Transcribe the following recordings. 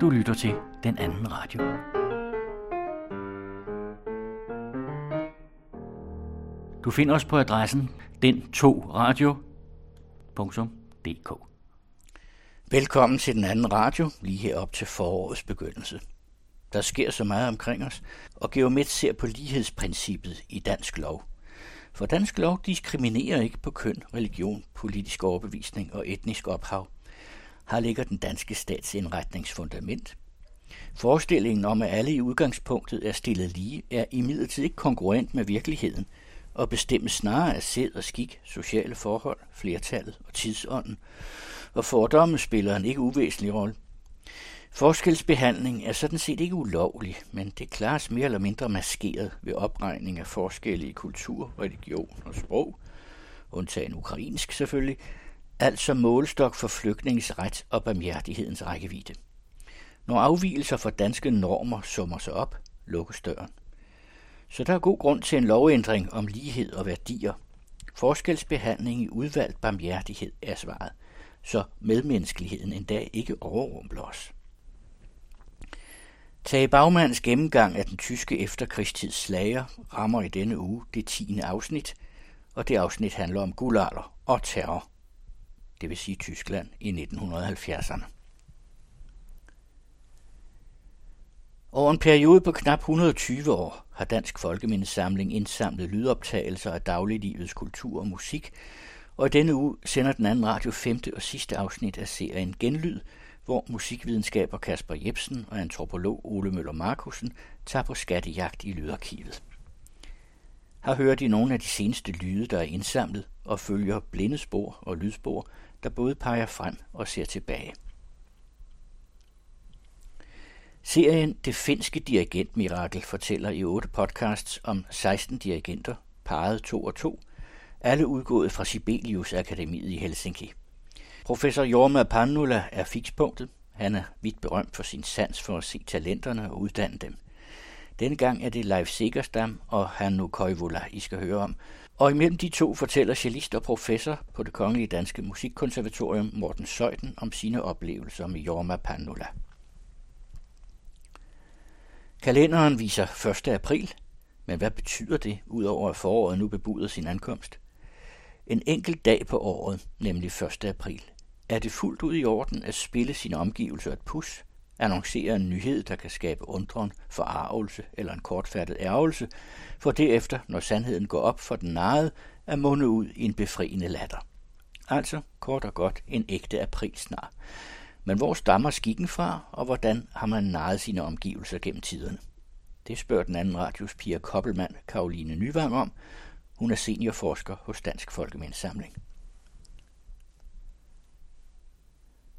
Du lytter til den anden radio. Du finder os på adressen den2radio.dk. Velkommen til den anden radio, lige herop til forårets begyndelse. Der sker så meget omkring os, og Geomet ser på lighedsprincippet i dansk lov. For dansk lov diskriminerer ikke på køn, religion, politisk overbevisning og etnisk ophav. Her ligger den danske statsindretningsfundament. Forestillingen om, at alle i udgangspunktet er stillet lige, er imidlertid ikke konkurrent med virkeligheden – og bestemmes snarere af sæd og skik, sociale forhold, flertallet og tidsånden, og fordomme spiller en ikke uvæsentlig rolle. Forskelsbehandling er sådan set ikke ulovlig, men det klares mere eller mindre maskeret ved opregning af forskelle i kultur, religion og sprog, undtagen ukrainsk selvfølgelig, altså målestok for flygtningens ret og barmhjertighedens rækkevidde. Når afvielser fra danske normer summer sig op, lukkes døren. Så der er god grund til en lovændring om lighed og værdier. Forskelsbehandling i udvalgt barmhjertighed er svaret, så medmenneskeligheden endda ikke overrumpler os. Tage Bagmands gennemgang af den tyske efterkrigstids slager rammer i denne uge det 10. afsnit, og det afsnit handler om guldalder og terror, det vil sige Tyskland i 1970'erne. Over en periode på knap 120 år har Dansk Folkemindesamling indsamlet lydoptagelser af dagliglivets kultur og musik, og i denne uge sender den anden radio femte og sidste afsnit af serien Genlyd, hvor musikvidenskaber Kasper Jebsen og antropolog Ole Møller Markusen tager på skattejagt i lydarkivet. Her hører de nogle af de seneste lyde, der er indsamlet, og følger blinde spor og lydspor, der både peger frem og ser tilbage. Serien Det finske dirigentmirakel fortæller i otte podcasts om 16 dirigenter, parret to og to, alle udgået fra Sibelius Akademiet i Helsinki. Professor Jorma Pannula er fikspunktet. Han er vidt berømt for sin sans for at se talenterne og uddanne dem. Denne gang er det Leif Segerstam og Hannu Koivula, I skal høre om. Og imellem de to fortæller cellist og professor på det Kongelige Danske Musikkonservatorium Morten Søjden om sine oplevelser med Jorma Pannula. Kalenderen viser 1. april, men hvad betyder det, udover at foråret nu bebuder sin ankomst? En enkelt dag på året, nemlig 1. april, er det fuldt ud i orden at spille sine omgivelser et pus, annoncere en nyhed, der kan skabe undren, forarvelse eller en kortfattet ærgelse, for derefter, når sandheden går op for den narede, at munde ud i en befriende latter. Altså kort og godt en ægte aprilsnar. Men hvor stammer skikken fra, og hvordan har man naret sine omgivelser gennem tiderne? Det spørger den anden radios Pia Koppelmann Karoline Nyvang om. Hun er seniorforsker hos Dansk Folkemindesamling.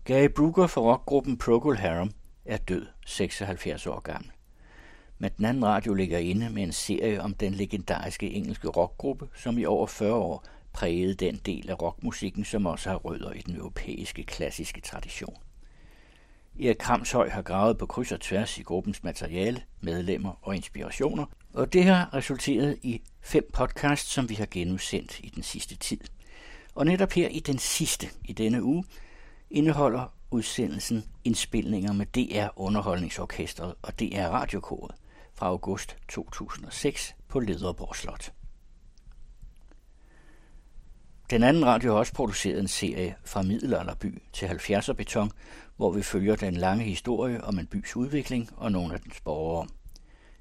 Gary Brugger fra rockgruppen Procol Harum er død, 76 år gammel. Men den anden radio ligger inde med en serie om den legendariske engelske rockgruppe, som i over 40 år prægede den del af rockmusikken, som også har rødder i den europæiske klassiske tradition. Erik Kramshøj har gravet på kryds og tværs i gruppens materiale, medlemmer og inspirationer, og det har resulteret i fem podcasts, som vi har genudsendt i den sidste tid. Og netop her i den sidste i denne uge indeholder udsendelsen indspilninger med DR Underholdningsorkestret og DR Radiokoret fra august 2006 på Lederborg Slot. Den anden radio har også produceret en serie fra middelalderby til 70'er beton, hvor vi følger den lange historie om en bys udvikling og nogle af dens borgere.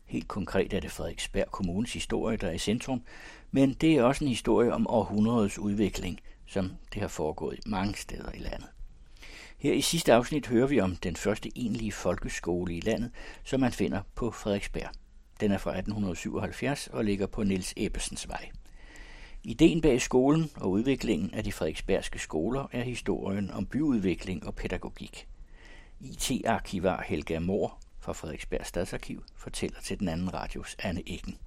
Helt konkret er det Frederiksberg Kommunes historie, der er i centrum, men det er også en historie om århundredets udvikling, som det har foregået mange steder i landet. Her i sidste afsnit hører vi om den første egentlige folkeskole i landet, som man finder på Frederiksberg. Den er fra 1877 og ligger på Niels Ebbesens vej. Ideen bag skolen og udviklingen af de frederiksbergske skoler er historien om byudvikling og pædagogik. IT-arkivar Helga Mor fra Frederiksberg Stadsarkiv fortæller til den anden radios Anne Eggen.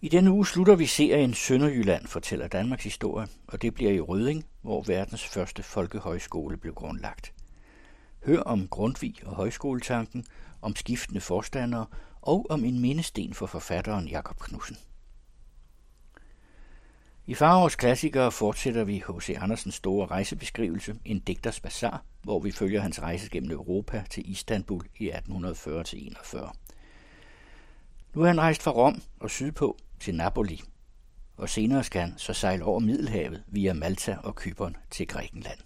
I denne uge slutter vi serien Sønderjylland fortæller Danmarks historie, og det bliver i Røding, hvor verdens første folkehøjskole blev grundlagt. Hør om Grundtvig og højskoletanken, om skiftende forstandere og om en mindesten for forfatteren Jakob Knudsen. I Farovs klassikere fortsætter vi H.C. Andersens store rejsebeskrivelse, en digters bazar, hvor vi følger hans rejse gennem Europa til Istanbul i 1840-41. Nu er han rejst fra Rom og sydpå til Napoli, og senere skal han så sejle over Middelhavet via Malta og Kypern til Grækenland.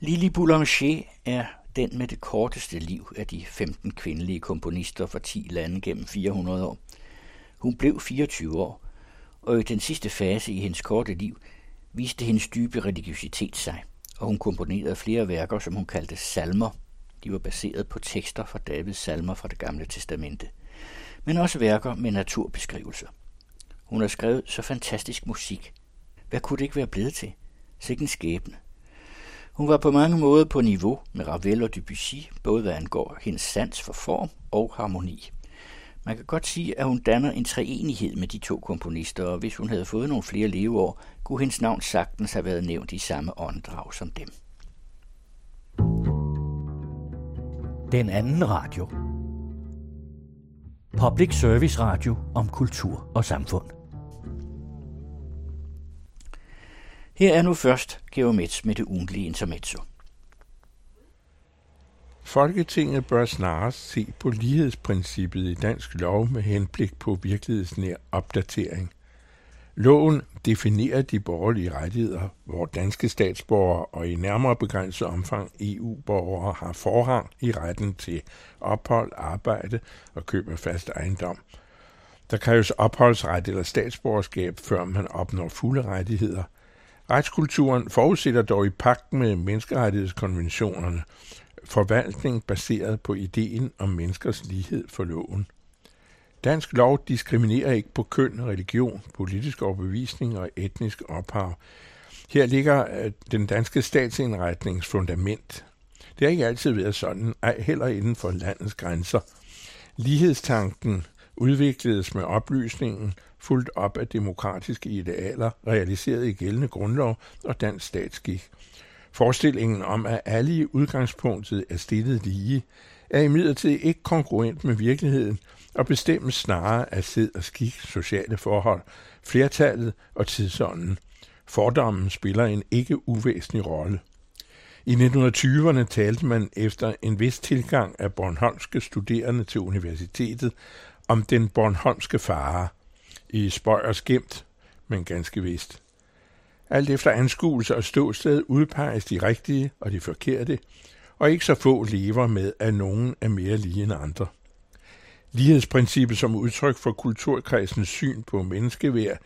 Lili Boulanger er den med det korteste liv af de 15 kvindelige komponister fra 10 lande gennem 400 år. Hun blev 24 år, og i den sidste fase i hendes korte liv viste hendes dybe religiøsitet sig, og hun komponerede flere værker, som hun kaldte salmer. De var baseret på tekster fra Davids salmer fra det gamle testamente, men også værker med naturbeskrivelser. Hun har skrevet så fantastisk musik. Hvad kunne det ikke være blevet til? Sikken skæbne. Hun var på mange måder på niveau med Ravel og Debussy, både hvad angår hendes sans for form og harmoni. Man kan godt sige, at hun danner en treenighed med de to komponister, og hvis hun havde fået nogle flere leveår, kunne hendes navn sagtens have været nævnt i samme åndedrag som dem. Den anden radio. Public Service Radio om kultur og samfund. Her er nu først Geomets med det ugentlige intermezzo. Folketinget bør snarest se på lighedsprincippet i dansk lov med henblik på virkelighedsnær opdatering. Loven definerer de borgerlige rettigheder, hvor danske statsborgere og i nærmere begrænset omfang EU-borgere har forrang i retten til ophold, arbejde og køb af fast ejendom. Der kræves opholdsret eller statsborgerskab, før man opnår fulde rettigheder – Retskulturen forudsætter dog i pagt med menneskerettighedskonventionerne forvaltning baseret på ideen om menneskers lighed for loven. Dansk lov diskriminerer ikke på køn, religion, politisk overbevisning og etnisk ophav. Her ligger øh, den danske statsindretnings fundament. Det har ikke altid været sådan, ej heller inden for landets grænser. Lighedstanken udvikledes med oplysningen, fuldt op af demokratiske idealer, realiseret i gældende grundlov og dansk statsskik. Forestillingen om, at alle i udgangspunktet er stillet lige, er imidlertid ikke konkurrent med virkeligheden og bestemmes snarere af sid og skik, sociale forhold, flertallet og tidsånden. Fordommen spiller en ikke uvæsentlig rolle. I 1920'erne talte man efter en vis tilgang af Bornholmske studerende til universitetet om den Bornholmske fare i spøj og skimt, men ganske vist. Alt efter anskuelse og ståsted udpeges de rigtige og de forkerte, og ikke så få lever med, at nogen er mere lige end andre. Lighedsprincippet som udtryk for kulturkredsens syn på menneskeværd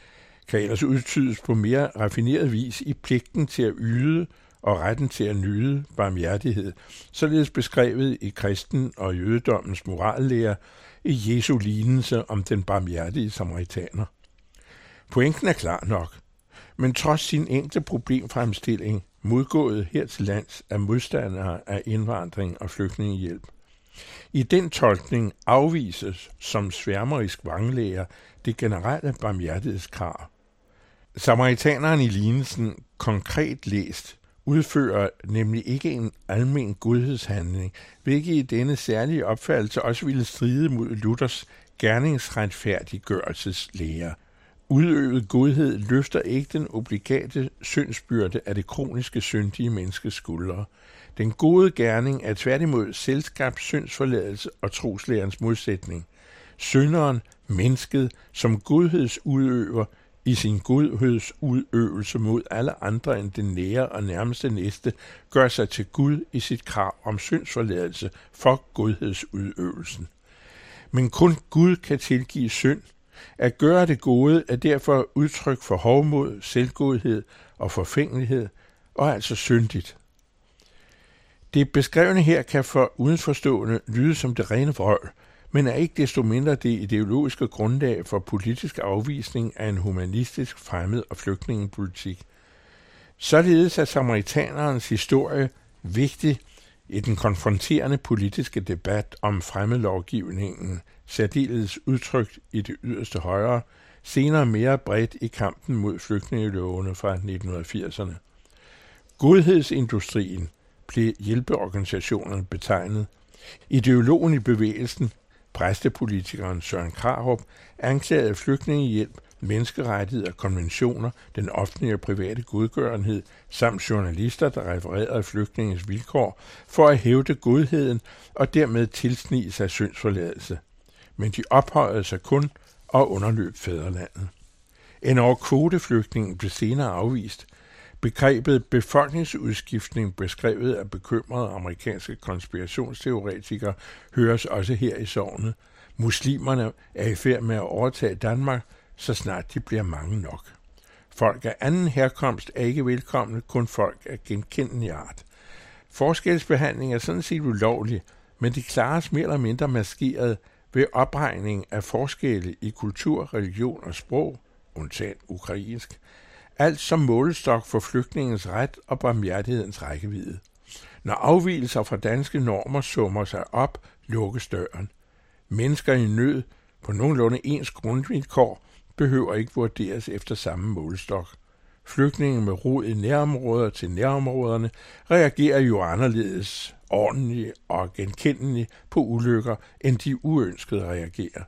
kan ellers udtydes på mere raffineret vis i pligten til at yde og retten til at nyde barmhjertighed, således beskrevet i kristen og jødedommens morallære i Jesu lignelse om den barmhjertige samaritaner. Pointen er klar nok, men trods sin enkle problemfremstilling modgået her til lands af modstandere af indvandring og flygtningehjælp. I den tolkning afvises som sværmerisk vanglæger det generelle barmhjertighedskrav. Samaritaneren i lignelsen konkret læst udfører nemlig ikke en almen godhedshandling, hvilket i denne særlige opfattelse også ville stride mod Luthers gerningsretfærdiggørelseslære. Udøvet godhed løfter ikke den obligate syndsbyrde af det kroniske syndige menneskes skuldre. Den gode gerning er tværtimod selskab syndsforladelse og troslærens modsætning. Synderen, mennesket, som godhedsudøver, i sin godhedsudøvelse mod alle andre end den nære og nærmeste næste, gør sig til Gud i sit krav om syndsforladelse for godhedsudøvelsen. Men kun Gud kan tilgive synd. At gøre det gode er derfor udtryk for hovmod, selvgodhed og forfængelighed, og altså syndigt. Det beskrevne her kan for udenforstående lyde som det rene vrøvl, men er ikke desto mindre det ideologiske grundlag for politisk afvisning af en humanistisk fremmed- og flygtningepolitik. Således er samaritanerens historie vigtig i den konfronterende politiske debat om fremmedlovgivningen, særdeles udtrykt i det yderste højre, senere mere bredt i kampen mod flygtningelovene fra 1980'erne. Godhedsindustrien blev hjælpeorganisationerne betegnet. Ideologen i bevægelsen præstepolitikeren Søren Krarup anklagede flygtningehjælp, menneskerettigheder, konventioner, den offentlige og private godgørenhed, samt journalister, der refererede flygtningens vilkår, for at hævde godheden og dermed tilsnige sig syndsforladelse. Men de ophøjede sig kun og underløb fædrelandet. En over kvoteflygtningen blev senere afvist. Begrebet befolkningsudskiftning, beskrevet af bekymrede amerikanske konspirationsteoretikere, høres også her i sovnet. Muslimerne er i færd med at overtage Danmark, så snart de bliver mange nok. Folk af anden herkomst er ikke velkomne, kun folk af genkendelig art. Forskelsbehandling er sådan set ulovlig, men de klares mere eller mindre maskeret ved opregning af forskelle i kultur, religion og sprog, undtagen ukrainsk, alt som målestok for flygtningens ret og barmhjertighedens rækkevidde. Når afvielser fra danske normer summer sig op, lukkes døren. Mennesker i nød på nogenlunde ens grundvilkår behøver ikke vurderes efter samme målestok. Flygtninge med rod i nærområder til nærområderne reagerer jo anderledes ordentligt og genkendeligt på ulykker, end de uønskede reagerer.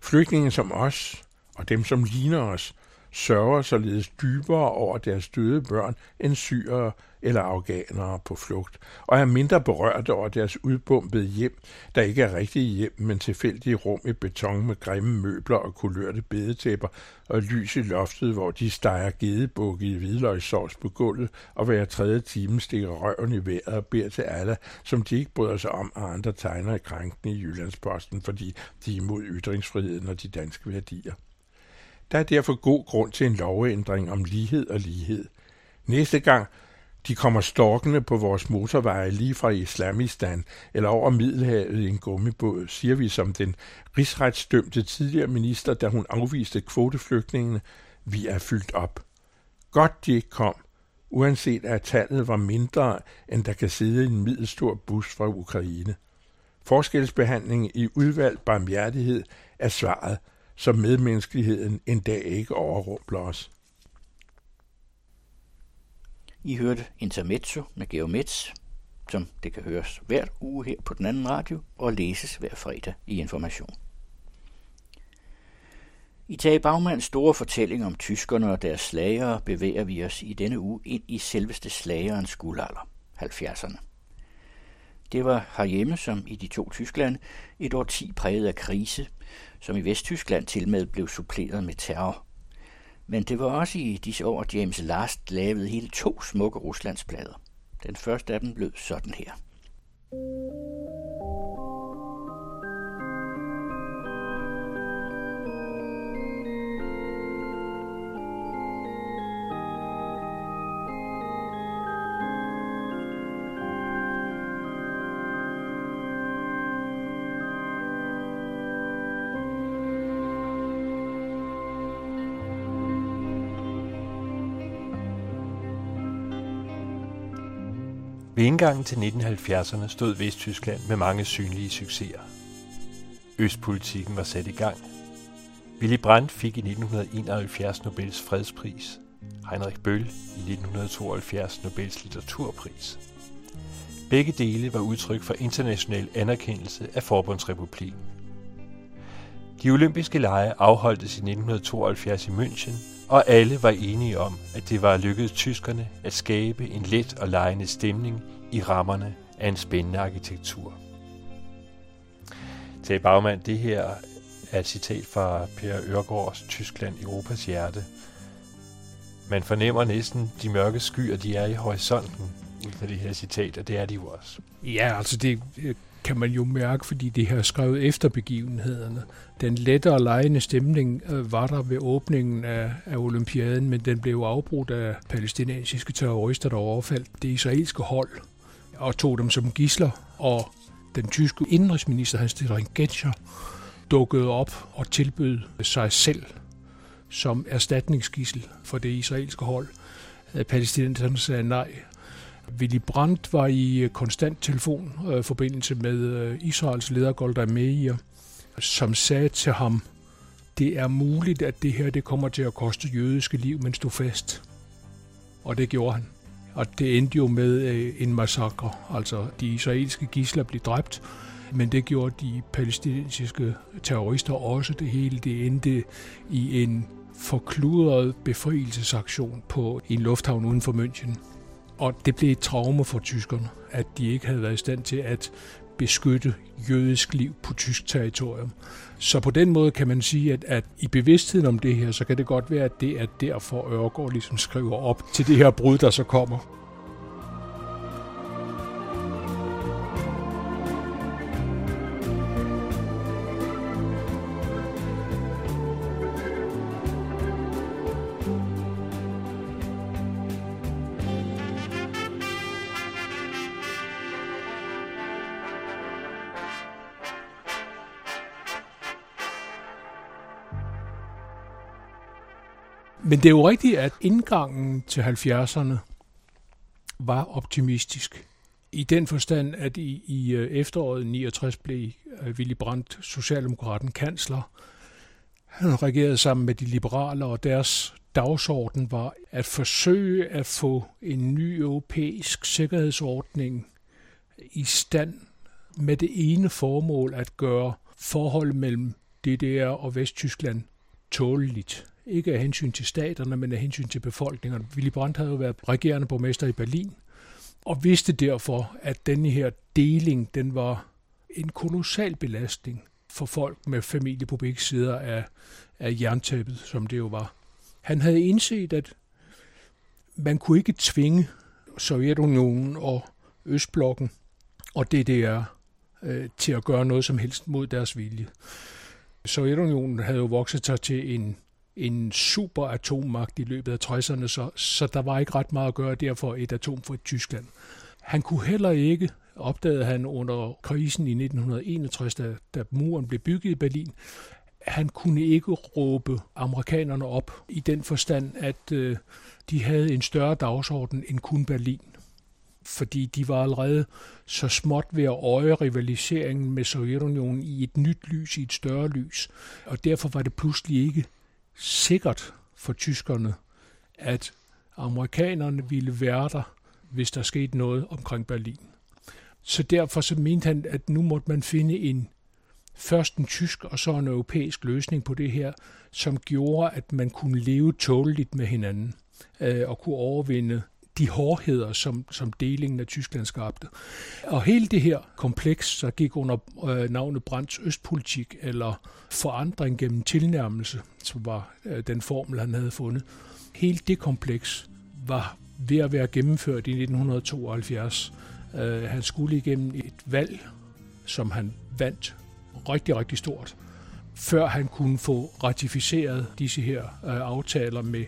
Flygtninge som os, og dem som ligner os, sørger således dybere over deres døde børn end syrere eller afghanere på flugt, og er mindre berørt over deres udbumpede hjem, der ikke er rigtige hjem, men tilfældige rum i beton med grimme møbler og kulørte bedetæpper og lys i loftet, hvor de steger gedebukke i hvidløgssovs på gulvet, og hver tredje time stikker røven i vejret og beder til alle, som de ikke bryder sig om, og andre tegner i krænkende i Jyllandsposten, fordi de er imod ytringsfriheden og de danske værdier. Der er derfor god grund til en lovændring om lighed og lighed. Næste gang de kommer storkende på vores motorveje lige fra Islamistan eller over Middelhavet i en gummibåd, siger vi som den rigsretsdømte tidligere minister, da hun afviste kvoteflygtningene, vi er fyldt op. Godt de ikke kom, uanset at tallet var mindre, end der kan sidde en middelstor bus fra Ukraine. Forskelsbehandling i udvalgt barmhjertighed er svaret, som medmenneskeligheden en dag ikke overrumpler os. I hørte Intermezzo med Geomets, som det kan høres hver uge her på den anden radio og læses hver fredag i Information. I Tage Bagmands store fortælling om tyskerne og deres slagere bevæger vi os i denne uge ind i selveste slagerens guldalder, 70'erne. Det var herhjemme, som i de to Tyskland, et årti præget af krise, som i Vesttyskland til med blev suppleret med terror. Men det var også i disse år, James Last lavede hele to smukke Ruslandsplader. Den første af dem lød sådan her. Ved indgangen til 1970'erne stod Vesttyskland med mange synlige succeser. Østpolitikken var sat i gang. Willy Brandt fik i 1971 Nobels fredspris. Heinrich Böll i 1972 Nobels litteraturpris. Begge dele var udtryk for international anerkendelse af Forbundsrepublikken. De olympiske lege afholdtes i 1972 i München, og alle var enige om, at det var lykkedes tyskerne at skabe en let og lejende stemning i rammerne af en spændende arkitektur. Til bagmand, det her er et citat fra Per Ørgaards Tyskland, Europas hjerte. Man fornemmer næsten de mørke skyer, de er i horisonten ud fra det her citat, og det er de jo også. Ja, altså det øh, kan man jo mærke, fordi det har skrevet efter begivenhederne. Den lettere og lejende stemning øh, var der ved åbningen af, af olympiaden, men den blev afbrudt af palæstinensiske terrorister, der overfaldt det israelske hold og tog dem som gisler, og den tyske indrigsminister Hans-Dietrich Genscher dukkede op og tilbød sig selv som erstatningsgissel for det israelske hold. Øh, palæstinenserne sagde nej, Willy Brandt var i øh, konstant telefonforbindelse øh, med øh, Israels leder Golda Meir, som sagde til ham, det er muligt, at det her det kommer til at koste jødiske liv, men stå fast. Og det gjorde han. Og det endte jo med en massakre. Altså, de israelske gisler blev dræbt, Men det gjorde de palæstinensiske terrorister også. Det hele det endte i en forkludret befrielsesaktion på en lufthavn uden for München. Og det blev et traume for tyskerne, at de ikke havde været i stand til at beskytte jødisk liv på tysk territorium. Så på den måde kan man sige, at, at i bevidstheden om det her, så kan det godt være, at det er derfor Ørgaard ligesom skriver op til det her brud, der så kommer. Men det er jo rigtigt, at indgangen til 70'erne var optimistisk. I den forstand, at i, i øh, efteråret 69 blev øh, Willy Brandt, Socialdemokraten, kansler. Han regerede sammen med de liberale, og deres dagsorden var at forsøge at få en ny europæisk sikkerhedsordning i stand med det ene formål at gøre forholdet mellem DDR og Vesttyskland tåleligt. Ikke af hensyn til staterne, men af hensyn til befolkningerne. Willy Brandt havde jo været regerende borgmester i Berlin, og vidste derfor, at denne her deling, den var en kolossal belastning for folk med familie på begge sider af, af jerntæppet, som det jo var. Han havde indset, at man kunne ikke tvinge Sovjetunionen og Østblokken og DDR øh, til at gøre noget som helst mod deres vilje. Sovjetunionen havde jo vokset sig til en, en super atommagt i løbet af 60'erne, så, så der var ikke ret meget at gøre derfor et atomfrit Tyskland. Han kunne heller ikke, opdagede han under krisen i 1961, da, da muren blev bygget i Berlin, han kunne ikke råbe amerikanerne op i den forstand, at øh, de havde en større dagsorden end kun Berlin fordi de var allerede så småt ved at øje rivaliseringen med Sovjetunionen i et nyt lys, i et større lys. Og derfor var det pludselig ikke sikkert for tyskerne, at amerikanerne ville være der, hvis der skete noget omkring Berlin. Så derfor så mente han, at nu måtte man finde en først en tysk og så en europæisk løsning på det her, som gjorde, at man kunne leve tåleligt med hinanden øh, og kunne overvinde de hårdheder, som, som delingen af Tyskland skabte. Og hele det her kompleks, der gik under øh, navnet Brands Østpolitik, eller forandring gennem tilnærmelse, som var øh, den formel, han havde fundet. Hele det kompleks var ved at være gennemført i 1972. Øh, han skulle igennem et valg, som han vandt rigtig, rigtig stort, før han kunne få ratificeret disse her øh, aftaler med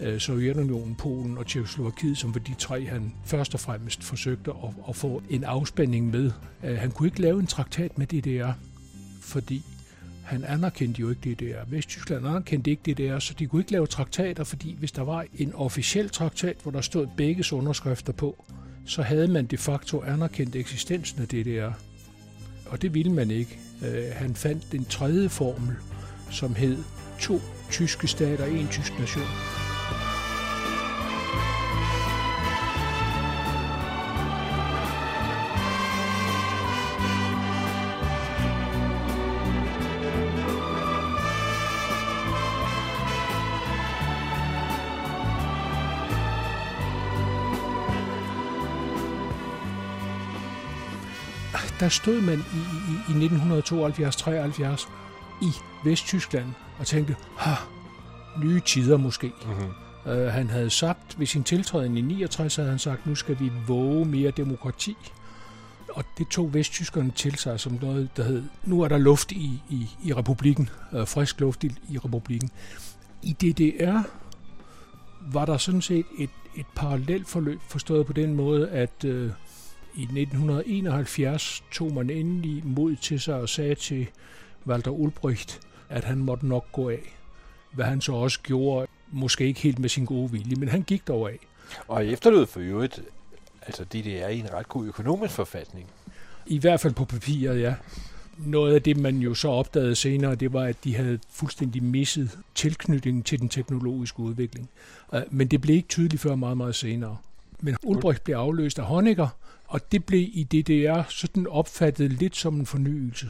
Øh, Sovjetunionen, Polen og Tjekoslovakiet, som var de tre, han først og fremmest forsøgte at, at få en afspænding med. Øh, han kunne ikke lave en traktat med DDR, fordi han anerkendte jo ikke DDR. Vesttyskland anerkendte ikke DDR, så de kunne ikke lave traktater, fordi hvis der var en officiel traktat, hvor der stod begge underskrifter på, så havde man de facto anerkendt eksistensen af DDR. Og det ville man ikke. Øh, han fandt den tredje formel, som hed to tyske stater, en tysk nation. Der stod man i, i, i 1972-73 i Vesttyskland og tænkte, ha, nye tider måske. Mm-hmm. Uh, han havde sagt, ved sin tiltræden i 69 havde han sagt, nu skal vi våge mere demokrati. Og det tog vesttyskerne til sig som noget, der hed, nu er der luft i, i, i republikken, uh, frisk luft i, i republikken. I DDR var der sådan set et, et parallelt forløb, forstået på den måde, at uh, i 1971 tog man endelig mod til sig og sagde til Walter Ulbricht, at han måtte nok gå af. Hvad han så også gjorde, måske ikke helt med sin gode vilje, men han gik dog af. Og efterlod for øvrigt, altså DDR i en ret god økonomisk forfatning. I hvert fald på papiret, ja. Noget af det, man jo så opdagede senere, det var, at de havde fuldstændig misset tilknytningen til den teknologiske udvikling. Øh, men det blev ikke tydeligt før meget, meget senere. Men Ulbricht blev afløst af Honecker, og det blev i DDR sådan opfattet lidt som en fornyelse.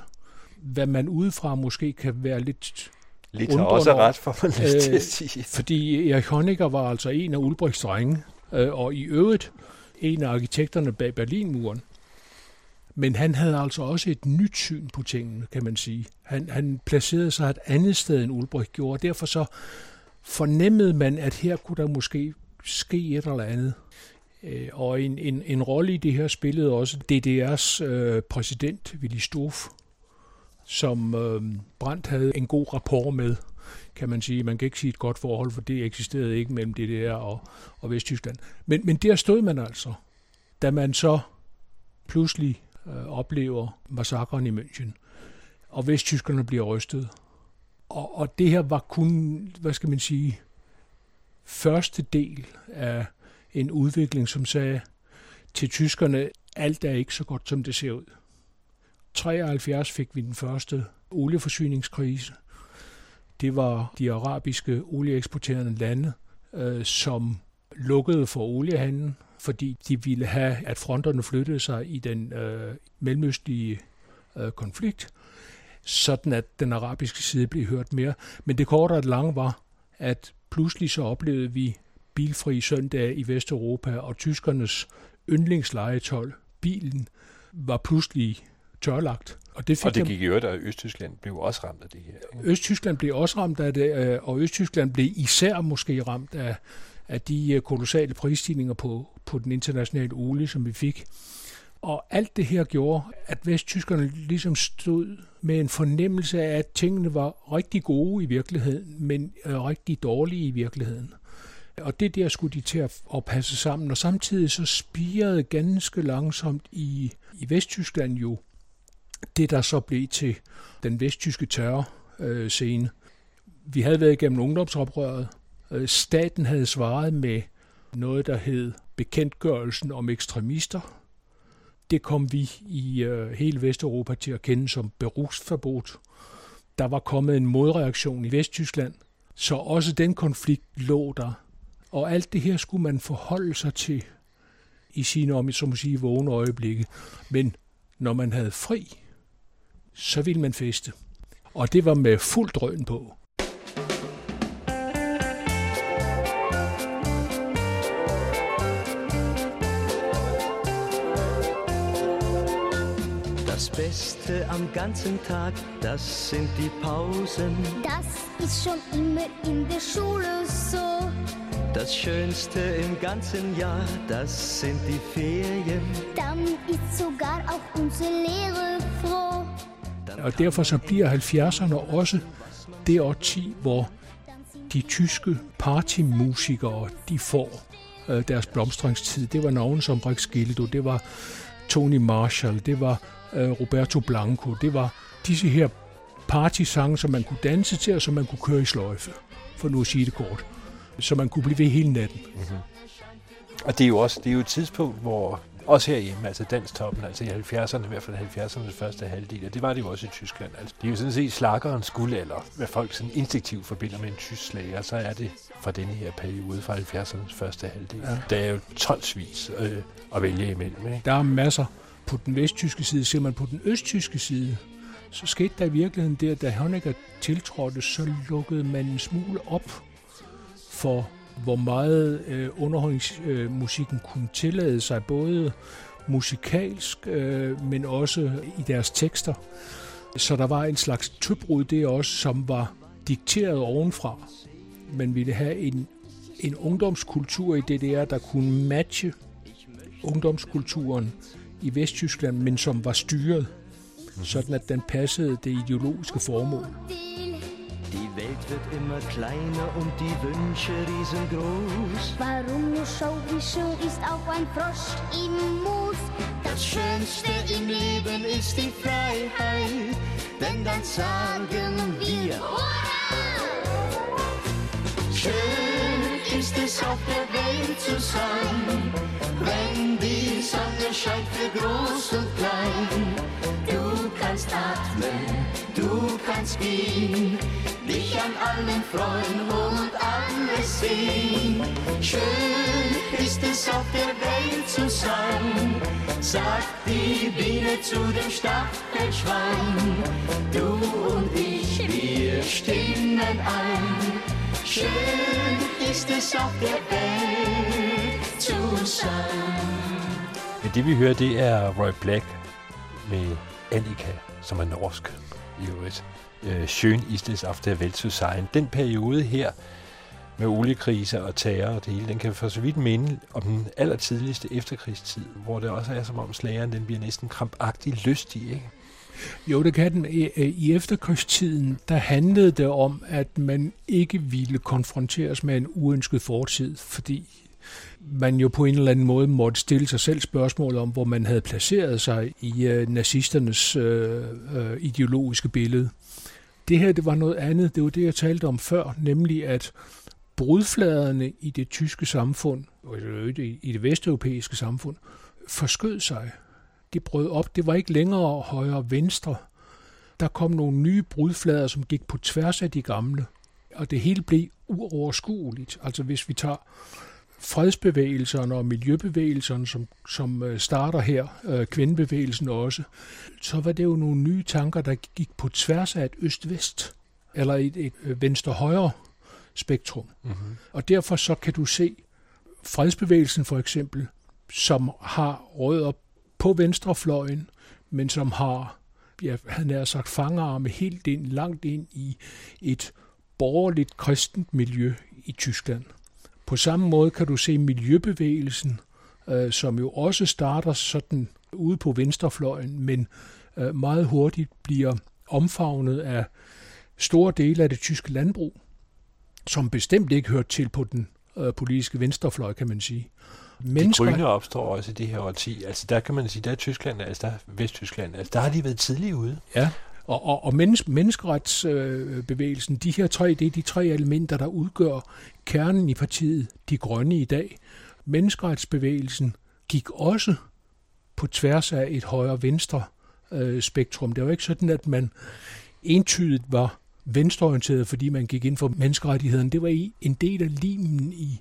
Hvad man udefra måske kan være lidt Lidt har også ret, for man lyst til Øh, at sige. fordi Erik Honecker var altså en af Ulbrichts drenge, øh, og i øvrigt en af arkitekterne bag Berlinmuren. Men han havde altså også et nyt syn på tingene, kan man sige. Han, han placerede sig et andet sted, end Ulbricht gjorde, og derfor så fornemmede man, at her kunne der måske ske et eller andet. Øh, Og en, en, en rolle i det her spillede også DDR's øh, præsident, Willy Stuf, som øh, Brandt havde en god rapport med, kan man sige. Man kan ikke sige et godt forhold, for det eksisterede ikke mellem DDR og, og Vesttyskland. Men, men der stod man altså, da man så pludselig øh, oplever massakren i München, og vesttyskerne bliver rystet. Og, og det her var kun, hvad skal man sige, første del af en udvikling, som sagde til tyskerne, alt er ikke så godt, som det ser ud. 73 fik vi den første olieforsyningskrise. Det var de arabiske olieeksporterende lande, øh, som lukkede for oliehandlen, fordi de ville have, at fronterne flyttede sig i den øh, mellemøstlige øh, konflikt, sådan at den arabiske side blev hørt mere. Men det korte og det lange var, at pludselig så oplevede vi bilfri søndag i Vesteuropa, og tyskernes yndlingslegetøj, bilen, var pludselig tørlagt. Og det fik Og det gik i øvrigt, og Østtyskland blev også ramt af det her. ikke? Østtyskland blev også ramt af det, øh, og Østtyskland blev især måske ramt af, af de øh, kolossale prisstigninger på, på den internationale olie, som vi fik. Og alt det her gjorde, at vesttyskerne ligesom stod med en fornemmelse af, at tingene var rigtig gode i virkeligheden, men øh, rigtig dårlige i virkeligheden. Og det der skulle de til at, at passe sammen. Og samtidig så spirede ganske langsomt i, i Vesttyskland jo det, der så blev til den vesttyske terrorscene. Øh, vi havde været igennem ungdomsoprøret. Øh, Staten havde svaret med noget, der hed bekendtgørelsen om ekstremister. Det kom vi i øh, hele Vesteuropa til at kende som berugsverbot. Der var kommet en modreaktion i Vesttyskland, så også den konflikt lå der. Og alt det her skulle man forholde sig til i sine, om så må sige, vågne øjeblikke. Men når man havde fri, så ville man feste. Og det var med fuld drøn på. Das Beste am ganzen Tag, das sind die Pausen. Das ist schon immer in der Schule so. Das Schönste im ganzen Jahr, das sind die Ferien. Dann ist sogar auch unsere Lehrer froh. Og derfor så bliver 70'erne også det årti, hvor de tyske partymusikere, de får øh, deres blomstringstid. Det var navne som Rex Gildo, det var Tony Marshall, det var øh, Roberto Blanco, det var disse her partysange, som man kunne danse til, og som man kunne køre i sløjfe, for nu at sige det kort. Så man kunne blive ved hele natten. Og det er jo også det er jo et tidspunkt, hvor også herhjemme, altså danstoppen, altså i 70'erne, i hvert fald 70'ernes første halvdel, og det var det jo også i Tyskland. Altså, det er jo sådan set slakkerens guldalder, hvad folk sådan instinktivt forbinder med en tysk slager, så er det fra denne her periode fra 70'ernes første halvdel. Ja. Der er jo tonsvis øh, at vælge imellem. Ikke? Der er masser på den vesttyske side. Ser man på den østtyske side, så skete der i virkeligheden det, at da Honecker tiltrådte, så lukkede man en smule op for, hvor meget øh, underholdningsmusikken øh, kunne tillade sig, både musikalsk, øh, men også i deres tekster. Så der var en slags tøbrud det også, som var dikteret ovenfra. Man ville have en, en ungdomskultur i DDR, der kunne matche ungdomskulturen i Vesttyskland, men som var styret, sådan at den passede det ideologiske formål. Welt wird immer kleiner und die Wünsche riesengroß. Warum nur schön ist auch ein Frosch im Moos. Das Schönste im Leben ist die Freiheit, denn dann sagen wir, schön ist es auf der Welt zu sein, wenn die Sonne scheint für groß und klein. Du kannst atmen, du kannst gehen, dich an allen freuen und alles sehen. Schön ist es auf der Welt zu sein, sagt die Biene zu dem Stachelschwein. Du und ich, wir stimmen ein. Schön ist es auf der Welt zu sein. Det vi hører, det er Roy Black med Annika, som er norsk i øvrigt. Øh, Schön ist es auf der Welt zu sein. Den periode her med oliekriser og terror og det hele, den kan for så vidt minde om den allertidligste efterkrigstid, hvor det også er som om slageren den bliver næsten krampagtig lystig, ikke? Jo, det kan den. I, øh, I efterkrigstiden, der handlede det om, at man ikke ville konfronteres med en uønsket fortid, fordi man jo på en eller anden måde måtte stille sig selv spørgsmål om, hvor man havde placeret sig i øh, nazisternes øh, øh, ideologiske billede. Det her, det var noget andet. Det var det, jeg talte om før, nemlig at brudfladerne i det tyske samfund, og i det vesteuropæiske samfund, forskød sig. Det brød op. Det var ikke længere højre og venstre. Der kom nogle nye brudflader, som gik på tværs af de gamle. Og det hele blev uoverskueligt. Altså hvis vi tager fredsbevægelserne og miljøbevægelserne, som, som øh, starter her, øh, kvindebevægelsen også, så var det jo nogle nye tanker, der gik på tværs af et øst-vest, eller et, et øh, venstre-højre spektrum. Mm-hmm. Og derfor så kan du se fredsbevægelsen for eksempel, som har rødder på venstrefløjen, men som har, ja, han har sagt, fangerarme helt ind, langt ind i et borgerligt kristent miljø i Tyskland. På samme måde kan du se miljøbevægelsen, øh, som jo også starter sådan ude på venstrefløjen, men øh, meget hurtigt bliver omfavnet af store dele af det tyske landbrug, som bestemt ikke hørte til på den øh, politiske venstrefløj, kan man sige. Mennesker... De grønne opstår også i det her årti. Altså der kan man sige, der er Tyskland, altså der er Vesttyskland, altså der har de været tidligt ude. Ja, og, og, og menneske, menneskeretsbevægelsen, de her tre, det er de tre elementer, der udgør kernen i partiet De Grønne i dag. Menneskeretsbevægelsen gik også på tværs af et højre-venstre øh, spektrum. Det var ikke sådan, at man entydigt var venstreorienteret, fordi man gik ind for menneskerettigheden. Det var en del af limen i,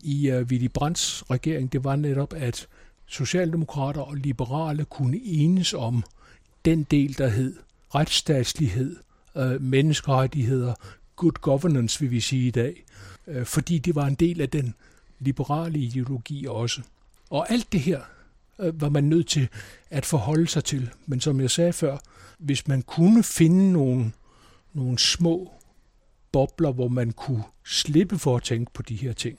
i uh, Willy Brandts regering. Det var netop, at socialdemokrater og liberale kunne enes om den del, der hed retsstatslighed, uh, menneskerettigheder, good governance, vil vi sige i dag, øh, fordi det var en del af den liberale ideologi også. Og alt det her øh, var man nødt til at forholde sig til. Men som jeg sagde før, hvis man kunne finde nogle nogle små bobler, hvor man kunne slippe for at tænke på de her ting,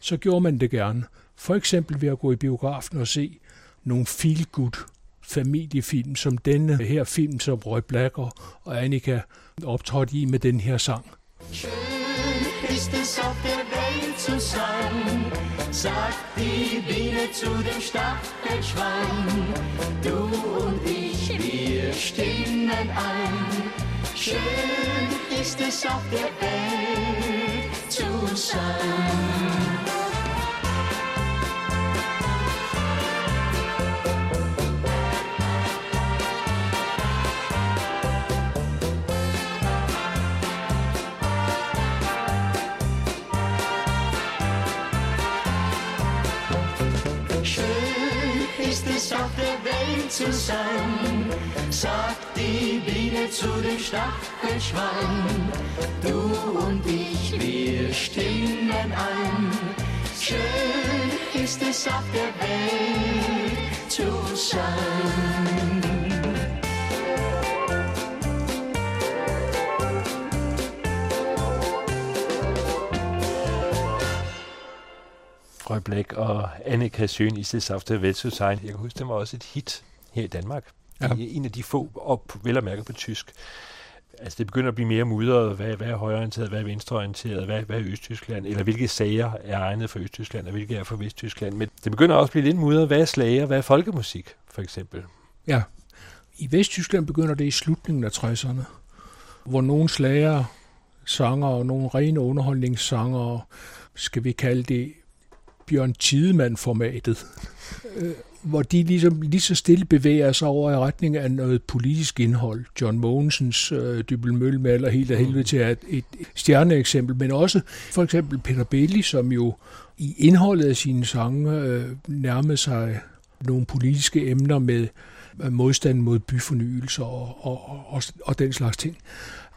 så gjorde man det gerne. For eksempel ved at gå i biografen og se nogle feel-good familiefilm, som denne her film, som Roy Blacker og Annika optrådte i med den her sang. Schön ist es auf der Welt zu sein, sagt die Biene zu dem Stachelschwein. Du und ich, wir stimmen ein. Schön ist es auf der Welt zu sein. Es auf der Welt zu sein, sagt die Biene zu dem Stachelschwein. Du und ich, wir stimmen ein. Schön ist es auf der Welt zu sein. Roy Black og Annika Søen i Safte Velsusein. Jeg kan huske, det var også et hit her i Danmark. Ja. En af de få, og vel at mærke på tysk. Altså det begynder at blive mere mudret, hvad, hvad er højreorienteret, hvad er venstreorienteret, hvad, hvad er Østtyskland, eller hvilke sager er egnet for Østtyskland, og hvilke er for Vesttyskland. Men det begynder også at blive lidt mudret, hvad er slager, hvad er folkemusik, for eksempel. Ja, i Vesttyskland begynder det i slutningen af 60'erne, hvor nogle slager, sanger og nogle rene underholdningssanger, skal vi kalde det Bjørn Tidemann-formatet, øh, hvor de ligesom lige så stille bevæger sig over i retning af noget politisk indhold. John Mogensens øh, Dybel Mølmaler helt af helvede til et, et stjerneeksempel, men også for eksempel Peter Belli, som jo i indholdet af sine sange øh, nærmede sig nogle politiske emner med modstand mod byfornyelse og, og, og, og den slags ting.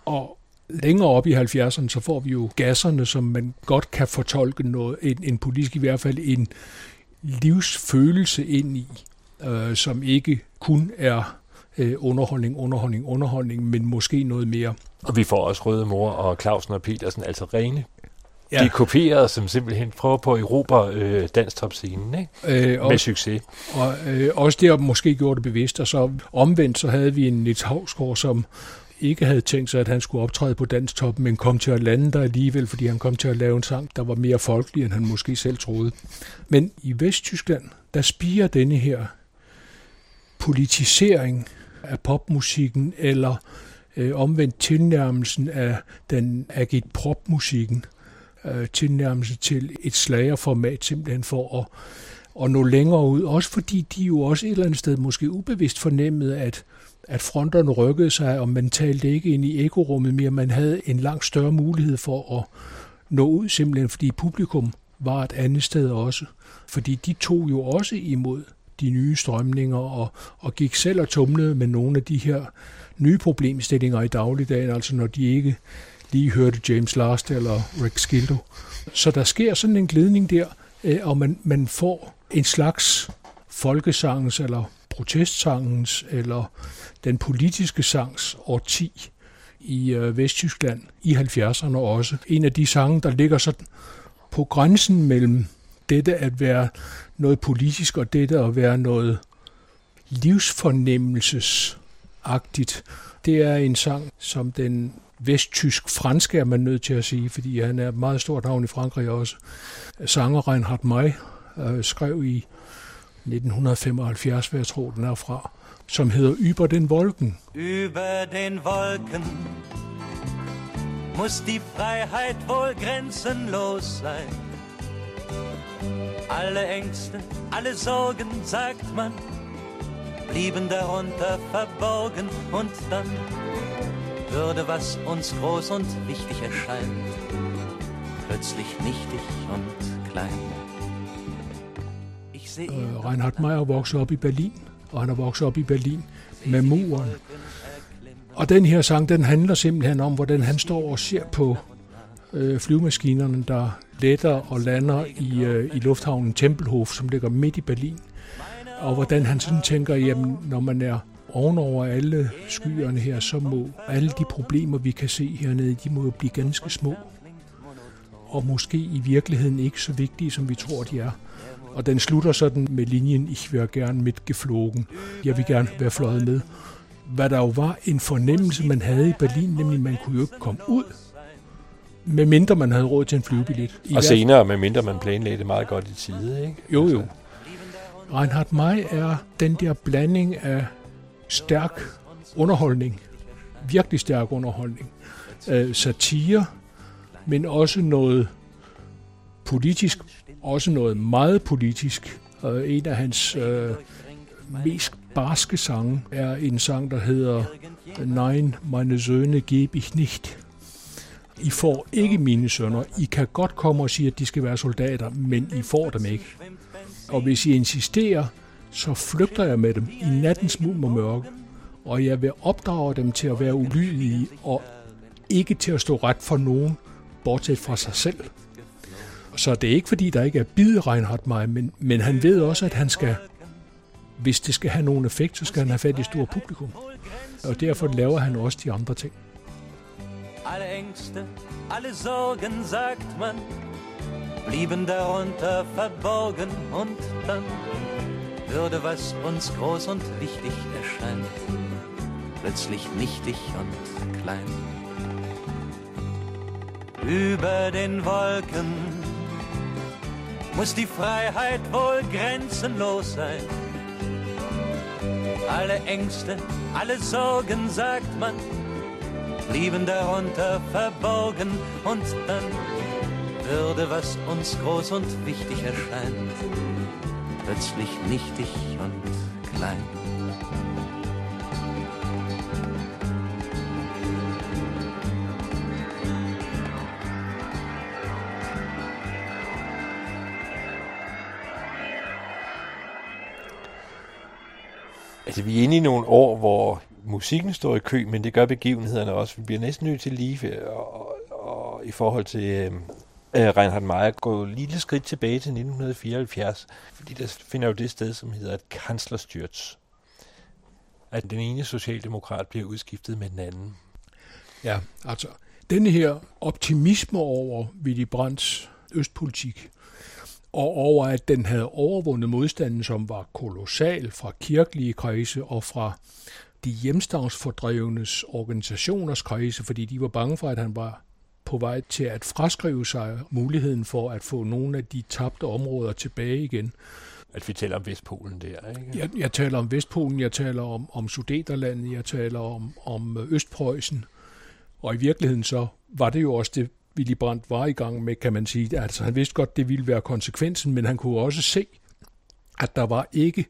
Og længere op i 70'erne, så får vi jo gasserne, som man godt kan fortolke noget, en, en politisk i hvert fald en livsfølelse ind i, øh, som ikke kun er øh, underholdning, underholdning, underholdning, men måske noget mere. Og vi får også Røde Mor og Clausen og Petersen, altså rene Ja. De kopierede, som simpelthen prøver på at erobre øh, danstopscenen, ikke? Øh, med succes. Og øh, også det, måske gjorde det bevidst, og så omvendt, så havde vi en Nils Havsgaard, som ikke havde tænkt sig, at han skulle optræde på danstoppen, men kom til at lande der alligevel, fordi han kom til at lave en sang, der var mere folkelig, end han måske selv troede. Men i Vesttyskland, der spiger denne her politisering af popmusikken, eller øh, omvendt tilnærmelsen af den agit-prop-musikken, øh, tilnærmelsen til et slagerformat, simpelthen for at, at nå længere ud. Også fordi de jo også et eller andet sted måske ubevidst fornemmede, at at fronterne rykkede sig, og man talte ikke ind i ekorummet mere. Man havde en langt større mulighed for at nå ud, simpelthen fordi publikum var et andet sted også. Fordi de tog jo også imod de nye strømninger og, og gik selv og tumlede med nogle af de her nye problemstillinger i dagligdagen, altså når de ikke lige hørte James Last eller Rick Skildo. Så der sker sådan en glidning der, øh, og man, man får en slags folkesangs eller protestsangens eller den politiske sangs årti i øh, Vesttyskland i 70'erne også. En af de sange, der ligger sådan på grænsen mellem dette at være noget politisk og dette at være noget livsfornemmelsesagtigt. Det er en sang, som den vesttysk-franske er man nødt til at sige, fordi han er et meget stort navn i Frankrig også. Sanger Reinhard May øh, skrev i 1975, hvad jeg tror, den er fra, som hedder Über den Wolken. Über den Wolken muss die Freiheit wohl grenzenlos sein. Alle Ängste, alle Sorgen, sagt man, blieben darunter verborgen und dann würde, was uns groß und wichtig erscheint, plötzlich nichtig und klein. Øh, Reinhard Meyer voksede op i Berlin, og han er vokset op i Berlin med muren. Og den her sang, den handler simpelthen om, hvordan han står og ser på øh, flyvemaskinerne, der letter og lander i, øh, i lufthavnen Tempelhof, som ligger midt i Berlin. Og hvordan han sådan tænker, jamen, når man er ovenover alle skyerne her, så må alle de problemer, vi kan se hernede, de må jo blive ganske små. Og måske i virkeligheden ikke så vigtige, som vi tror, de er. Og den slutter sådan med linjen, ich vil gerne mit geflogen. Jeg vil gerne være fløjet med. Hvad der jo var en fornemmelse, man havde i Berlin, nemlig man kunne jo ikke komme ud, med mindre man havde råd til en flyvebillet. I og senere, med mindre man planlagde det meget godt i tide, ikke? Jo, jo. Reinhard May er den der blanding af stærk underholdning, virkelig stærk underholdning, øh, satire, men også noget politisk, også noget meget politisk. Og en af hans øh, mest barske sange er en sang, der hedder Nein, meine Söhne gebe ich nicht. I får ikke mine sønner. I kan godt komme og sige, at de skal være soldater, men I får dem ikke. Og hvis I insisterer, så flygter jeg med dem i nattens mulm og mørke, og jeg vil opdrage dem til at være ulydige og ikke til at stå ret for nogen, bortset fra sig selv. Så det er ikke fordi, der ikke er bide Reinhardt mig, men, men han ved også, at han skal, hvis det skal have nogen effekt, så skal han have fat i stor publikum. Og derfor laver han også de andre ting. Alle Ängste, alle Sorgen, sagt man, blieben darunter verborgen und dann würde, was uns groß und wichtig erscheint, plötzlich nichtig und klein. Über den Wolken muss die Freiheit wohl grenzenlos sein. Alle Ängste, alle Sorgen, sagt man, blieben darunter verborgen und dann würde, was uns groß und wichtig erscheint, plötzlich nichtig und klein. Altså, vi er inde i nogle år, hvor musikken står i kø, men det gør begivenhederne også. Vi bliver næsten nødt til lige øh, og, og, og i forhold til øh, øh, Reinhard Meyer gå et lille skridt tilbage til 1974, fordi der finder jo det sted, som hedder et kanslerstyrts. At den ene socialdemokrat bliver udskiftet med den anden. Ja, altså denne her optimisme over Willy Brandts østpolitik, og over at den havde overvundet modstanden, som var kolossal fra kirkelige kredse og fra de hjemstavnsfordrevnes organisationers kredse, fordi de var bange for, at han var på vej til at fraskrive sig muligheden for at få nogle af de tabte områder tilbage igen. At vi taler om Vestpolen der, ikke? Jeg, jeg taler om Vestpolen, jeg taler om, om Sudeterlandet, jeg taler om, om Østpreussen. Og i virkeligheden så var det jo også det, Willy Brandt var i gang med, kan man sige. Altså han vidste godt, det ville være konsekvensen, men han kunne også se, at der var ikke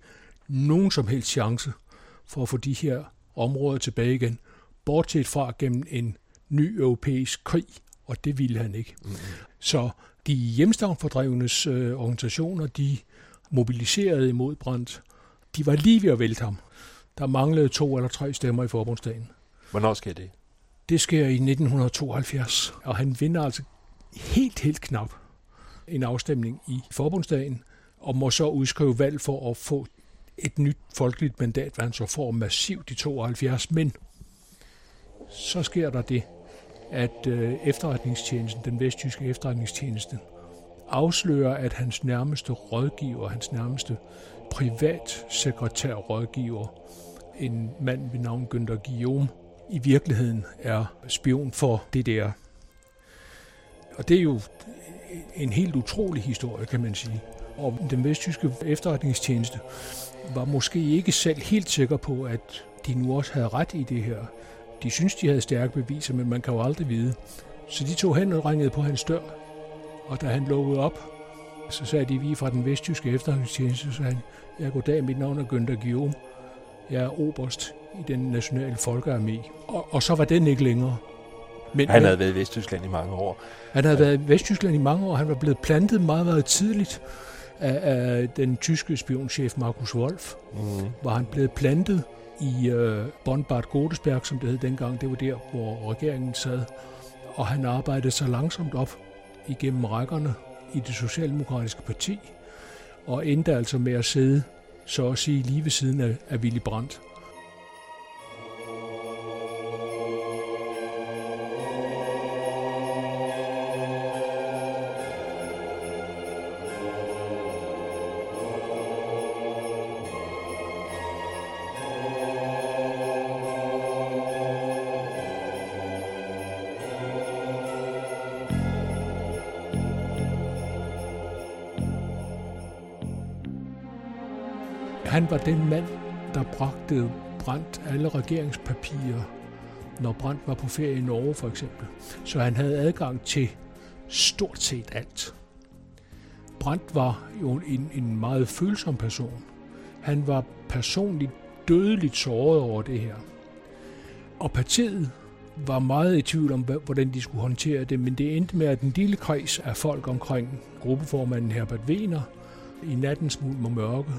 nogen som helst chance for at få de her områder tilbage igen, bortset fra gennem en ny europæisk krig, og det ville han ikke. Mm-hmm. Så de hjemstavnfordrevnes øh, organisationer, de mobiliserede imod Brandt. De var lige ved at vælte ham. Der manglede to eller tre stemmer i forbundsdagen. Hvornår sker det? Det sker i 1972, og han vinder altså helt, helt knap en afstemning i forbundsdagen, og må så udskrive valg for at få et nyt folkeligt mandat, hvad han så får massivt i 72. Men så sker der det, at øh, efterretningstjenesten, den vesttyske efterretningstjeneste, afslører, at hans nærmeste rådgiver, hans nærmeste privatsekretærrådgiver, en mand ved navn Günther Guillaume, i virkeligheden er spion for DDR. Og det er jo en helt utrolig historie, kan man sige. Og den vesttyske efterretningstjeneste var måske ikke selv helt sikker på, at de nu også havde ret i det her. De synes, de havde stærke beviser, men man kan jo aldrig vide. Så de tog hen og ringede på hans dør, og da han lukkede op, så sagde de, vi fra den vesttyske efterretningstjeneste, så han, jeg goddag, dag, mit navn er Günther Guillaume. Jeg er oberst i den nationale folkearmé. Og, og så var den ikke længere. Men, han havde været i Vesttyskland i mange år. Han havde været i Vesttyskland i mange år. Han var blevet plantet meget, meget tidligt af, af den tyske spionchef Markus Wolf. Mm. Var han blevet plantet i øh, Bonn-Bad Godesberg, som det hed dengang. Det var der, hvor regeringen sad. Og han arbejdede så langsomt op igennem rækkerne i det socialdemokratiske parti, og endte altså med at sidde, så at sige, lige ved siden af, af Willy Brandt. Var den mand, der bragte Brandt alle regeringspapirer, når Brandt var på ferie i Norge for eksempel. Så han havde adgang til stort set alt. Brandt var jo en, en meget følsom person. Han var personligt dødeligt såret over det her. Og partiet var meget i tvivl om, hvordan de skulle håndtere det, men det endte med, at den lille kreds af folk omkring gruppeformanden Herbert Wehner i nattens mulm og mørke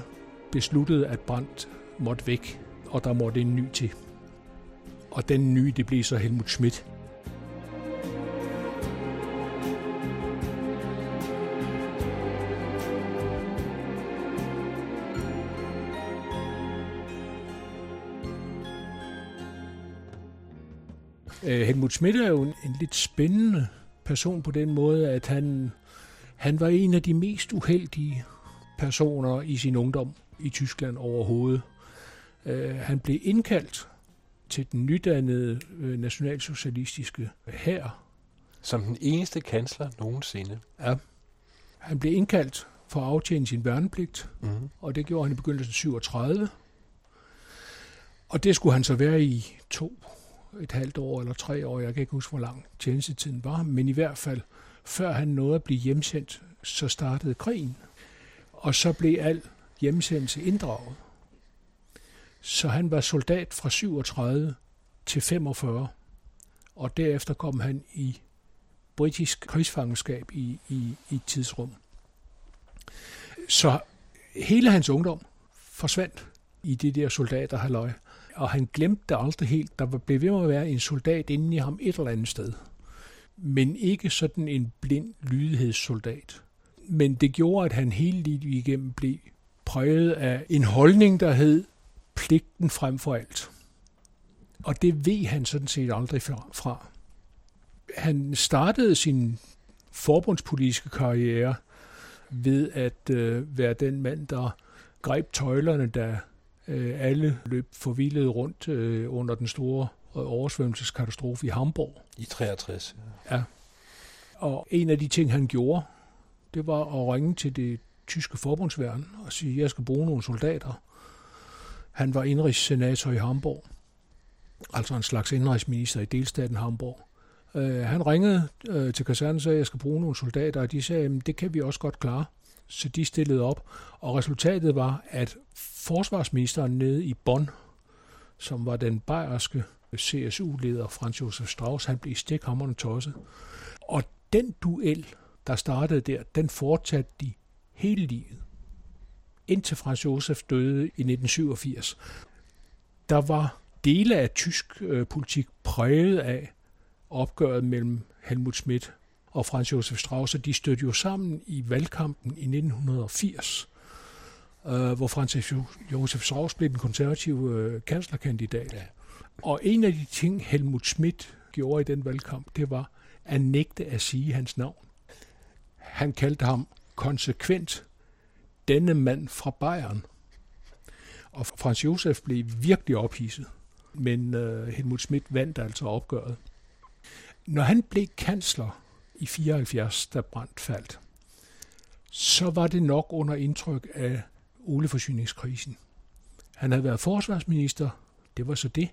besluttede, at Brandt måtte væk, og der måtte en ny til. Og den nye, det blev så Helmut Schmidt. Øh, Helmut Schmidt er jo en, en lidt spændende person på den måde, at han, han var en af de mest uheldige personer i sin ungdom i Tyskland overhovedet. Uh, han blev indkaldt til den nydannede uh, nationalsocialistiske hær. Som den eneste kansler nogensinde. Ja. Han blev indkaldt for at aftjene sin værnepligt, mm. og det gjorde han i begyndelsen af 37. Og det skulle han så være i to, et halvt år eller tre år, jeg kan ikke huske, hvor lang tjenestetiden var, men i hvert fald, før han nåede at blive hjemsendt, så startede krigen. Og så blev al hjemsendelse inddraget. Så han var soldat fra 37 til 45, og derefter kom han i britisk krigsfangenskab i, i, i et tidsrum. Så hele hans ungdom forsvandt i det der soldater halløj. Og han glemte det aldrig helt. Der blev ved med at være en soldat inde i ham et eller andet sted. Men ikke sådan en blind lydighedssoldat. Men det gjorde, at han hele livet igennem blev præget af en holdning, der hed pligten frem for alt. Og det ved han sådan set aldrig fra. Han startede sin forbundspolitiske karriere ved at øh, være den mand, der greb tøjlerne, da øh, alle løb forvildet rundt øh, under den store øh, oversvømmelseskatastrofe i Hamburg. I 63. Ja. ja. Og en af de ting, han gjorde, det var at ringe til det tyske forbundsværn og sige, at jeg skal bruge nogle soldater. Han var indrigssenator i Hamburg, altså en slags indrigsminister i delstaten Hamburg. Øh, han ringede øh, til kasernen og sagde, at jeg skal bruge nogle soldater, og de sagde, at det kan vi også godt klare. Så de stillede op, og resultatet var, at forsvarsministeren nede i Bonn, som var den bayerske CSU-leder Franz Josef Strauss, han blev stikhammerne tosset. Og den duel, der startede der, den fortsatte de hele livet. Indtil Franz Josef døde i 1987. Der var dele af tysk øh, politik præget af opgøret mellem Helmut Schmidt og Franz Josef Strauss, de stødte jo sammen i valgkampen i 1980, øh, hvor Franz Josef Strauss blev den konservative øh, kanslerkandidat. Ja. Og en af de ting, Helmut Schmidt gjorde i den valgkamp, det var at nægte at sige hans navn. Han kaldte ham konsekvent denne mand fra Bayern. Og Franz Josef blev virkelig ophidset, men øh, Helmut Schmidt vandt altså opgøret. Når han blev kansler i 74, da Brandt faldt, så var det nok under indtryk af olieforsyningskrisen. Han havde været forsvarsminister, det var så det.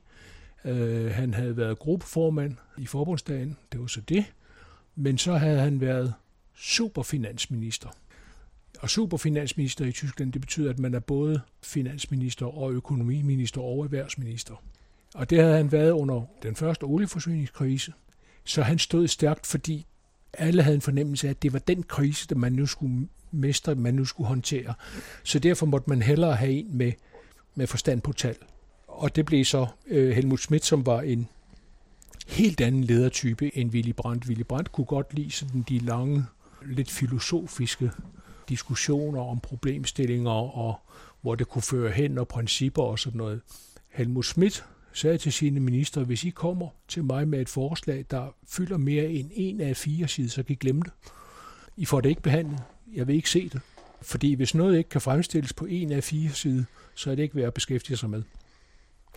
Uh, han havde været gruppeformand i forbundsdagen, det var så det. Men så havde han været superfinansminister. Og superfinansminister i Tyskland, det betyder, at man er både finansminister og økonomiminister og erhvervsminister. Og det havde han været under den første olieforsyningskrise. Så han stod stærkt, fordi alle havde en fornemmelse af, at det var den krise, der man nu skulle mestre, man nu skulle håndtere. Så derfor måtte man hellere have en med, med forstand på tal. Og det blev så øh, Helmut Schmidt, som var en helt anden ledertype end Willy Brandt. Willy Brandt kunne godt lide sådan de lange, lidt filosofiske diskussioner om problemstillinger og hvor det kunne føre hen og principper og sådan noget. Helmut Schmidt sagde til sine ministre, hvis I kommer til mig med et forslag, der fylder mere end en af fire sider, så kan I glemme det. I får det ikke behandlet. Jeg vil ikke se det. Fordi hvis noget ikke kan fremstilles på en af fire sider, så er det ikke værd at beskæftige sig med.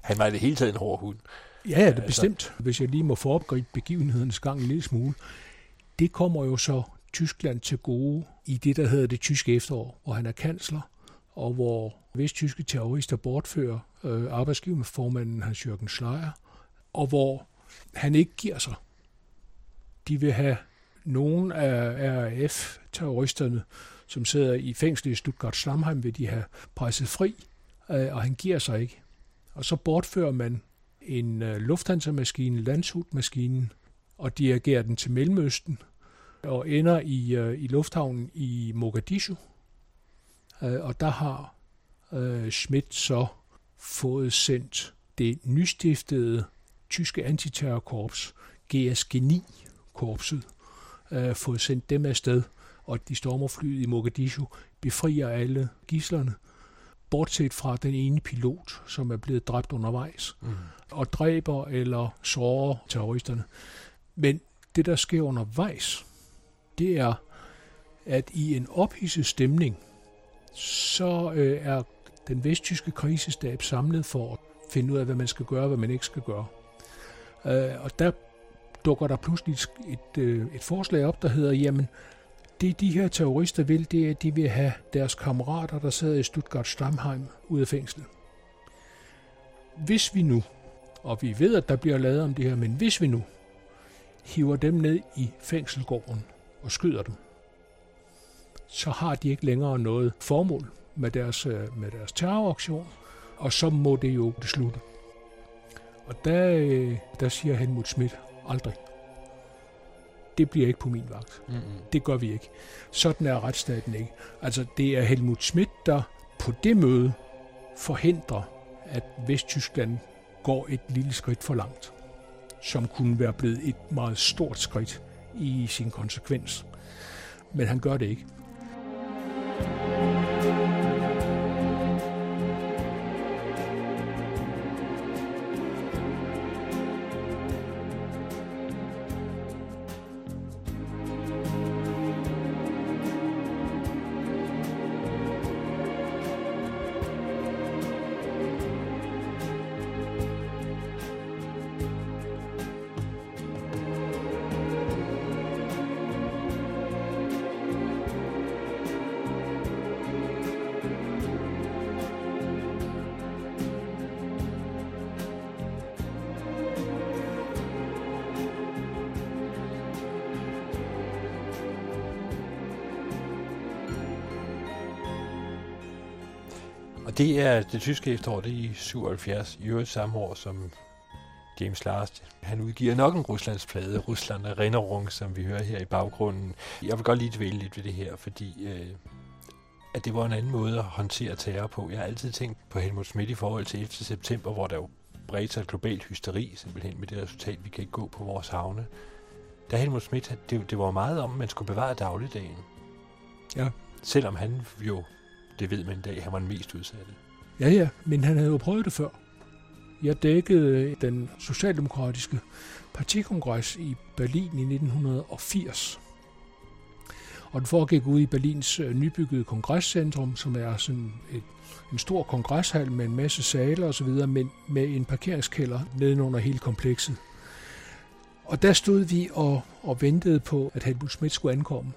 Han var i det hele taget en hård hund. Ja, ja, det er altså. bestemt. Hvis jeg lige må foregribe begivenhedens gang en lille smule. Det kommer jo så Tyskland til gode i det, der hedder det tyske efterår, hvor han er kansler, og hvor vesttyske terrorister bortfører øh, arbejdsgiverformanden Hans-Jørgen Schleier, og hvor han ikke giver sig. De vil have nogle af RAF-terroristerne, som sidder i fængsel i Stuttgart-Slamheim, vil de have presset fri, øh, og han giver sig ikke. Og så bortfører man en øh, Lufthansa-maskine, Landshut-maskinen, og dirigerer den til Mellemøsten, og ender i, øh, i lufthavnen i Mogadishu. Øh, og der har øh, Schmidt så fået sendt det nystiftede tyske antiterrorkorps, GSG-9-korpset, øh, fået sendt dem afsted, og de stormer flyet i Mogadishu, befrier alle gislerne, bortset fra den ene pilot, som er blevet dræbt undervejs, mm. og dræber eller sårer terroristerne. Men det, der sker undervejs, det er, at i en ophidset stemning, så øh, er den vesttyske krisestab samlet for at finde ud af, hvad man skal gøre og hvad man ikke skal gøre. Øh, og der dukker der pludselig et, øh, et forslag op, der hedder, jamen, det de her terrorister vil, det er, at de vil have deres kammerater, der sidder i Stuttgart Stamheim, ud af fængslet. Hvis vi nu, og vi ved, at der bliver lavet om det her, men hvis vi nu hiver dem ned i fængselgården og skyder dem, så har de ikke længere noget formål med deres, øh, med deres terroraktion, og så må det jo det slutte. Og der, øh, der siger Helmut Schmidt aldrig. Det bliver ikke på min vagt. Mm-hmm. Det gør vi ikke. Sådan er retsstaten ikke. Altså, det er Helmut Schmidt, der på det møde forhindrer, at Vesttyskland går et lille skridt for langt, som kunne være blevet et meget stort skridt i sin konsekvens. Men han gør det ikke. thank you er det tyske efterår, det er i 77, i øvrigt samme år, som James Last. Han udgiver nok en Ruslandsplade, Rusland og Rinderung, som vi hører her i baggrunden. Jeg vil godt lige dvæle lidt ved det her, fordi øh, at det var en anden måde at håndtere terror på. Jeg har altid tænkt på Helmut Schmidt i forhold til 11. september, hvor der jo bredte sig et globalt hysteri, simpelthen med det resultat, vi kan ikke gå på vores havne. Der Helmut Schmidt, det, det var meget om, at man skulle bevare dagligdagen. Ja. Selvom han jo, det ved man i dag, han var den mest udsatte. Ja, ja, men han havde jo prøvet det før. Jeg dækkede øh, den socialdemokratiske partikongres i Berlin i 1980. Og den foregik ude i Berlins øh, nybyggede kongresscentrum, som er sådan et, en stor kongreshal med en masse sale og så videre, men med en parkeringskælder nedenunder hele komplekset. Og der stod vi og, og ventede på, at Helmut Schmidt skulle ankomme.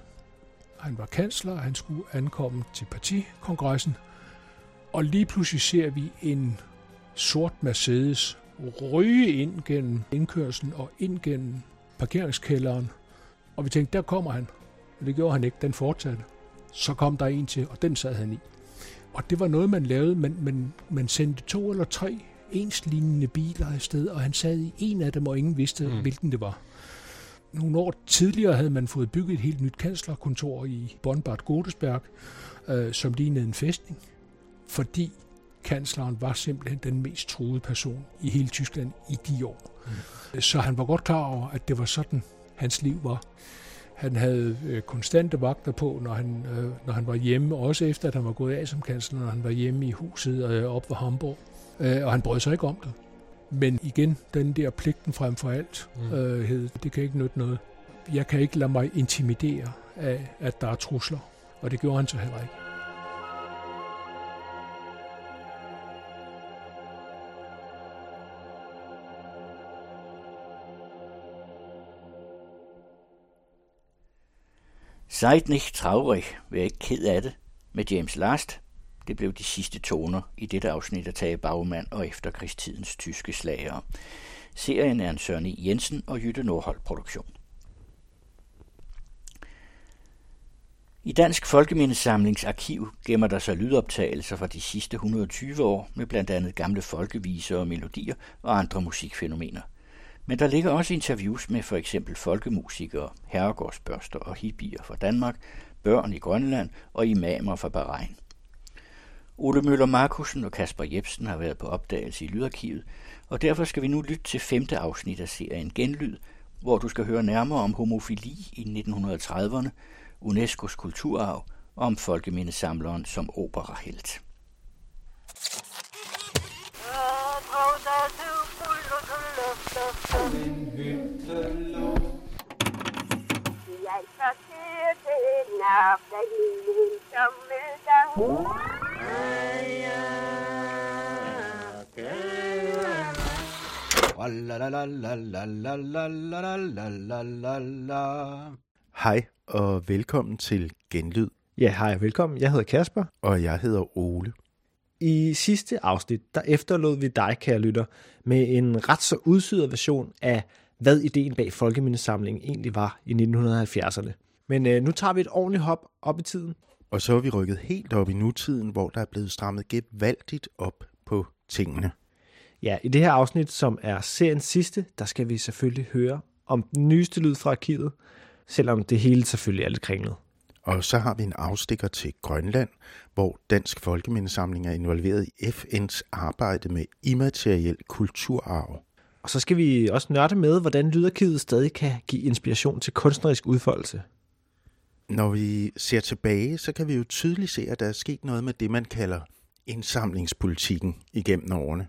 Han var kansler, og han skulle ankomme til partikongressen. Og lige pludselig ser vi en sort Mercedes ryge ind gennem indkørslen og ind gennem parkeringskælderen. Og vi tænkte, der kommer han. Men det gjorde han ikke, den fortsatte. Så kom der en til, og den sad han i. Og det var noget, man lavede, men man, man sendte to eller tre enslignende biler afsted, og han sad i en af dem, og ingen vidste, mm. hvilken det var. Nogle år tidligere havde man fået bygget et helt nyt kanslerkontor i Bonn-Bad Godesberg, øh, som lignede en fæstning, fordi kansleren var simpelthen den mest truede person i hele Tyskland i de år. Mm. Så han var godt klar over, at det var sådan, hans liv var. Han havde øh, konstante vagter på, når han, øh, når han var hjemme, også efter at han var gået af som kansler, når han var hjemme i huset øh, op ved Hamburg. Øh, og han brød sig ikke om det. Men igen, den der pligten frem for alt, mm. øh, hed, det kan ikke nytte noget. Jeg kan ikke lade mig intimidere af, at der er trusler. Og det gjorde han så heller ikke. Seid nicht traurig, vær ikke ked af det, med James Last. Det blev de sidste toner i dette afsnit af Tage Bagmand og efterkrigstidens tyske slagere. Serien er en Søren E. Jensen og Jytte Nordholt produktion. I Dansk Folkemindesamlings arkiv gemmer der sig lydoptagelser fra de sidste 120 år med blandt andet gamle folkeviser og melodier og andre musikfænomener. Men der ligger også interviews med for eksempel folkemusikere, herregårdsbørster og hippier fra Danmark, børn i Grønland og imamer fra Bahrain. Ole Møller Markusen og Kasper Jebsen har været på opdagelse i Lydarkivet, og derfor skal vi nu lytte til femte afsnit af serien Genlyd, hvor du skal høre nærmere om homofili i 1930'erne, UNESCO's kulturarv og om folkemindesamleren som operahelt. Jeg sorterede nap, da himlen sommeldag. Hej og velkommen til Genlyd. Ja, hej og velkommen. Jeg hedder Kasper. Og jeg hedder Ole. I sidste afsnit, der efterlod vi dig, kære lytter, med en ret så udsyret version af, hvad ideen bag Folkemindesamlingen egentlig var i 1970'erne. Men øh, nu tager vi et ordentligt hop op i tiden. Og så er vi rykket helt op i nutiden, hvor der er blevet strammet gevaldigt op på tingene. Ja, i det her afsnit, som er seriens sidste, der skal vi selvfølgelig høre om den nyeste lyd fra arkivet, selvom det hele selvfølgelig er lidt kringlet. Og så har vi en afstikker til Grønland, hvor Dansk Folkemindesamling er involveret i FN's arbejde med immateriel kulturarv. Og så skal vi også nørde med, hvordan Lydarkivet stadig kan give inspiration til kunstnerisk udfoldelse. Når vi ser tilbage, så kan vi jo tydeligt se, at der er sket noget med det, man kalder indsamlingspolitikken igennem årene.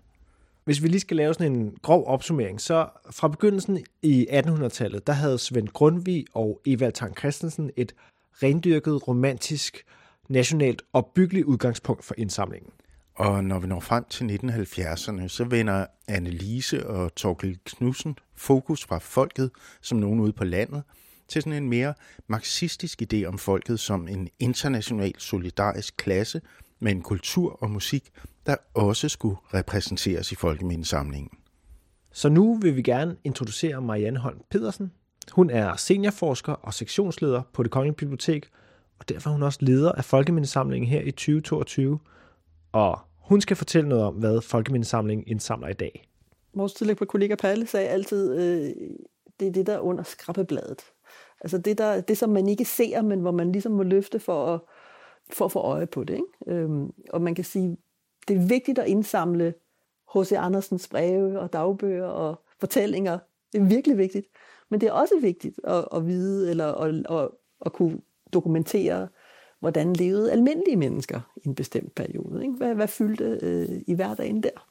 Hvis vi lige skal lave sådan en grov opsummering, så fra begyndelsen i 1800-tallet, der havde Svend Grundtvig og Evald Tang Christensen et rendyrket, romantisk, nationalt opbyggeligt udgangspunkt for indsamlingen. Og når vi når frem til 1970'erne, så vender Annelise og Torkel Knudsen fokus fra folket som nogen ude på landet til sådan en mere marxistisk idé om folket som en international solidarisk klasse med en kultur og musik, der også skulle repræsenteres i folkemindesamlingen. Så nu vil vi gerne introducere Marianne Holm Pedersen. Hun er seniorforsker og sektionsleder på det Kongelige Bibliotek, og derfor er hun også leder af Folkemindesamlingen her i 2022. Og hun skal fortælle noget om, hvad Folkemindesamlingen indsamler i dag. Vores tidligere kollega Palle sagde altid, øh, det er det, der er under skrabbebladet. Altså det, der, det, som man ikke ser, men hvor man ligesom må løfte for at, for at få øje på det. Ikke? Øhm, og man kan sige, det er vigtigt at indsamle H.C. Andersens breve og dagbøger og fortællinger. Det er virkelig vigtigt. Men det er også vigtigt at, at vide eller at, at, at kunne dokumentere, hvordan levede almindelige mennesker i en bestemt periode. Ikke? Hvad, hvad fyldte øh, i hverdagen der?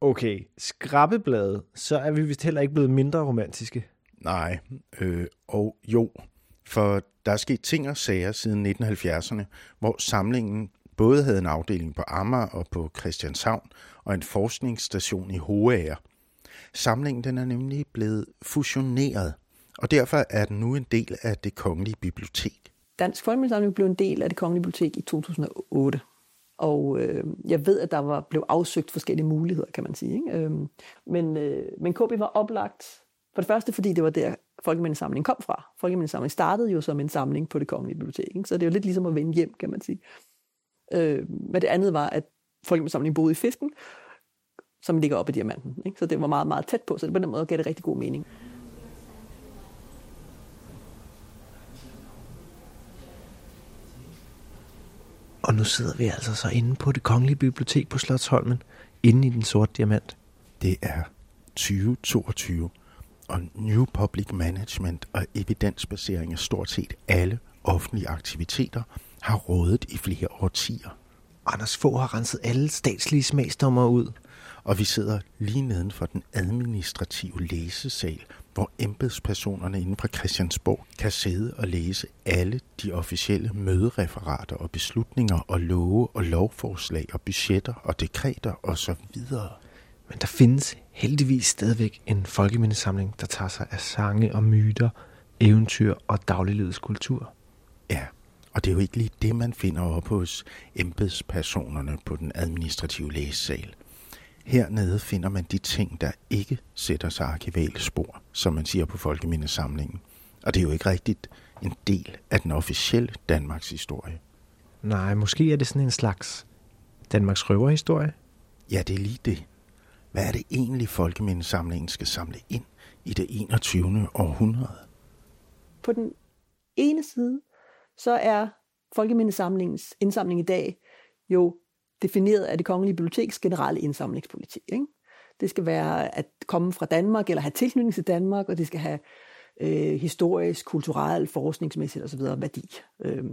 Okay, skrabbebladet, så er vi vist heller ikke blevet mindre romantiske. Nej, øh, og jo, for der er sket ting og sager siden 1970'erne, hvor samlingen både havde en afdeling på Amager og på Christianshavn og en forskningsstation i Hoager. Samlingen den er nemlig blevet fusioneret, og derfor er den nu en del af det kongelige bibliotek. Dansk Folkemindesamling blev en del af det kongelige bibliotek i 2008. Og øh, jeg ved, at der var, blev afsøgt forskellige muligheder, kan man sige. Ikke? Øhm, men, øh, men KB var oplagt for det første, fordi det var der, Folkemindesamlingen kom fra. Folkemindesamlingen startede jo som en samling på det kongelige bibliotek. Ikke? Så det er jo lidt ligesom at vende hjem, kan man sige. Øh, men det andet var, at Folkemindesamlingen boede i Fisken, som ligger oppe i Diamanten. Ikke? Så det var meget, meget tæt på, så det på den måde gav det rigtig god mening. Og nu sidder vi altså så inde på det kongelige bibliotek på Slottholmen, inde i den sorte diamant. Det er 2022, og New Public Management og evidensbasering af stort set alle offentlige aktiviteter har rådet i flere årtier. Anders Fogh har renset alle statslige smagsdommer ud. Og vi sidder lige neden for den administrative læsesal, hvor embedspersonerne inden fra Christiansborg kan sidde og læse alle de officielle mødereferater og beslutninger og love og lovforslag og budgetter og dekreter osv. Men der findes heldigvis stadigvæk en folkemindesamling, der tager sig af sange og myter, eventyr og dagliglivets kultur. Ja, og det er jo ikke lige det, man finder op hos embedspersonerne på den administrative læsesal. Hernede finder man de ting, der ikke sætter sig arkivale spor, som man siger på Folkemindesamlingen. Og det er jo ikke rigtigt en del af den officielle Danmarks historie. Nej, måske er det sådan en slags Danmarks røverhistorie. Ja, det er lige det. Hvad er det egentlig, Folkemindesamlingen skal samle ind i det 21. århundrede? På den ene side, så er Folkemindesamlingens indsamling i dag jo defineret af det kongelige biblioteks generelle indsamlingspolitik. Ikke? Det skal være at komme fra Danmark, eller have tilknytning til Danmark, og det skal have øh, historisk, kulturel, forskningsmæssigt osv. værdi. Øh,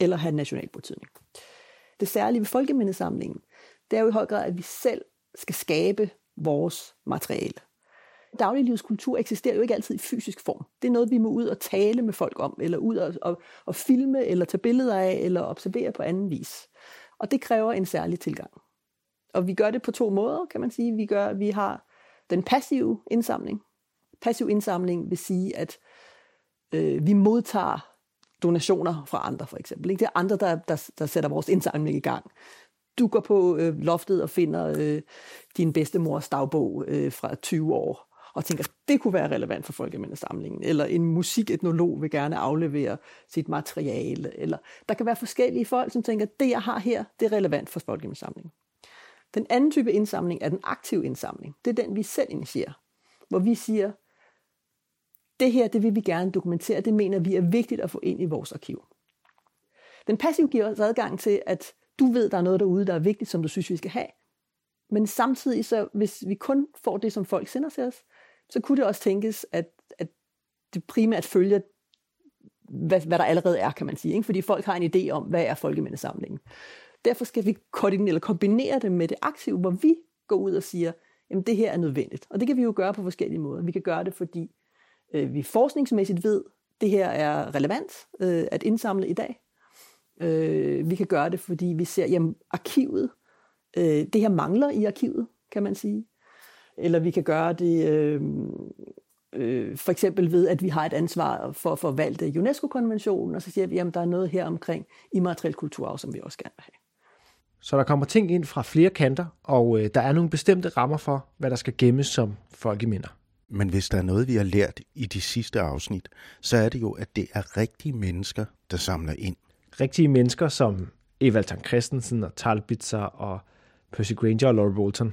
eller have national betydning. Det særlige ved folkemindesamlingen, det er jo i høj grad, at vi selv skal skabe vores materiale. Dagliglivets kultur eksisterer jo ikke altid i fysisk form. Det er noget, vi må ud og tale med folk om, eller ud og, og, og filme, eller tage billeder af, eller observere på anden vis. Og det kræver en særlig tilgang. Og vi gør det på to måder, kan man sige. Vi, gør, vi har den passive indsamling. Passiv indsamling vil sige, at øh, vi modtager donationer fra andre, for eksempel. Ikke? Det er andre, der, der, der sætter vores indsamling i gang. Du går på øh, loftet og finder øh, din bedstemors dagbog øh, fra 20 år, og tænker, det kunne være relevant for folkemindesamlingen, eller en musiketnolog vil gerne aflevere sit materiale, eller der kan være forskellige folk, som tænker, det jeg har her, det er relevant for folkemindesamlingen. Den anden type indsamling er den aktive indsamling. Det er den, vi selv initierer, hvor vi siger, det her, det vil vi gerne dokumentere, det mener vi er vigtigt at få ind i vores arkiv. Den passive giver os adgang til, at du ved, der er noget derude, der er vigtigt, som du synes, vi skal have. Men samtidig, så hvis vi kun får det, som folk sender til os, så kunne det også tænkes, at, at det primært følger, hvad, hvad der allerede er, kan man sige. Ikke? Fordi folk har en idé om, hvad er folkemindesamlingen. Derfor skal vi koordinere, eller kombinere det med det aktive, hvor vi går ud og siger, jamen det her er nødvendigt. Og det kan vi jo gøre på forskellige måder. Vi kan gøre det, fordi øh, vi forskningsmæssigt ved, det her er relevant øh, at indsamle i dag. Øh, vi kan gøre det, fordi vi ser, jamen arkivet, øh, det her mangler i arkivet, kan man sige. Eller vi kan gøre det øh, øh, for eksempel ved, at vi har et ansvar for at forvalte UNESCO-konventionen, og så siger vi, jamen der er noget her omkring immateriel kulturarv, som vi også gerne vil have. Så der kommer ting ind fra flere kanter, og øh, der er nogle bestemte rammer for, hvad der skal gemmes som folkeminder. Men hvis der er noget, vi har lært i de sidste afsnit, så er det jo, at det er rigtige mennesker, der samler ind. Rigtige mennesker som Evald Tang Christensen og Talbitzer og Percy Granger og Laura Bolton.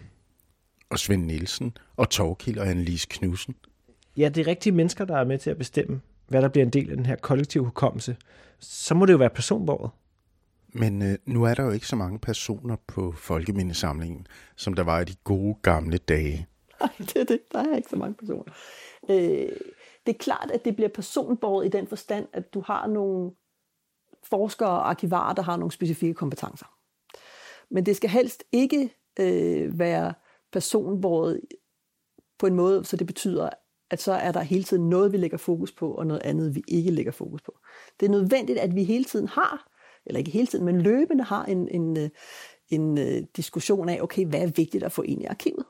Og Svend Nielsen og Torkild og Annelise Knudsen. Ja, det er rigtige mennesker, der er med til at bestemme, hvad der bliver en del af den her kollektive hukommelse. Så må det jo være personbordet. Men øh, nu er der jo ikke så mange personer på folkemindesamlingen, som der var i de gode gamle dage. Nej, det er det. Der er ikke så mange personer. Øh, det er klart, at det bliver personbordet i den forstand, at du har nogle forskere og arkivarer, der har nogle specifikke kompetencer. Men det skal helst ikke øh, være personbordet på en måde, så det betyder, at så er der hele tiden noget, vi lægger fokus på, og noget andet, vi ikke lægger fokus på. Det er nødvendigt, at vi hele tiden har, eller ikke hele tiden, men løbende har en, en, øh, en, en diskussion af, okay, hvad er vigtigt at få ind i arkivet?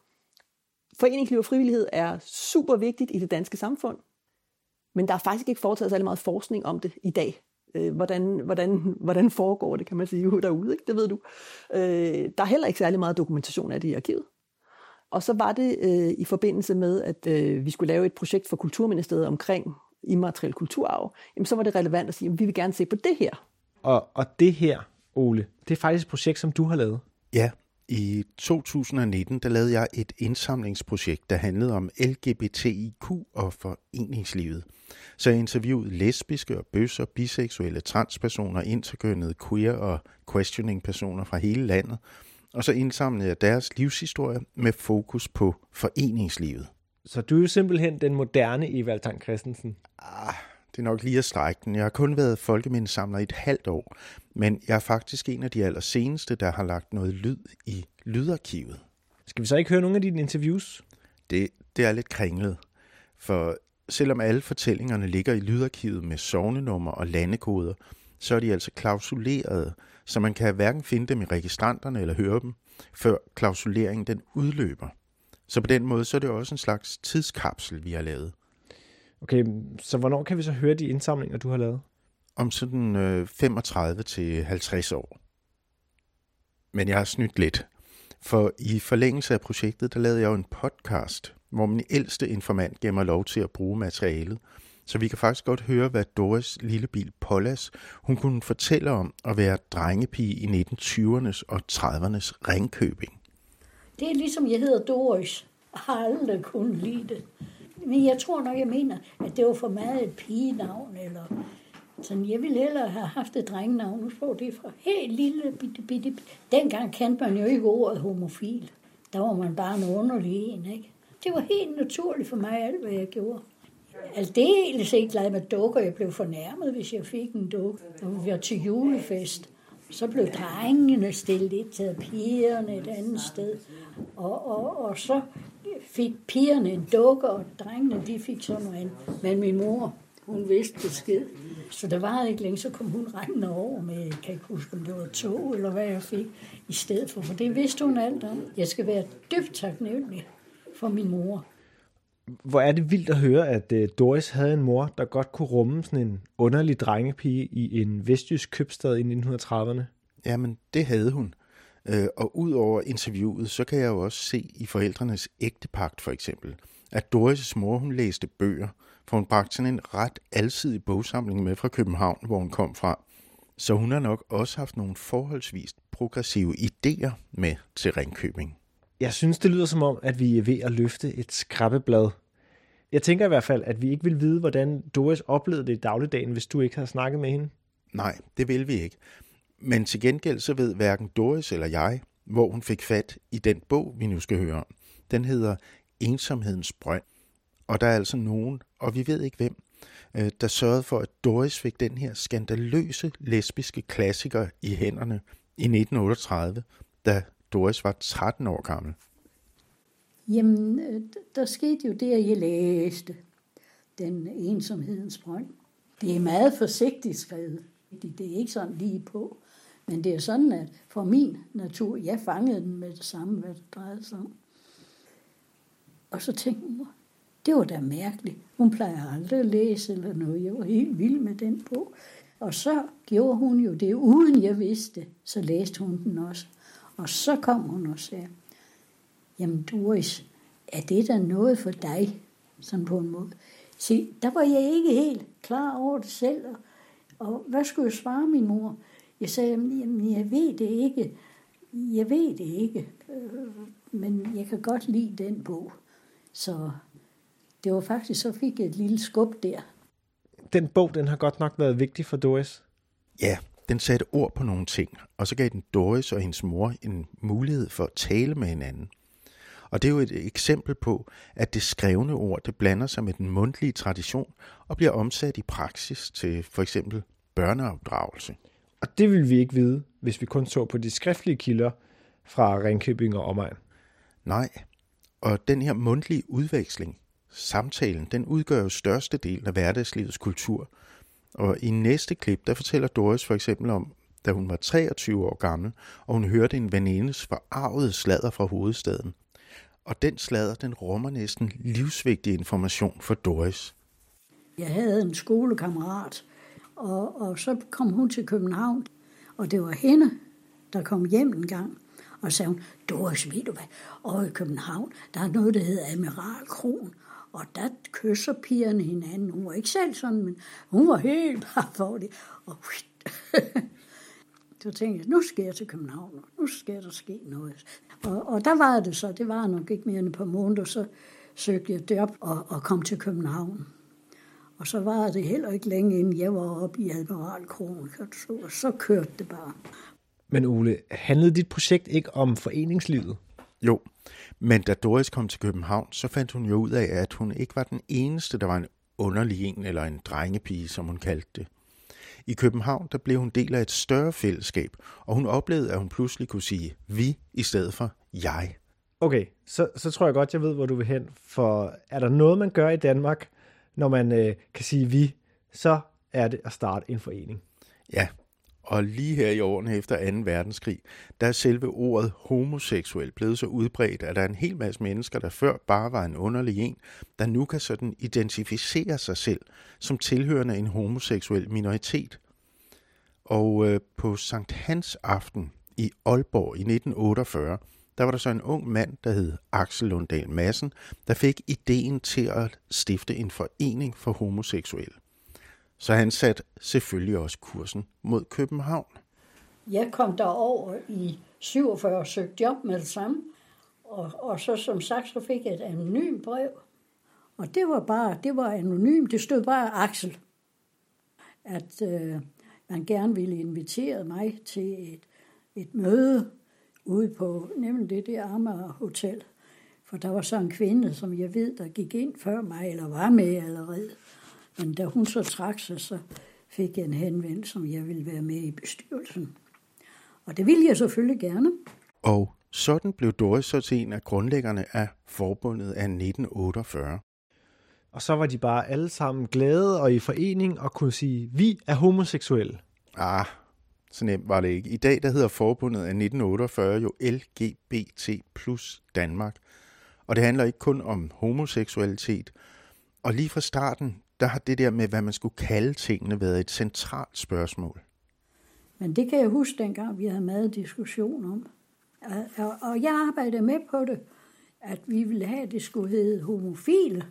Foreningsliv og frivillighed er super vigtigt i det danske samfund, men der er faktisk ikke foretaget særlig meget forskning om det i dag. Øh, hvordan, hvordan, hvordan foregår det, kan man sige, derude, ikke? det ved du. Øh, der er heller ikke særlig meget dokumentation af det i arkivet. Og så var det øh, i forbindelse med, at øh, vi skulle lave et projekt for Kulturministeriet omkring immateriel kulturarv, jamen så var det relevant at sige, at vi vil gerne se på det her. Og, og det her, Ole, det er faktisk et projekt, som du har lavet. Ja, i 2019 der lavede jeg et indsamlingsprojekt, der handlede om LGBTIQ og foreningslivet. Så jeg interviewede lesbiske og bøsser, biseksuelle, transpersoner, interkønnede, queer og questioning personer fra hele landet. Og så indsamlede jeg deres livshistorie med fokus på foreningslivet. Så du er jo simpelthen den moderne Evald Tang Christensen. Ah, det er nok lige at strække den. Jeg har kun været folkemindesamler i et halvt år, men jeg er faktisk en af de allerseneste, der har lagt noget lyd i lydarkivet. Skal vi så ikke høre nogle af dine interviews? Det, det er lidt kringlet, for selvom alle fortællingerne ligger i lydarkivet med sovnenummer og landekoder, så er de altså klausulerede, så man kan hverken finde dem i registranterne eller høre dem, før klausuleringen den udløber. Så på den måde så er det også en slags tidskapsel, vi har lavet. Okay, så hvornår kan vi så høre de indsamlinger, du har lavet? Om sådan øh, 35 til 50 år. Men jeg har snydt lidt. For i forlængelse af projektet, der lavede jeg jo en podcast, hvor min ældste informant gav mig lov til at bruge materialet. Så vi kan faktisk godt høre, hvad Doris lillebil Pollas, hun kunne fortælle om at være drengepige i 1920'ernes og 30'ernes Ringkøbing. Det er ligesom, jeg hedder Doris. Jeg har aldrig kunnet lide det. Men jeg tror nok, jeg mener, at det var for meget et pigenavn, eller sådan, jeg ville hellere have haft et drengenavn. Nu får det fra helt lille bitte, bitte. Dengang kendte man jo ikke ordet homofil. Der var man bare en underlig en, ikke? Det var helt naturligt for mig, alt hvad jeg gjorde. Aldeles ikke glad med dukker. Jeg blev fornærmet, hvis jeg fik en dukke. Og vi var til julefest. Så blev drengene stillet et til pigerne et andet sted. Og, og, og så fik pigerne en dukke, og drengene de fik sådan noget andet. Men min mor, hun vidste besked. Så der var ikke længe, så kom hun rendende over med, jeg kan ikke huske, om det var to eller hvad jeg fik i stedet for. For det vidste hun alt om. Jeg skal være dybt taknemmelig for min mor. Hvor er det vildt at høre, at øh, Doris havde en mor, der godt kunne rumme sådan en underlig drengepige i en vestjysk købstad i 1930'erne. Jamen, det havde hun. Øh, og ud over interviewet, så kan jeg jo også se i forældrenes ægtepagt for eksempel, at Doris' mor hun læste bøger, for hun bragte sådan en ret alsidig bogsamling med fra København, hvor hun kom fra. Så hun har nok også haft nogle forholdsvis progressive idéer med til Ringkøbing. Jeg synes, det lyder som om, at vi er ved at løfte et skrabbeblad. Jeg tænker i hvert fald, at vi ikke vil vide, hvordan Doris oplevede det i dagligdagen, hvis du ikke havde snakket med hende. Nej, det vil vi ikke. Men til gengæld så ved hverken Doris eller jeg, hvor hun fik fat i den bog, vi nu skal høre om. Den hedder Ensomhedens Brønd. Og der er altså nogen, og vi ved ikke hvem, øh, der sørgede for, at Doris fik den her skandaløse lesbiske klassiker i hænderne i 1938, da Doris var 13 år gammel. Jamen, øh, der skete jo det, at jeg læste den ensomhedens brønd. Det er meget forsigtigt skrevet. Det er ikke sådan lige på. Men det er sådan, at for min natur, jeg fangede den med det samme, hvad det drejede sig om. Og så tænkte jeg, det var da mærkeligt. Hun plejer aldrig at læse eller noget. Jeg var helt vild med den bog. Og så gjorde hun jo det, uden jeg vidste. Så læste hun den også. Og så kom hun og sagde, jamen Doris, er det da noget for dig? Sådan på en måde. Se, der var jeg ikke helt klar over det selv. Og, og hvad skulle jeg svare min mor? Jeg sagde, jamen jeg ved det ikke. Jeg ved det ikke. Øh, men jeg kan godt lide den bog. Så det var faktisk, så fik jeg et lille skub der. Den bog, den har godt nok været vigtig for Doris. Ja, den satte ord på nogle ting, og så gav den Doris og hendes mor en mulighed for at tale med hinanden. Og det er jo et eksempel på, at det skrevne ord, det blander sig med den mundtlige tradition og bliver omsat i praksis til for eksempel børneopdragelse. Og det vil vi ikke vide, hvis vi kun så på de skriftlige kilder fra Ringkøbing og omegn. Nej, og den her mundtlige udveksling, samtalen, den udgør jo største del af hverdagslivets kultur. Og i næste klip, der fortæller Doris for eksempel om, da hun var 23 år gammel, og hun hørte en venindes forarvede sladder fra hovedstaden. Og den sladder, den rummer næsten livsvigtig information for Doris. Jeg havde en skolekammerat, og, og så kom hun til København, og det var hende, der kom hjem en gang. Og sagde hun, Doris, ved du hvad, og i København, der er noget, der hedder Amiral Kron, og der kysser pigerne hinanden. Hun var ikke selv sådan, men hun var helt bare for det. Og så tænkte jeg, nu skal jeg til København, og nu skal der ske noget. Og, og der var det så, det var nok ikke mere end et par måneder, så søgte jeg job og, og kom til København. Og så var det heller ikke længe, inden jeg var oppe i Admiralkronen, og så kørte det bare. Men Ole, handlede dit projekt ikke om foreningslivet? Jo, men da Doris kom til København, så fandt hun jo ud af, at hun ikke var den eneste, der var en underlig en eller en drengepige, som hun kaldte det. I København der blev hun del af et større fællesskab, og hun oplevede, at hun pludselig kunne sige vi i stedet for jeg. Okay, så, så tror jeg godt, jeg ved, hvor du vil hen. For er der noget, man gør i Danmark, når man øh, kan sige vi, så er det at starte en forening. Ja, og lige her i årene efter 2. verdenskrig, der er selve ordet homoseksuel blevet så udbredt, at der er en hel masse mennesker, der før bare var en underlig en, der nu kan sådan identificere sig selv som tilhørende en homoseksuel minoritet. Og øh, på Sankt Hans aften i Aalborg i 1948, der var der så en ung mand, der hed Axel Lunddal Madsen, der fik ideen til at stifte en forening for homoseksuelle. Så han satte selvfølgelig også kursen mod København. Jeg kom derover i 47 og søgte job med det samme. Og, og så som sagt, så fik jeg et anonymt brev. Og det var bare, det var anonymt. Det stod bare Axel. At øh, man gerne ville invitere mig til et, et møde ude på nemlig det der Amager Hotel. For der var så en kvinde, som jeg ved, der gik ind før mig, eller var med allerede. Men da hun så trak sig, så fik jeg en henvendelse, som jeg ville være med i bestyrelsen. Og det ville jeg selvfølgelig gerne. Og sådan blev Doris så til en af grundlæggerne af forbundet af 1948. Og så var de bare alle sammen glade og i forening og kunne sige, vi er homoseksuelle. Ah, så nemt var det ikke. I dag der hedder forbundet af 1948 jo LGBT plus Danmark. Og det handler ikke kun om homoseksualitet. Og lige fra starten, der har det der med, hvad man skulle kalde tingene, været et centralt spørgsmål. Men det kan jeg huske dengang, vi havde meget diskussion om. Og jeg arbejdede med på det. at vi ville have, at det skulle hedde homofile.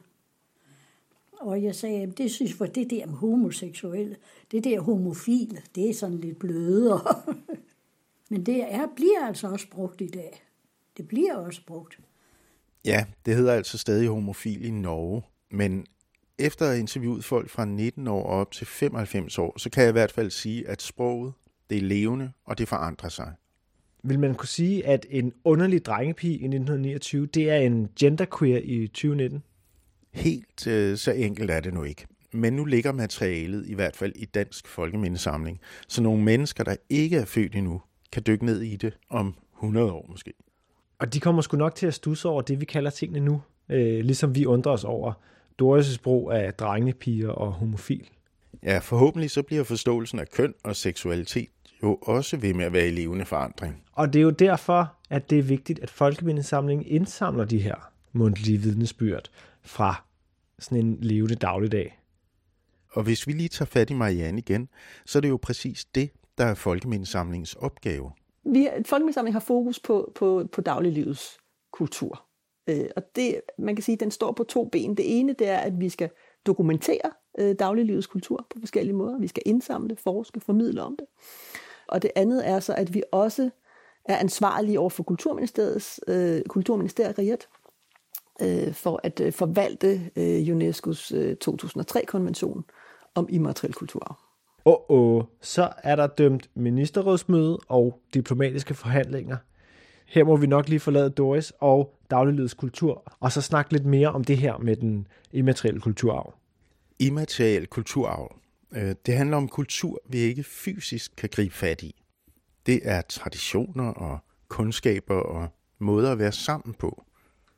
Og jeg sagde, at det synes jeg, det der med homoseksuelle, det der homofile, det er sådan lidt blødere. Men det er, bliver altså også brugt i dag. Det bliver også brugt. Ja, det hedder altså stadig homofil i Norge, men efter at have interviewet folk fra 19 år op til 95 år, så kan jeg i hvert fald sige, at sproget, det er levende, og det forandrer sig. Vil man kunne sige, at en underlig drengepige i 1929, det er en genderqueer i 2019? Helt øh, så enkelt er det nu ikke. Men nu ligger materialet i hvert fald i Dansk Folkemindesamling, så nogle mennesker, der ikke er født endnu, kan dykke ned i det om 100 år måske. Og de kommer sgu nok til at stusse over det, vi kalder tingene nu, øh, ligesom vi undrer os over Doris' brug af drengepiger og homofil. Ja, forhåbentlig så bliver forståelsen af køn og seksualitet jo også ved med at være i levende forandring. Og det er jo derfor, at det er vigtigt, at Folkemindesamlingen indsamler de her mundtlige vidnesbyrd fra sådan en levende dagligdag. Og hvis vi lige tager fat i Marianne igen, så er det jo præcis det, der er Folkemindesamlingens opgave. Vi, Folkemindesamlingen har fokus på, på, på dagliglivets kultur. Øh, og det, man kan sige, den står på to ben. Det ene, det er, at vi skal dokumentere øh, dagliglivets kultur på forskellige måder. Vi skal indsamle, forske, formidle om det. Og det andet er så, at vi også er ansvarlige over for Kulturministeriets, øh, Kulturministeriet øh, for at øh, forvalte øh, UNESCO's øh, 2003-konvention om immateriel kulturarv. oh, oh, så er der dømt ministerrådsmøde og diplomatiske forhandlinger. Her må vi nok lige forlade Doris og dagliglivets kultur, og så snakke lidt mere om det her med den immaterielle kulturarv. Immateriel kulturarv. Øh, det handler om kultur, vi ikke fysisk kan gribe fat i. Det er traditioner og kundskaber og måder at være sammen på.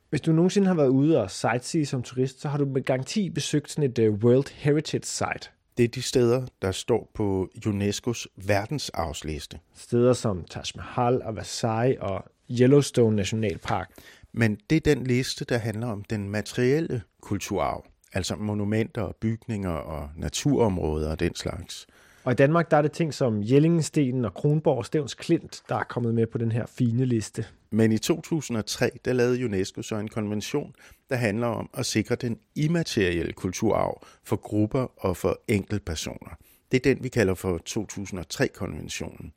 Hvis du nogensinde har været ude og sightsee som turist, så har du med garanti besøgt sådan et uh, World Heritage Site. Det er de steder, der står på UNESCO's verdensarvsliste. Steder som Taj Mahal og Versailles og Yellowstone Nationalpark. Men det er den liste, der handler om den materielle kulturarv, altså monumenter, bygninger og naturområder og den slags. Og i Danmark der er det ting som Jellingstenen og Kronborg Stævns Klint, der er kommet med på den her fine liste. Men i 2003, der lavede UNESCO så en konvention, der handler om at sikre den immaterielle kulturarv for grupper og for enkeltpersoner. Det er den, vi kalder for 2003-konventionen.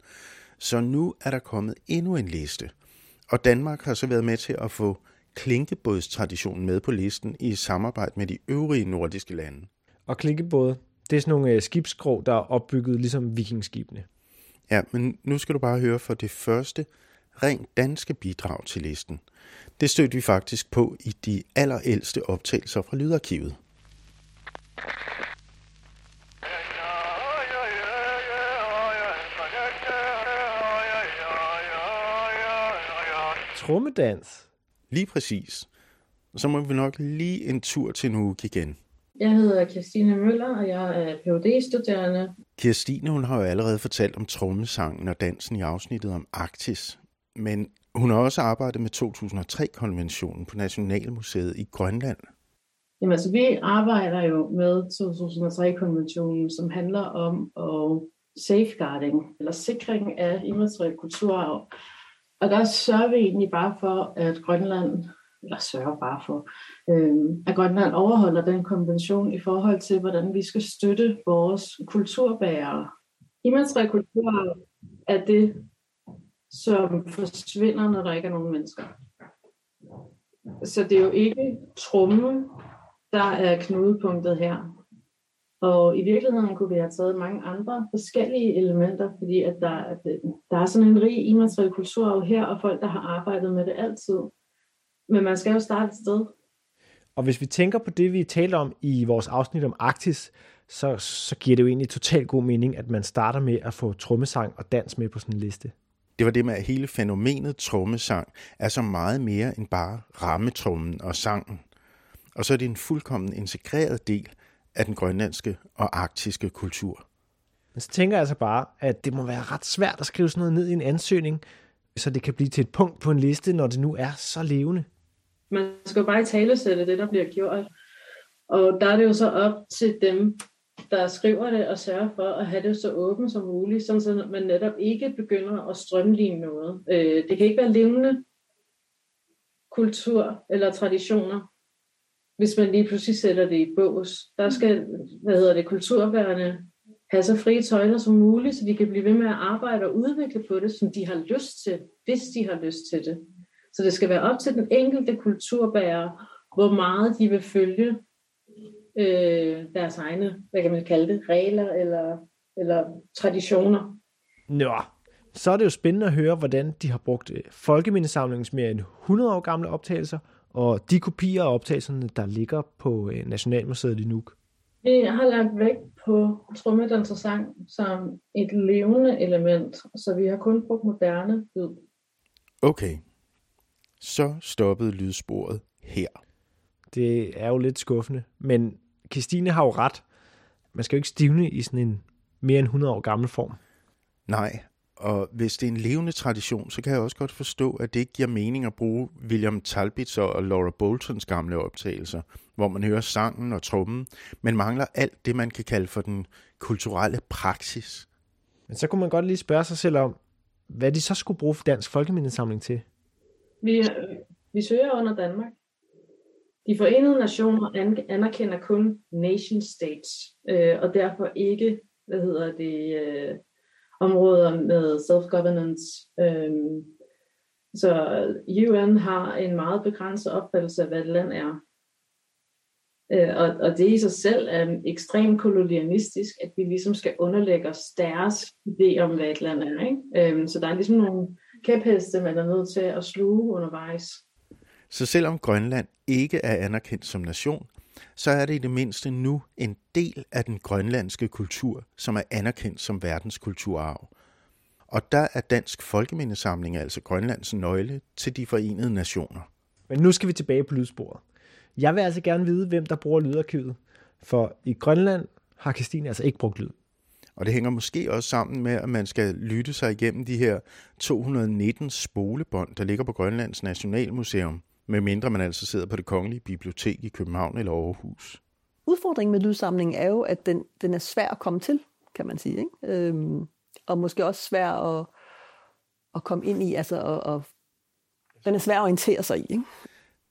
Så nu er der kommet endnu en liste. Og Danmark har så været med til at få klinkebådstraditionen med på listen i samarbejde med de øvrige nordiske lande. Og klinkebåde, det er sådan nogle øh, skibskrog, der er opbygget ligesom vikingskibene. Ja, men nu skal du bare høre for det første rent danske bidrag til listen. Det stødte vi faktisk på i de allerældste optagelser fra Lydarkivet. Trummedans. Lige præcis. Så må vi nok lige en tur til Nuuk igen. Jeg hedder Kirstine Møller, og jeg er Ph.D.-studerende. Kirstine hun har jo allerede fortalt om trommesangen og dansen i afsnittet om Arktis. Men hun har også arbejdet med 2003-konventionen på Nationalmuseet i Grønland. Jamen altså, vi arbejder jo med 2003-konventionen, som handler om at safeguarding, eller sikring af immateriel kulturarv. Og der sørger vi egentlig bare for, at Grønland, eller sørger bare for, øh, at Grønland overholder den konvention i forhold til, hvordan vi skal støtte vores kulturbærere. Immateriel kultur er det, som forsvinder, når der ikke er nogen mennesker. Så det er jo ikke tromme, der er knudepunktet her. Og i virkeligheden kunne vi have taget mange andre forskellige elementer, fordi at der, at der er sådan en rig immateriel kulturarv her, og folk, der har arbejdet med det altid. Men man skal jo starte et sted. Og hvis vi tænker på det, vi talte om i vores afsnit om Arktis, så, så giver det jo egentlig totalt god mening, at man starter med at få trommesang og dans med på sådan en liste. Det var det med, at hele fænomenet trommesang er så meget mere end bare rammetrummen og sangen. Og så er det en fuldkommen integreret del af den grønlandske og arktiske kultur. Men så tænker jeg altså bare, at det må være ret svært at skrive sådan noget ned i en ansøgning, så det kan blive til et punkt på en liste, når det nu er så levende. Man skal jo bare i talesætte det, der bliver gjort. Og der er det jo så op til dem, der skriver det og sørger for at have det så åbent som muligt, sådan så man netop ikke begynder at strømligne noget. Øh, det kan ikke være levende kultur eller traditioner, hvis man lige pludselig sætter det i bås. Der skal, hvad hedder det, kulturbærerne have så frie tøjler som muligt, så de kan blive ved med at arbejde og udvikle på det, som de har lyst til, hvis de har lyst til det. Så det skal være op til den enkelte kulturbærer, hvor meget de vil følge øh, deres egne, hvad kan man kalde det, regler eller, eller traditioner. Nå, så er det jo spændende at høre, hvordan de har brugt øh, folkemindesamlingens mere end 100 år gamle optagelser, og de kopier af optagelserne, der ligger på øh, Nationalmuseet i Nuuk. Vi har lagt vægt på trommedansesang som et levende element, så vi har kun brugt moderne lyd. Okay, så stoppede lydsporet her. Det er jo lidt skuffende, men Christine har jo ret. Man skal jo ikke stivne i sådan en mere end 100 år gammel form. Nej, og hvis det er en levende tradition, så kan jeg også godt forstå, at det ikke giver mening at bruge William Talbits og Laura Boltons gamle optagelser, hvor man hører sangen og trummen, men mangler alt det, man kan kalde for den kulturelle praksis. Men så kunne man godt lige spørge sig selv om, hvad de så skulle bruge for Dansk Folkemindesamling til. Vi, vi søger under Danmark. De forenede nationer anerkender kun nation states, øh, og derfor ikke, hvad hedder det, øh, områder med self-governance. Øhm, så UN har en meget begrænset opfattelse af, hvad et land er. Øh, og, og det i sig selv er ekstremt kolonialistisk, at vi ligesom skal underlægge os deres idé om, hvad et land er. Ikke? Øhm, så der er ligesom nogle kæpheste, man er nødt til at sluge undervejs. Så selvom Grønland ikke er anerkendt som nation, så er det i det mindste nu en del af den grønlandske kultur, som er anerkendt som verdenskulturarv. Og der er Dansk Folkemindesamling altså Grønlands nøgle til de forenede nationer. Men nu skal vi tilbage på lydsporet. Jeg vil altså gerne vide, hvem der bruger lydarkivet. For i Grønland har Christine altså ikke brugt lyd. Og det hænger måske også sammen med, at man skal lytte sig igennem de her 219 spolebånd, der ligger på Grønlands Nationalmuseum, medmindre man altså sidder på det kongelige bibliotek i København eller Aarhus. Udfordringen med lydsamlingen er jo, at den, den er svær at komme til, kan man sige. Ikke? Øhm, og måske også svær at, at komme ind i. Altså, og, og, den er svær at orientere sig i. Ikke?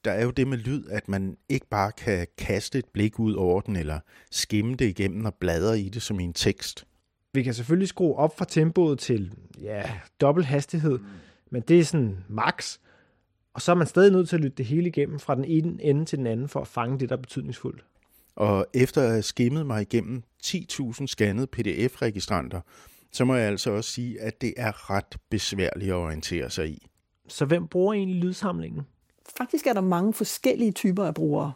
Der er jo det med lyd, at man ikke bare kan kaste et blik ud over den, eller skimme det igennem og bladre i det som i en tekst. Vi kan selvfølgelig skrue op fra tempoet til ja, dobbelt hastighed, men det er sådan max. Og så er man stadig nødt til at lytte det hele igennem fra den ene ende til den anden for at fange det, der er betydningsfuldt. Og efter at have skimmet mig igennem 10.000 scannede PDF-registranter, så må jeg altså også sige, at det er ret besværligt at orientere sig i. Så hvem bruger egentlig lydsamlingen? Faktisk er der mange forskellige typer af brugere.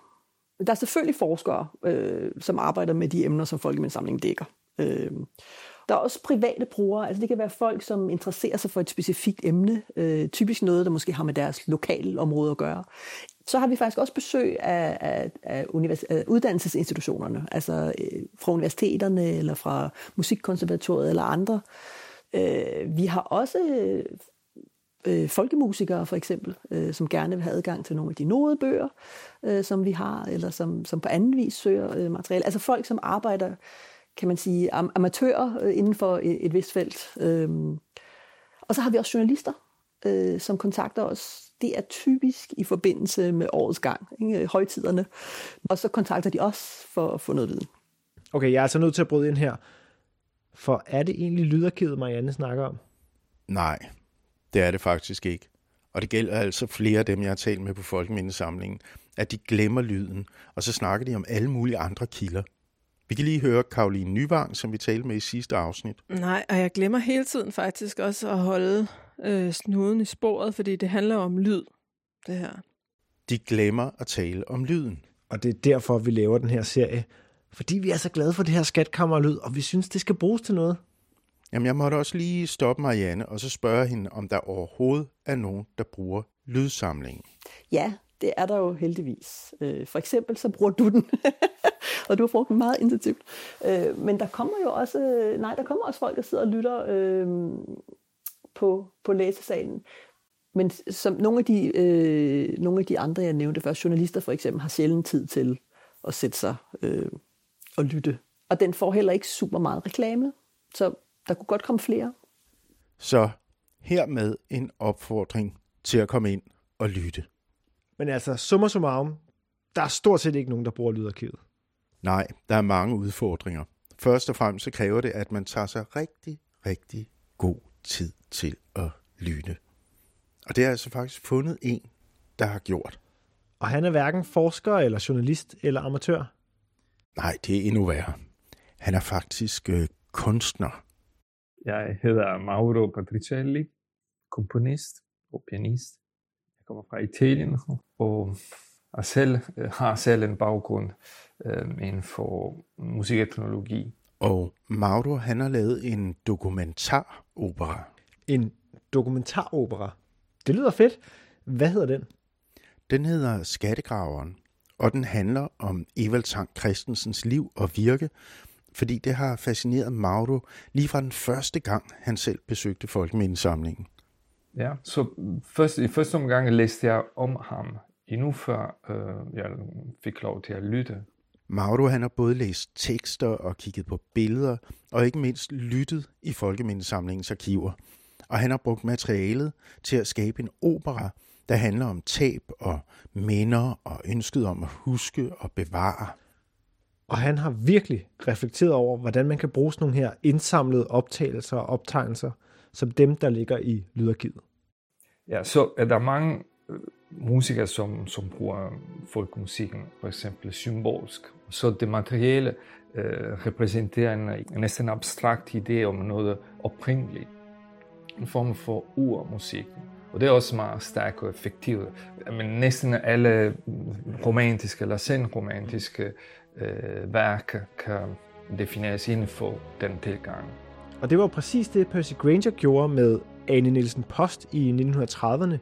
Der er selvfølgelig forskere, øh, som arbejder med de emner, som Folkemindesamlingen dækker. Øh, der er også private brugere, altså det kan være folk, som interesserer sig for et specifikt emne, øh, typisk noget, der måske har med deres lokale område at gøre. Så har vi faktisk også besøg af, af, af, univers- af uddannelsesinstitutionerne, altså øh, fra universiteterne eller fra Musikkonservatoriet eller andre. Øh, vi har også øh, folkemusikere for eksempel, øh, som gerne vil have adgang til nogle af de nodebøger, øh, som vi har, eller som, som på anden vis søger øh, materiale. Altså folk, som arbejder kan man sige, am- amatører øh, inden for et, et vist felt. Øhm, og så har vi også journalister, øh, som kontakter os. Det er typisk i forbindelse med årets gang, ikke? højtiderne. Og så kontakter de os for at få noget viden. Okay, jeg er altså nødt til at bryde ind her. For er det egentlig lydarkivet, Marianne snakker om? Nej, det er det faktisk ikke. Og det gælder altså flere af dem, jeg har talt med på Folkemindesamlingen, at de glemmer lyden, og så snakker de om alle mulige andre kilder. Vi kan lige høre Karoline Nyvang, som vi talte med i sidste afsnit. Nej, og jeg glemmer hele tiden faktisk også at holde øh, snuden i sporet, fordi det handler om lyd, det her. De glemmer at tale om lyden. Og det er derfor, vi laver den her serie. Fordi vi er så glade for det her skatkammerlyd, og vi synes, det skal bruges til noget. Jamen, jeg måtte også lige stoppe Marianne og så spørge hende, om der overhovedet er nogen, der bruger lydsamlingen. Ja, det er der jo heldigvis. Øh, for eksempel så bruger du den, og du har brugt den meget intensivt. Øh, men der kommer jo også, nej, der kommer også folk, der sidder og lytter øh, på, på læsesalen. Men som nogle af, de, øh, nogle af de andre, jeg nævnte før, journalister for eksempel, har sjældent tid til at sætte sig øh, og lytte. Og den får heller ikke super meget reklame, så der kunne godt komme flere. Så hermed en opfordring til at komme ind og lytte. Men altså, summa summarum, der er stort set ikke nogen, der bruger lydarkivet. Nej, der er mange udfordringer. Først og fremmest så kræver det, at man tager sig rigtig, rigtig god tid til at lytte. Og det er altså faktisk fundet en, der har gjort. Og han er hverken forsker eller journalist eller amatør. Nej, det er endnu værre. Han er faktisk øh, kunstner. Jeg hedder Mauro Patricelli, komponist og pianist. Jeg kommer fra Italien og jeg selv, øh, har selv en baggrund øh, inden for musiketnologi. Og Mauro, han har lavet en dokumentaropera. En dokumentaropera? Det lyder fedt. Hvad hedder den? Den hedder Skattegraveren, og den handler om Evald Tang Christensens liv og virke, fordi det har fascineret Mauro lige fra den første gang, han selv besøgte Folkemindesamlingen. Ja, så først, i første omgang læste jeg om ham, endnu før øh, jeg fik lov til at lytte. Mauro han har både læst tekster og kigget på billeder, og ikke mindst lyttet i Folkemindesamlingens arkiver. Og han har brugt materialet til at skabe en opera, der handler om tab og minder og ønsket om at huske og bevare. Og han har virkelig reflekteret over, hvordan man kan bruge sådan nogle her indsamlede optagelser og optegnelser, som dem, der ligger i lydarkivet. Ja, så er der mange øh, musikere, som, som bruger folkmusikken for eksempel symbolsk. Så det materielle øh, repræsenterer en næsten abstrakt idé om noget oprindeligt. En form for urmusik. Og det er også meget stærkt og effektivt. Men næsten alle romantiske eller senromantiske øh, værker kan defineres inden for den tilgang. Og det var præcis det, Percy Granger gjorde med Anne Nielsen Post i 1930'erne,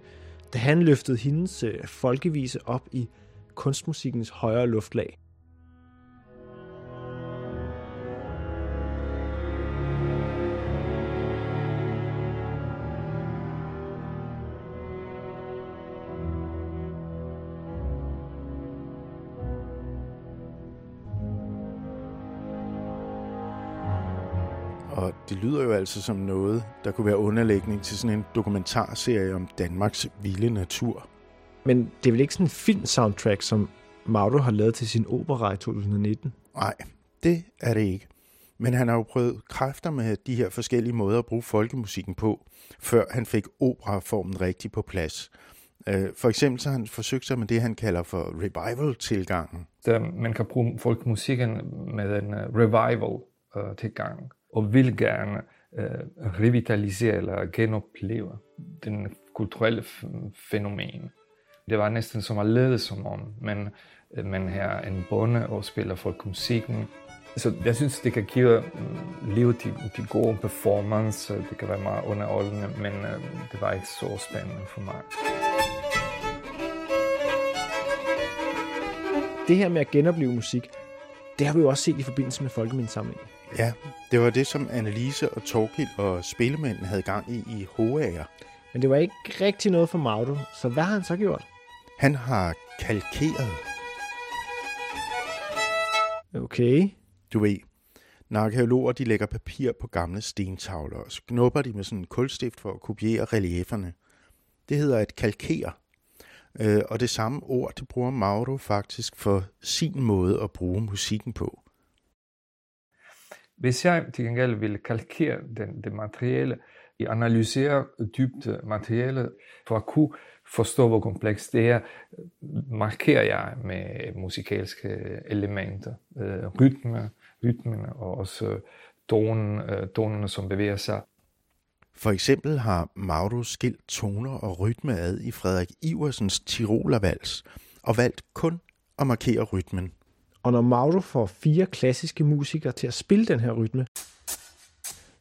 da han løftede hendes øh, folkevise op i kunstmusikkens højere luftlag. Lyder jo altså som noget, der kunne være underlægning til sådan en dokumentarserie om Danmarks vilde natur. Men det er vel ikke sådan en film-soundtrack, som Mauro har lavet til sin opera i 2019? Nej, det er det ikke. Men han har jo prøvet kræfter med de her forskellige måder at bruge folkemusikken på, før han fik operaformen rigtig på plads. Øh, for eksempel så har han forsøgt sig med det, han kalder for revival-tilgangen. Man kan bruge folkemusikken med en øh, revival-tilgang og vil gerne øh, revitalisere eller genopleve den kulturelle fænomen. Det var næsten som at lede som om, men øh, man her en bonde og spiller folkmusikken. Så jeg synes, det kan give øh, liv til, til god performance. Det kan være meget underholdende, men øh, det var ikke så spændende for mig. Det her med at genopleve musik, det har vi jo også set i forbindelse med Folkemindesamlingen. Ja, det var det, som Annelise og Torkild og spillemænden havde gang i i Hoager. Men det var ikke rigtig noget for Mauro, så hvad har han så gjort? Han har kalkeret. Okay. Du ved, når arkeologer de lægger papir på gamle stentavler, og knupper de med sådan en kulstift for at kopiere relieferne. Det hedder at kalkere. Øh, og det samme ord, det bruger Mauro faktisk for sin måde at bruge musikken på. Hvis jeg til gengæld vil kalkere den, det materiale, analysere dybt materiale for at kunne forstå, hvor komplekst det er, markerer jeg med musikalske elementer, øh, rytme, rytmen og også tonen, øh, som bevæger sig. For eksempel har Mauro skilt toner og rytme ad i Frederik Iversens Tirolervals og valgt kun at markere rytmen. Og når Mauro får fire klassiske musikere til at spille den her rytme,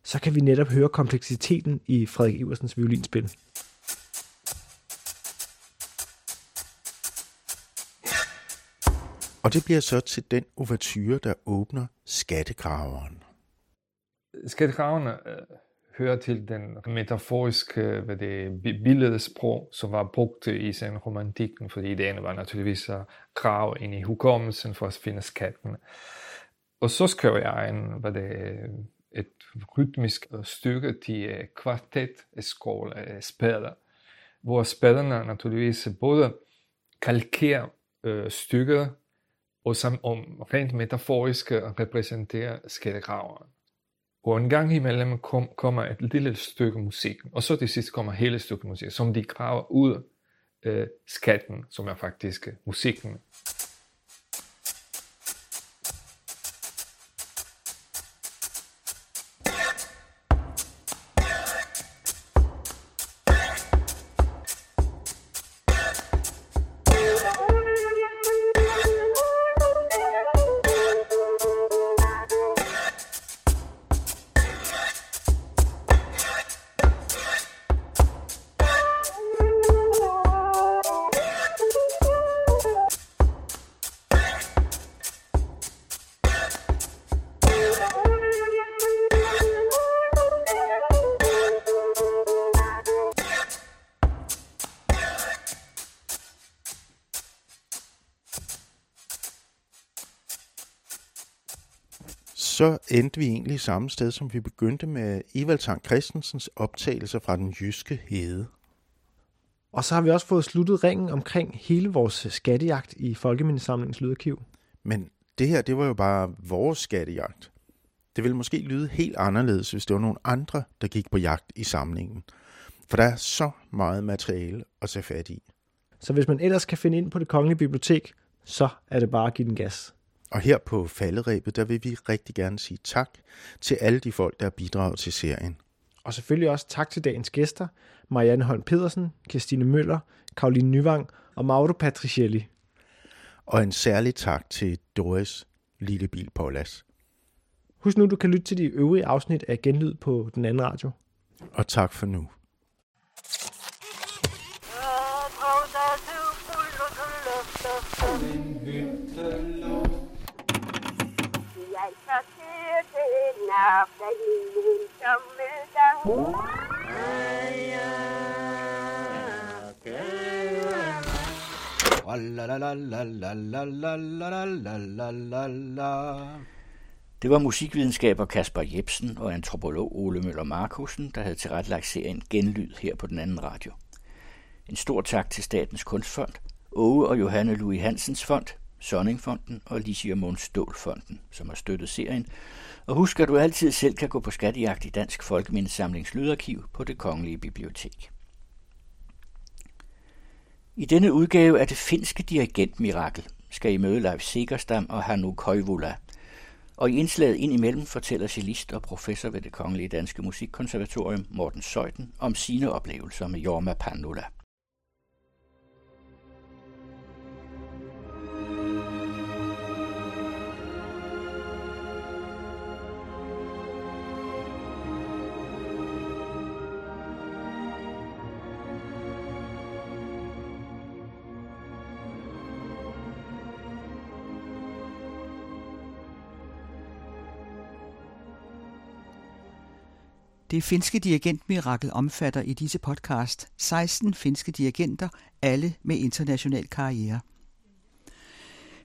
så kan vi netop høre kompleksiteten i Frederik Iversens violinspil. Og det bliver så til den ouverture, der åbner Skattegraveren. Skattegraverne øh, hører til den metaforiske hvad det, billedsprog, som var brugt i sen romantikken, fordi ideen var naturligvis at grave ind i hukommelsen for at finde skatten. Og så skrev jeg en, hvad det, et rytmisk stykke til øh, kvartet skål af spader, hvor spæderne naturligvis både kalkerer øh, stykket, og som om rent metaforisk repræsenterer skattegraveren. Og en gang imellem kom, kommer et lille stykke musik, og så til sidst kommer hele stykke musik, som de graver ud øh, skatten, som er faktisk musikken. Endte vi egentlig samme sted, som vi begyndte med Evald Tang Christensens optagelser fra den jyske hede. Og så har vi også fået sluttet ringen omkring hele vores skattejagt i Folkemindesamlingens lydarkiv. Men det her, det var jo bare vores skattejagt. Det ville måske lyde helt anderledes, hvis det var nogle andre, der gik på jagt i samlingen. For der er så meget materiale at tage fat i. Så hvis man ellers kan finde ind på det kongelige bibliotek, så er det bare at give den gas. Og her på falderæbet, der vil vi rigtig gerne sige tak til alle de folk, der har bidraget til serien. Og selvfølgelig også tak til dagens gæster, Marianne Holm Pedersen, Christine Møller, Karoline Nyvang og Mauro Patricielli. Og en særlig tak til Doris Lillebil Paulas. Husk nu, du kan lytte til de øvrige afsnit af Genlyd på den anden radio. Og tak for nu. Det var musikvidenskaber Kasper Jebsen og antropolog Ole Møller Markusen, der havde tilrettelagt serien Genlyd her på den anden radio. En stor tak til Statens Kunstfond, Åge og Johanne Louis Hansens Fond, Sonningfonden og Lisier Måns Stålfonden, som har støttet serien. Og husk, at du altid selv kan gå på skattejagt i Dansk Folkemindesamlings Lydarkiv på det Kongelige Bibliotek. I denne udgave af det finske dirigentmirakel skal I møde Leif Segerstam og Hannu Koivula. Og i indslaget indimellem fortæller cellist og professor ved det Kongelige Danske Musikkonservatorium Morten Søjden om sine oplevelser med Jorma Pandula. Det finske dirigentmirakel omfatter i disse podcast 16 finske dirigenter, alle med international karriere.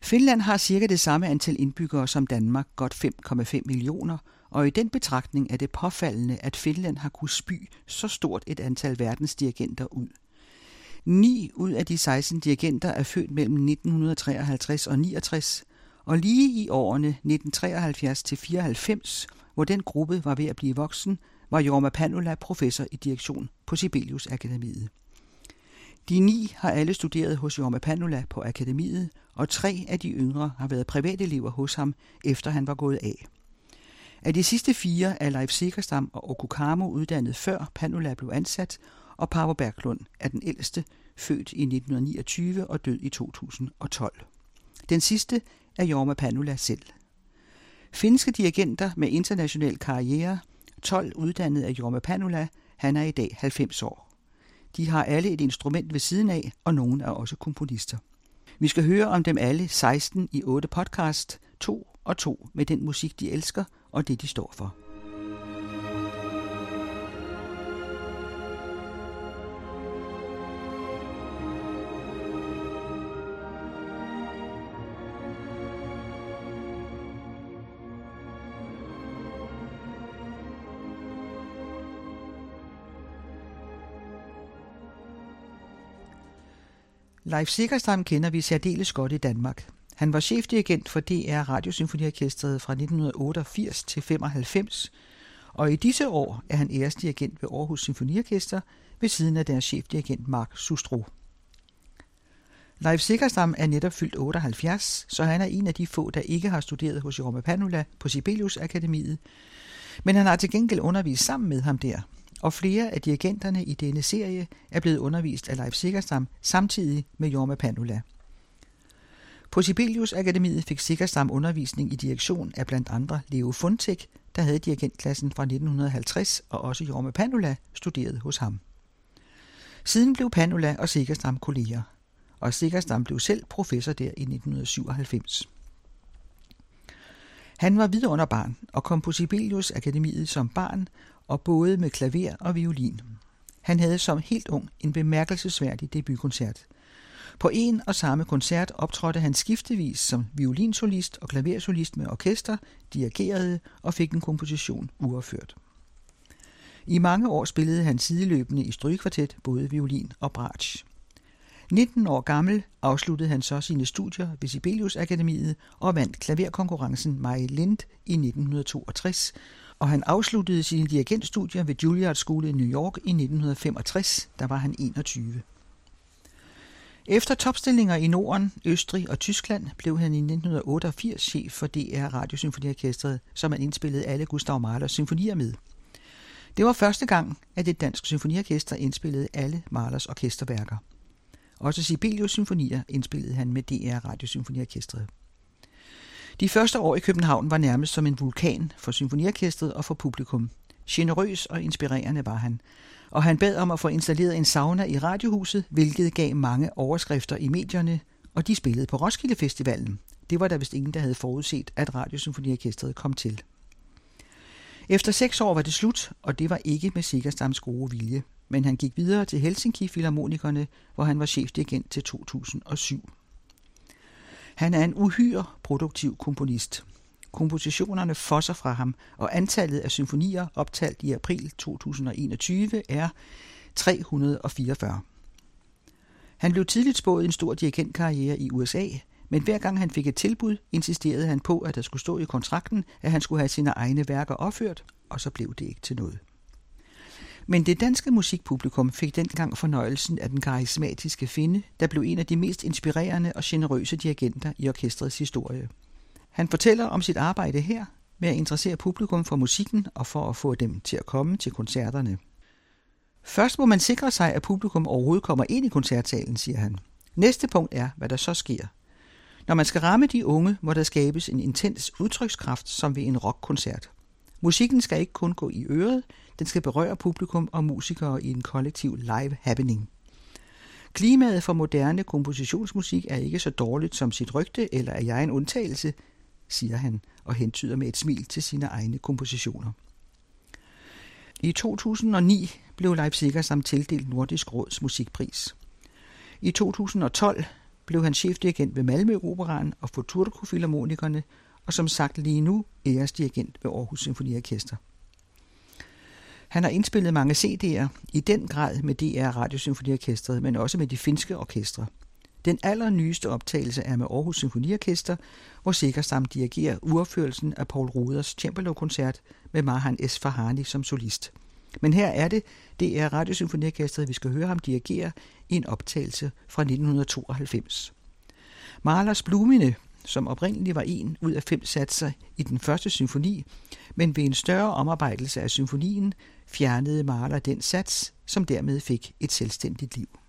Finland har cirka det samme antal indbyggere som Danmark, godt 5,5 millioner, og i den betragtning er det påfaldende, at Finland har kunnet spy så stort et antal verdensdirigenter ud. 9 ud af de 16 dirigenter er født mellem 1953 og 69, og lige i årene 1973 til 94, hvor den gruppe var ved at blive voksen, Jorma Panula professor i direktion på Sibelius Akademiet. De ni har alle studeret hos Jorma Panula på akademiet, og tre af de yngre har været privatelever hos ham, efter han var gået af. Af de sidste fire er Leif Sikkerstam og Okukamo uddannet før Panula blev ansat, og Paavo Berglund er den ældste, født i 1929 og død i 2012. Den sidste er Jorma Panula selv. Finske dirigenter med international karriere, 12 uddannet af Jorma Panula, han er i dag 90 år. De har alle et instrument ved siden af, og nogle er også komponister. Vi skal høre om dem alle 16 i 8 podcast, to og to med den musik, de elsker og det, de står for. Leif Sikkerstam kender vi særdeles godt i Danmark. Han var chefdirigent for DR Radiosymfoniorkestret fra 1988 til 95, og i disse år er han æresdirigent ved Aarhus Symfoniorkester ved siden af deres chefdirigent Mark Sustro. Leif Sikkerstam er netop fyldt 78, så han er en af de få, der ikke har studeret hos Jerome Panula på Sibelius Akademiet, men han har til gengæld undervist sammen med ham der, og flere af dirigenterne i denne serie er blevet undervist af Leif Sikkerstam samtidig med Jorma Panula. På Sibelius Akademiet fik Sikkerstam undervisning i direktion af blandt andre Leo Funtek, der havde dirigentklassen fra 1950, og også Jorma Panula studerede hos ham. Siden blev Panula og Sikkerstam kolleger, og Sikkerstam blev selv professor der i 1997. Han var vidunderbarn og kom på Sibelius Akademiet som barn og både med klaver og violin. Han havde som helt ung en bemærkelsesværdig debutkoncert. På en og samme koncert optrådte han skiftevis som violinsolist og klaversolist med orkester, dirigerede og fik en komposition uafført. I mange år spillede han sideløbende i strygekvartet, både violin og bratsch. 19 år gammel afsluttede han så sine studier ved Sibelius Akademiet og vandt klaverkonkurrencen Mai Lind i 1962, og han afsluttede sine dirigentstudier ved Juilliard School i New York i 1965, der var han 21. Efter topstillinger i Norden, Østrig og Tyskland blev han i 1988 chef for DR Radiosymfoniorkestret, som han indspillede alle Gustav Mahlers symfonier med. Det var første gang, at et dansk symfoniorkester indspillede alle Mahlers orkesterværker. Også Sibelius symfonier indspillede han med DR Radiosymfoniorkestret. De første år i København var nærmest som en vulkan for symfoniorkestret og for publikum. Generøs og inspirerende var han, og han bad om at få installeret en sauna i radiohuset, hvilket gav mange overskrifter i medierne, og de spillede på Roskilde Festivalen. Det var der vist ingen, der havde forudset, at Radiosymfoniorkestret kom til. Efter seks år var det slut, og det var ikke med Sikkerstams gode vilje, men han gik videre til Helsinki Filharmonikerne, hvor han var chefdirigent til 2007. Han er en uhyre produktiv komponist. Kompositionerne fosser fra ham, og antallet af symfonier optalt i april 2021 er 344. Han blev tidligt spået en stor dirigentkarriere i USA, men hver gang han fik et tilbud, insisterede han på, at der skulle stå i kontrakten, at han skulle have sine egne værker opført, og så blev det ikke til noget. Men det danske musikpublikum fik dengang fornøjelsen af den karismatiske finde, der blev en af de mest inspirerende og generøse dirigenter i orkestrets historie. Han fortæller om sit arbejde her med at interessere publikum for musikken og for at få dem til at komme til koncerterne. Først må man sikre sig, at publikum overhovedet kommer ind i koncertsalen, siger han. Næste punkt er, hvad der så sker. Når man skal ramme de unge, må der skabes en intens udtrykskraft, som ved en rockkoncert. Musikken skal ikke kun gå i øret, den skal berøre publikum og musikere i en kollektiv live happening. Klimaet for moderne kompositionsmusik er ikke så dårligt som sit rygte, eller er jeg en undtagelse, siger han og hentyder med et smil til sine egne kompositioner. I 2009 blev Leipziger samt tildelt Nordisk Råds musikpris. I 2012 blev han chefdirigent ved Malmø Operaen og Futurco Filharmonikerne, og som sagt lige nu æresdirigent ved Aarhus Symfoniorkester. Han har indspillet mange CD'er, i den grad med DR Radiosymfoniorkestret, men også med de finske orkestre. Den allernyeste optagelse er med Aarhus Symfoniorkester, hvor Sikkerstam dirigerer uopførelsen af Paul Ruders cembalo-koncert med Mahan S. Farhani som solist. Men her er det DR Radiosymfoniorkestret, vi skal høre ham dirigere i en optagelse fra 1992. Mahlers Blumine som oprindeligt var en ud af fem satser i den første symfoni, men ved en større omarbejdelse af symfonien fjernede Mahler den sats, som dermed fik et selvstændigt liv.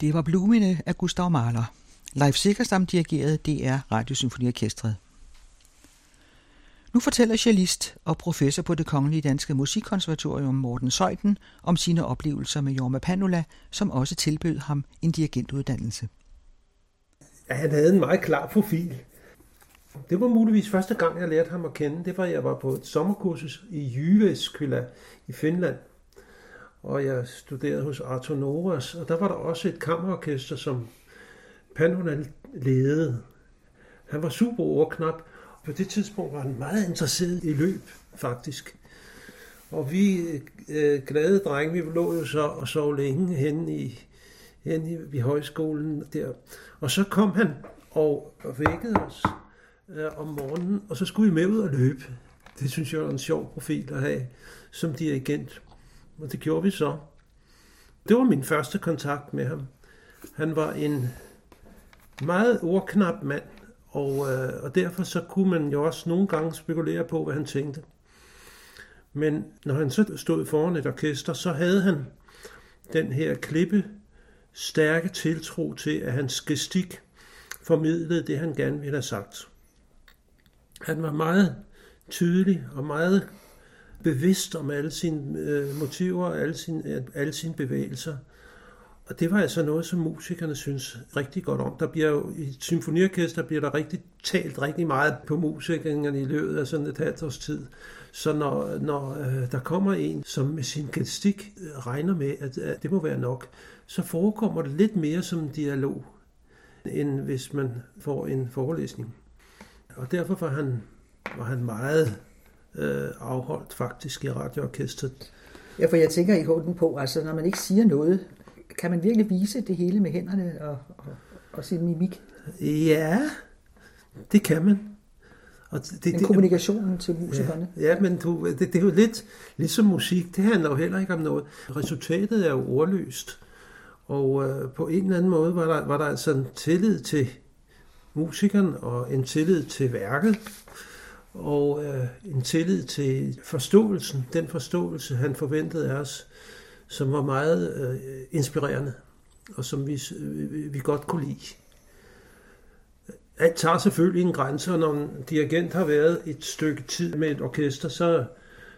Det var Blumine af Gustav Mahler. Leif Sikkerstam dirigerede DR Radiosymfoniorkestret. Nu fortæller cellist og professor på det Kongelige Danske Musikkonservatorium Morten Søjden om sine oplevelser med Jorma Panula, som også tilbød ham en dirigentuddannelse. Ja, han havde en meget klar profil. Det var muligvis første gang, jeg lærte ham at kende. Det var, jeg var på et sommerkursus i Jyväskylä i Finland. Og jeg studerede hos Arthur Noras, og der var der også et kammerorkester, som Panula ledede. Han var super ordknap, på det tidspunkt var han meget interesseret i løb, faktisk. Og vi øh, glade drenge, vi lå jo så og sov længe hen i, hen i, i højskolen der. Og så kom han og vækkede os øh, om morgenen, og så skulle vi med ud og løbe. Det synes jeg var en sjov profil at have som dirigent. Og det gjorde vi så. Det var min første kontakt med ham. Han var en meget ordknap mand, og, øh, og derfor så kunne man jo også nogle gange spekulere på, hvad han tænkte. Men når han så stod foran et orkester, så havde han den her klippe stærke tiltro til, at hans gestik formidlede det, han gerne ville have sagt. Han var meget tydelig og meget bevidst om alle sine øh, motiver og alle sine, øh, alle sine bevægelser. Og det var altså noget, som musikerne synes rigtig godt om. Der bliver jo, I symfoniorkester bliver der rigtig talt rigtig meget på musikerne i løbet af sådan et halvt års tid. Så når, når øh, der kommer en, som med sin gestik øh, regner med, at, at det må være nok, så forekommer det lidt mere som en dialog, end hvis man får en forelæsning. Og derfor var han, var han meget øh, afholdt faktisk i radioorkestret. Ja, for jeg tænker i hånden på, altså når man ikke siger noget, kan man virkelig vise det hele med hænderne og, og, og sin mimik? Ja, det kan man. Og det, det, kommunikationen til musikerne. Ja, ja men du, det, det er jo lidt ligesom musik. Det handler jo heller ikke om noget. Resultatet er jo ordløst. Og øh, på en eller anden måde var der, var der altså en tillid til musikeren og en tillid til værket og øh, en tillid til forståelsen, den forståelse, han forventede af os, som var meget øh, inspirerende, og som vi, øh, vi godt kunne lide. Alt tager selvfølgelig en grænse, og når en dirigent har været et stykke tid med et orkester, så,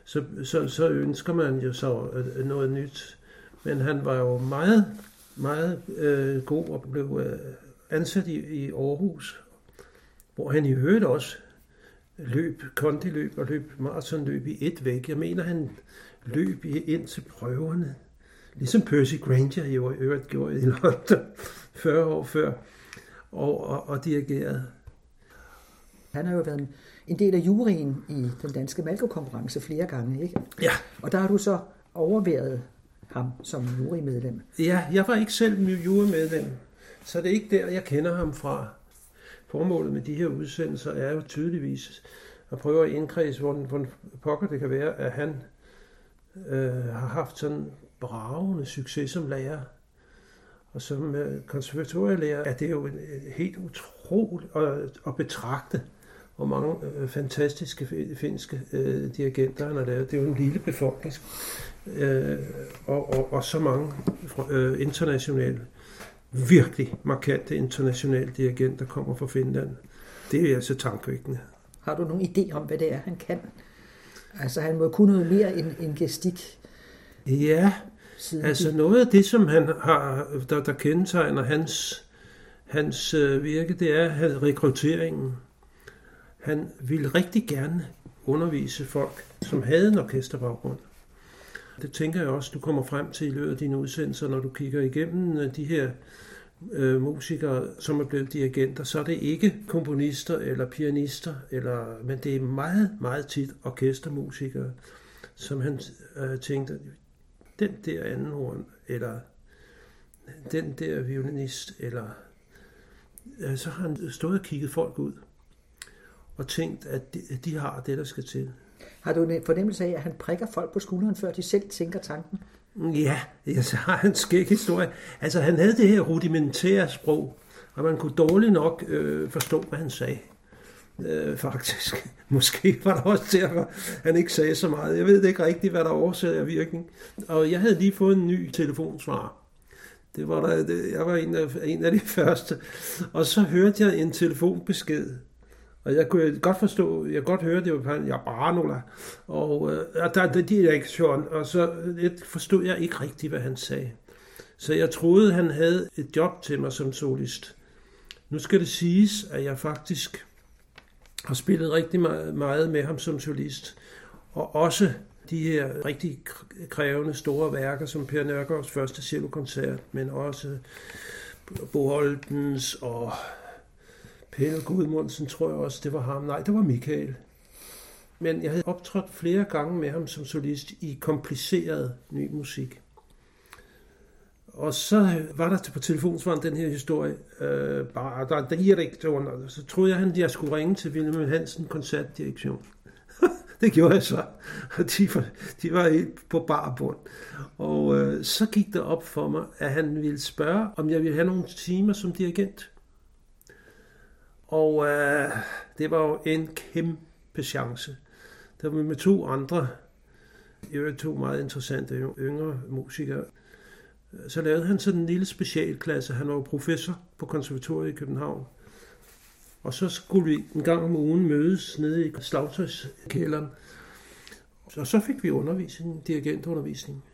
så, så, så ønsker man jo så øh, noget nyt. Men han var jo meget, meget øh, god og blev øh, ansat i, i Aarhus, hvor han i øvrigt også løb, kondiløb og løb maratonløb i et væk. Jeg mener, han løb ind til prøverne, ligesom Percy Granger i øvrigt gjorde i London 40 år før, og, og, og dirigerede. Han har jo været en del af juryen i den danske Malko-konkurrence flere gange, ikke? Ja. Og der har du så overværet ham som jurymedlem. Ja, jeg var ikke selv jurymedlem, så det er ikke der, jeg kender ham fra. Formålet med de her udsendelser er jo tydeligvis at prøve at indkredse, hvordan, hvordan pokker det kan være, at han øh, har haft sådan bravende succes som lærer. Og som øh, konservatorielærer er det jo en, øh, helt utroligt at, at betragte, hvor mange øh, fantastiske finske øh, dirigenter han har lavet. Det er jo en lille befolkning, øh, og, og, og så mange øh, internationale, virkelig markante internationale dirigenter kommer fra Finland. Det er altså tankevækkende. Har du nogen idé om, hvad det er, han kan? Altså, han må kunne noget mere end, end gestik. Ja, altså noget af det, som han har, der, der kendetegner hans, hans øh, virke, det er rekrutteringen. Han ville rigtig gerne undervise folk, som havde en orkesterbaggrund. Det tænker jeg også, du kommer frem til i løbet af dine udsendelser, når du kigger igennem øh, de her øh, musikere, som er blevet dirigenter, så er det ikke komponister eller pianister, eller, men det er meget, meget tit orkestermusikere, som han øh, tænkte, den der anden horn, eller den der violinist, eller øh, så har han stået og kigget folk ud, og tænkt, at de, at de har det, der skal til. Har du en fornemmelse af, at han prikker folk på skulderen, før de selv tænker tanken? Ja, ja så har han en skæg historie. Altså, han havde det her rudimentære sprog, og man kunne dårligt nok øh, forstå, hvad han sagde. Øh, faktisk. Måske var der også derfor, han ikke sagde så meget. Jeg ved ikke rigtigt, hvad der af virkning. Og jeg havde lige fået en ny telefonsvar. Det var der, det, jeg var en af, en af de første. Og så hørte jeg en telefonbesked. Og jeg kunne godt forstå, jeg kunne godt høre, det var jeg bare nogle Og øh, der, der direktion, og så det forstod jeg ikke rigtigt, hvad han sagde. Så jeg troede, han havde et job til mig som solist. Nu skal det siges, at jeg faktisk har spillet rigtig meget med ham som solist. Og også de her rigtig krævende store værker, som Per Nørgaards første cellokoncert, men også Bo Holtens og Pelle Gudmundsen, tror jeg også, det var ham. Nej, det var Michael. Men jeg havde optrådt flere gange med ham som solist i kompliceret ny musik. Og så var der på telefonsvaren den her historie, øh, bare der, der og så troede jeg, at jeg skulle ringe til Wilhelm Hansen koncertdirektion. det gjorde jeg så. Og de var, de var helt på bar bund. Og øh, så gik det op for mig, at han ville spørge, om jeg ville have nogle timer som dirigent. Og øh, det var jo en kæmpe chance. Der var med to andre, jeg to meget interessante yngre musikere. Så lavede han sådan en lille specialklasse. Han var jo professor på konservatoriet i København. Og så skulle vi en gang om ugen mødes nede i slagtøjskælderen. Og så fik vi undervisning, dirigentundervisning.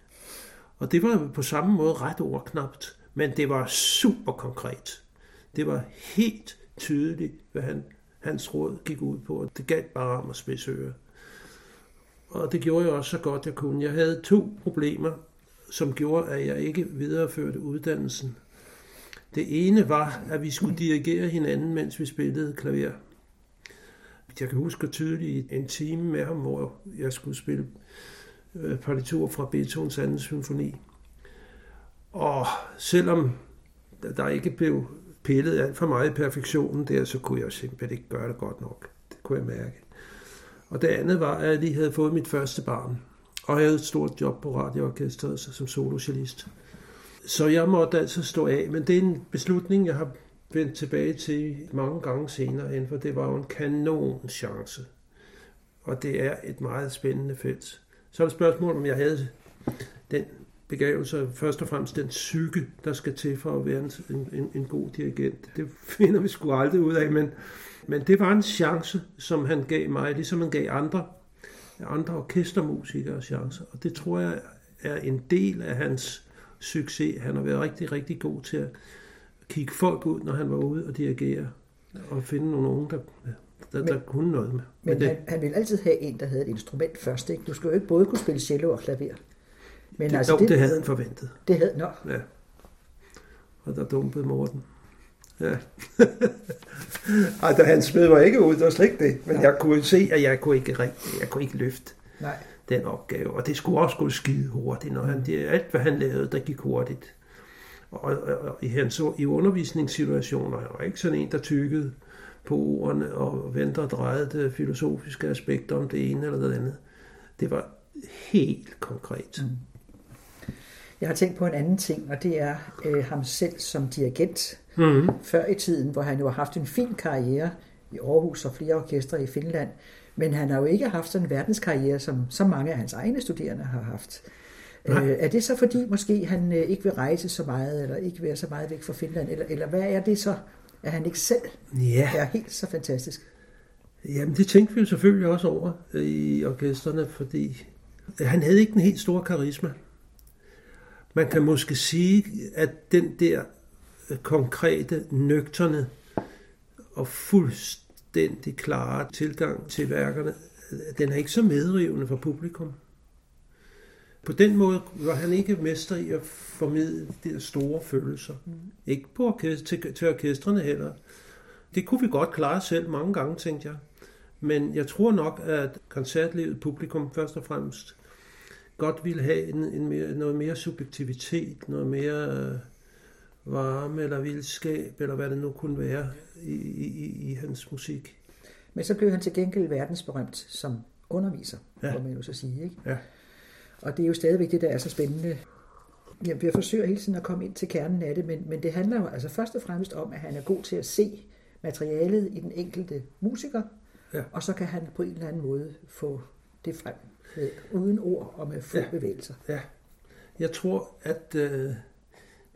Og det var på samme måde ret overknapt, men det var super konkret. Det var helt tydeligt, hvad han, hans råd gik ud på, og det galt bare om at spidse øre. Og det gjorde jeg også så godt jeg kunne. Jeg havde to problemer, som gjorde, at jeg ikke videreførte uddannelsen. Det ene var, at vi skulle dirigere hinanden, mens vi spillede klaver. Jeg kan huske tydeligt en time med ham, hvor jeg skulle spille øh, partitur fra Beethovens anden symfoni. Og selvom der ikke blev pillede alt for meget i perfektionen der, så kunne jeg simpelthen ikke gøre det godt nok. Det kunne jeg mærke. Og det andet var, at jeg lige havde fået mit første barn. Og jeg havde et stort job på radioorkestret som solocellist. Så jeg måtte altså stå af, men det er en beslutning, jeg har vendt tilbage til mange gange senere, for det var jo en kanon chance. Og det er et meget spændende felt. Så er det spørgsmål, om jeg havde den begavelse, først og fremmest den psyke, der skal til for at være en, en, en god dirigent. Det finder vi sgu aldrig ud af, men, men det var en chance, som han gav mig, ligesom han gav andre, andre orkestermusikere chancer. Og det tror jeg er en del af hans succes. Han har været rigtig, rigtig god til at kigge folk ud, når han var ude og dirigere, og finde nogle unge, der, der, men, der kunne noget med. Men det. han, han ville altid have en, der havde et instrument først. Ikke? Du skulle jo ikke både kunne spille cello og klaver. Men det, altså, jo, det, det havde han forventet. Det havde, nå. Ja. Og der dumpede Morten. Ja. Ej, han smed mig ikke ud, det var slet ikke det. Men ja. jeg kunne se, at jeg kunne ikke, jeg kunne ikke løfte. Nej den opgave. Og det skulle også gå skide hurtigt, når han, det, alt hvad han lavede, der gik hurtigt. Og, og, og i, hans, i undervisningssituationer, han var ikke sådan en, der tykkede på ordene og vendte og drejede det filosofiske aspekter om det ene eller det andet. Det var helt konkret. Mm. Jeg har tænkt på en anden ting, og det er øh, ham selv som dirigent. Mm. Før i tiden, hvor han jo har haft en fin karriere i Aarhus og flere orkestre i Finland, men han har jo ikke haft sådan en verdenskarriere, som så mange af hans egne studerende har haft. Nej. Øh, er det så fordi måske han øh, ikke vil rejse så meget, eller ikke være så meget væk fra Finland, eller, eller hvad er det så, at han ikke selv ja. er helt så fantastisk? Jamen det tænkte vi jo selvfølgelig også over øh, i orkesterne, fordi han havde ikke en helt stor karisma. Man kan måske sige, at den der øh, konkrete, nøgterne og fuldstændig fuldstændig klare tilgang til værkerne, den er ikke så medrivende for publikum. På den måde var han ikke mester i at formidle de store følelser. Mm. Ikke på orkester, til, til orkestrene heller. Det kunne vi godt klare selv mange gange, tænkte jeg. Men jeg tror nok, at koncertlivet publikum først og fremmest godt ville have en, en mere, noget mere subjektivitet, noget mere øh, varme eller vildskab, eller hvad det nu kunne være i, i, i hans musik. Men så blev han til gengæld verdensberømt som underviser, ja. må man jo så sige. Ikke? Ja. Og det er jo stadigvæk det, der er så spændende. Jeg, jeg forsøger hele tiden at komme ind til kernen af det, men, men det handler jo altså først og fremmest om, at han er god til at se materialet i den enkelte musiker, ja. og så kan han på en eller anden måde få det frem med, uden ord og med få ja. bevægelser. Ja. Jeg tror, at øh,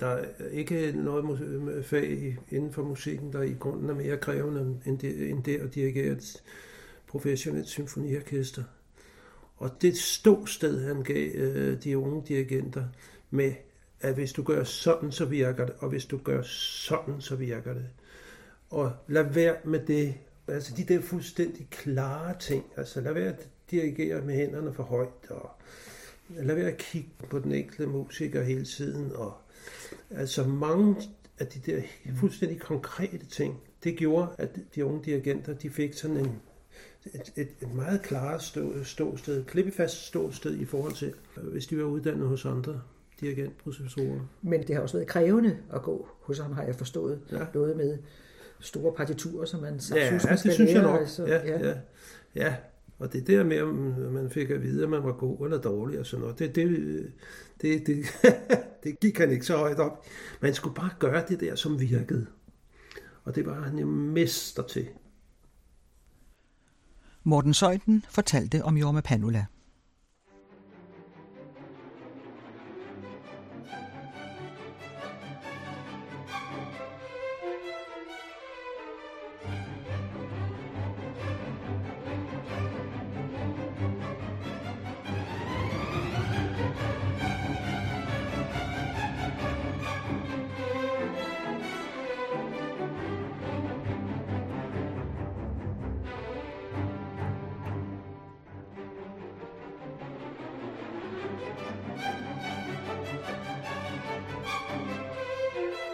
Der er ikke noget mu- fag inden for musikken, der i grunden er mere krævende end det, end det at dirigere et professionelt symfoniorkester. Og det ståsted, han gav øh, de unge dirigenter med, at hvis du gør sådan, så virker det, og hvis du gør sådan, så virker det. Og lad være med det, altså de der fuldstændig klare ting, altså lad være dirigere med hænderne for højt, og lad være at kigge på den enkelte musiker hele tiden, og altså mange af de der fuldstændig konkrete ting, det gjorde, at de unge dirigenter, de fik sådan en, et, et, et meget klart stå, ståsted, klippefast ståsted i forhold til, hvis de var uddannet hos andre dirigentprofessorer. Men det har også været krævende at gå hos ham, har jeg forstået. Ja. Noget med store partiturer, som man Ja, absolut det skal synes jeg lære, nok. altså. Ja, ja. ja. Og det der med, om man fik at vide, at man var god eller dårlig og sådan noget, det, det, det, det, det gik han ikke så højt op. Man skulle bare gøre det der, som virkede. Og det var han jo mester til. Morten Søjden fortalte om Jorma Panula. Thank you.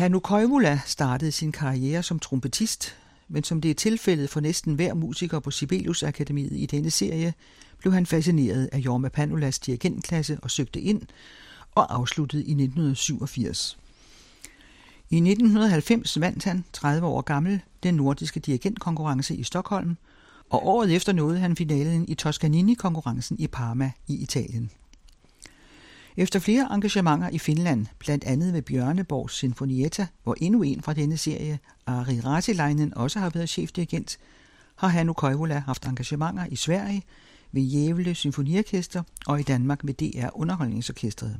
Hannu Koivula startede sin karriere som trompetist, men som det er tilfældet for næsten hver musiker på Sibelius Akademiet i denne serie, blev han fascineret af Jorma Panulas dirigentklasse og søgte ind og afsluttede i 1987. I 1990 vandt han, 30 år gammel, den nordiske dirigentkonkurrence i Stockholm, og året efter nåede han finalen i Toscanini-konkurrencen i Parma i Italien. Efter flere engagementer i Finland, blandt andet ved Bjørneborgs Sinfonietta, hvor endnu en fra denne serie, Ari Ratilainen, også har været chefdirigent, har Hannu Koivula haft engagementer i Sverige, ved Jævle Symfoniorkester og i Danmark med DR Underholdningsorkestret.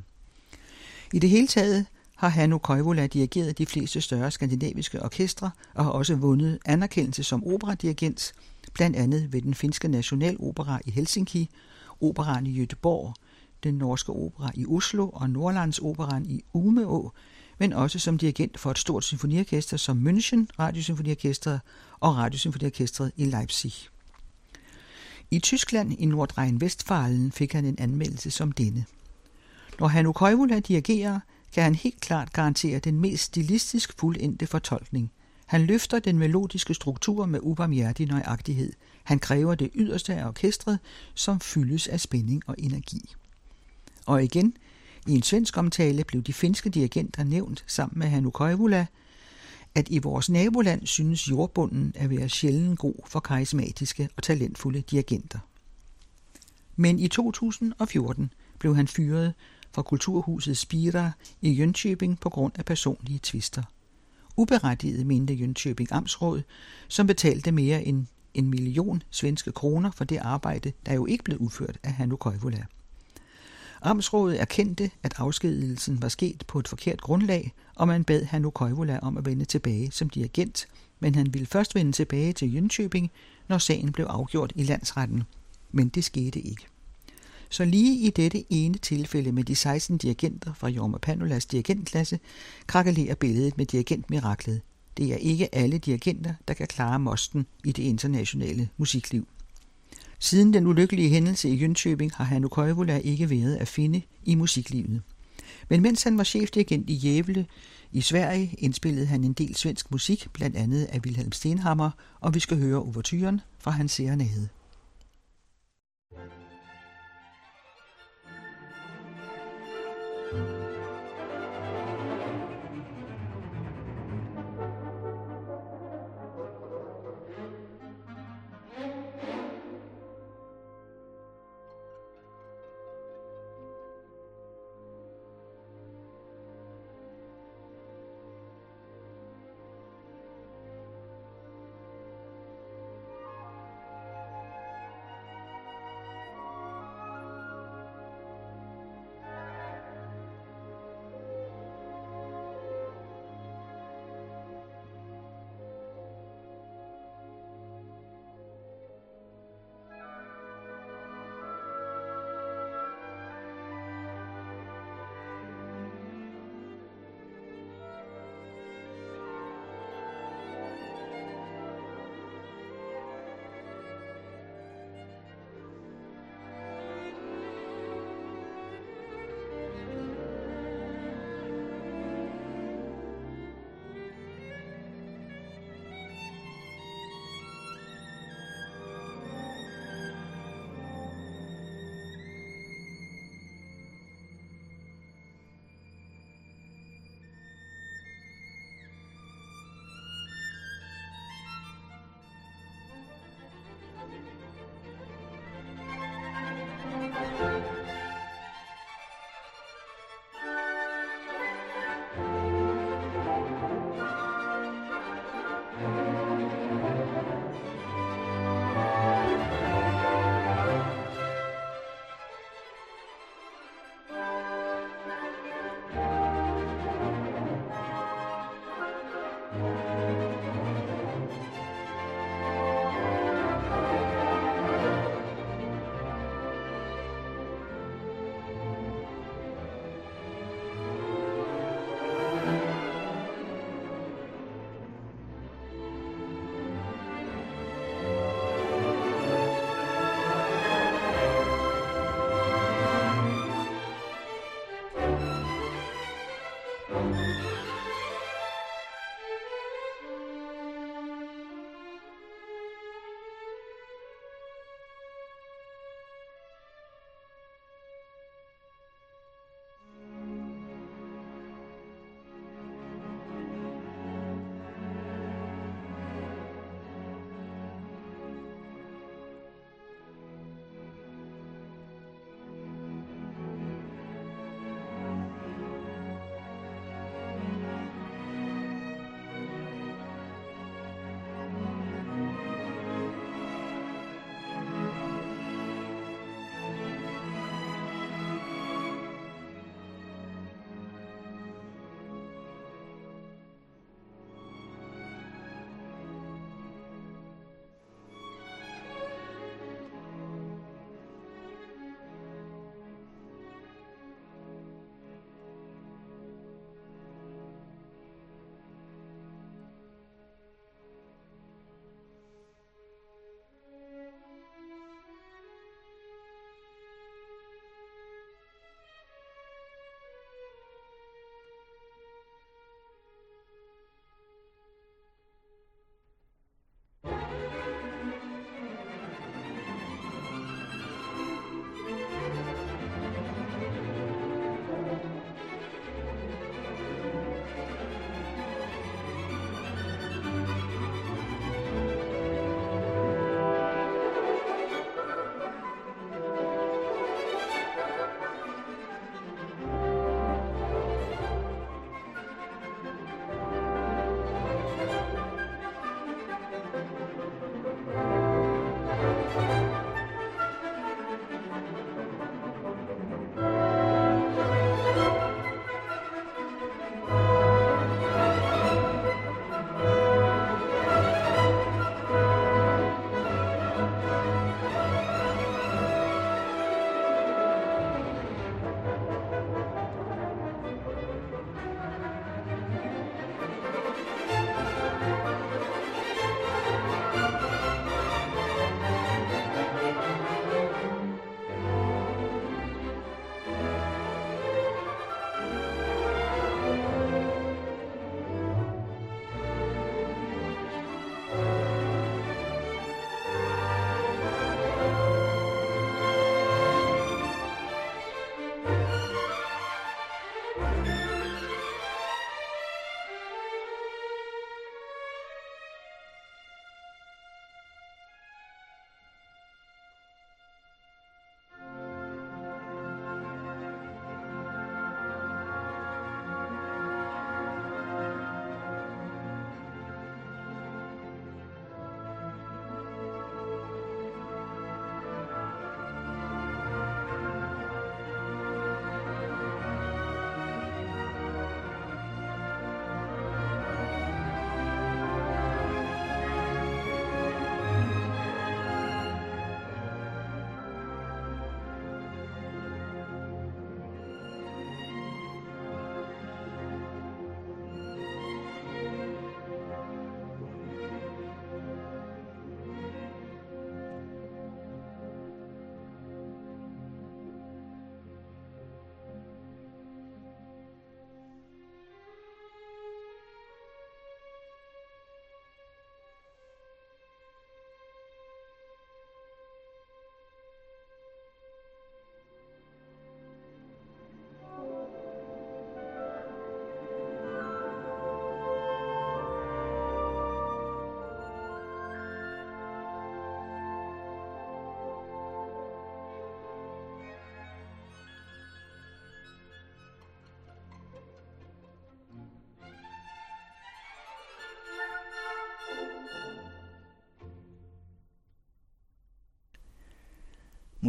I det hele taget har Hannu Koivula dirigeret de fleste større skandinaviske orkestre og har også vundet anerkendelse som operadirigent, blandt andet ved den finske Nationalopera i Helsinki, operaen i Göteborg, den norske opera i Oslo og Nordlandsoperan i Umeå, men også som dirigent for et stort symfoniorkester som München Radiosymfoniorkestret og Radiosymfoniorkestret i Leipzig. I Tyskland i Nordrhein-Westfalen fik han en anmeldelse som denne. Når Hanno Koivula dirigerer, kan han helt klart garantere den mest stilistisk fuldendte fortolkning. Han løfter den melodiske struktur med ubarmhjertig nøjagtighed. Han kræver det yderste af orkestret, som fyldes af spænding og energi. Og igen, i en svensk omtale blev de finske dirigenter nævnt sammen med Hannu Koivula, at i vores naboland synes jordbunden at være sjældent god for karismatiske og talentfulde dirigenter. Men i 2014 blev han fyret fra Kulturhuset Spira i Jönköping på grund af personlige tvister. Uberettiget mente Jönköping Amtsråd, som betalte mere end en million svenske kroner for det arbejde, der jo ikke blev udført af Hannu Koivula. Amtsrådet erkendte, at afskedigelsen var sket på et forkert grundlag, og man bad Hannu Koivula om at vende tilbage som dirigent, men han ville først vende tilbage til Jönköping, når sagen blev afgjort i landsretten. Men det skete ikke. Så lige i dette ene tilfælde med de 16 dirigenter fra Jorma Panulas dirigentklasse, krakalerer billedet med dirigentmiraklet. Det er ikke alle dirigenter, der kan klare mosten i det internationale musikliv. Siden den ulykkelige hændelse i Jönköping har Hannu Koivula ikke været at finde i musiklivet. Men mens han var chefdirigent i Gävle i Sverige, indspillede han en del svensk musik, blandt andet af Wilhelm Stenhammer, og vi skal høre overturen fra hans serenade.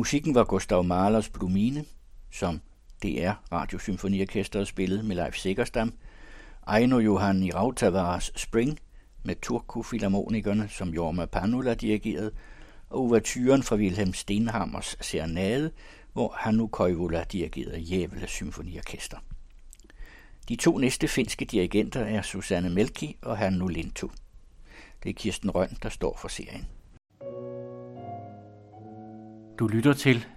Musikken var Gustav Mahlers Blumine, som DR Radiosymfoniorkestret spillede med Leif Sikkerstam, Aino Johanni Rautavaras Spring med Turku Filharmonikerne, som Jorma Panula dirigerede, og overturen fra Wilhelm Stenhammers Serenade, hvor Hannu Koivula dirigerede Jævle Symfoniorkester. De to næste finske dirigenter er Susanne Melki og Hannu Lintu. Det er Kirsten Røn, der står for serien. Du lytter til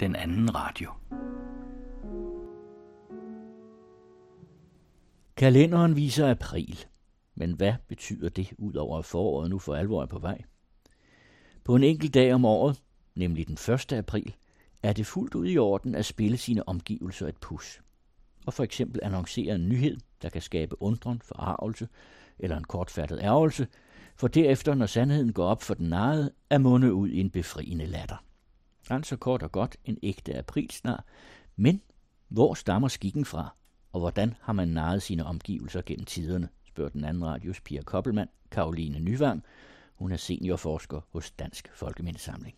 den anden radio. Kalenderen viser april. Men hvad betyder det, udover at foråret nu for alvor er på vej? På en enkelt dag om året, nemlig den 1. april, er det fuldt ud i orden at spille sine omgivelser et pus. Og for eksempel annoncere en nyhed, der kan skabe undren, forarvelse eller en kortfattet ærgelse, for derefter, når sandheden går op for den narede, er munde ud i en befriende latter. Altså kort og godt en ægte aprilsnar, men hvor stammer skikken fra, og hvordan har man narret sine omgivelser gennem tiderne, spørger den anden radios Pia Koppelmann, Karoline Nyvang. Hun er seniorforsker hos Dansk Folkemindesamling.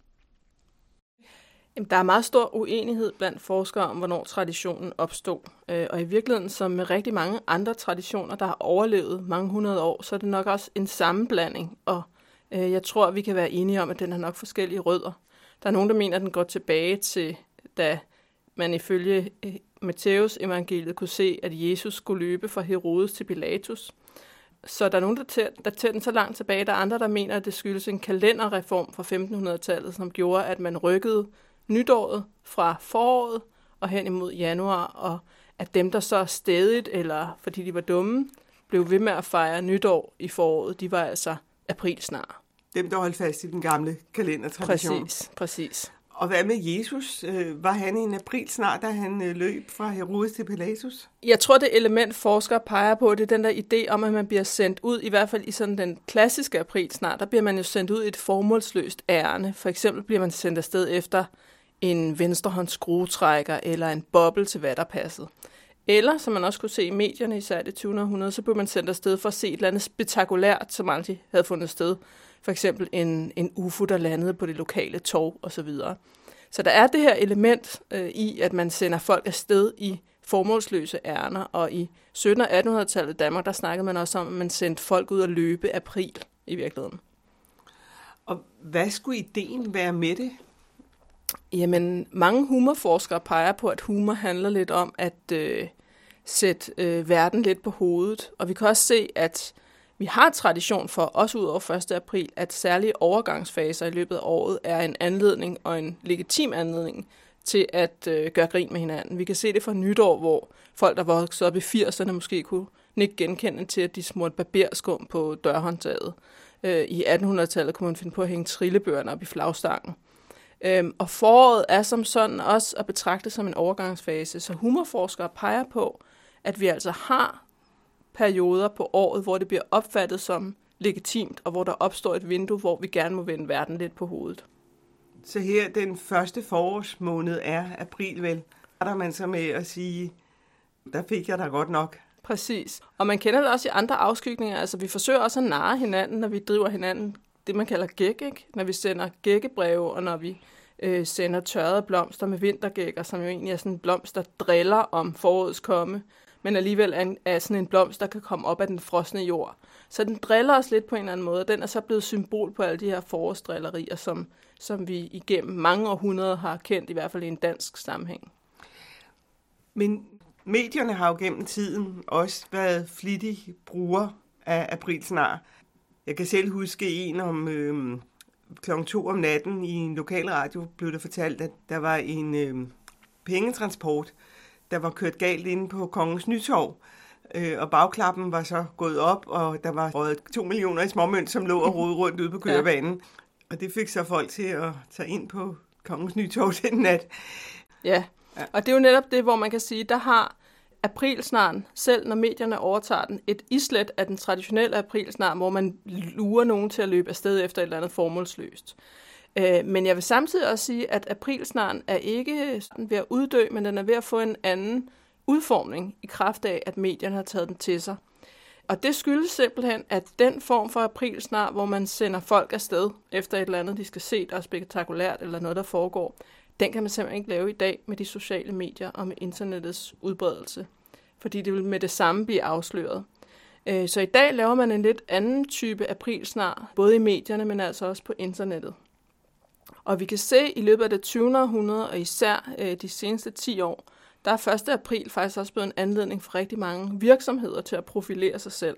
Der er meget stor uenighed blandt forskere om, hvornår traditionen opstod. Øh, og i virkeligheden, som med rigtig mange andre traditioner, der har overlevet mange hundrede år, så er det nok også en sammenblanding. Og øh, jeg tror, at vi kan være enige om, at den har nok forskellige rødder. Der er nogen, der mener, at den går tilbage til, da man ifølge øh, Matteus Matthæus evangeliet kunne se, at Jesus skulle løbe fra Herodes til Pilatus. Så der er nogen, der tager den så langt tilbage. Der er andre, der mener, at det skyldes en kalenderreform fra 1500-tallet, som gjorde, at man rykkede nytåret fra foråret og hen imod januar, og at dem, der så stedigt, eller fordi de var dumme, blev ved med at fejre nytår i foråret, de var altså aprilsnar. Dem, der holdt fast i den gamle kalendertradition. Præcis, præcis. Og hvad med Jesus? Øh, var han i en april snart, da han øh, løb fra Herodes til Pilatus? Jeg tror, det element, forskere peger på, det er den der idé om, at man bliver sendt ud, i hvert fald i sådan den klassiske april snart, der bliver man jo sendt ud i et formålsløst ærne. For eksempel bliver man sendt afsted efter en venstrehånds skruetrækker eller en boble til vatterpasset. Eller, som man også kunne se i medierne, især det 20. århundrede, så blev man sendt afsted for at se et eller andet spektakulært, som aldrig havde fundet sted. For eksempel en, en UFO, der landede på det lokale tog osv. Så der er det her element øh, i, at man sender folk afsted i formålsløse ærner, og i 1700- og 1800-tallet i Danmark, der snakkede man også om, at man sendte folk ud at løbe april i virkeligheden. Og hvad skulle ideen være med det? Jamen, mange humorforskere peger på, at humor handler lidt om at øh, sætte øh, verden lidt på hovedet. Og vi kan også se, at vi har tradition for, også ud over 1. april, at særlige overgangsfaser i løbet af året er en anledning og en legitim anledning til at øh, gøre grin med hinanden. Vi kan se det fra nytår, hvor folk, der voksede op i 80'erne, måske kunne ikke genkende til, at de smurte barberskum på dørhåndtaget. Øh, I 1800-tallet kunne man finde på at hænge trillebøgerne op i flagstangen. Øhm, og foråret er som sådan også at betragte som en overgangsfase, så humorforskere peger på, at vi altså har perioder på året, hvor det bliver opfattet som legitimt, og hvor der opstår et vindue, hvor vi gerne må vende verden lidt på hovedet. Så her den første forårsmåned er april vel. Der man så med at sige, der fik jeg da godt nok. Præcis. Og man kender det også i andre afskygninger. Altså vi forsøger også at narre hinanden, når vi driver hinanden det, man kalder gæk, ikke? når vi sender gækkebreve, og når vi øh, sender tørrede blomster med vintergækker, som jo egentlig er sådan en blomst, der driller om forårets komme, men alligevel er, er sådan en blomst, der kan komme op af den frosne jord. Så den driller os lidt på en eller anden måde, og den er så blevet symbol på alle de her forårsdrillerier, som, som vi igennem mange århundreder har kendt, i hvert fald i en dansk sammenhæng. Men medierne har jo gennem tiden også været flittige brugere af aprilsnar. Jeg kan selv huske en om øh, kl. 2 om natten i en lokal radio, blev der fortalt, at der var en øh, pengetransport, der var kørt galt inde på Kongens Nytorv. Øh, og bagklappen var så gået op, og der var røget to millioner i småmønt, som lå og rode rundt ude på kørebanen. Ja. Og det fik så folk til at tage ind på Kongens Nytorv den nat. Ja. ja, og det er jo netop det, hvor man kan sige, der har aprilsnaren, selv når medierne overtager den, et islet af den traditionelle aprilsnar, hvor man lurer nogen til at løbe afsted efter et eller andet formålsløst. Øh, men jeg vil samtidig også sige, at aprilsnaren er ikke sådan ved at uddø, men den er ved at få en anden udformning i kraft af, at medierne har taget den til sig. og det skyldes simpelthen, at den form for aprilsnar, hvor man sender folk afsted efter et eller andet, de skal se, der er spektakulært eller noget, der foregår, den kan man simpelthen ikke lave i dag med de sociale medier og med internettets udbredelse. Fordi det vil med det samme blive afsløret. Øh, så i dag laver man en lidt anden type aprilsnar, både i medierne, men altså også på internettet. Og vi kan se i løbet af det 20. århundrede, og især øh, de seneste 10 år, der er 1. april faktisk også blevet en anledning for rigtig mange virksomheder til at profilere sig selv.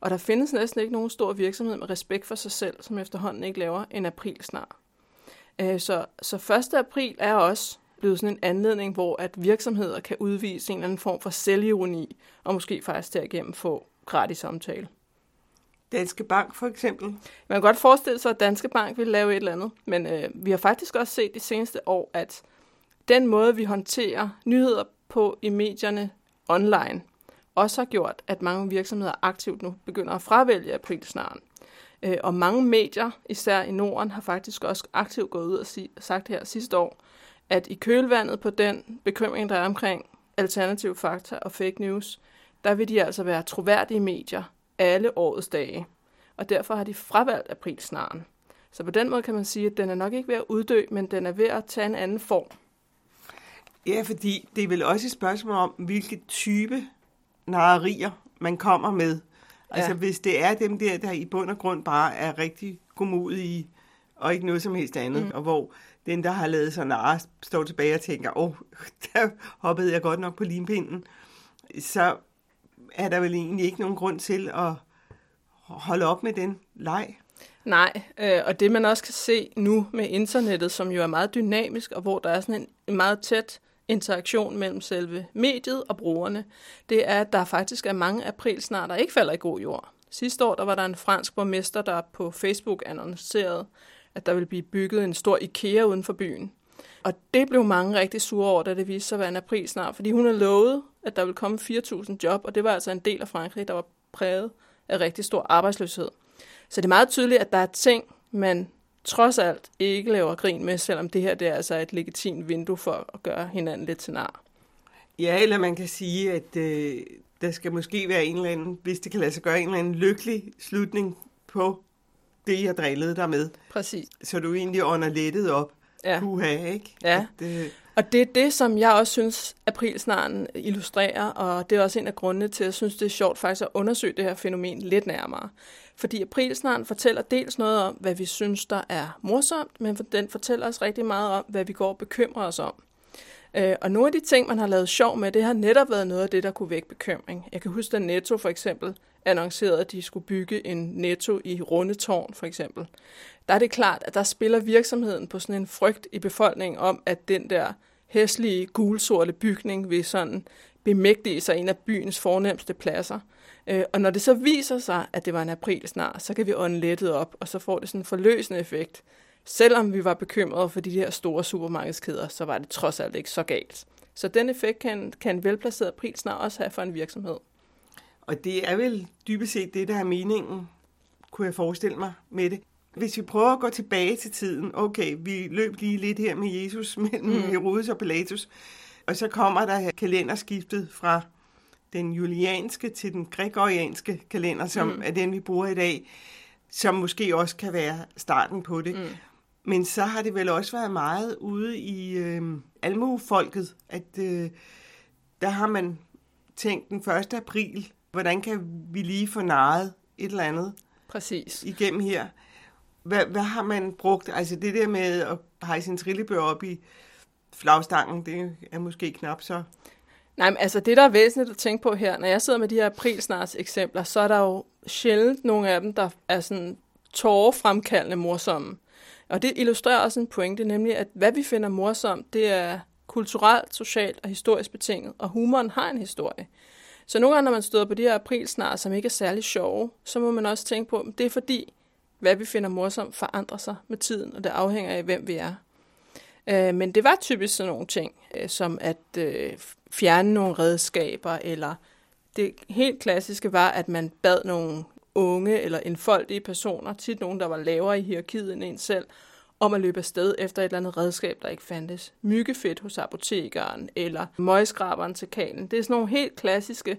Og der findes næsten ikke nogen stor virksomhed med respekt for sig selv, som efterhånden ikke laver en aprilsnar. snart. Øh, så, så 1. april er også blevet sådan en anledning, hvor at virksomheder kan udvise en eller anden form for selvironi, og måske faktisk derigennem få gratis omtale. Danske Bank for eksempel? Man kan godt forestille sig, at Danske Bank vil lave et eller andet, men øh, vi har faktisk også set de seneste år, at den måde, vi håndterer nyheder på i medierne online, også har gjort, at mange virksomheder aktivt nu begynder at fravælge aprilsnaren. Øh, og mange medier, især i Norden, har faktisk også aktivt gået ud og sagt her sidste år, at i kølvandet på den bekymring, der er omkring alternative fakta og fake news, der vil de altså være troværdige medier alle årets dage. Og derfor har de fravalgt aprilsnaren. Så på den måde kan man sige, at den er nok ikke ved at uddø, men den er ved at tage en anden form. Ja, fordi det er vel også et spørgsmål om, hvilke type narrerier man kommer med. Altså ja. hvis det er dem der, der i bund og grund bare er rigtig godmodige, og ikke noget som helst andet, mm. og hvor den, der har lavet sig narre, står tilbage og tænker, åh, oh, der hoppede jeg godt nok på limpinden, så er der vel egentlig ikke nogen grund til at holde op med den leg. Nej, øh, og det man også kan se nu med internettet, som jo er meget dynamisk, og hvor der er sådan en meget tæt interaktion mellem selve mediet og brugerne, det er, at der faktisk er mange aprilsnar, der ikke falder i god jord. Sidste år der var der en fransk borgmester, der på Facebook annoncerede, at der ville blive bygget en stor IKEA uden for byen. Og det blev mange rigtig sure over, da det viste sig at være en aprilsnar, fordi hun havde lovet, at der ville komme 4.000 job, og det var altså en del af Frankrig, der var præget af rigtig stor arbejdsløshed. Så det er meget tydeligt, at der er ting, man trods alt ikke laver grin med, selvom det her det er altså et legitimt vindue for at gøre hinanden lidt til nar. Ja, eller man kan sige, at øh, der skal måske være en eller anden, hvis det kan lade sig gøre, en eller anden lykkelig slutning på det, jeg drillede dig med. Præcis. Så du egentlig ånder lettet op. Ja. Puha, ikke? Ja. At, øh... Og det er det, som jeg også synes, aprilsnaren illustrerer, og det er også en af grundene til, at jeg synes, det er sjovt faktisk at undersøge det her fænomen lidt nærmere. Fordi aprilsnaren fortæller dels noget om, hvad vi synes, der er morsomt, men den fortæller os rigtig meget om, hvad vi går og bekymrer os om. Øh, og nogle af de ting, man har lavet sjov med, det har netop været noget af det, der kunne vække bekymring. Jeg kan huske, at Netto for eksempel annoncerede, at de skulle bygge en Netto i Rundetårn for eksempel. Der er det klart, at der spiller virksomheden på sådan en frygt i befolkningen om, at den der hæslige gulsorte bygning vil sådan bemægtige sig en af byens fornemmeste pladser. Øh, og når det så viser sig, at det var en april snart, så kan vi ånde lettet op, og så får det sådan en forløsende effekt. Selvom vi var bekymrede for de her store supermarkedskæder, så var det trods alt ikke så galt. Så den effekt kan, kan en velplaceret april snart også have for en virksomhed. Og det er vel dybest set det, der er meningen, kunne jeg forestille mig med det. Hvis vi prøver at gå tilbage til tiden, okay, vi løb lige lidt her med Jesus mellem mm. Herodes og Pilatus, og så kommer der kalenderskiftet fra den julianske til den gregorianske kalender, som mm. er den, vi bruger i dag, som måske også kan være starten på det. Mm. Men så har det vel også været meget ude i øh, almuefolket, at øh, der har man tænkt den 1. april, hvordan kan vi lige få naret et eller andet Præcis. igennem her. Hvad, hvad har man brugt? Altså det der med at hejse sin trillebør op i flagstangen, det er måske knap så... Nej, men altså det, der er væsentligt at tænke på her, når jeg sidder med de her aprilsnars eksempler, så er der jo sjældent nogle af dem, der er sådan tårerfremkaldende morsomme. Og det illustrerer også en pointe, nemlig at hvad vi finder morsomt, det er kulturelt, socialt og historisk betinget, og humoren har en historie. Så nogle gange, når man støder på de her aprilsnare, som ikke er særlig sjove, så må man også tænke på, at det er fordi, hvad vi finder morsomt, forandrer sig med tiden, og det afhænger af, hvem vi er. Øh, men det var typisk sådan nogle ting, øh, som at øh, fjerne nogle redskaber, eller det helt klassiske var, at man bad nogle unge eller enfoldige personer, tit nogen, der var lavere i hierarkiet end en selv, om at løbe afsted efter et eller andet redskab, der ikke fandtes. Myggefedt hos apotekeren, eller møgskraberen til kalen. Det er sådan nogle helt klassiske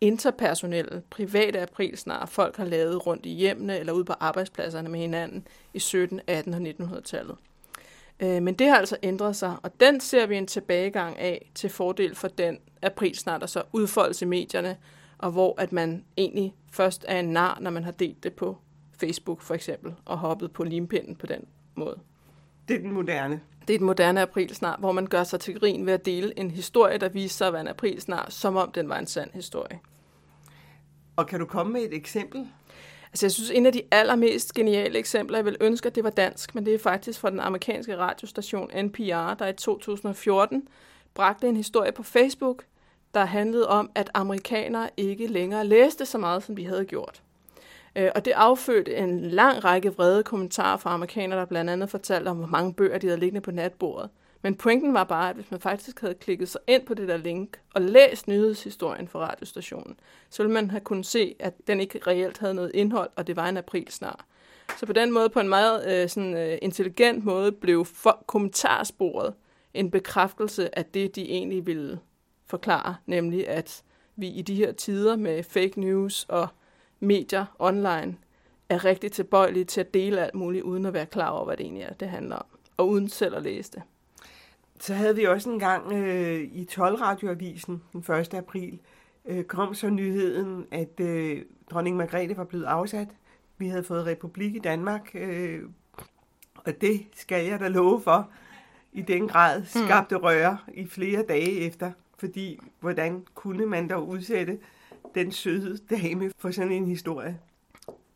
interpersonelle, private aprilsnar, folk har lavet rundt i hjemmene eller ude på arbejdspladserne med hinanden i 17, 18 og 1900-tallet. Øh, men det har altså ændret sig, og den ser vi en tilbagegang af til fordel for den aprilsnar, der så udfoldes i medierne, og hvor at man egentlig først er en nar, når man har delt det på Facebook for eksempel, og hoppet på limpinden på den måde. Det er den moderne. Det er den moderne aprilsnar, hvor man gør sig til grin ved at dele en historie, der viser sig at være en aprilsnar, som om den var en sand historie. Og kan du komme med et eksempel? Altså, jeg synes, en af de allermest geniale eksempler, jeg vil ønske, at det var dansk, men det er faktisk fra den amerikanske radiostation NPR, der i 2014 bragte en historie på Facebook, der handlede om, at amerikanere ikke længere læste så meget, som de havde gjort. Øh, og det affødte en lang række vrede kommentarer fra amerikanere, der blandt andet fortalte om, hvor mange bøger de havde liggende på natbordet. Men pointen var bare, at hvis man faktisk havde klikket sig ind på det der link og læst nyhedshistorien fra radiostationen, så ville man have kunnet se, at den ikke reelt havde noget indhold, og det var en april snart. Så på den måde, på en meget øh, sådan, øh, intelligent måde, blev for kommentarsporet en bekræftelse af det, de egentlig ville forklare, nemlig at vi i de her tider med fake news og medier online er rigtig tilbøjelige til at dele alt muligt, uden at være klar over, hvad det egentlig er, det handler om, og uden selv at læse det. Så havde vi også en gang øh, i 12 radioavisen den 1. april, øh, kom så nyheden, at øh, dronning Margrethe var blevet afsat. Vi havde fået republik i Danmark, øh, og det skal jeg da love for, i den grad mm. skabte røre i flere dage efter, fordi hvordan kunne man dog udsætte den søde dame for sådan en historie?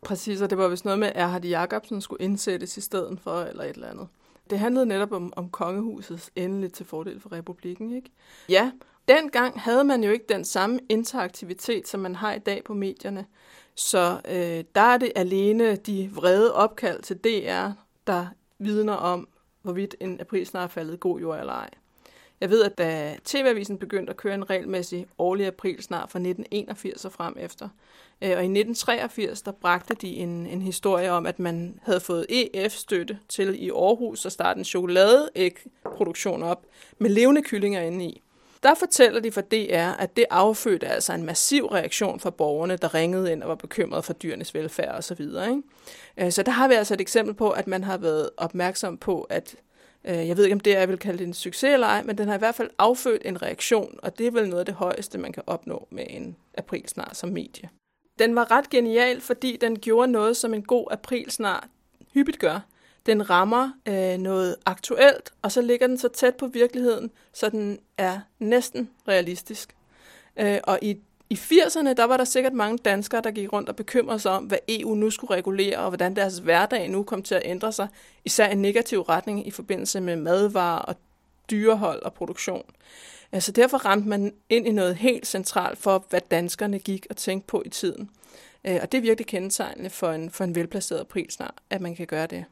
Præcis, og det var vist noget med, at Erhard Jacobsen skulle indsættes i stedet for, eller et eller andet. Det handlede netop om, om kongehusets endeligt til fordel for republikken, ikke? Ja, dengang havde man jo ikke den samme interaktivitet, som man har i dag på medierne. Så øh, der er det alene de vrede opkald til DR, der vidner om, hvorvidt en april snart er faldet god jord eller ej. Jeg ved, at da TV-avisen begyndte at køre en regelmæssig årlig april snart fra 1981 og frem efter, Øh, og i 1983, der bragte de en, en historie om, at man havde fået EF-støtte til i Aarhus at starte en chokoladeægproduktion op med levende kyllinger inde i. Der fortæller de for DR, at det affødte altså en massiv reaktion fra borgerne, der ringede ind og var bekymrede for dyrenes velfærd osv. Ikke? Øh, så der har vi altså et eksempel på, at man har været opmærksom på, at øh, jeg ved ikke, om det er, jeg vil kalde det en succes eller ej, men den har i hvert fald affødt en reaktion, og det er vel noget af det højeste, man kan opnå med en aprilsnar som medie. Den var ret genial, fordi den gjorde noget, som en god aprilsnar hyppigt gør. Den rammer øh, noget aktuelt, og så ligger den så tæt på virkeligheden, så den er næsten realistisk. Øh, og i i 80'erne, der var der sikkert mange danskere, der gik rundt og bekymrede sig om, hvad EU nu skulle regulere, og hvordan deres hverdag nu kom til at ændre sig, især i negativ retning i forbindelse med madvarer og dyrehold og produktion. Altså derfor ramte man ind i noget helt centralt for, hvad danskerne gik og tænkte på i tiden. Øh, og det er virkelig kendetegnende for en, for en velplaceret snart, at man kan gøre det.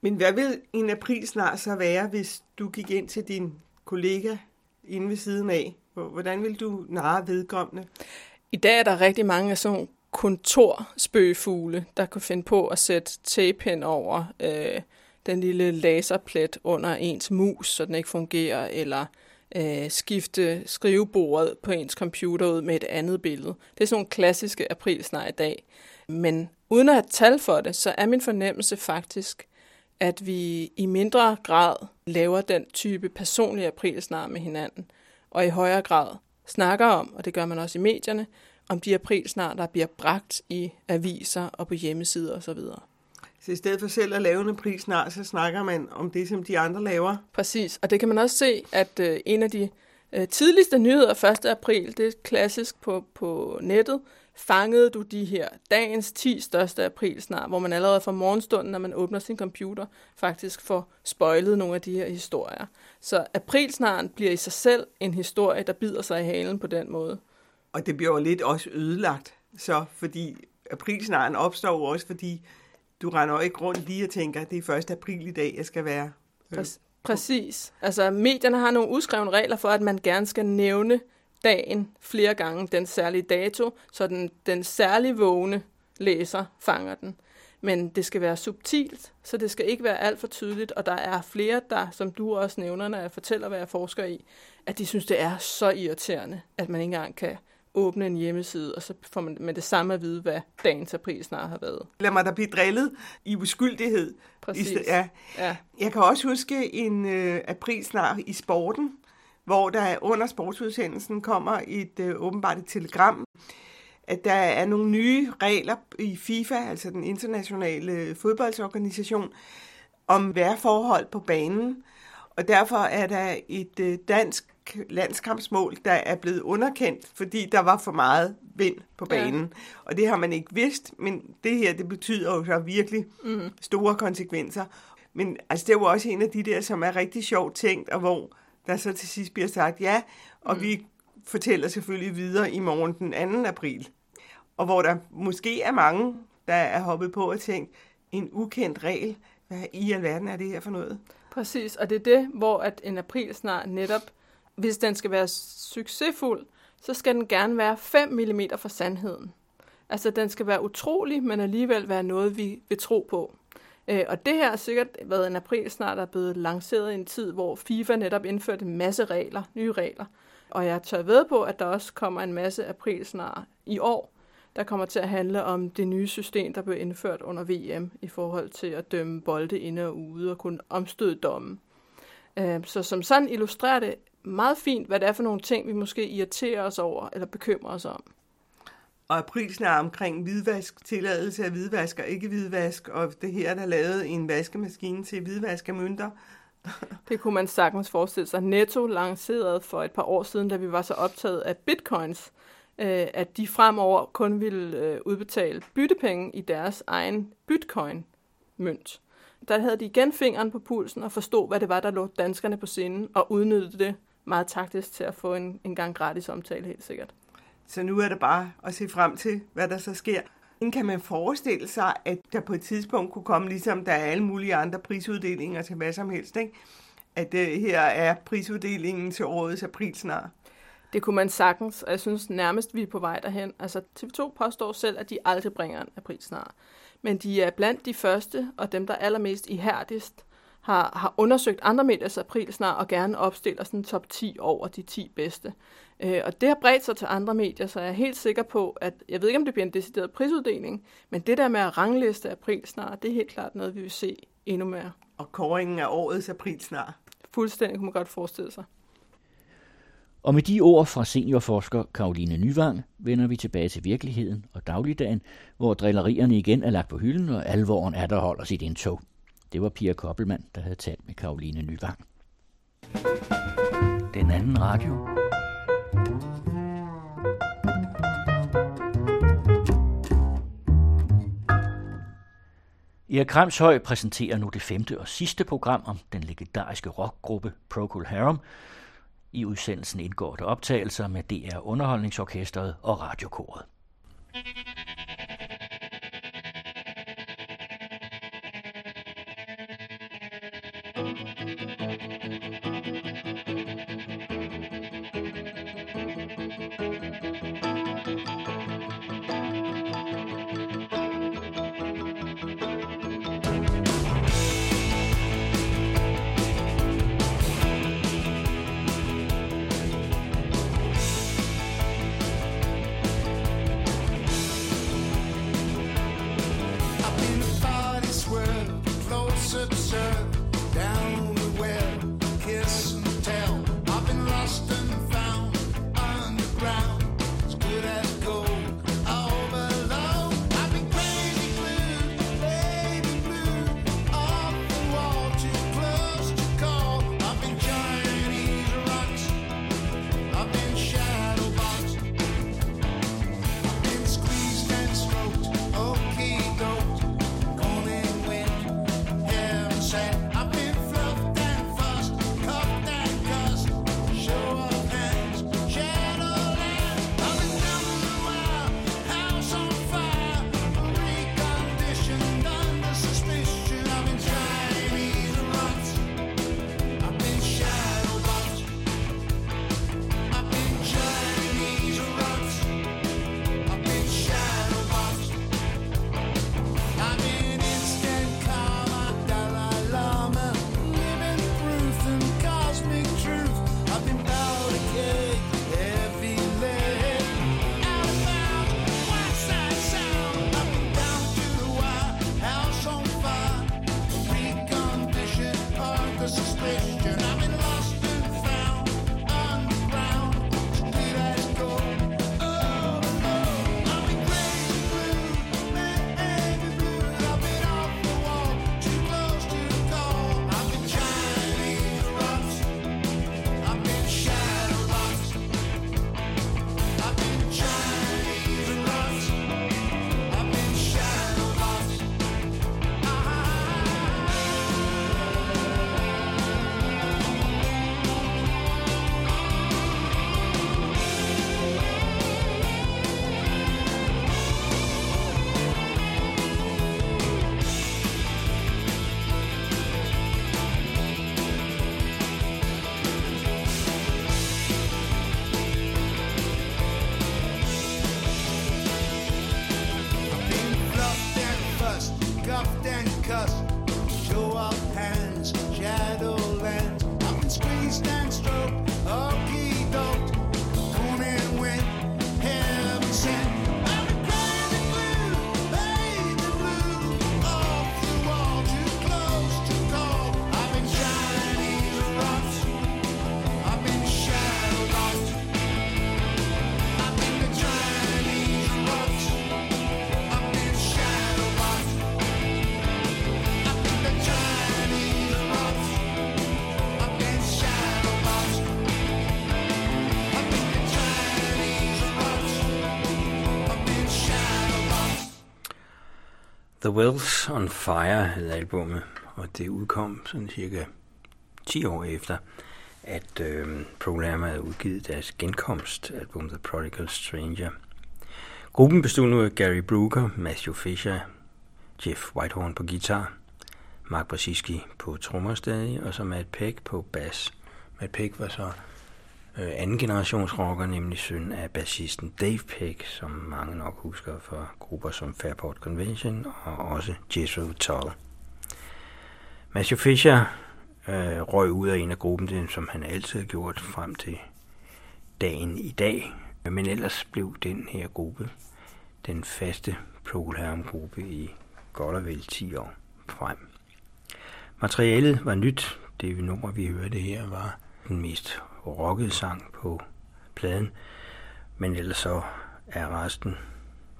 Men hvad vil en snart så være, hvis du gik ind til din kollega inde ved siden af Hvordan vil du narre vedkommende? I dag er der rigtig mange af sådan kontorspøgefugle, der kan finde på at sætte tape hen over øh, den lille laserplet under ens mus, så den ikke fungerer, eller øh, skifte skrivebordet på ens computer ud med et andet billede. Det er sådan nogle klassiske aprilsnar i dag. Men uden at have tal for det, så er min fornemmelse faktisk, at vi i mindre grad laver den type personlige aprilsnar med hinanden og i højere grad snakker om, og det gør man også i medierne, om de aprilsnar, der bliver bragt i aviser og på hjemmesider osv. Så i stedet for selv at lave en aprilsnar, så snakker man om det, som de andre laver? Præcis, og det kan man også se, at øh, en af de øh, tidligste nyheder 1. april, det er klassisk på, på nettet, fangede du de her dagens 10 største aprilsnar, hvor man allerede fra morgenstunden, når man åbner sin computer, faktisk får spøjlet nogle af de her historier. Så aprilsnaren bliver i sig selv en historie, der bider sig i halen på den måde. Og det bliver jo lidt også ødelagt, så fordi aprilsnaren opstår jo også, fordi du render ikke rundt lige og tænker, at det er 1. april i dag, jeg skal være. Øh, Præcis. Altså, medierne har nogle udskrevne regler for, at man gerne skal nævne dagen flere gange, den særlige dato, så den, den særlige vågne læser fanger den. Men det skal være subtilt, så det skal ikke være alt for tydeligt, og der er flere, der, som du også nævner, når jeg fortæller, hvad jeg forsker i, at de synes, det er så irriterende, at man ikke engang kan åbne en hjemmeside, og så får man med det samme at vide, hvad dagens aprilsnar har været. Lad mig da blive drillet i uskyldighed. Præcis. I ja. Ja. Jeg kan også huske en øh, aprilsnar i sporten, hvor der under sportsudsendelsen kommer et øh, åbenbart et telegram, at der er nogle nye regler i FIFA, altså den internationale fodboldsorganisation, om værforhold på banen. Og derfor er der et øh, dansk landskampsmål, der er blevet underkendt, fordi der var for meget vind på banen. Ja. Og det har man ikke vidst, men det her, det betyder jo så virkelig Mhm. store konsekvenser. Men altså, det er jo også en af de der, som er rigtig sjovt tænkt, og hvor der så til sidst bliver sagt ja, og mm. vi fortæller selvfølgelig videre i morgen den 2. april. Og hvor der måske er mange, der er hoppet på og tænkt, en ukendt regel, hvad i alverden er det her for noget? Præcis, og det er det, hvor at en aprilsnar netop, hvis den skal være succesfuld, så skal den gerne være 5 mm fra sandheden. Altså, den skal være utrolig, men alligevel være noget, vi vil tro på. Øh, og det her har sikkert været en aprilsnar, der er blevet lanceret i en tid, hvor FIFA netop indførte en masse regler, nye regler. Og jeg tør ved på, at der også kommer en masse aprilsnar i år, der kommer til at handle om det nye system, der blev indført under VM i forhold til at dømme bolde inde og ude og kunne omstøde dommen. Øh, så som sådan illustrerer det meget fint, hvad det er for nogle ting, vi måske irriterer os over eller bekymrer os om. Og aprilsnar omkring hvidvask, tilladelse af hvidvask og ikke hvidvask, og det her, der er lavet en vaskemaskine til hvidvask af mønter. Det kunne man sagtens forestille sig. Netto lancerede for et par år siden, da vi var så optaget af bitcoins, øh, at de fremover kun ville øh, udbetale byttepenge i deres egen bitcoin-mønt. Der havde de igen fingeren på pulsen og forstod, hvad det var, der lå danskerne på sinden, og udnyttede det meget taktisk til at få en, en gang gratis omtale, helt sikkert. Så nu er det bare at se frem til, hvad der så sker. Kan man forestille sig, at der på et tidspunkt kunne komme, ligesom der er alle mulige andre prisuddelinger til hvad som helst, ikke? at det her er prisuddelingen til årets aprilsnar? Det kunne man sagtens, og jeg synes nærmest, vi er på vej derhen. Altså, TV2 påstår selv, at de aldrig bringer en aprilsnar. Men de er blandt de første, og dem, der er allermest ihærdigst, har, har undersøgt andre mediers aprilsnar og gerne opstiller sådan en top 10 over de 10 bedste. Øh, og det har bredt sig til andre medier, så jeg er helt sikker på, at jeg ved ikke, om det bliver en decideret prisuddeling, men det der med at rangliste aprilsnar, det er helt klart noget, vi vil se endnu mere. Og kåringen af årets aprilsnar. Fuldstændig kunne man godt forestille sig. Og med de ord fra seniorforsker Karoline Nyvang vender vi tilbage til virkeligheden og dagligdagen, hvor drillerierne igen er lagt på hylden, og alvoren er der holder sit indtog. Det var Pia Koppelmann, der havde talt med Karoline Nyvang. Den anden radio. Erik Kramshøj præsenterer nu det femte og sidste program om den legendariske rockgruppe Procol Harum. I udsendelsen indgår der optagelser med DR Underholdningsorkestret og Radiokoret. Thank you. Wells on Fire hed albumet, og det udkom sådan cirka 10 år efter, at øh, programmet havde udgivet deres genkomstalbum The Prodigal Stranger. Gruppen bestod nu af Gary Brooker, Matthew Fisher, Jeff Whitehorn på guitar, Mark Brzezinski på trommer stadig, og så Matt Peck på bass. Matt Peck var så øh, anden generations rocker, nemlig søn af bassisten Dave Peck, som mange nok husker fra grupper som Fairport Convention og også Jethro Tull. Matthew Fisher øh, røg ud af en af gruppen, det, som han altid har gjort frem til dagen i dag. Men ellers blev den her gruppe den faste Procol gruppe i godt og vel 10 år frem. Materialet var nyt. Det nummer, vi hørte her, var den mest rocket sang på pladen. Men ellers så er resten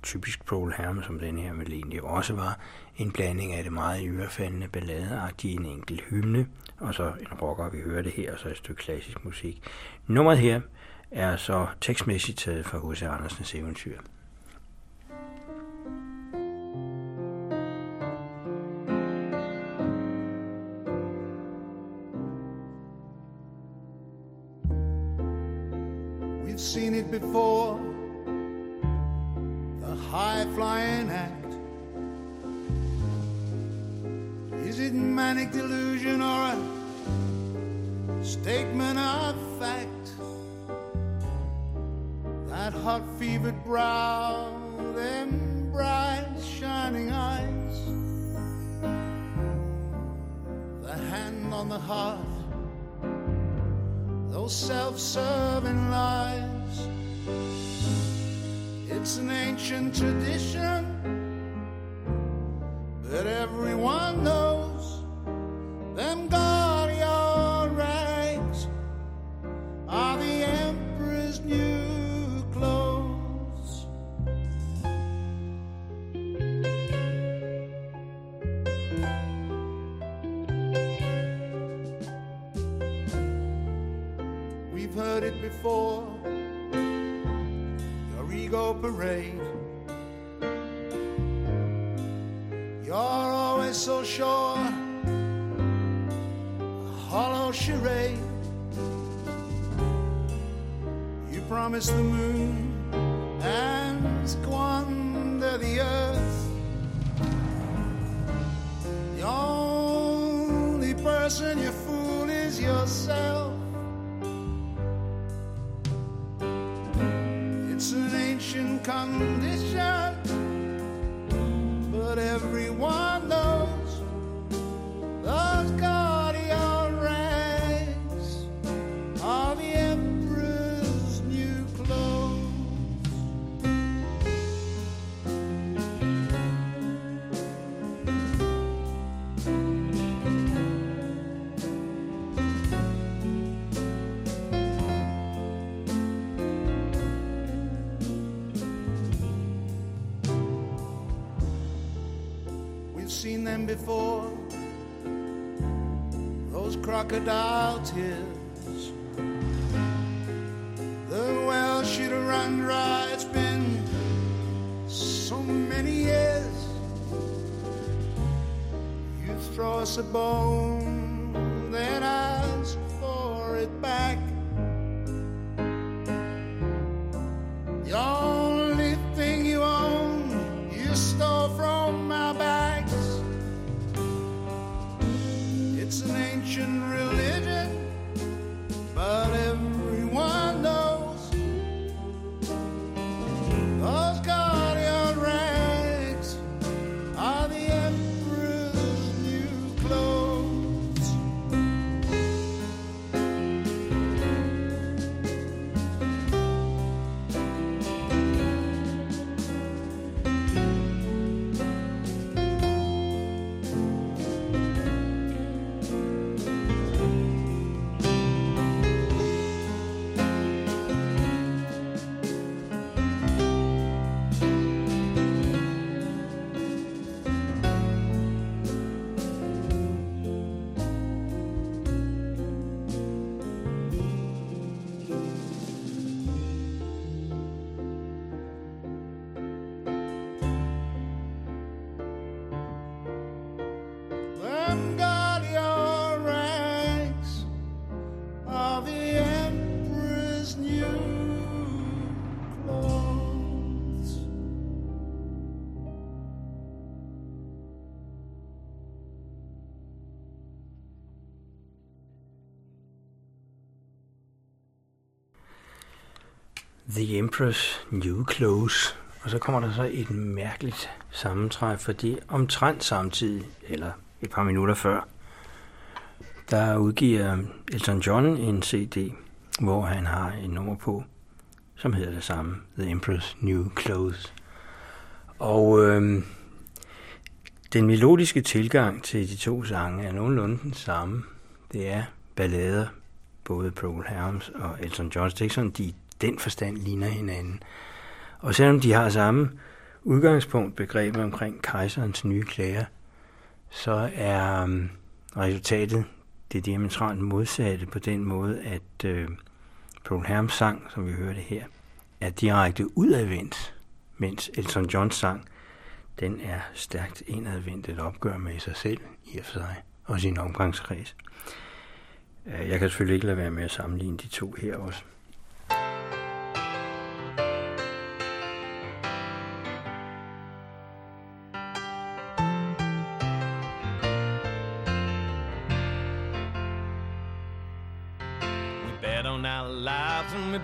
typisk Paul Herm, som den her vel egentlig også var, en blanding af det meget ørefaldende balladeagtige, en enkelt hymne, og så en rocker, vi hørte her, og så et stykke klassisk musik. Nummeret her er så tekstmæssigt taget fra H.C. Andersens eventyr. Before, the high flying act. Is it manic delusion or a statement of fact? That hot fevered brow, them bright shining eyes, the hand on the heart those self-serving lies. It's an ancient tradition, that everyone knows them guardian ranks are the emperor's new clothes. We've heard it before. Parade. You're always so sure. A hollow charade. You promise the moon and squander Come. Tears. The well should have run dry. It's been so many years. You throw us a bone, The Empress New Clothes. Og så kommer der så et mærkeligt sammentræf, fordi omtrent samtidig, eller et par minutter før, der udgiver Elton John en CD, hvor han har en nummer på, som hedder det samme, The Empress New Clothes. Og øh, den melodiske tilgang til de to sange er nogenlunde den samme. Det er ballader, både Procol Harms og Elton John. Det er ikke sådan, de den forstand ligner hinanden. Og selvom de har samme udgangspunkt, begrebet omkring kejserens nye klager, så er um, resultatet det diametralt modsatte på den måde, at øh, Paul Herms sang, som vi hørte her, er direkte udadvendt, mens Elton Johns sang, den er stærkt indadvendt et opgør med sig selv i og for sig, og sin omgangskreds. Øh, jeg kan selvfølgelig ikke lade være med at sammenligne de to her også.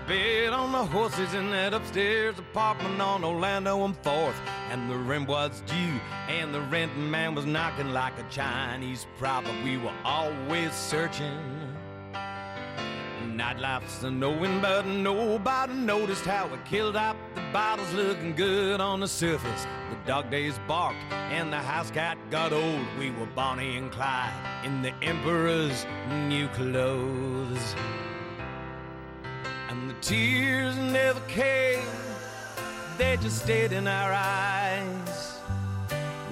Bet on the horses in that upstairs apartment on Orlando and Fourth. And the rent was due, and the rent man was knocking like a Chinese prophet. We were always searching. Nightlife's a knowing, but nobody noticed how we killed up the bottles looking good on the surface. The dog days barked, and the house cat got old. We were Bonnie and Clyde in the Emperor's new clothes. Tears never came, they just stayed in our eyes.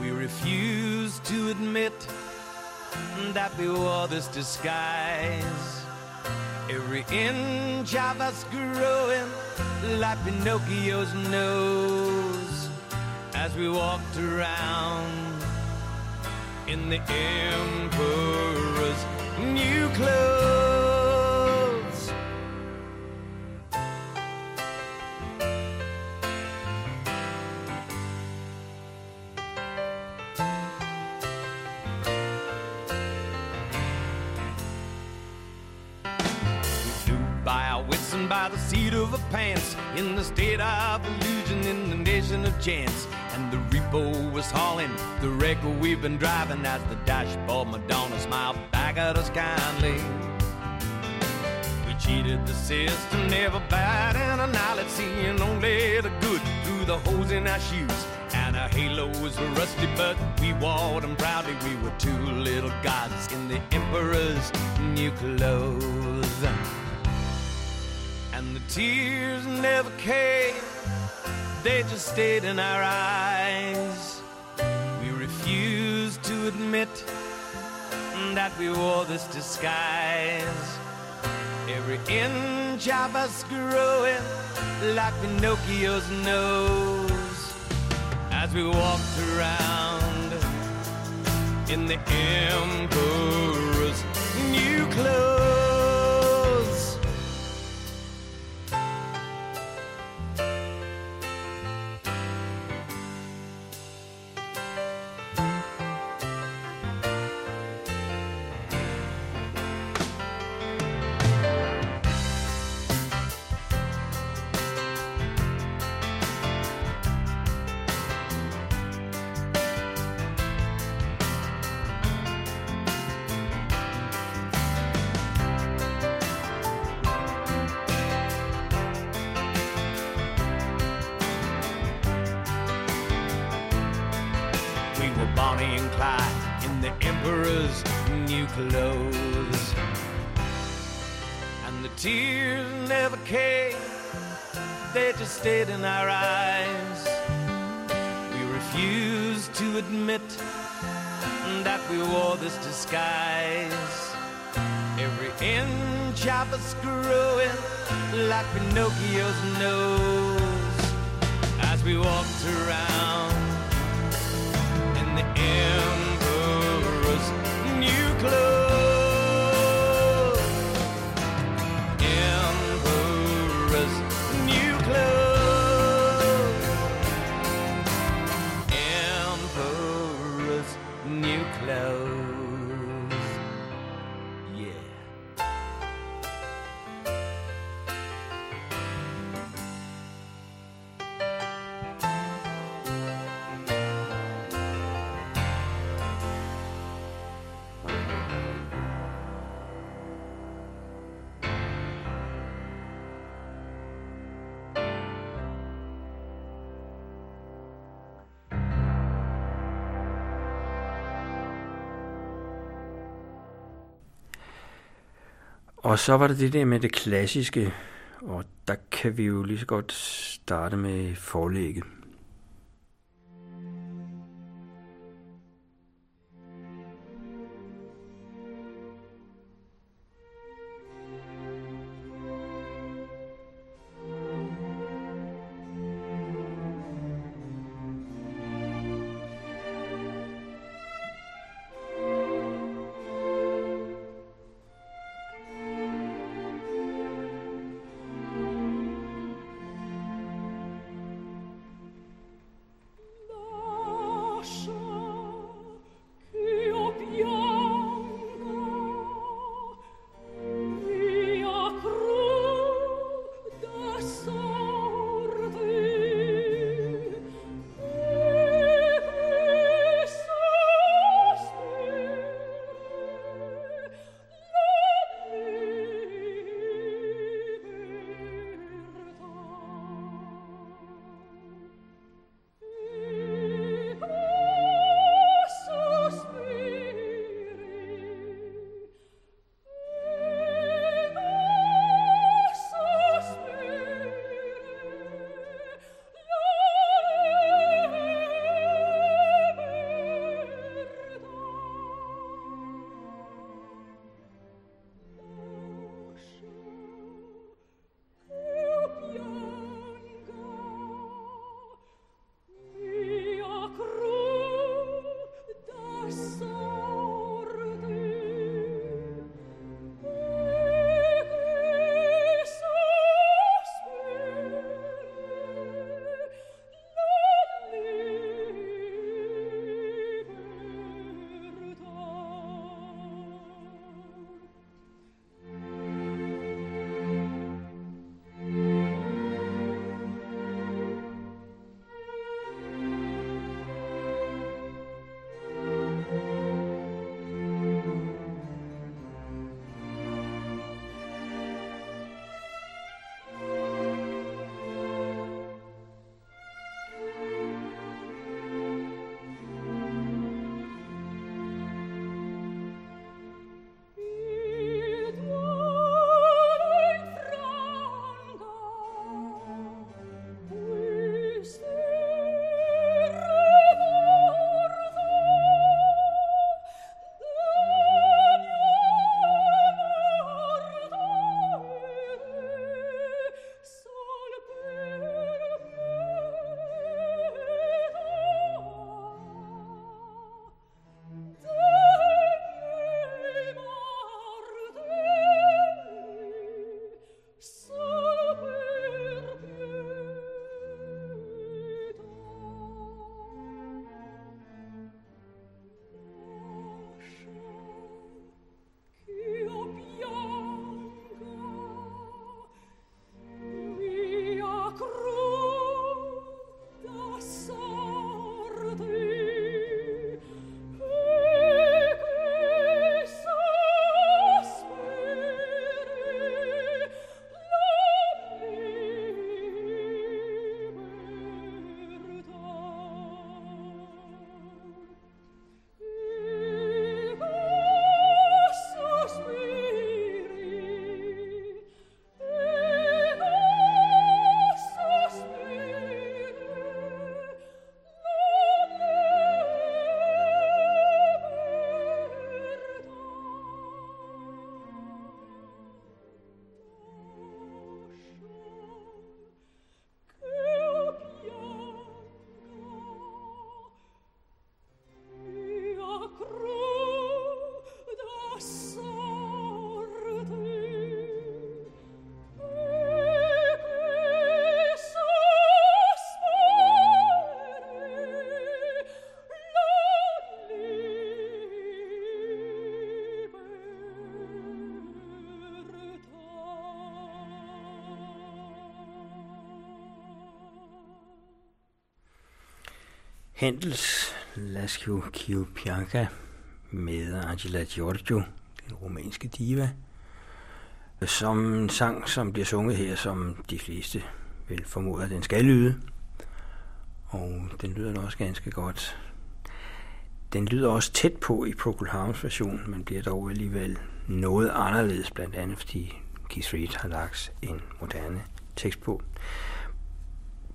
We refused to admit that we wore this disguise. Every inch of us growing like Pinocchio's nose as we walked around in the Emperor's new clothes. By the seat of our pants in the state of illusion in the nation of chance. And the repo was hauling the wreck we've been driving as the dashboard. Madonna smiled back at us kindly. We cheated the system never batting an eyelid seeing only the good through the holes in our shoes. And our halos were rusty but we wore them proudly. We were two little gods in the emperor's new clothes and the tears never came, they just stayed in our eyes. We refused to admit that we wore this disguise. Every inch of us growing like Pinocchio's nose as we walked around in the Emperor's new clothes. Stayed in our eyes. We refused to admit that we wore this disguise. Every inch of us growing like Pinocchio's nose as we walked around in the Emperor's Og så var det det der med det klassiske, og der kan vi jo lige så godt starte med forlægget. Handels Lascio Chiopiaca med Angela Giorgio, den romanske diva, som en sang, som bliver sunget her, som de fleste vil formode, at den skal lyde. Og den lyder da også ganske godt. Den lyder også tæt på i Procol Harms version, men bliver dog alligevel noget anderledes, blandt andet fordi Keith Reed har lagt en moderne tekst på.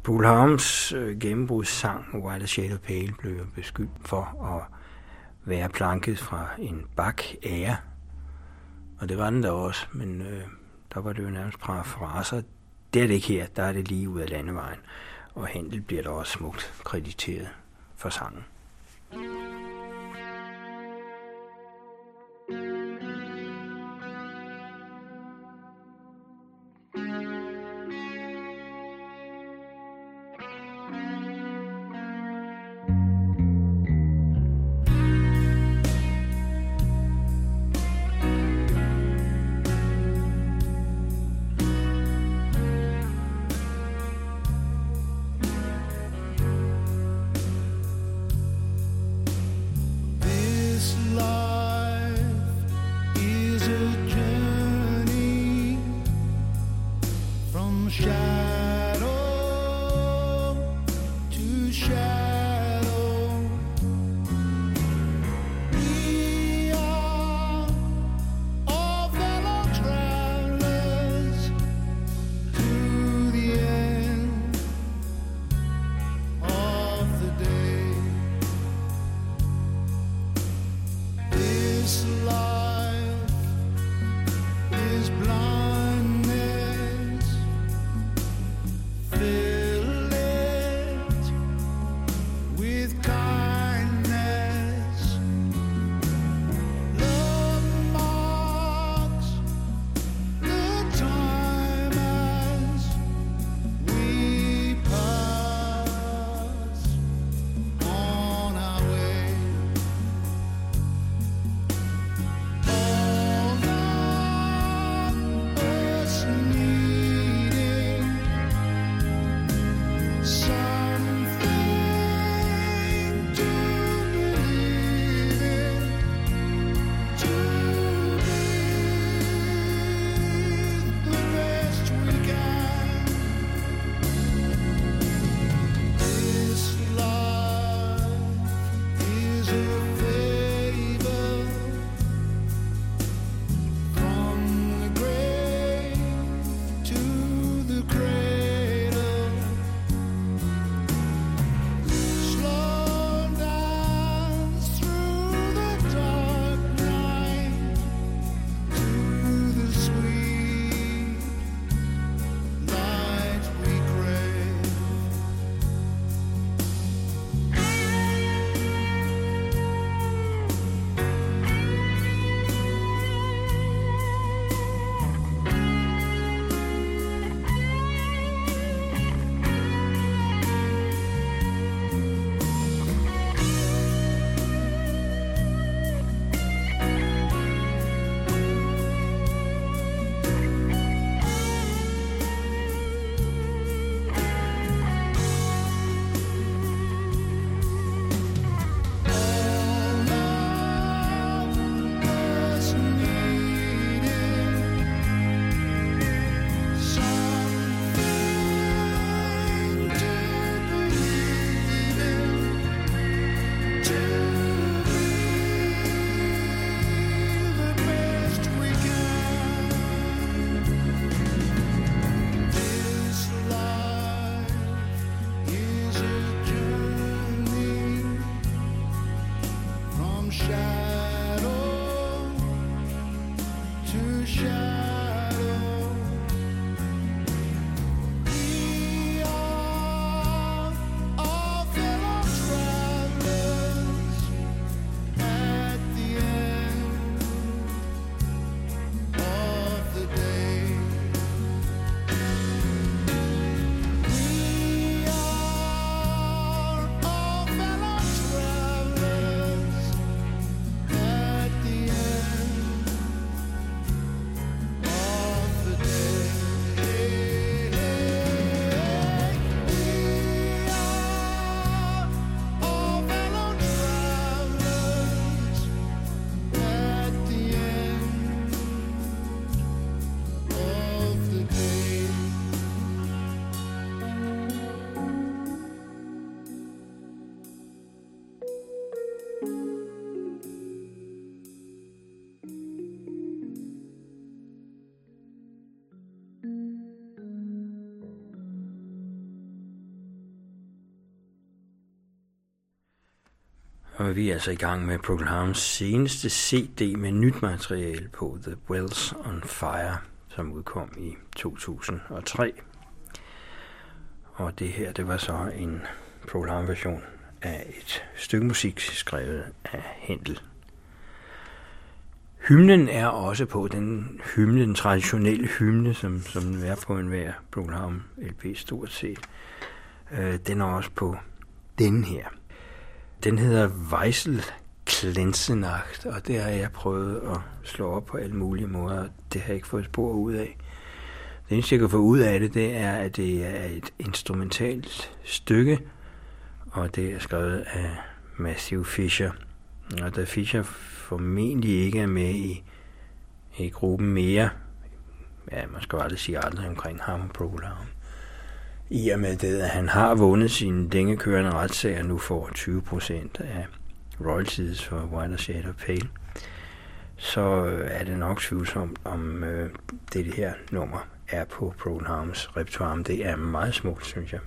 Bull Harms øh, gennembrudssang White Shadow Pale blev beskyldt for at være planket fra en bak ære. Og det var den der også, men øh, der var det jo nærmest parafraser. Det er det ikke her, der er det lige ud af landevejen. Og Handel bliver da også smukt krediteret for sangen. Og vi er altså i gang med Proclams seneste CD med nyt materiale på The Wells on Fire, som udkom i 2003. Og det her, det var så en Proclam-version af et stykke musik skrevet af Händel. Hymnen er også på den hymne, den traditionelle hymne, som, som den er på enhver program LP stort set. Øh, den er også på den her. Den hedder Weissel Klensenacht, og det har jeg prøvet at slå op på alle mulige måder. Det har jeg ikke fået spor ud af. Det eneste, jeg kan få ud af det, det er, at det er et instrumentalt stykke, og det er skrevet af Matthew Fisher. Og da Fisher formentlig ikke er med i, i gruppen mere, ja, man skal aldrig sige aldrig omkring ham og Program, i og med det, at han har vundet sine længekørende retssager, nu får 20 procent af royalties for White Shade of Pale, så øh, er det nok tvivlsomt, om øh, det, her nummer er på Program repertoire. Det er meget smukt, synes jeg.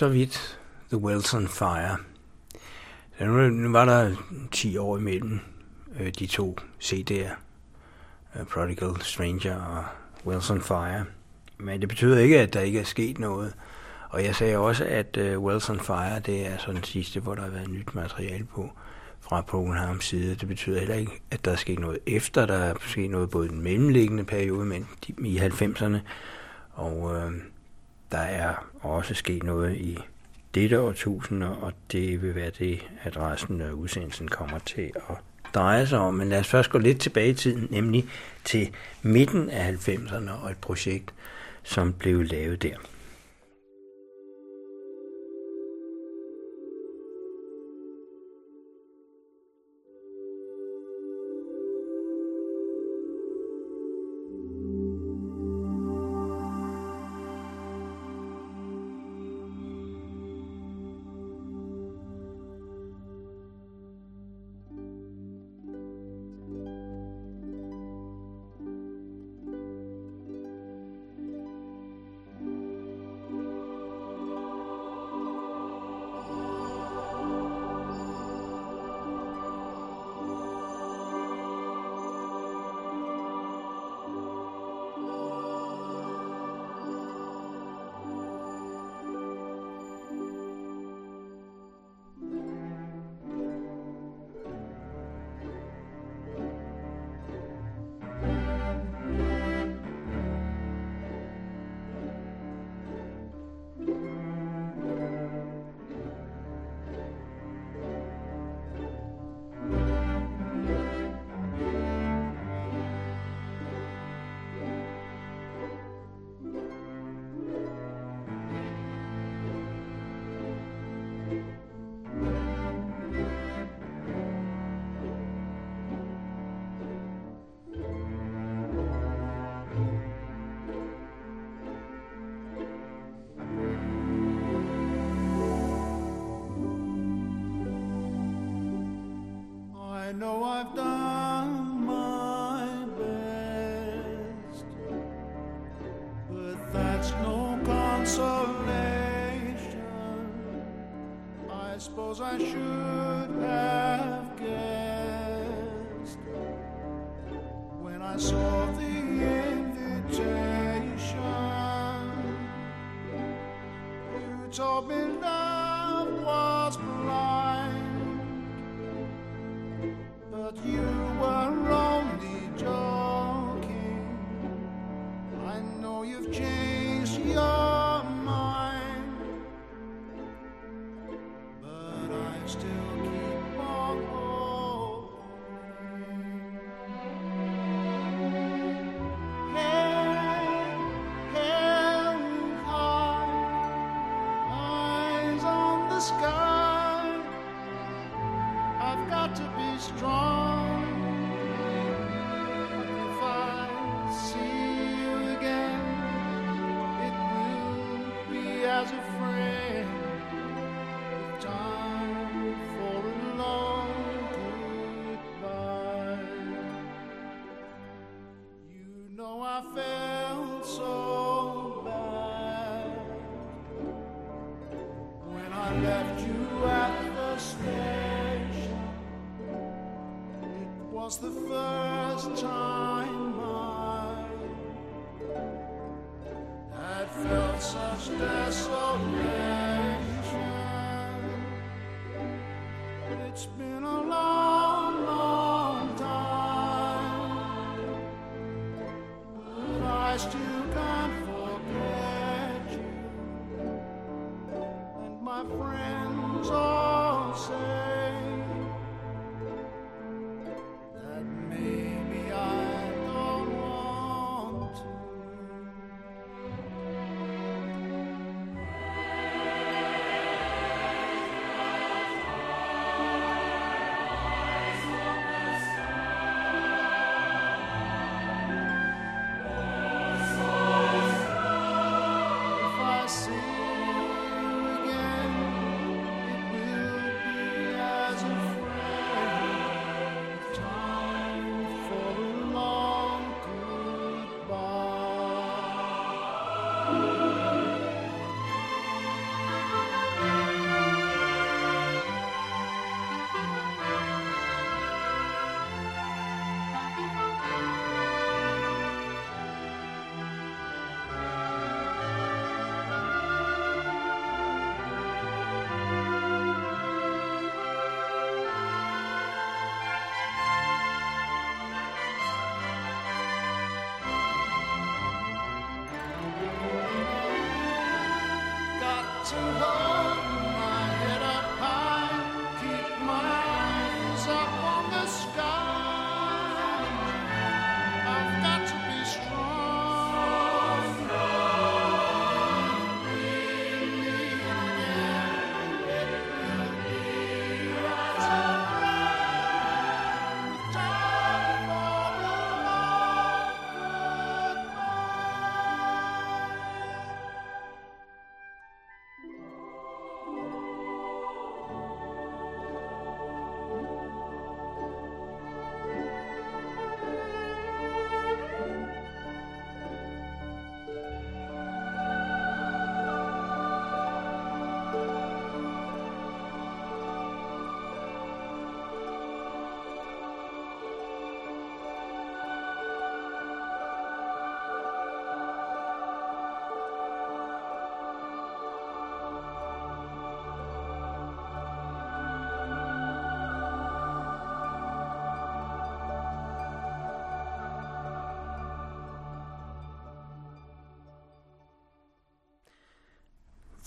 Så vidt The Wilson Fire. Så nu, var der 10 år imellem øh, de to CD'er, øh, Prodigal Stranger og Wilson Fire. Men det betyder ikke, at der ikke er sket noget. Og jeg sagde også, at uh, Fire, det er sådan den sidste, hvor der har været nyt materiale på fra Pogenhams side. Det betyder heller ikke, at der er sket noget efter. Der er sket noget både i den mellemliggende periode, men i 90'erne. Og øh, der er også ske noget i dette årtusinde, og det vil være det, at resten af udsendelsen kommer til at dreje sig om. Men lad os først gå lidt tilbage i tiden, nemlig til midten af 90'erne og et projekt, som blev lavet der.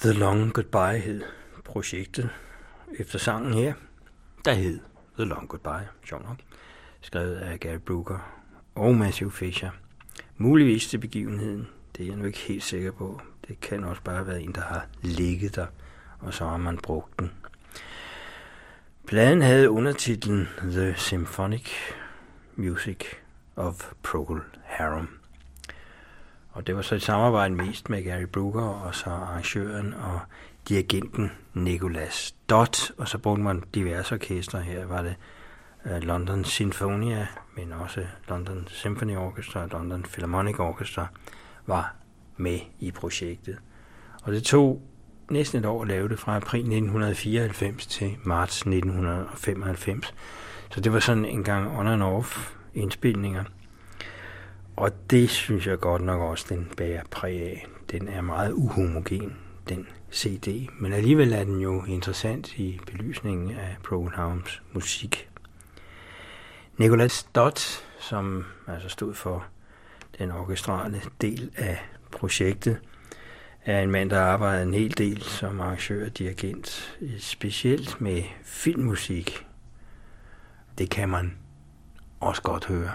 The Long Goodbye hed projektet efter sangen her, der hed The Long Goodbye, sjov nok, skrevet af Gary Brooker og Matthew Fisher. Muligvis til begivenheden, det er jeg nu ikke helt sikker på. Det kan også bare være en, der har ligget der, og så har man brugt den. Pladen havde undertitlen The Symphonic Music of Procol Harum. Og det var så et samarbejde mest med Gary Brooker og så arrangøren og dirigenten Nicolas Dott, og så brugte man diverse orkestre. Her var det øh, London Sinfonia, men også London Symphony Orchestra og London Philharmonic Orchestra var med i projektet. Og det tog næsten et år at lave det fra april 1994 til marts 1995. Så det var sådan en gang on and off indspilninger. Og det synes jeg godt nok også, den bærer præg af. Den er meget uhomogen, den CD, men alligevel er den jo interessant i belysningen af Progenhavns musik. Nicolas Dott, som altså stod for den orkestrale del af projektet, er en mand, der arbejdede en hel del som arrangør og dirigent, specielt med filmmusik. Det kan man også godt høre.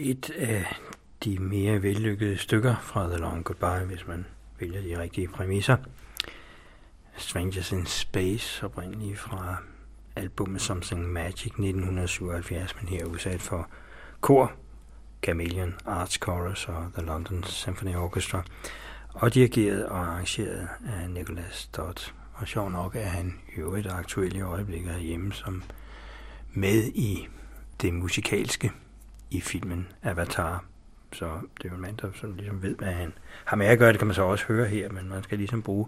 Et af de mere vellykkede stykker fra The Long Goodbye, hvis man vælger de rigtige præmisser. Strangers in Space, oprindeligt fra albumet Something Magic 1977, men her udsat for kor, Chameleon Arts Chorus og The London Symphony Orchestra, og dirigeret og arrangeret af Nicholas Dodd. Og sjov nok er han i øvrigt aktuelt i øjeblikket hjemme som med i det musikalske i filmen Avatar. Så det er jo en mand, der sådan ligesom ved, hvad han har med at gøre. Det kan man så også høre her, men man skal ligesom bruge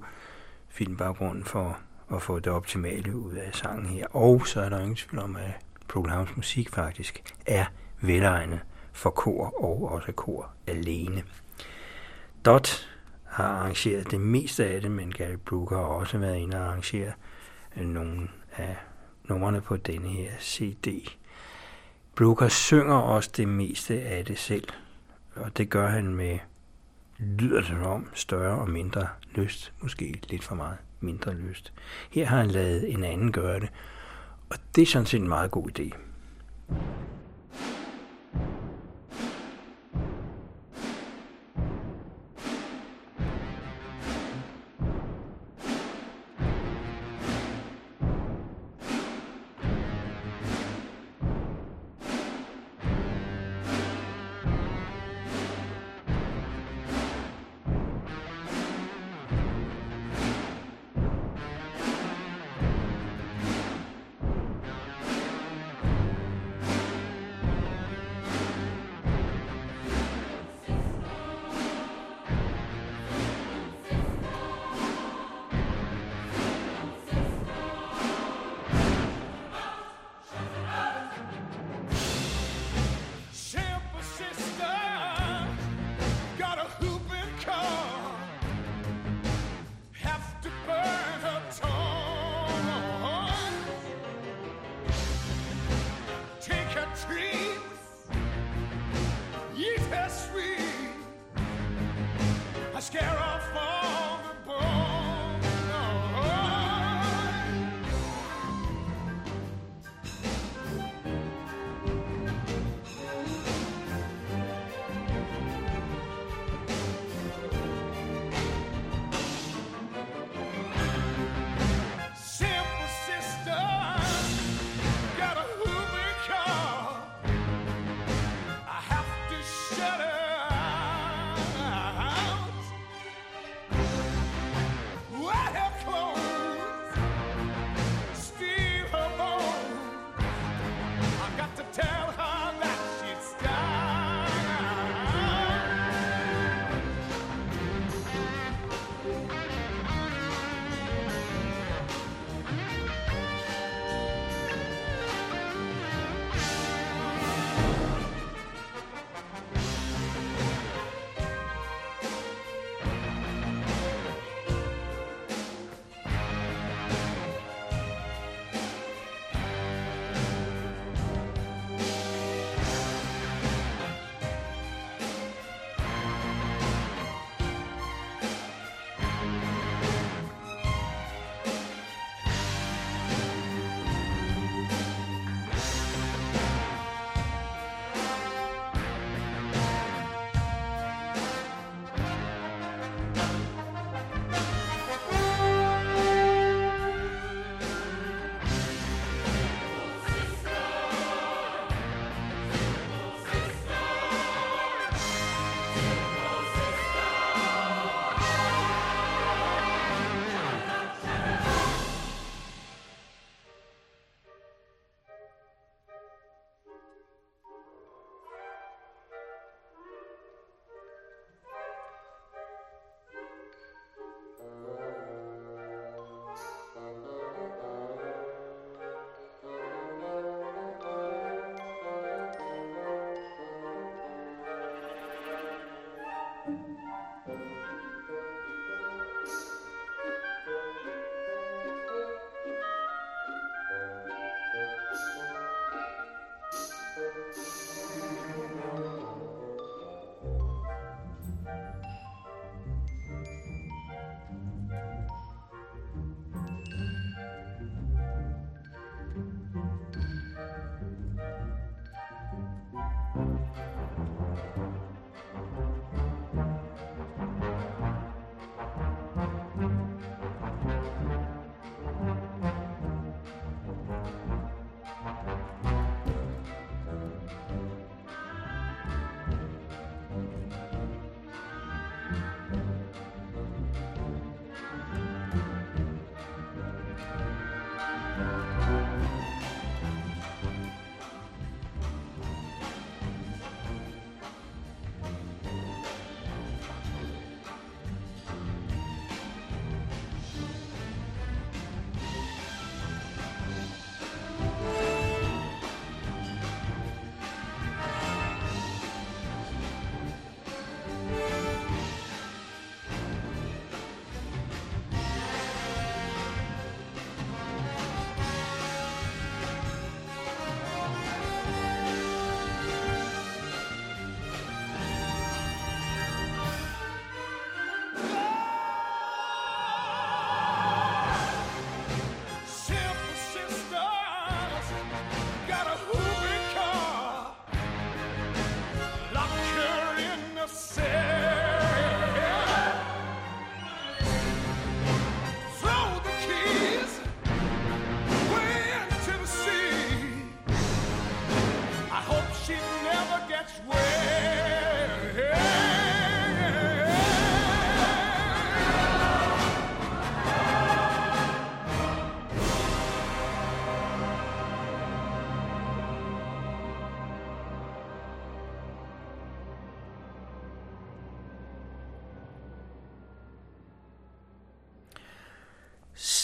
filmbaggrunden for at få det optimale ud af sangen her. Og så er der ingen tvivl om, at Procol musik faktisk er velegnet for kor og også kor alene. Dot har arrangeret det meste af det, men Gary Brooker har også været inde og arrangere nogle af numrene på denne her CD. Brooker synger også det meste af det selv, og det gør han med, lyder det om, større og mindre lyst, måske lidt for meget mindre lyst. Her har han lavet en anden gøre det, og det er sådan set en meget god idé.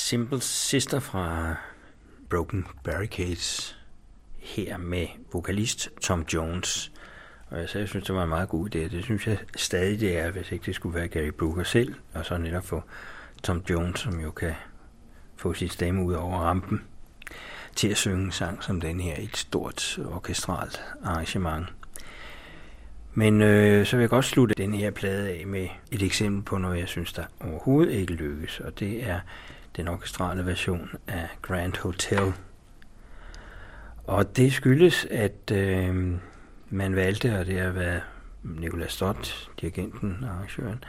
Simple Sister fra Broken Barricades her med vokalist Tom Jones. Og jeg, sagde, jeg synes, det var en meget god idé. Det synes jeg stadig, det er, hvis ikke det skulle være Gary Brooker selv, og så netop få Tom Jones, som jo kan få sit stemme ud over rampen, til at synge en sang som den her i et stort orkestralt arrangement. Men øh, så vil jeg godt slutte den her plade af med et eksempel på noget, jeg synes, der overhovedet ikke lykkes, og det er den orkestrale version af Grand Hotel. Og det skyldes, at øh, man valgte, og det har været Nicolas Stott, dirigenten og arrangøren,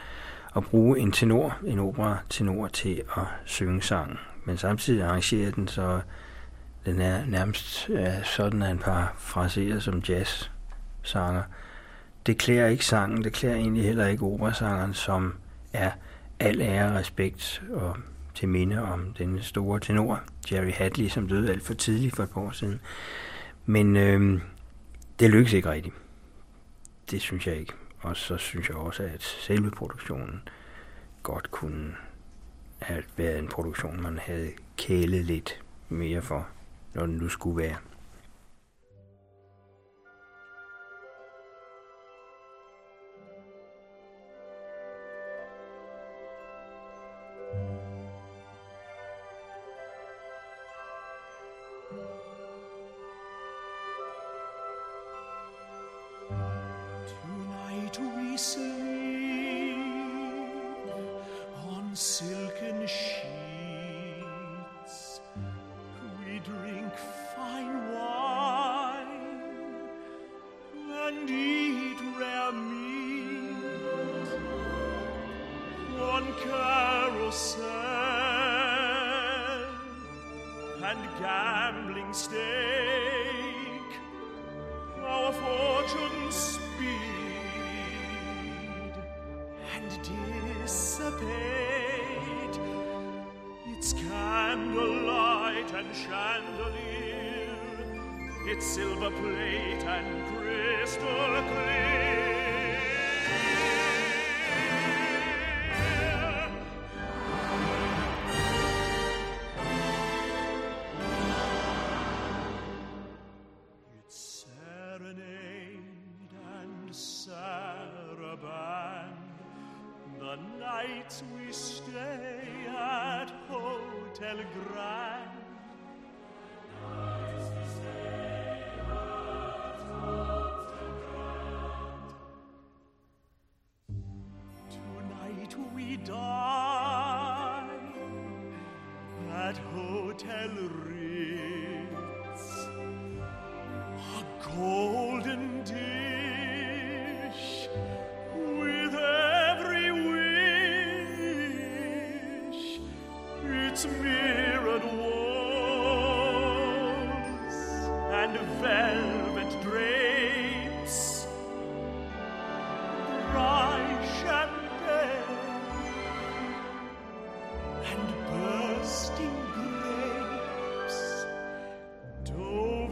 at bruge en tenor, en opera tenor til at synge sangen. Men samtidig arrangerer den, så den er nærmest ja, sådan, at par parafraserer som jazz-sanger. Det klæder ikke sangen, det klæder egentlig heller ikke operasangeren, som er al ære og respekt og til minde om den store tenor, Jerry Hadley, som døde alt for tidligt for et par år siden. Men øh, det lykkedes ikke rigtigt. Det synes jeg ikke. Og så synes jeg også, at selve produktionen godt kunne have været en produktion, man havde kælet lidt mere for, når den nu skulle være.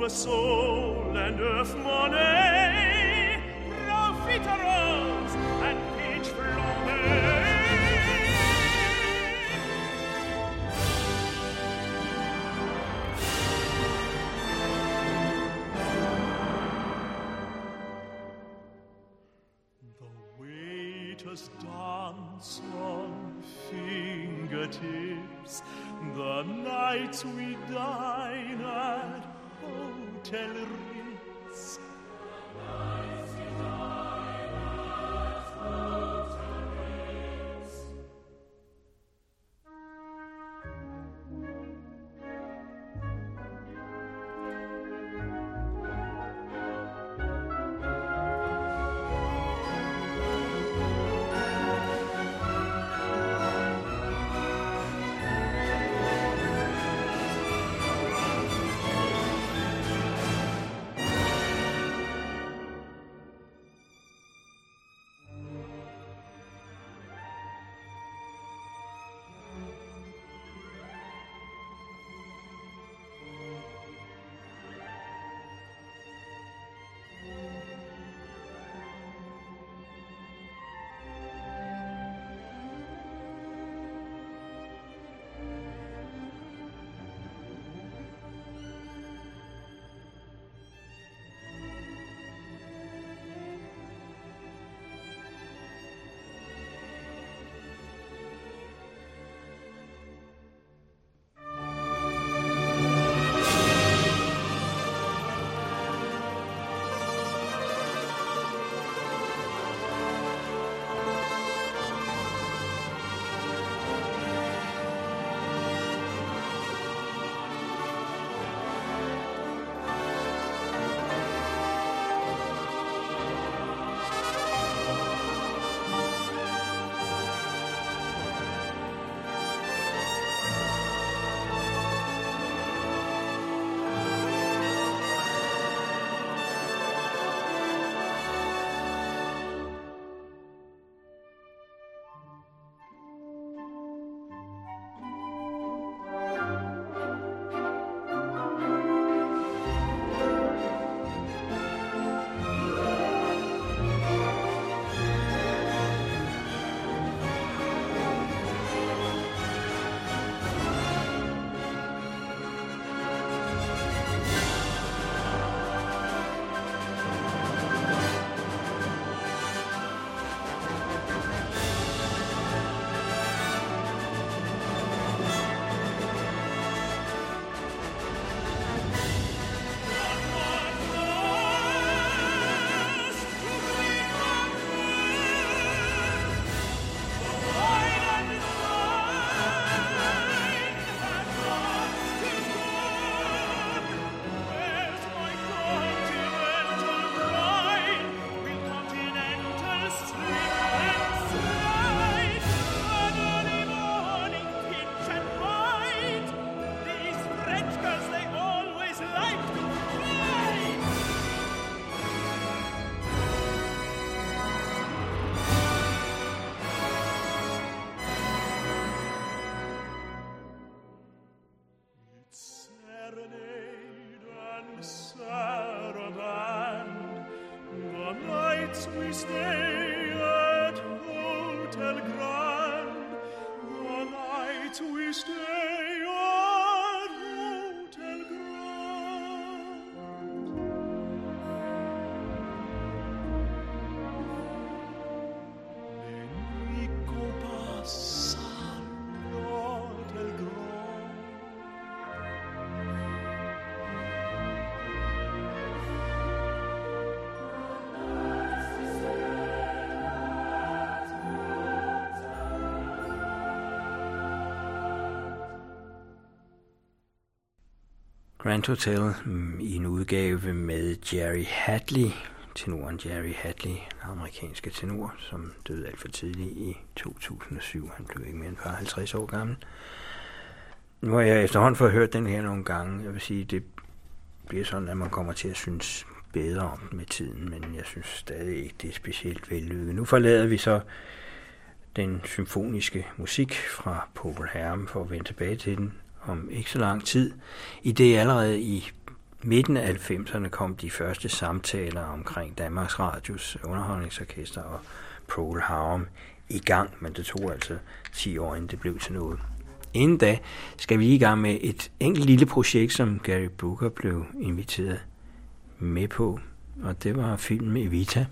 soul. Grand Hotel mm, i en udgave med Jerry Hadley, tenoren Jerry Hadley, den amerikanske tenor, som døde alt for tidligt i 2007. Han blev ikke mere end 50 år gammel. Nu har jeg efterhånden fået hørt den her nogle gange. Jeg vil sige, det bliver sådan, at man kommer til at synes bedre om den med tiden, men jeg synes stadig ikke, det er specielt vellykket. Nu forlader vi så den symfoniske musik fra Popel Herm for at vende tilbage til den om ikke så lang tid. I det allerede i midten af 90'erne kom de første samtaler omkring Danmarks Radios underholdningsorkester og Prol Harum i gang, men det tog altså 10 år, inden det blev til noget. Inden da skal vi i gang med et enkelt lille projekt, som Gary Booker blev inviteret med på, og det var filmen Evita,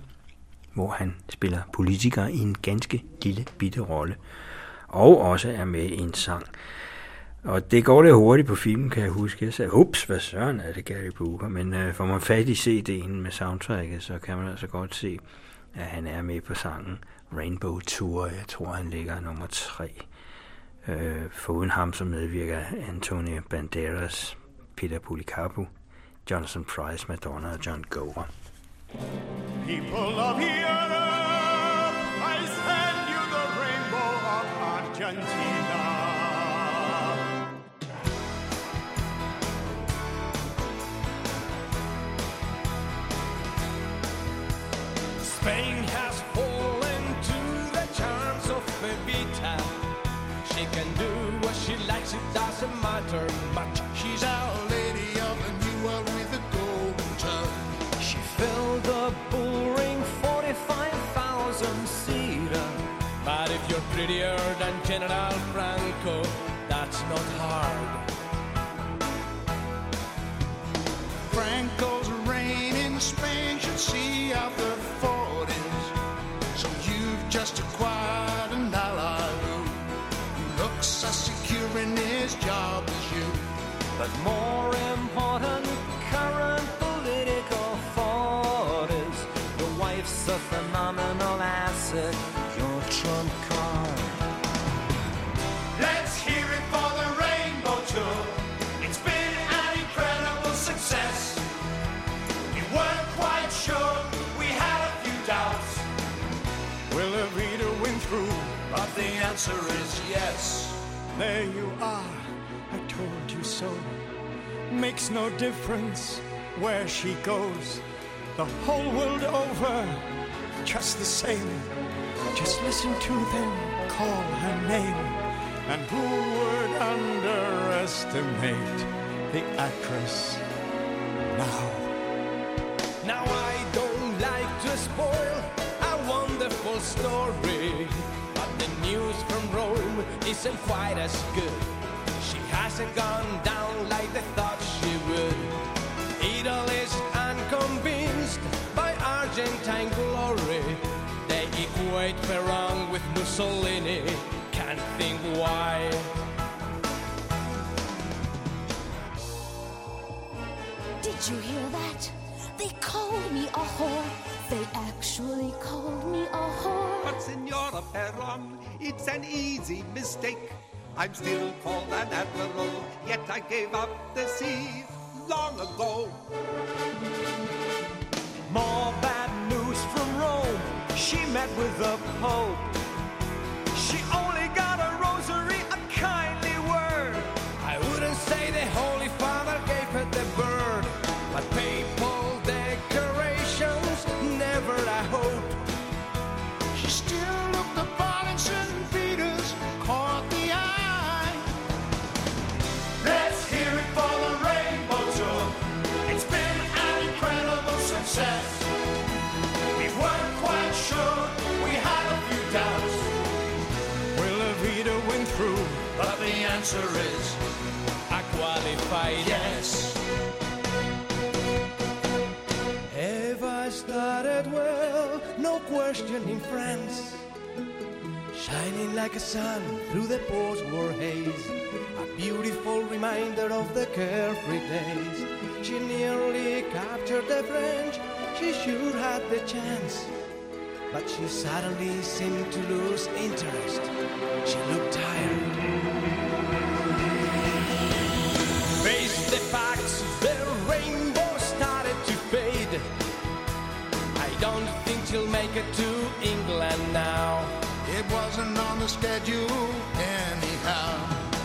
hvor han spiller politiker i en ganske lille bitte rolle, og også er med i en sang. Og det går lidt hurtigt på filmen, kan jeg huske. Jeg sagde, ups, hvad søren er det, Gary Booker? Men øh, får man fat i CD'en med soundtracket, så kan man altså godt se, at han er med på sangen Rainbow Tour. Jeg tror, han ligger nummer tre. Øh, foruden ham, som medvirker Antonio Banderas, Peter Pulicapu, Jonathan Price, Madonna og John Gower. People of Europe, I send you the rainbow of Argentina. Spain has fallen to the charms of Evita. She can do what she likes, it doesn't matter much. She's Our Lady of the New World with a golden tongue. She filled the bull ring 45,000 seater. But if you're prettier than General Franco, that's not hard. Franco's reign in Spain should see out the But more important, current political thought is the wife's a phenomenal asset, your trump card. Let's hear it for the Rainbow Tour. It's been an incredible success. We weren't quite sure, we had a few doubts. Will Evita win through? But the answer is yes. There you are, so. Makes no difference where she goes. The whole world over, just the same. Just listen to them call her name. And who would underestimate the actress now? Now I don't like to spoil a wonderful story, but the news from Rome isn't quite as good. She hasn't gone down like they thought she would. Italy's unconvinced by Argentine glory. They equate Perón with Mussolini. Can't think why. Did you hear that? They called me a whore. They actually called me a whore. But Senora Perron, it's an easy mistake. I'm still called an admiral, yet I gave up the sea long ago. More bad news from Rome. She met with the Pope. She only answer is I qualified. yes. Have I started well? No question in France. Shining like a sun through the post-war haze. A beautiful reminder of the carefree days. She nearly captured the French. She sure had the chance. But she suddenly seemed to lose interest. She looked tired. Face the facts, the rainbow started to fade. I don't think she'll make it to England now. It wasn't on the schedule anyhow.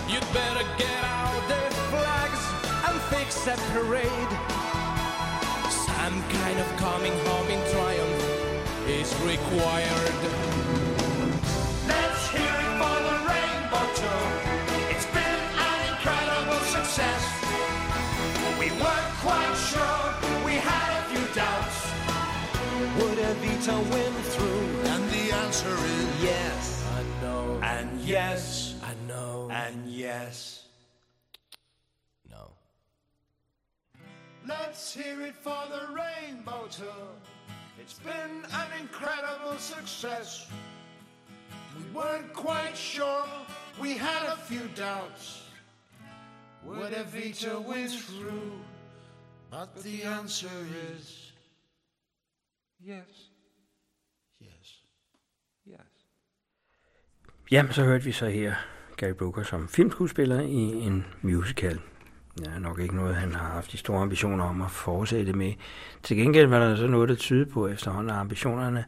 You'd better get out the flags and fix a parade. Some kind of coming home in triumph is required. Evita win through? And the answer is yes. I know. And yes. I know. And yes. No. Let's hear it for the Rainbow Tour. It's been an incredible success. We weren't quite sure, we had a few doubts. Would Evita win through? But the answer is. Yes. Jamen, så hørte vi så her Gary Brooker som filmskuespiller i en musical. Ja, nok ikke noget, han har haft de store ambitioner om at fortsætte med. Til gengæld var der så noget, der tyder på efterhånden, ambitionerne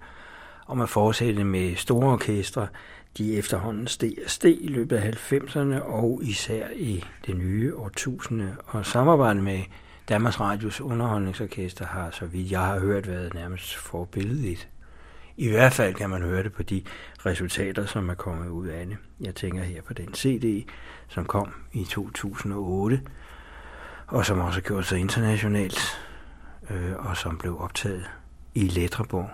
om at fortsætte med store orkestre, de efterhånden steg og steg i løbet af 90'erne og især i det nye årtusinde. Og samarbejdet med Danmarks Radios underholdningsorkester har, så vidt jeg har hørt, været nærmest forbilledeligt. I hvert fald kan man høre det på de resultater, som er kommet ud af det. Jeg tænker her på den CD, som kom i 2008, og som også har gjort sig internationalt, øh, og som blev optaget i Letterborg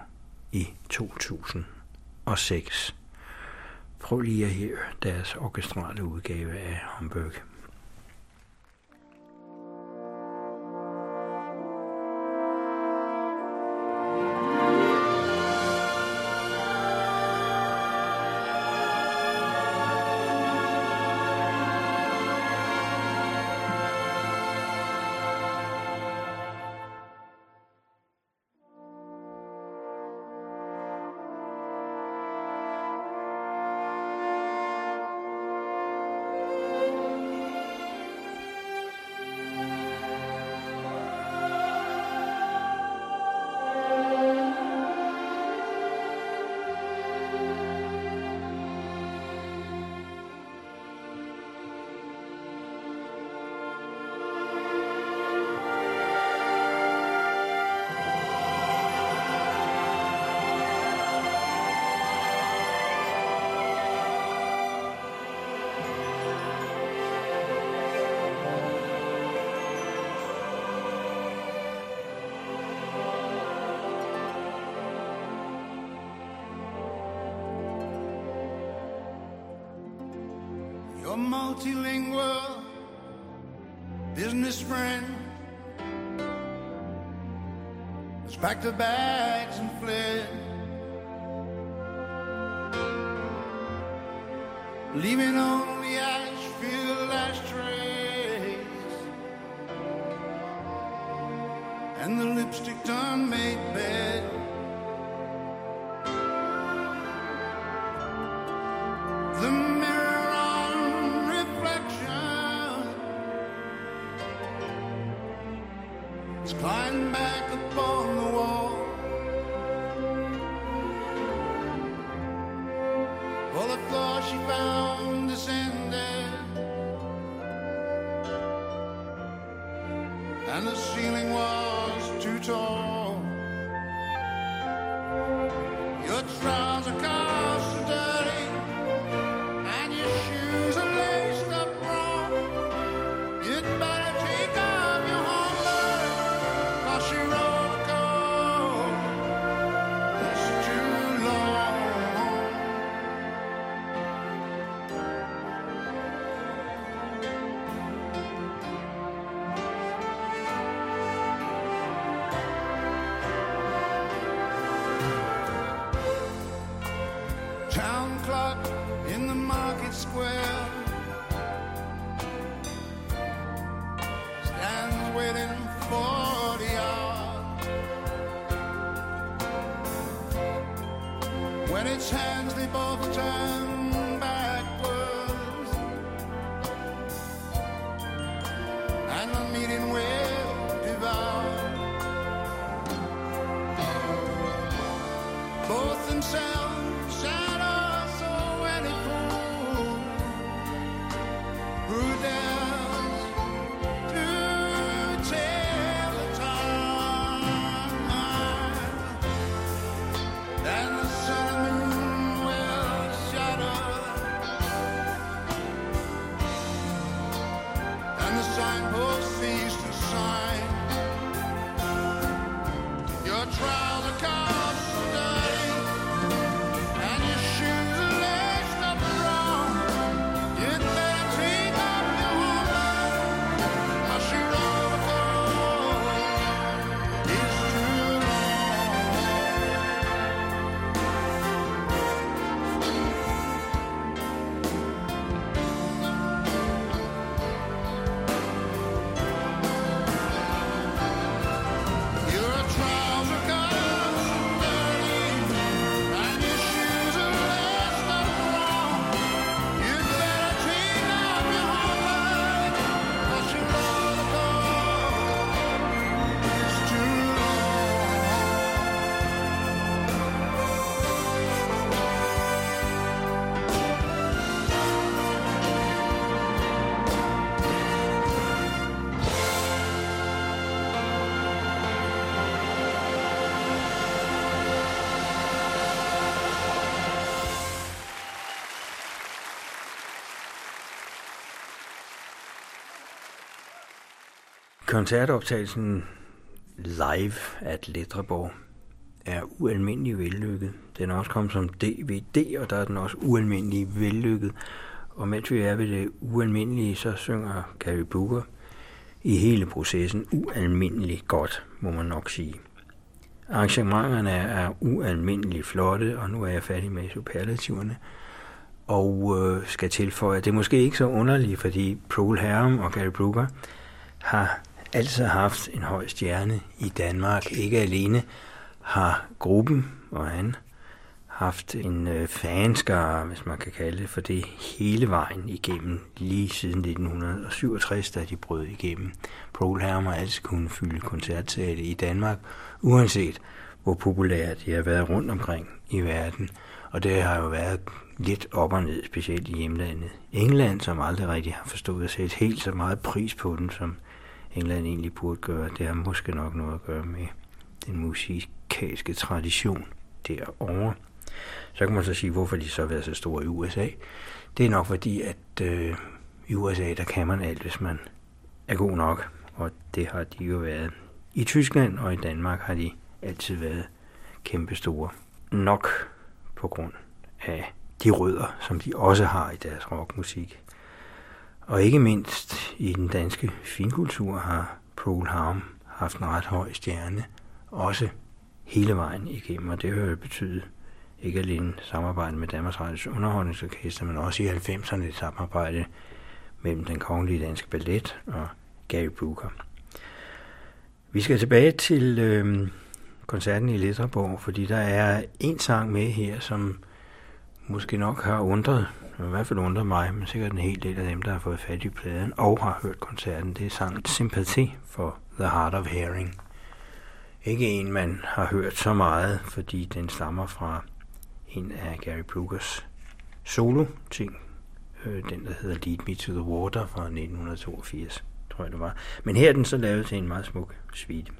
i 2006. Prøv lige at høre deres orkestrale udgave af Hamburg. Koncertoptagelsen live at Letreborg er ualmindelig vellykket. Den er også kommet som DVD, og der er den også ualmindelig vellykket. Og mens vi er ved det ualmindelige, så synger Gary Booker i hele processen ualmindelig godt, må man nok sige. Arrangementerne er ualmindelig flotte, og nu er jeg færdig med superlativerne. Og øh, skal tilføje, at det er måske ikke så underligt, fordi Paul Harum og Gary Brooker har altid haft en høj stjerne i Danmark. Ikke alene har gruppen og han haft en øh, fanskare, hvis man kan kalde det for det, hele vejen igennem, lige siden 1967, da de brød igennem. Paul Hermer har altid kunne fylde koncertsale i Danmark, uanset hvor populære de har været rundt omkring i verden. Og det har jo været lidt op og ned, specielt i hjemlandet. England, som aldrig rigtig har forstået at sætte helt så meget pris på den, som England egentlig burde gøre, det har måske nok noget at gøre med den musikalske tradition derovre. Så kan man så sige, hvorfor de så har været så store i USA. Det er nok fordi, at øh, i USA, der kan man alt, hvis man er god nok. Og det har de jo været. I Tyskland og i Danmark har de altid været kæmpestore. Nok på grund af de rødder, som de også har i deres rockmusik. Og ikke mindst i den danske finkultur har Paul Harm haft en ret høj stjerne, også hele vejen igennem, og det har jo betydet ikke alene samarbejde med Danmarks Radios Underholdningsorkester, men også i 90'erne et samarbejde mellem den kongelige danske ballet og Gary Brooker. Vi skal tilbage til øh, koncerten i Letterborg, fordi der er en sang med her, som måske nok har undret, i hvert fald undrer mig, men sikkert en hel del af dem, der har fået fat i pladen og har hørt koncerten, det er sangen Sympathy for The Heart of Hearing. Ikke en, man har hørt så meget, fordi den stammer fra en af Gary Brookers solo-ting. Øh, den, der hedder Lead Me to the Water fra 1982, tror jeg det var. Men her er den så lavet til en meget smuk suite.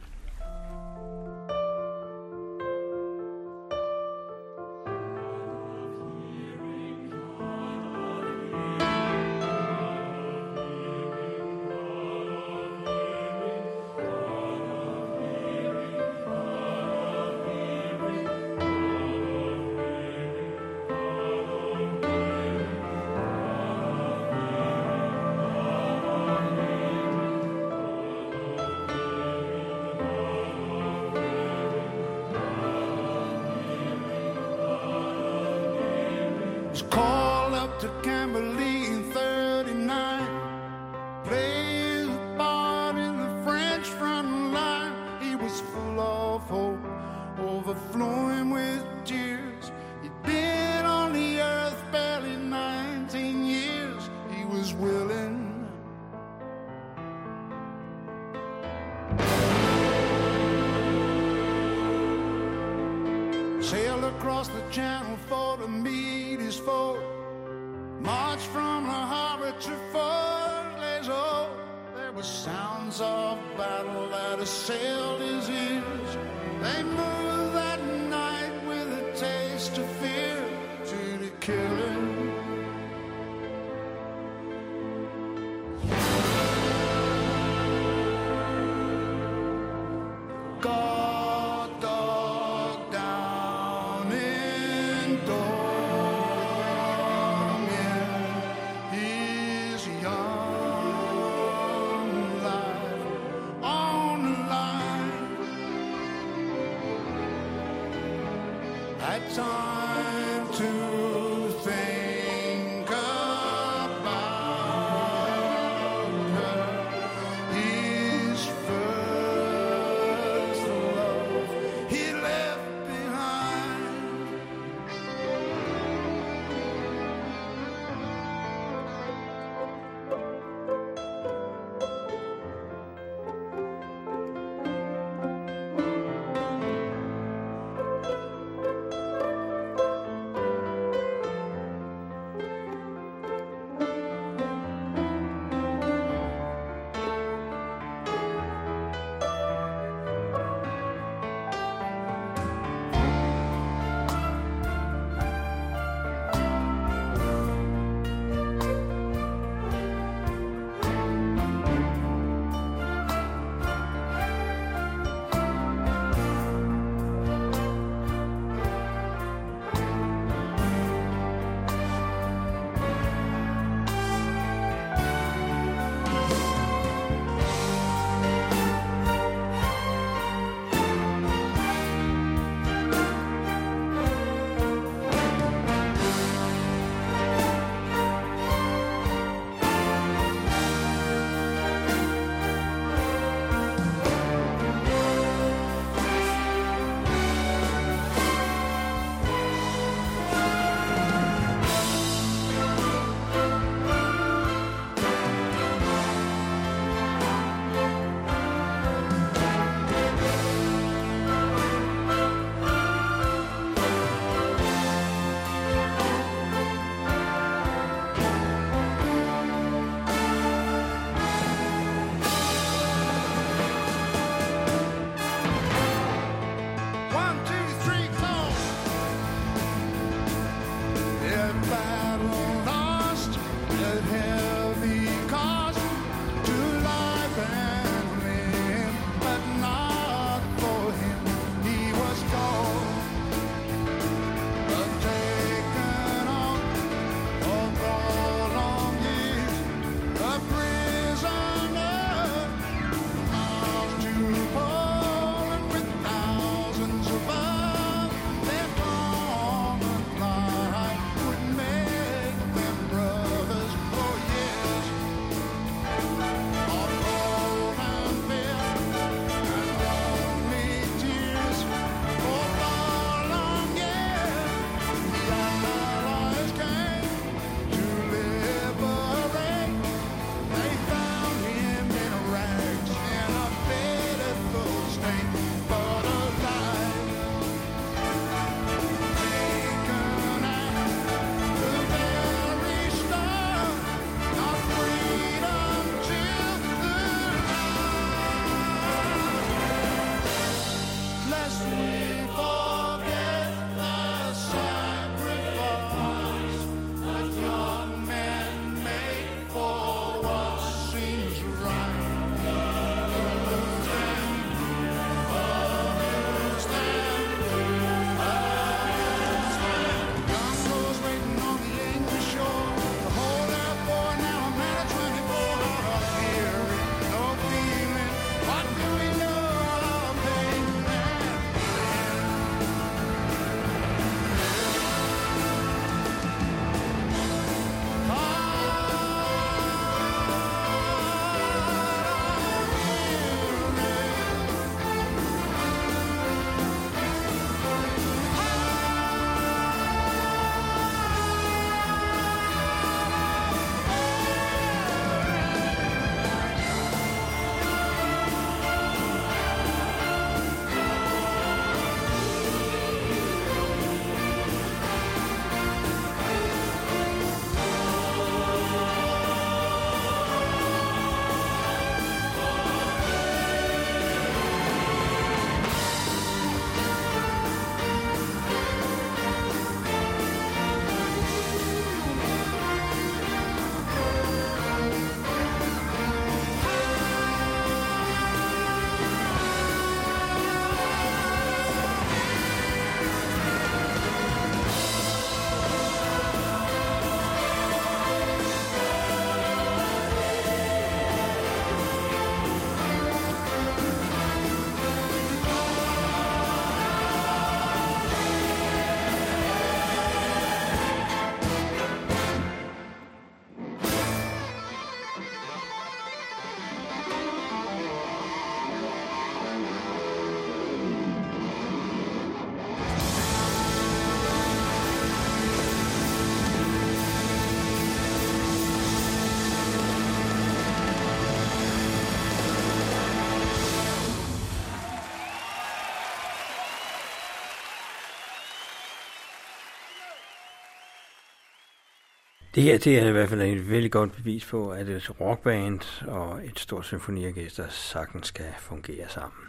Det her det er i hvert fald et vældig godt bevis på, at et rockband og et stort symfoniorkester sagtens skal fungere sammen.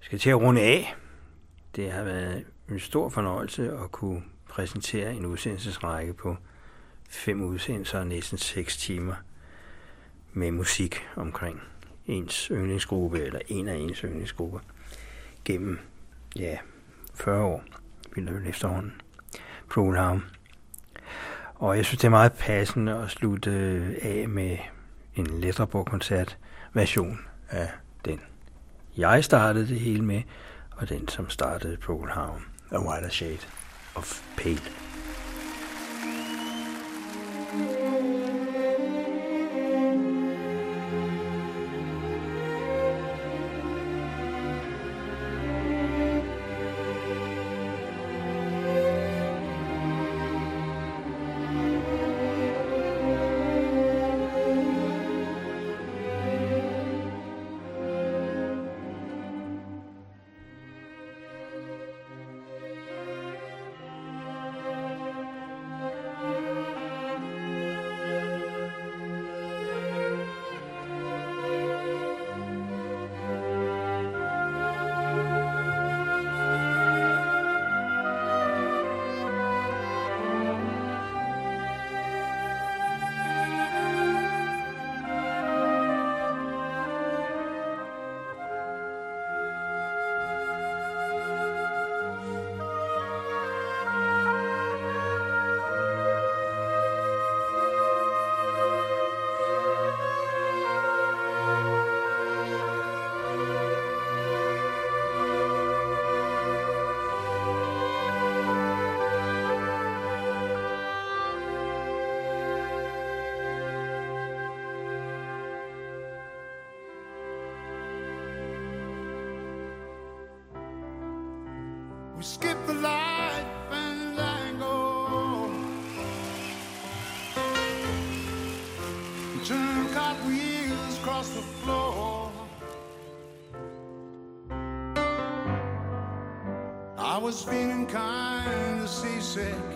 Jeg skal til at runde af. Det har været en stor fornøjelse at kunne præsentere en udsendelsesrække på fem udsendelser og næsten seks timer med musik omkring ens yndlingsgruppe, eller en af ens yndlingsgrupper, gennem, ja, 40 år, vil det efterhånden, Program. Og jeg synes, det er meget passende at slutte øh, af med en Letterborg-koncert version af den, jeg startede det hele med, og den, som startede Program, A Wider Shade of Pale. Kind of seasick.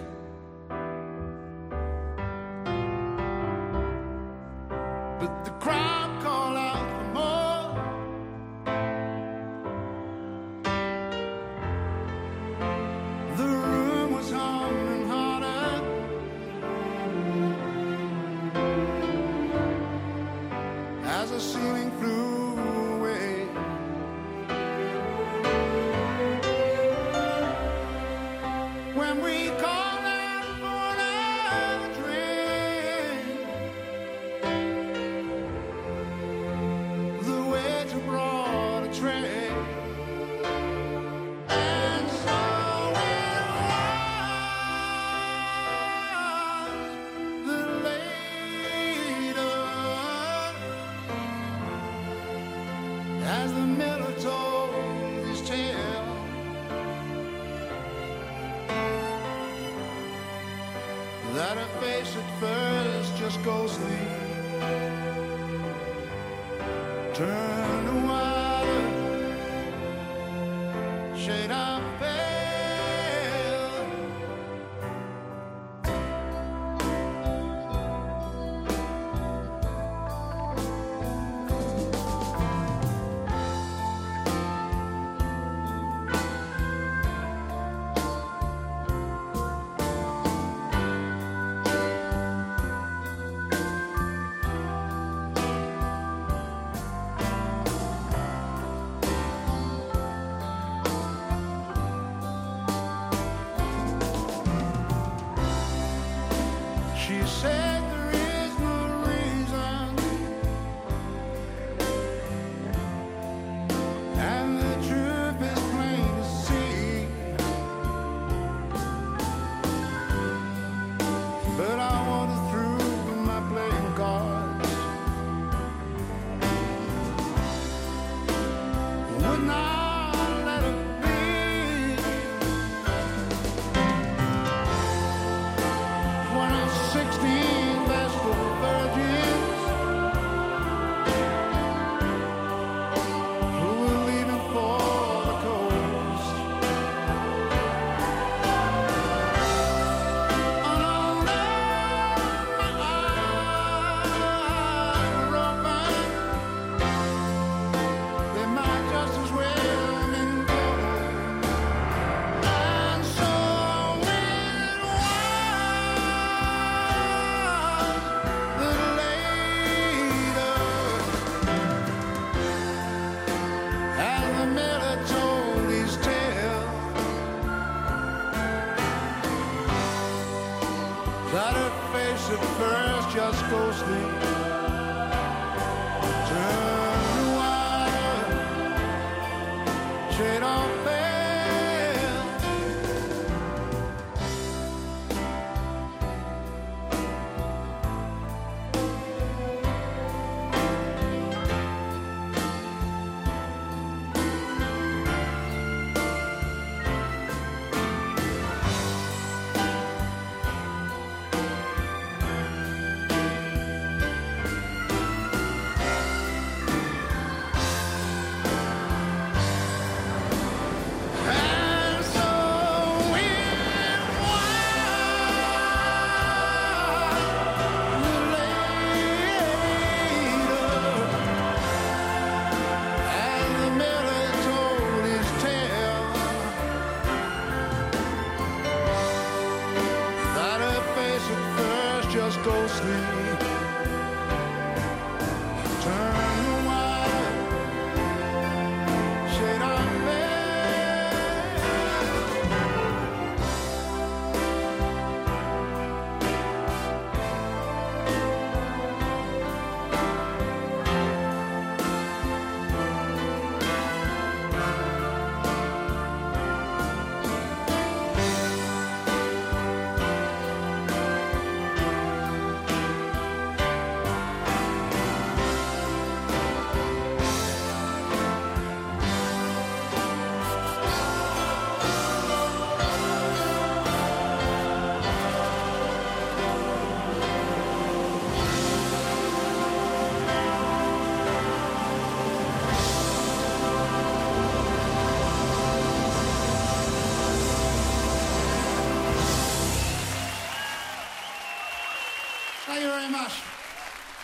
return.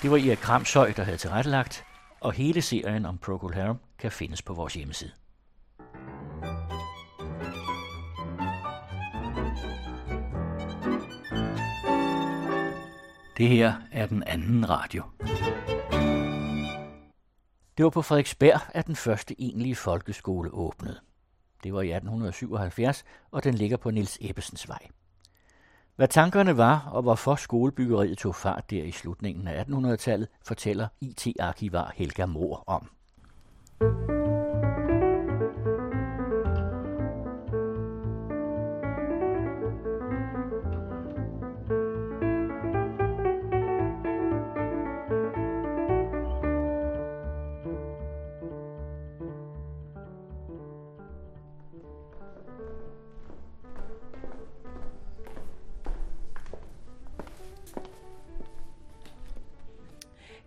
Det var Erik Kramshøj, der havde tilrettelagt, og hele serien om Procol Harum kan findes på vores hjemmeside. Det her er den anden radio. Det var på Frederiksberg, at den første egentlige folkeskole åbnede. Det var i 1877, og den ligger på Niels Ebbesens vej. Hvad tankerne var, og hvorfor skolebyggeriet tog fart der i slutningen af 1800-tallet, fortæller IT-arkivar Helga Mor om.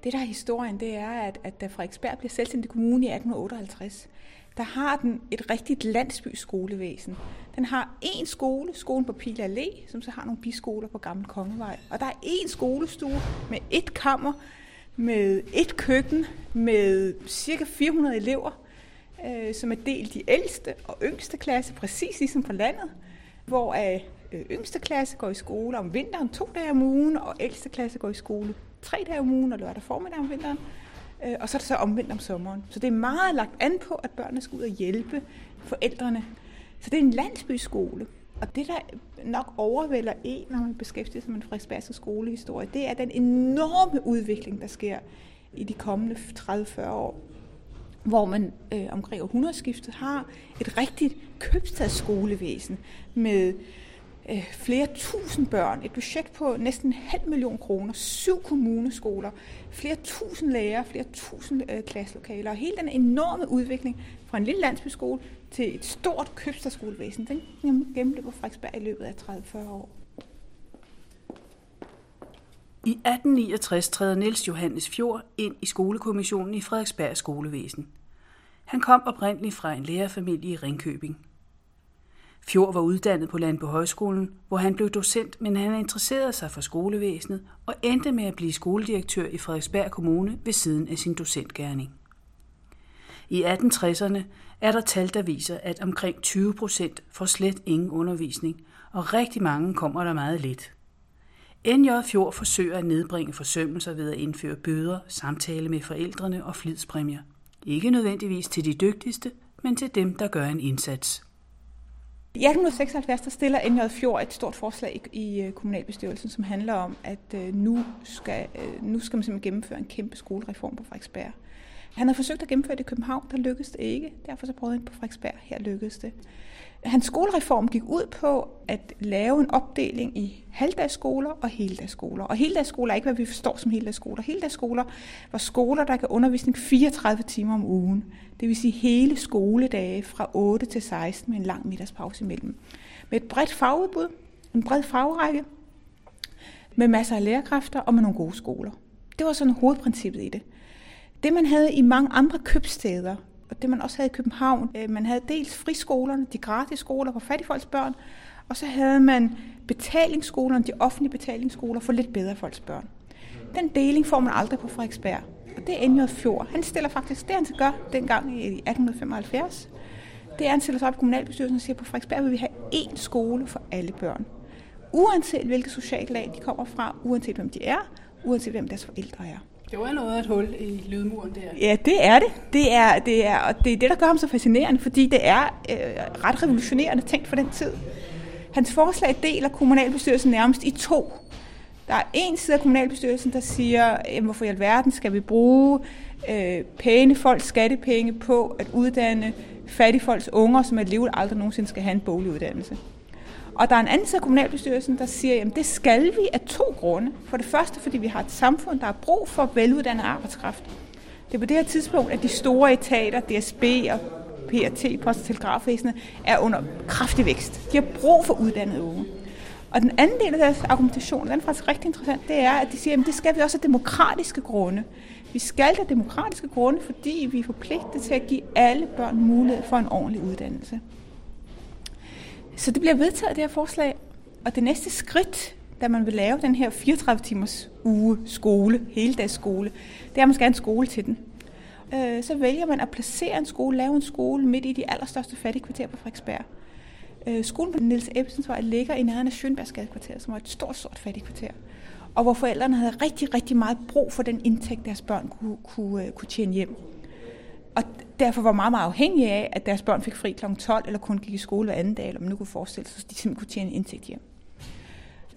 Det, der er historien, det er, at, at da Frederiksberg bliver selvstændig kommune i 1858, der har den et rigtigt landsbyskolevæsen. Den har én skole, skolen på Pile Allé, som så har nogle biskoler på Gamle Kongevej. Og der er én skolestue med et kammer, med et køkken, med cirka 400 elever, øh, som er delt i ældste og yngste klasse, præcis ligesom på landet, hvor øh, yngste klasse går i skole om vinteren to dage om ugen, og ældste klasse går i skole tre dage om ugen og lørdag formiddag om vinteren. Øh, og så er det så omvendt om sommeren. Så det er meget lagt an på, at børnene skal ud og hjælpe forældrene. Så det er en landsbyskole. Og det, der nok overvælder en, når man beskæftiger sig med en Frederiksbergske skolehistorie, det er den enorme udvikling, der sker i de kommende 30-40 år hvor man øh, omkring århundredeskiftet har et rigtigt købstadsskolevæsen med øh, flere tusind børn, et budget på næsten en halv million kroner, syv kommuneskoler, flere tusind lærere, flere tusind øh, klasselokaler, og hele den enorme udvikling fra en lille landsbyskole til et stort købstadsskolevæsen, den gennemløber Frederiksberg i løbet af 30-40 år. I 1869 træder Niels Johannes Fjord ind i skolekommissionen i Frederiksberg skolevæsen. Han kom oprindeligt fra en lærerfamilie i Ringkøbing. Fjord var uddannet på Landbo Højskolen, hvor han blev docent, men han interesserede sig for skolevæsenet og endte med at blive skoledirektør i Frederiksberg Kommune ved siden af sin docentgærning. I 1860'erne er der tal, der viser, at omkring 20 procent får slet ingen undervisning, og rigtig mange kommer der meget lidt. NJ Fjord forsøger at nedbringe forsømmelser ved at indføre bøder, samtale med forældrene og flidspræmier. Ikke nødvendigvis til de dygtigste, men til dem, der gør en indsats. I 1876 der stiller NJ Fjord et stort forslag i øh, kommunalbestyrelsen, som handler om, at øh, nu skal, øh, nu skal man simpelthen gennemføre en kæmpe skolereform på Frederiksberg. Han havde forsøgt at gennemføre det i København, der lykkedes det ikke. Derfor så prøvede han på Frederiksberg, her lykkedes det. Hans skolereform gik ud på at lave en opdeling i halvdagsskoler og heldagsskoler. Og heldagsskoler er ikke, hvad vi forstår som heldagsskoler. Heldagsskoler var skoler, der kan undervisning 34 timer om ugen. Det vil sige hele skoledage fra 8 til 16 med en lang middagspause imellem. Med et bredt fagudbud, en bred fagrække, med masser af lærerkræfter og med nogle gode skoler. Det var sådan hovedprincippet i det. Det man havde i mange andre købsteder, og det man også havde i København, øh, man havde dels friskolerne, de gratis skoler for fattigfolks børn, og så havde man betalingsskolerne, de offentlige betalingsskoler for lidt bedre folks børn. Den deling får man aldrig på Frederiksberg. Og det er NJ Fjord. Han stiller faktisk det, han gør dengang i 1875. Det er, han stiller sig op i kommunalbestyrelsen og siger, på Frederiksberg vil vi have én skole for alle børn. Uanset hvilket socialt lag de kommer fra, uanset hvem de er, uanset hvem deres forældre er. Det var noget af et hul i lydmuren der. Ja, det er det. Det er, det er, og det er det, der gør ham så fascinerende, fordi det er øh, ret revolutionerende tænkt for den tid. Hans forslag deler kommunalbestyrelsen nærmest i to. Der er en side af kommunalbestyrelsen, der siger, jamen, hvorfor i alverden skal vi bruge øh, pæne folks skattepenge på at uddanne fattigfolks unger, som alligevel aldrig nogensinde skal have en boglig uddannelse. Og der er en anden side af kommunalbestyrelsen, der siger, at det skal vi af to grunde. For det første, fordi vi har et samfund, der har brug for veluddannet arbejdskraft. Det er på det her tidspunkt, at de store etater, DSB og PRT, Post- og Telegrafvæsenet, er under kraftig vækst. De har brug for uddannede unge. Og den anden del af deres argumentation, den er faktisk rigtig interessant, det er, at de siger, at det skal vi også af demokratiske grunde. Vi skal af demokratiske grunde, fordi vi er forpligtet til at give alle børn mulighed for en ordentlig uddannelse. Så det bliver vedtaget, det her forslag. Og det næste skridt, da man vil lave den her 34 timers uge skole, hele skole, det er, at man skal have en skole til den. Øh, så vælger man at placere en skole, lave en skole midt i de allerstørste fattige kvarterer på Frederiksberg. Øh, skolen på Niels Ebbesens Vej ligger i nærheden af Sjønbergsgadekvarteret, som var et stort, stort fattigkvarter. Og hvor forældrene havde rigtig, rigtig meget brug for den indtægt, deres børn kunne, kunne, øh, kunne tjene hjem. Og derfor var meget, meget afhængige af, at deres børn fik fri kl. 12, eller kun gik i skole hver anden dag, eller man nu kunne forestille sig, at de simpelthen kunne tjene indtægt hjem.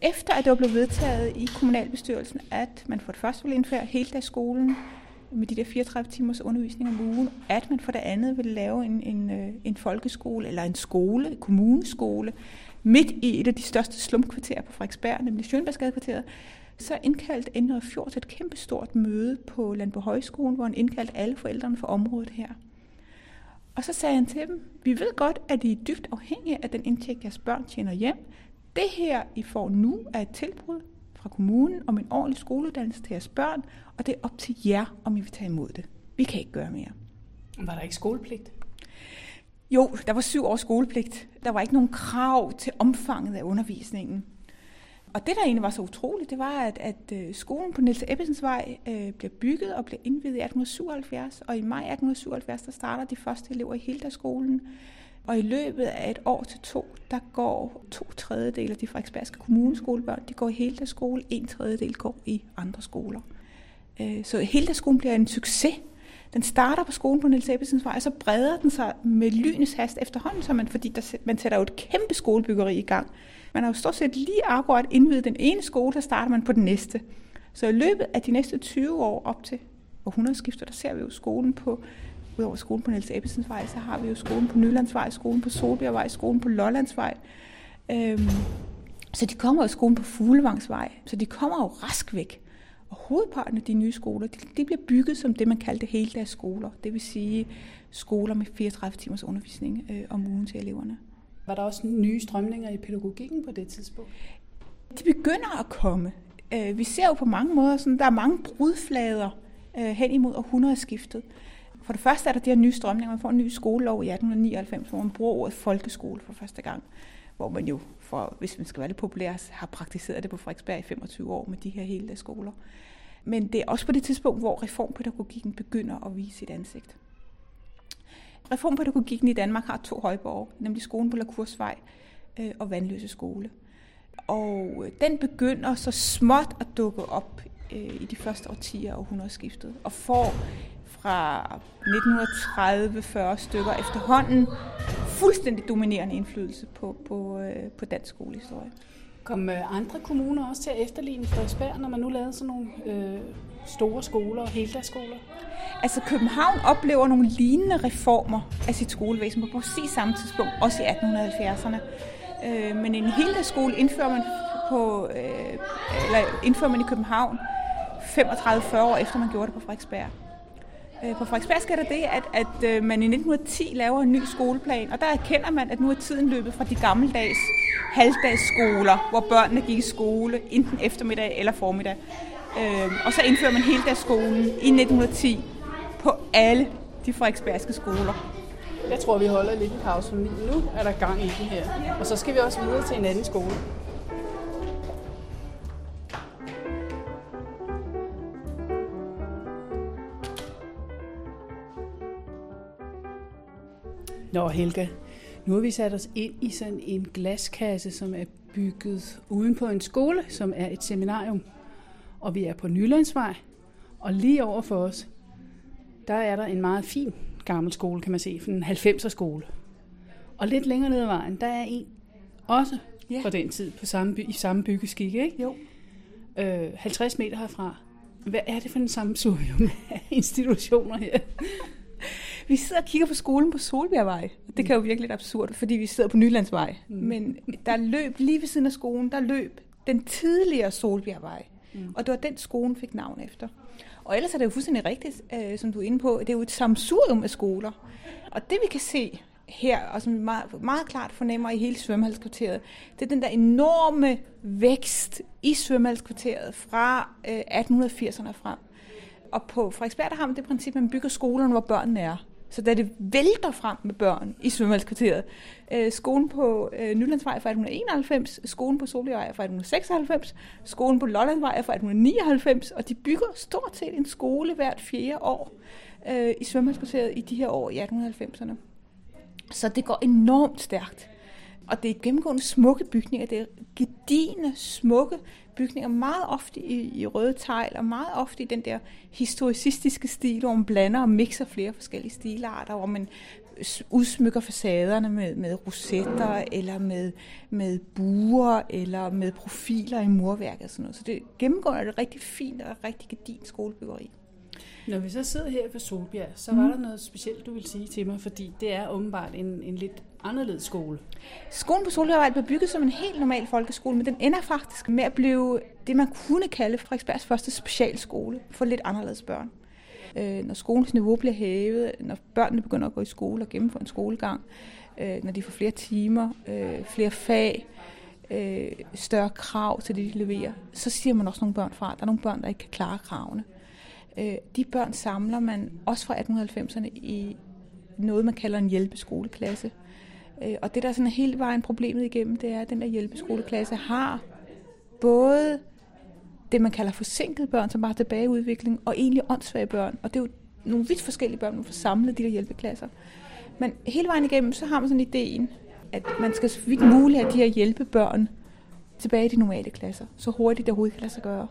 Efter at det var blevet vedtaget i kommunalbestyrelsen, at man for det første ville indføre heldagsskolen med de der 34 timers undervisning om ugen, at man for det andet ville lave en, en, øh, en folkeskole eller en skole, en kommuneskole, midt i et af de største slumkvarterer på Frederiksberg, nemlig Sjønbergsgadekvarteret, så indkaldte Endre Fjord til et kæmpestort møde på Landbohøjskolen, hvor han indkaldte alle forældrene for området her. Og så sagde han til dem, vi ved godt, at I er dybt afhængige af den indtægt, jeres børn tjener hjem. Det her, I får nu, er et tilbud fra kommunen om en ordentlig skoleuddannelse til jeres børn, og det er op til jer, om I vil tage imod det. Vi kan ikke gøre mere. Var der ikke skolepligt? Jo, der var syv års skolepligt. Der var ikke nogen krav til omfanget af undervisningen. Og det, der egentlig var så utroligt, det var, at, at øh, skolen på Niels Ebbesens Vej øh, bliver bygget og bliver indvidet i 1877, og i maj 1877, der starter de første elever i hele skolen. Og i løbet af et år til to, der går to tredjedel af de frederiksbergske kommuneskolebørn, de går i hele skole, en tredjedel går i andre skoler. Øh, så hele skolen bliver en succes. Den starter på skolen på Niels Ebbesens Vej, og så breder den sig med lynets hast efterhånden, så man, fordi der, man sætter jo et kæmpe skolebyggeri i gang. Man har jo stort set lige akkurat indvidet den ene skole, så starter man på den næste. Så i løbet af de næste 20 år op til århundredeskiftet, der ser vi jo skolen på, udover skolen på Niels Ebbesens Vej, så har vi jo skolen på Nylandsvej, skolen på Solbjergvej, skolen på Lollandsvej. Øhm, så de kommer jo skolen på Fuglevangsvej, så de kommer jo rask væk. Og hovedparten af de nye skoler, de, de bliver bygget som det, man kaldte heldags skoler. Det vil sige skoler med 34 timers undervisning øh, om ugen til eleverne. Var der også nye strømninger i pædagogikken på det tidspunkt? De begynder at komme. Øh, vi ser jo på mange måder, sådan, der er mange brudflader øh, hen imod århundredeskiftet. For det første er der de her nye strømninger. Man får en ny skolelov i 1899, hvor man bruger ordet folkeskole for første gang. Hvor man jo, for, hvis man skal være lidt populær, har praktiseret det på Frederiksberg i 25 år med de her hele skoler. Men det er også på det tidspunkt, hvor reformpædagogikken begynder at vise sit ansigt. Reformpædagogikken i Danmark har to højborg, nemlig skolen på Lakursvej øh, og Vandløse skole. Og øh, den begynder så småt at dukke op øh, i de første årtier af århundredeskiftet, og får fra 1930-40 stykker efterhånden fuldstændig dominerende indflydelse på, på, på dansk skolehistorie. Kom øh, andre kommuner også til at efterligne Frederiksberg, når man nu lavede sådan nogle øh, store skoler og heldagsskoler? Altså København oplever nogle lignende reformer af sit skolevæsen på præcis samme tidspunkt, også i 1870'erne. Øh, men en heldagsskole indfører man, på, øh, eller indfører man i København 35-40 år efter man gjorde det på Frederiksberg. Øh, på Frederiksberg sker der det, at, at øh, man i 1910 laver en ny skoleplan, og der erkender man, at nu er tiden løbet fra de gammeldags halvdagsskoler, hvor børnene gik i skole enten eftermiddag eller formiddag. Øhm, og så indfører man heldagsskolen i 1910 på alle de frederiksbergske skoler. Jeg tror, vi holder lidt en pause, nu er der gang i det her. Og så skal vi også videre til en anden skole. Nå Helga, nu har vi sat os ind i sådan en glaskasse, som er bygget uden på en skole, som er et seminarium. Og vi er på Nylandsvej, og lige over for os, der er der en meget fin gammel skole, kan man se, en 90'er skole. Og lidt længere ned ad vejen, der er en også ja. fra den tid på samme by, i samme byggeskik, ikke? Jo. Øh, 50 meter herfra. Hvad er det for en sammensurium af institutioner her? Vi sidder og kigger på skolen på Solbjergvej. Det kan jo virke lidt absurd, fordi vi sidder på Nylandsvej. Mm. Men der løb lige ved siden af skolen, der løb den tidligere Solbjergvej. Mm. Og det var den, skolen fik navn efter. Og ellers er det jo fuldstændig rigtigt, øh, som du er inde på, det er jo et samsurium af skoler. Og det vi kan se her, og som vi meget, meget klart fornemmer i hele svømmehalskvarteret, det er den der enorme vækst i svømmehalskvarteret fra øh, 1880'erne frem. Og på Frederiksberg der har man det princip, at man bygger skolerne, hvor børnene er. Så da det vælter frem med børn i svømmehalskvarteret, øh, skolen på øh, Nylandsvej fra 1891, skolen på Solvejvej fra 1896, skolen på Lollandvej fra 1899, og de bygger stort set en skole hvert fjerde år øh, i svømmehalskvarteret i de her år i 1890'erne. Så det går enormt stærkt. Og det er gennemgående smukke bygninger. Det er gedigende, smukke bygninger, meget ofte i, i røde tegl, og meget ofte i den der historicistiske stil, hvor man blander og mixer flere forskellige stilarter, hvor man udsmykker facaderne med, med rosetter, eller med, med buer, eller med profiler i murværket og sådan noget. Så det gennemgår er det rigtig fint og rigtig gedint skolebyggeri. Når vi så sidder her på Solbjerg, så var mm. der noget specielt, du vil sige til mig, fordi det er åbenbart en, en lidt anderledes skole. Skolen på Solbjerg blev bygget som en helt normal folkeskole, men den ender faktisk med at blive det, man kunne kalde Frederiksbergs første specialskole for lidt anderledes børn. Øh, når skolens niveau bliver hævet, når børnene begynder at gå i skole og gennemføre en skolegang, øh, når de får flere timer, øh, flere fag, øh, større krav til det, de leverer, så siger man også nogle børn fra. Der er nogle børn, der ikke kan klare kravene. Øh, de børn samler man også fra 1890'erne i noget, man kalder en hjælpeskoleklasse. Øh, og det, der sådan er hele vejen problemet igennem, det er, at den der hjælpeskoleklasse har både det, man kalder forsinkede børn, som bare tilbage i udvikling, og egentlig åndssvage børn. Og det er jo nogle vidt forskellige børn, man får samlet de der hjælpeklasser. Men hele vejen igennem, så har man sådan ideen, at man skal så vidt muligt have de her hjælpebørn tilbage i de normale klasser, så hurtigt det overhovedet kan lade sig gøre.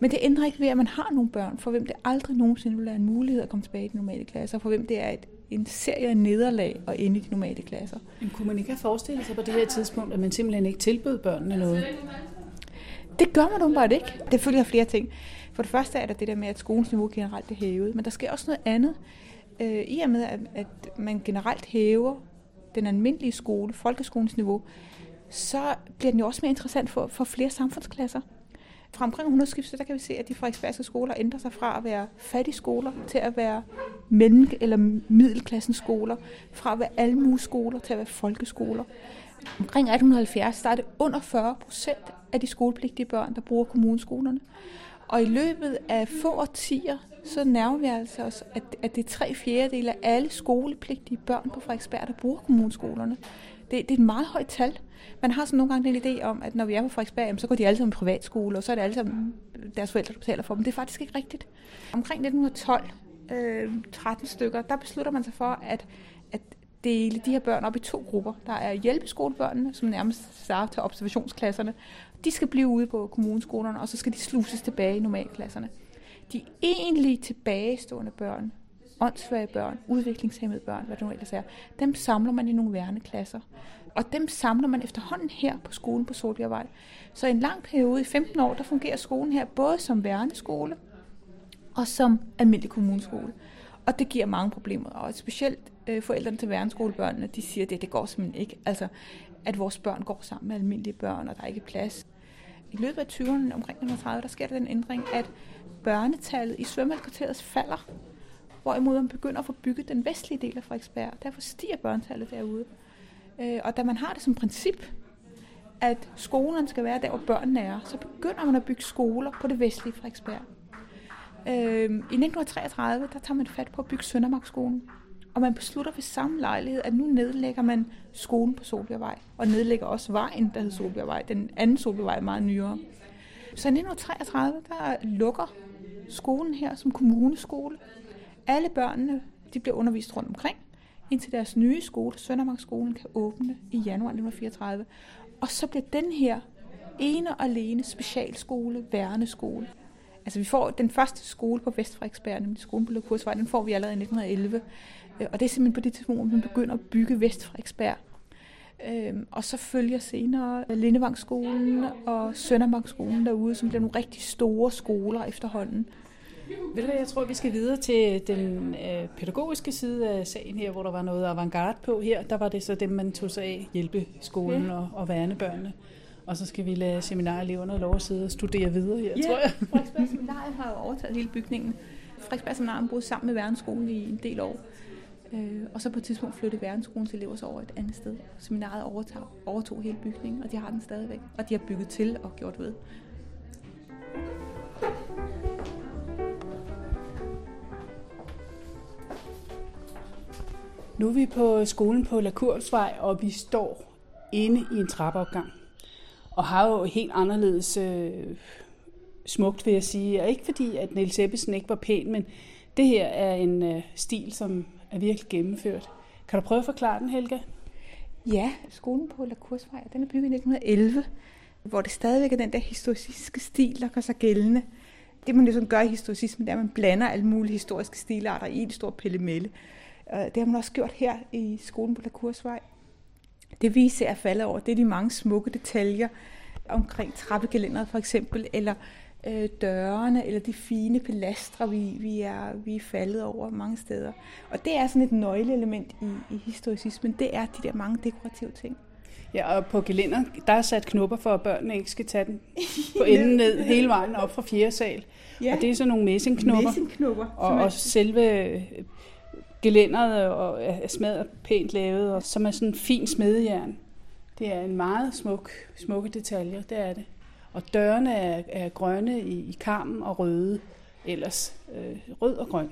Men det ændrer ikke ved, at man har nogle børn, for hvem det aldrig nogensinde vil være en mulighed at komme tilbage i de normale klasser, for hvem det er et, en serie af nederlag og inde i de normale klasser. Men kunne man ikke have forestillet sig på det her tidspunkt, at man simpelthen ikke tilbød børnene noget? Det gør man åbenbart ikke. Det følger flere ting. For det første er der det der med, at skolens niveau generelt er hævet, men der sker også noget andet. Øh, I og med, at, at man generelt hæver den almindelige skole, folkeskolens niveau, så bliver den jo også mere interessant for, for flere samfundsklasser. Fra omkring 100 skiftet, der kan vi se, at de frederiksbergske skoler ændrer sig fra at være fattige skoler til at være mellem- eller middelklassens skoler, fra at være almueskoler til at være folkeskoler. Omkring 1870, der er det under 40 procent af de skolepligtige børn, der bruger kommuneskolerne. Og i løbet af få årtier, så nærmer vi altså os, at, at det er tre fjerdedele af alle skolepligtige børn på Frederiksberg, der bruger kommuneskolerne. Det, det er et meget højt tal. Man har sådan nogle gange den idé om, at når vi er på Frederiksberg, så går de alle sammen i privatskole, og så er det alle sammen deres forældre, der betaler for dem. Det er faktisk ikke rigtigt. Omkring 1912, øh, 13 stykker, der beslutter man sig for, at, at dele de her børn op i to grupper. Der er hjælpeskolebørnene, som nærmest starter til observationsklasserne. De skal blive ude på kommuneskolerne, og så skal de sluses tilbage i normalklasserne. De egentlige tilbagestående børn, åndssvage børn, udviklingshemmede børn, hvad det nu ellers er, dem samler man i nogle værneklasser. Og dem samler man efterhånden her på skolen på Solbjergvej. Så i en lang periode, i 15 år, der fungerer skolen her både som værneskole og som almindelig kommuneskole. Og det giver mange problemer, og specielt øh, forældrene til værneskolebørnene, de siger, at det, det går simpelthen ikke. Altså, at vores børn går sammen med almindelige børn, og der er ikke plads. I løbet af 20'erne, omkring 1930, der sker der den ændring, at børnetallet i svømmehalskvarteret falder, hvorimod man begynder at få bygget den vestlige del af Frederiksberg. Derfor stiger børnetallet derude. Øh, og da man har det som princip, at skolerne skal være der, hvor børnene er, så begynder man at bygge skoler på det vestlige Frederiksberg. Øh, I 1933, der tager man fat på at bygge Søndermarkskolen. Og man beslutter ved samme lejlighed, at nu nedlægger man skolen på Solbjergvej, og nedlægger også vejen, der hedder Solbjergvej. Den anden Solbjergvej er meget nyere. Så i 1933, der lukker skolen her som kommuneskole. Alle børnene de bliver undervist rundt omkring, indtil deres nye skole, Søndermarksskolen, kan åbne i januar 1934. Og så bliver den her ene og alene specialskole, værneskole. Altså vi får den første skole på Vestfrederiksberg, nemlig skolen på Løbkursvej, den får vi allerede i 1911. Øh, og det er simpelthen på det tidspunkt, hvor man begynder at bygge Vestfrederiksberg. Øhm, og så følger senere Lindevangsskolen og Søndermarksskolen derude, som bliver nogle rigtig store skoler efterhånden. Ved du hvad, jeg tror, vi skal videre til den øh, pædagogiske side af sagen her, hvor der var noget avantgarde på her. Der var det så dem, man tog sig af, hjælpeskolen ja. og, og værnebørnene. Og så skal vi lade seminareleverne lov at sidde og studere videre her, ja, tror jeg. Frederiksberg Seminarium har jo overtaget hele bygningen. Frederiksberg Seminarium boede sammen med Værneskolen i en del år. Øh, og så på et tidspunkt flyttede Verdensskolens elever så over et andet sted. Seminaret overtog, overtog hele bygningen, og de har den stadigvæk. Og de har bygget til og gjort ved. Nu er vi på skolen på Lakursvej, og vi står inde i en trappeopgang. Og har jo helt anderledes øh, smukt, vil jeg sige. Og ikke fordi, at Niels Ebbesen ikke var pæn, men det her er en øh, stil, som er virkelig gennemført. Kan du prøve at forklare den, Helga? Ja, skolen på Lakursvej, den er bygget i 1911, hvor det stadigvæk er den der historicistiske stil, der gør sig gældende. Det man ligesom gør i historicismen, det er, at man blander alle mulige historiske stilarter i en stor pellemelle. Det har man også gjort her i skolen på Lakursvej. Det vi at falde over, det er de mange smukke detaljer omkring trappegelænderet for eksempel, eller øh, dørene, eller de fine pilastre, vi, vi, er, vi er faldet over mange steder. Og det er sådan et nøgleelement i, i historicismen, det er de der mange dekorative ting. Ja, og på gelænder, der er sat knopper for, at børnene ikke skal tage den på enden ned hele vejen op fra fjerde sal. Ja. Og det er sådan nogle messingknopper. Messingknopper. Og, og selve gelænderet og er smadret pænt lavet, og som er sådan en fin smedejern. Det er en meget smuk, smukke detaljer, det er det. Og dørene er, er grønne i, i karmen og røde, ellers øh, rød og grøn.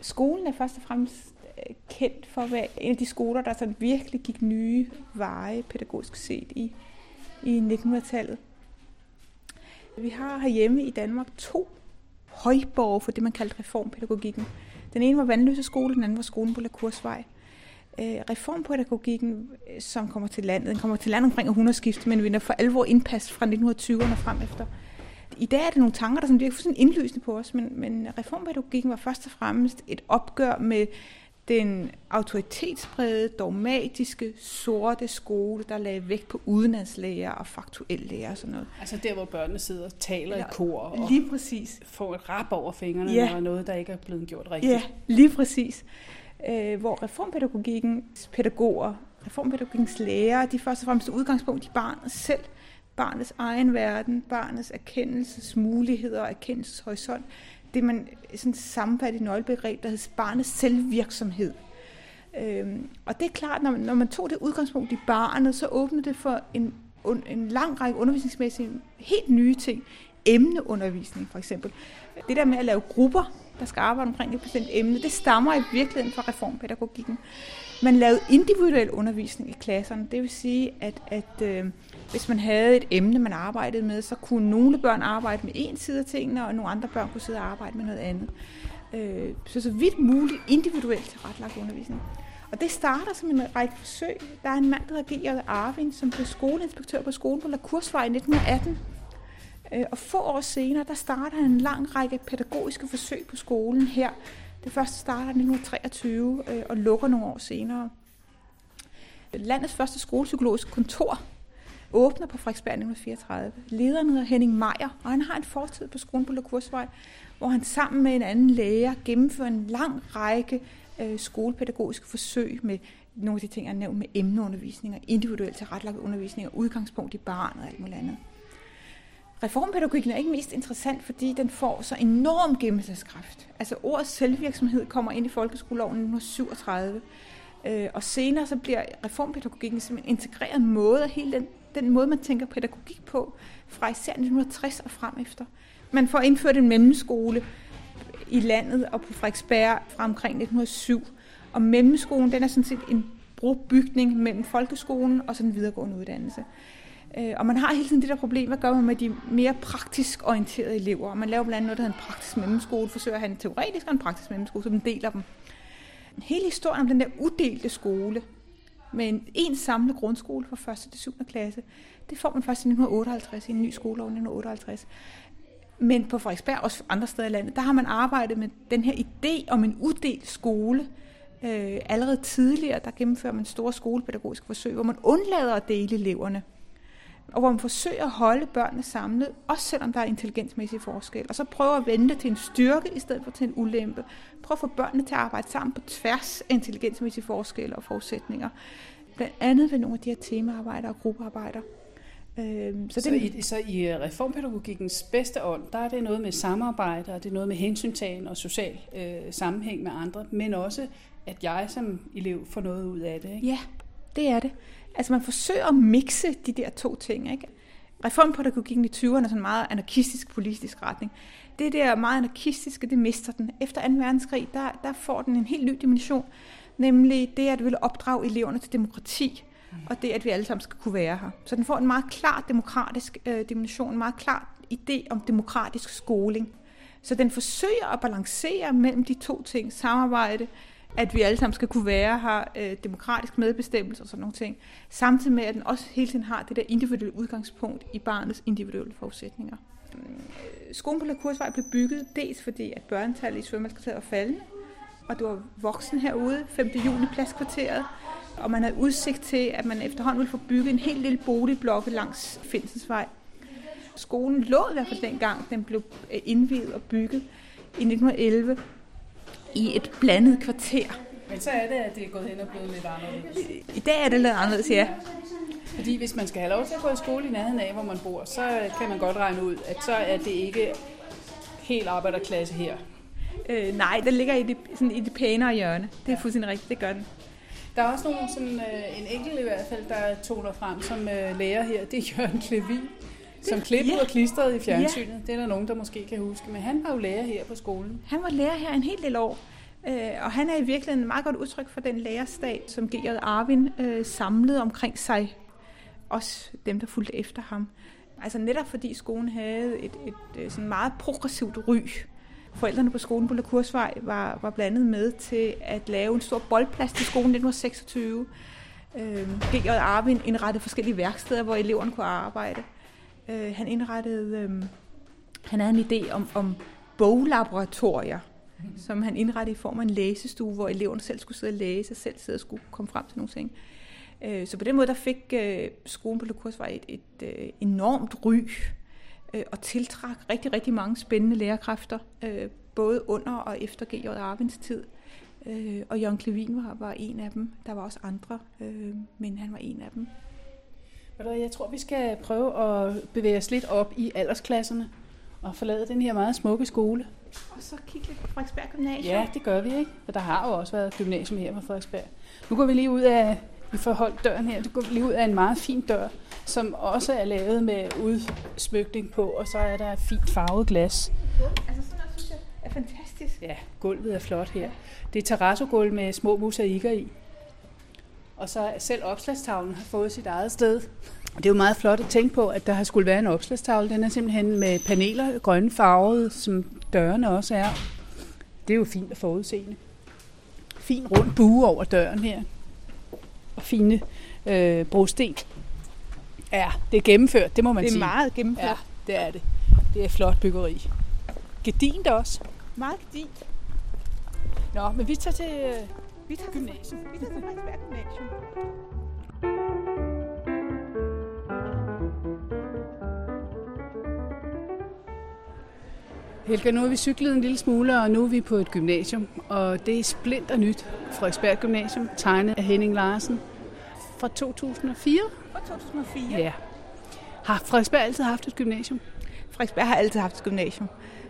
Skolen er først og fremmest øh, kendt for at være en af de skoler, der sådan virkelig gik nye veje pædagogisk set i, i 1900-tallet. Vi har herhjemme i Danmark to højborg for det, man kaldte reformpædagogikken. Den ene var Vandløse skole, den anden var skolen på Lakursvej. Kursvej. Øh, reformpædagogikken, øh, som kommer til landet, den kommer til landet omkring århundredeskiftet, men vinder for alvor indpas fra 1920'erne frem efter. I dag er det nogle tanker, der sådan virker fuldstændig indlysende på os, men, men reformpædagogikken var først og fremmest et opgør med den autoritetsprægede, dogmatiske, sorte skole, der lagde vægt på udenadslæger og faktuel lærer og sådan noget. Altså der, hvor børnene sidder og taler ja, i kor og lige præcis. får et rap over fingrene, Ja. når noget, der ikke er blevet gjort rigtigt. Ja, lige præcis. Øh, hvor reformpædagogikkens pædagoger, reformpædagogikkens lærere, de først og fremmest udgangspunkt i barnet selv, barnets egen verden, barnets erkendelsesmuligheder og erkendelseshorisont. Det man sådan sammenfatter i nøglebegreb, der hedder barnets selvvirksomhed. Øhm, og det er klart, når man, når man tog det udgangspunkt i barnet, så åbnede det for en, un, en lang række undervisningsmæssige, helt nye ting. Emneundervisning for eksempel. Det der med at lave grupper, der skal arbejde omkring et bestemt emne, det stammer i virkeligheden fra reformpædagogikken. Man lavede individuel undervisning i klasserne. Det vil sige, at, at øh, hvis man havde et emne, man arbejdede med, så kunne nogle børn arbejde med en side af tingene, og nogle andre børn kunne sidde og arbejde med noget andet. Øh, så så vidt muligt individuelt tilrettelagt undervisning. Og det starter som en række forsøg. Der er en mand, der hedder G.J. Arvin, som blev skoleinspektør på skolen på Lakursvej i 1918. Øh, og få år senere, der starter han en lang række pædagogiske forsøg på skolen her, Det første starter i 1923 øh, og lukker nogle år senere. Landets første skolepsykologiske kontor åbner på Frederiksberg 1934. Lederen hedder Henning Meier, og han har en fortid på skolen på Lakursvej, hvor han sammen med en anden lærer gennemfører en lang række øh, skolepædagogiske forsøg med nogle af de ting, jeg har nævnt med emneundervisning og individuelt tilrettelagt undervisning og udgangspunkt i barn og alt muligt andet. Reformpædagogikken er ikke mest interessant, fordi den får så enorm gennemslagskraft. Altså ordet selvvirksomhed kommer ind i folkeskoleloven 1937, øh, og senere så bliver reformpædagogikken som en integreret måde af hele den, den måde, man tænker pædagogik på, fra især 1960 og frem efter. Man får indført en mellemskole i landet og på Frederiksberg fra omkring 1907, og mellemskolen den er sådan set en brobygning mellem folkeskolen og så den videregående uddannelse. Øh, og man har hele tiden det der problem, hvad gør man med de mere praktisk orienterede elever? Og man laver blandt andet noget, der hedder en praktisk mellemskole, forsøger at have en teoretisk og en praktisk mellemskole, så man deler dem. Hele historien om den der udelte skole, med en, en samlet grundskole fra 1. til 7. klasse, det får man først i 1958, i en ny skolelov i 1958. Men på Frederiksberg og andre steder i landet, der har man arbejdet med den her idé om en uddelt skole. Øh, allerede tidligere, der gennemfører man store skolepædagogiske forsøg, hvor man undlader at dele eleverne og hvor man forsøger at holde børnene samlet, også selvom der er intelligensmæssige forskel, og så prøver at vende det til en styrke i stedet for til en ulempe. Prøv at få børnene til at arbejde sammen på tværs af intelligensmæssige forskelle og forudsætninger. Blandt andet ved nogle af de her temaarbejder og gruppearbejder. Øhm, så, så, det, i, så i reformpædagogikkens bedste ånd, der er det noget med samarbejde, og det er noget med hensyntagen og social øh, sammenhæng med andre, men også, at jeg som elev får noget ud af det. Ikke? Ja, det er det. Altså man forsøger at mixe de der to ting. Ikke? Reformpædagogikken i 20'erne er sådan en meget anarkistisk politisk retning. Det der meget anarkistiske, det mister den. Efter 2. verdenskrig, der, der får den en helt ny dimension, nemlig det at ville opdrage eleverne til demokrati, og det at vi alle sammen skal kunne være her. Så den får en meget klar demokratisk øh, dimension, en meget klar idé om demokratisk skoling. Så den forsøger at balancere mellem de to ting, samarbejde, at vi alle sammen skal kunne være her, øh, demokratisk medbestemmelse og sådan nogle ting, samtidig med, at den også hele tiden har det der individuelle udgangspunkt i barnets individuelle forudsætninger. Øh, skolen på Lakursvej blev bygget dels fordi, at børnetallet i svømmehalskvarteret var faldende, og det var voksen herude, 5. juni pladskvarteret, og man havde udsigt til, at man efterhånden ville få bygget en helt lille boligblokke langs Finsensvej. Skolen lå i hvert fald dengang, den blev øh, indviet og bygget i 1911 i et blandet kvarter. Men så er det, at det er gået hen og blevet lidt anderledes. I dag er det lidt anderledes, ja. Fordi hvis man skal have lov til at gå i skole i nærheden af, hvor man bor, så kan man godt regne ud, at så er det ikke helt arbejderklasse her. Øh, nej, den ligger i det, sådan i det pænere hjørne. Det er fuldstændig rigtigt, det gør den. Der er også nogen, sådan, øh, en enkelt i hvert fald, der toner frem som øh, lærer her. Det er Jørgen Klevin, som klippede ja. og klistrede i fjernsynet. Ja. Det er der nogen, der måske kan huske. Men han var jo lærer her på skolen. Han var lærer her en hel del år. Øh, og han er i virkeligheden en meget godt udtryk for den lærerstat, som G.J. Arvin øh, samlede omkring sig. Også dem, der fulgte efter ham. Altså netop fordi skolen havde et, et, et øh, sådan meget progressivt ry. Forældrene på skolen på Lakursvej var, var blandet med til at lave en stor boldplads til skolen i 1926. Øh, G.J. Arvin indrettede forskellige værksteder, hvor eleverne kunne arbejde. Øh, han indrettede... Øh, han havde en idé om, om boglaboratorier, som han indrettede i form af en læsestue, hvor eleverne selv skulle sidde og læse, og selv sidde og skulle komme frem til nogle ting. Øh, så på den måde der fik øh, skolen på Lukursvej et, et, øh, enormt ry øh, og tiltrak rigtig, rigtig mange spændende lærerkræfter, øh, både under og efter G.J. Arvins tid. Øh, Og Jørgen Klevin var, var en af dem. Der var også andre, øh, men han var en af dem. Jeg tror, vi skal prøve at bevæge os lidt op i aldersklasserne og forlade den her meget smukke skole. Og så kigge lidt på Frederiksberg Gymnasium. Ja, det gør vi, ikke? For der har jo også været gymnasium her på Frederiksberg. Nu går vi lige ud af, vi får holdt døren her, det går lige ud af en meget fin dør, som også er lavet med udsmykning på, og så er der fint farvet glas. Altså sådan noget, synes jeg er fantastisk. Ja, gulvet er flot her. Det er terrassogulv med små mosaikker i. Og så selv opslagstavlen har fået sit eget sted. Det er jo meget flot at tænke på, at der har skulle være en opslagstavle. Den er simpelthen med paneler, grønne farvede, som dørene også er. Det er jo fint at forudseende. Fin rund bue over døren her. Og fine øh, brosten. Ja, det er gennemført, det må man sige. Det er sige. meget gennemført. Ja, det er det. Det er flot byggeri. Gedint også. Meget gedint. Nå, men vi tager til øh, vi tager gymnasiet. Vi tager til Frederiksberg Gymnasium. Helga, nu har vi cyklet en lille smule, og nu er vi på et gymnasium, og det er splinter nyt. Frederiksberg Gymnasium, tegnet af Henning Larsen fra 2004. Fra 2004? Ja. Har Frederiksberg altid haft et gymnasium? Frederiksberg har altid haft et gymnasium.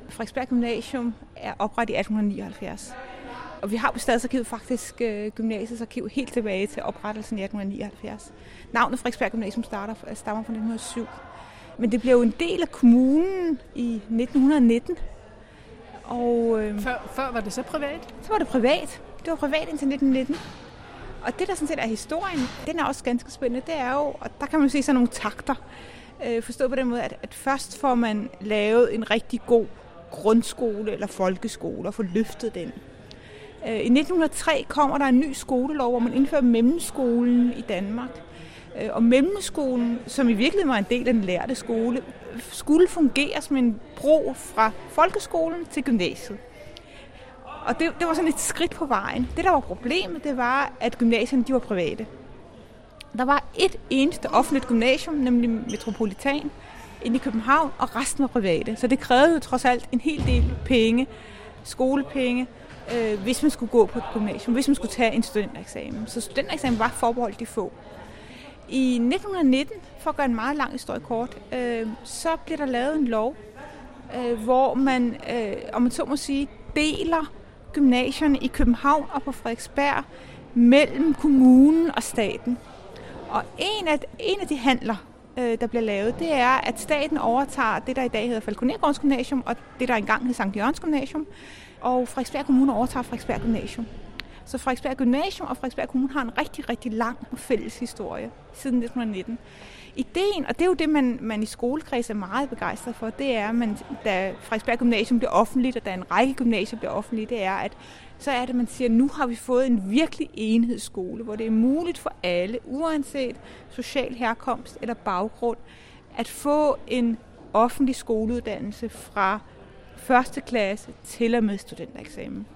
Frederiksberg Gymnasium er oprettet i 1879. Og vi har på Stadsarkivet faktisk øh, gymnasiets arkiv helt tilbage til oprettelsen i 1879. Navnet Frederiksberg Gymnasium starter, stammer fra 1907. Men det blev jo en del af kommunen i 1919. Og, øh, før, før var det så privat? Så var det privat. Det var privat indtil 1919. Og det, der sådan set er historien, den er også ganske spændende, det er jo, og der kan man se sådan nogle takter. Øh, forstået på den måde, at, at først får man lavet en rigtig god grundskole eller folkeskole og får løftet den. Øh, I 1903 kommer der en ny skolelov, hvor man indfører mellemskolen i Danmark. Øh, og mellemskolen, som i virkeligheden var en del af den lærte skole, skulle fungere som en bro fra folkeskolen til gymnasiet. Og det, det var sådan et skridt på vejen. Det, der var problemet, det var, at gymnasierne de var private. Der var et eneste offentligt gymnasium, nemlig Metropolitan, inde i København, og resten var private. Så det krævede jo trods alt en hel del penge, skolepenge, øh, hvis man skulle gå på et gymnasium, hvis man skulle tage en studentereksamen. Så studentereksamen var forbeholdt de få. I 1919, for at gøre en meget lang historie kort, øh, så bliver der lavet en lov, øh, hvor man, øh, om man så må sige, deler gymnasierne i København og på Frederiksberg mellem kommunen og staten. Og en af, en af de handler, øh, der bliver lavet, det er, at staten overtager det, der i dag hedder Falconergårds Gymnasium, og det, der engang hed Sankt Jørgens Gymnasium, og Frederiksberg Kommune overtager Frederiksberg Gymnasium. Så Frederiksberg Gymnasium og Frederiksberg Kommune har en rigtig, rigtig lang fælles historie siden 1919. Ideen, og det er jo det, man, man i skolekreds er meget begejstret for, det er, at man, da Frederiksberg Gymnasium bliver offentligt, og da en række gymnasier bliver offentlige, det er, at så er det, at man siger, at nu har vi fået en virkelig enhedsskole, hvor det er muligt for alle, uanset social herkomst eller baggrund, at få en offentlig skoleuddannelse fra første klasse til og med studentereksamen.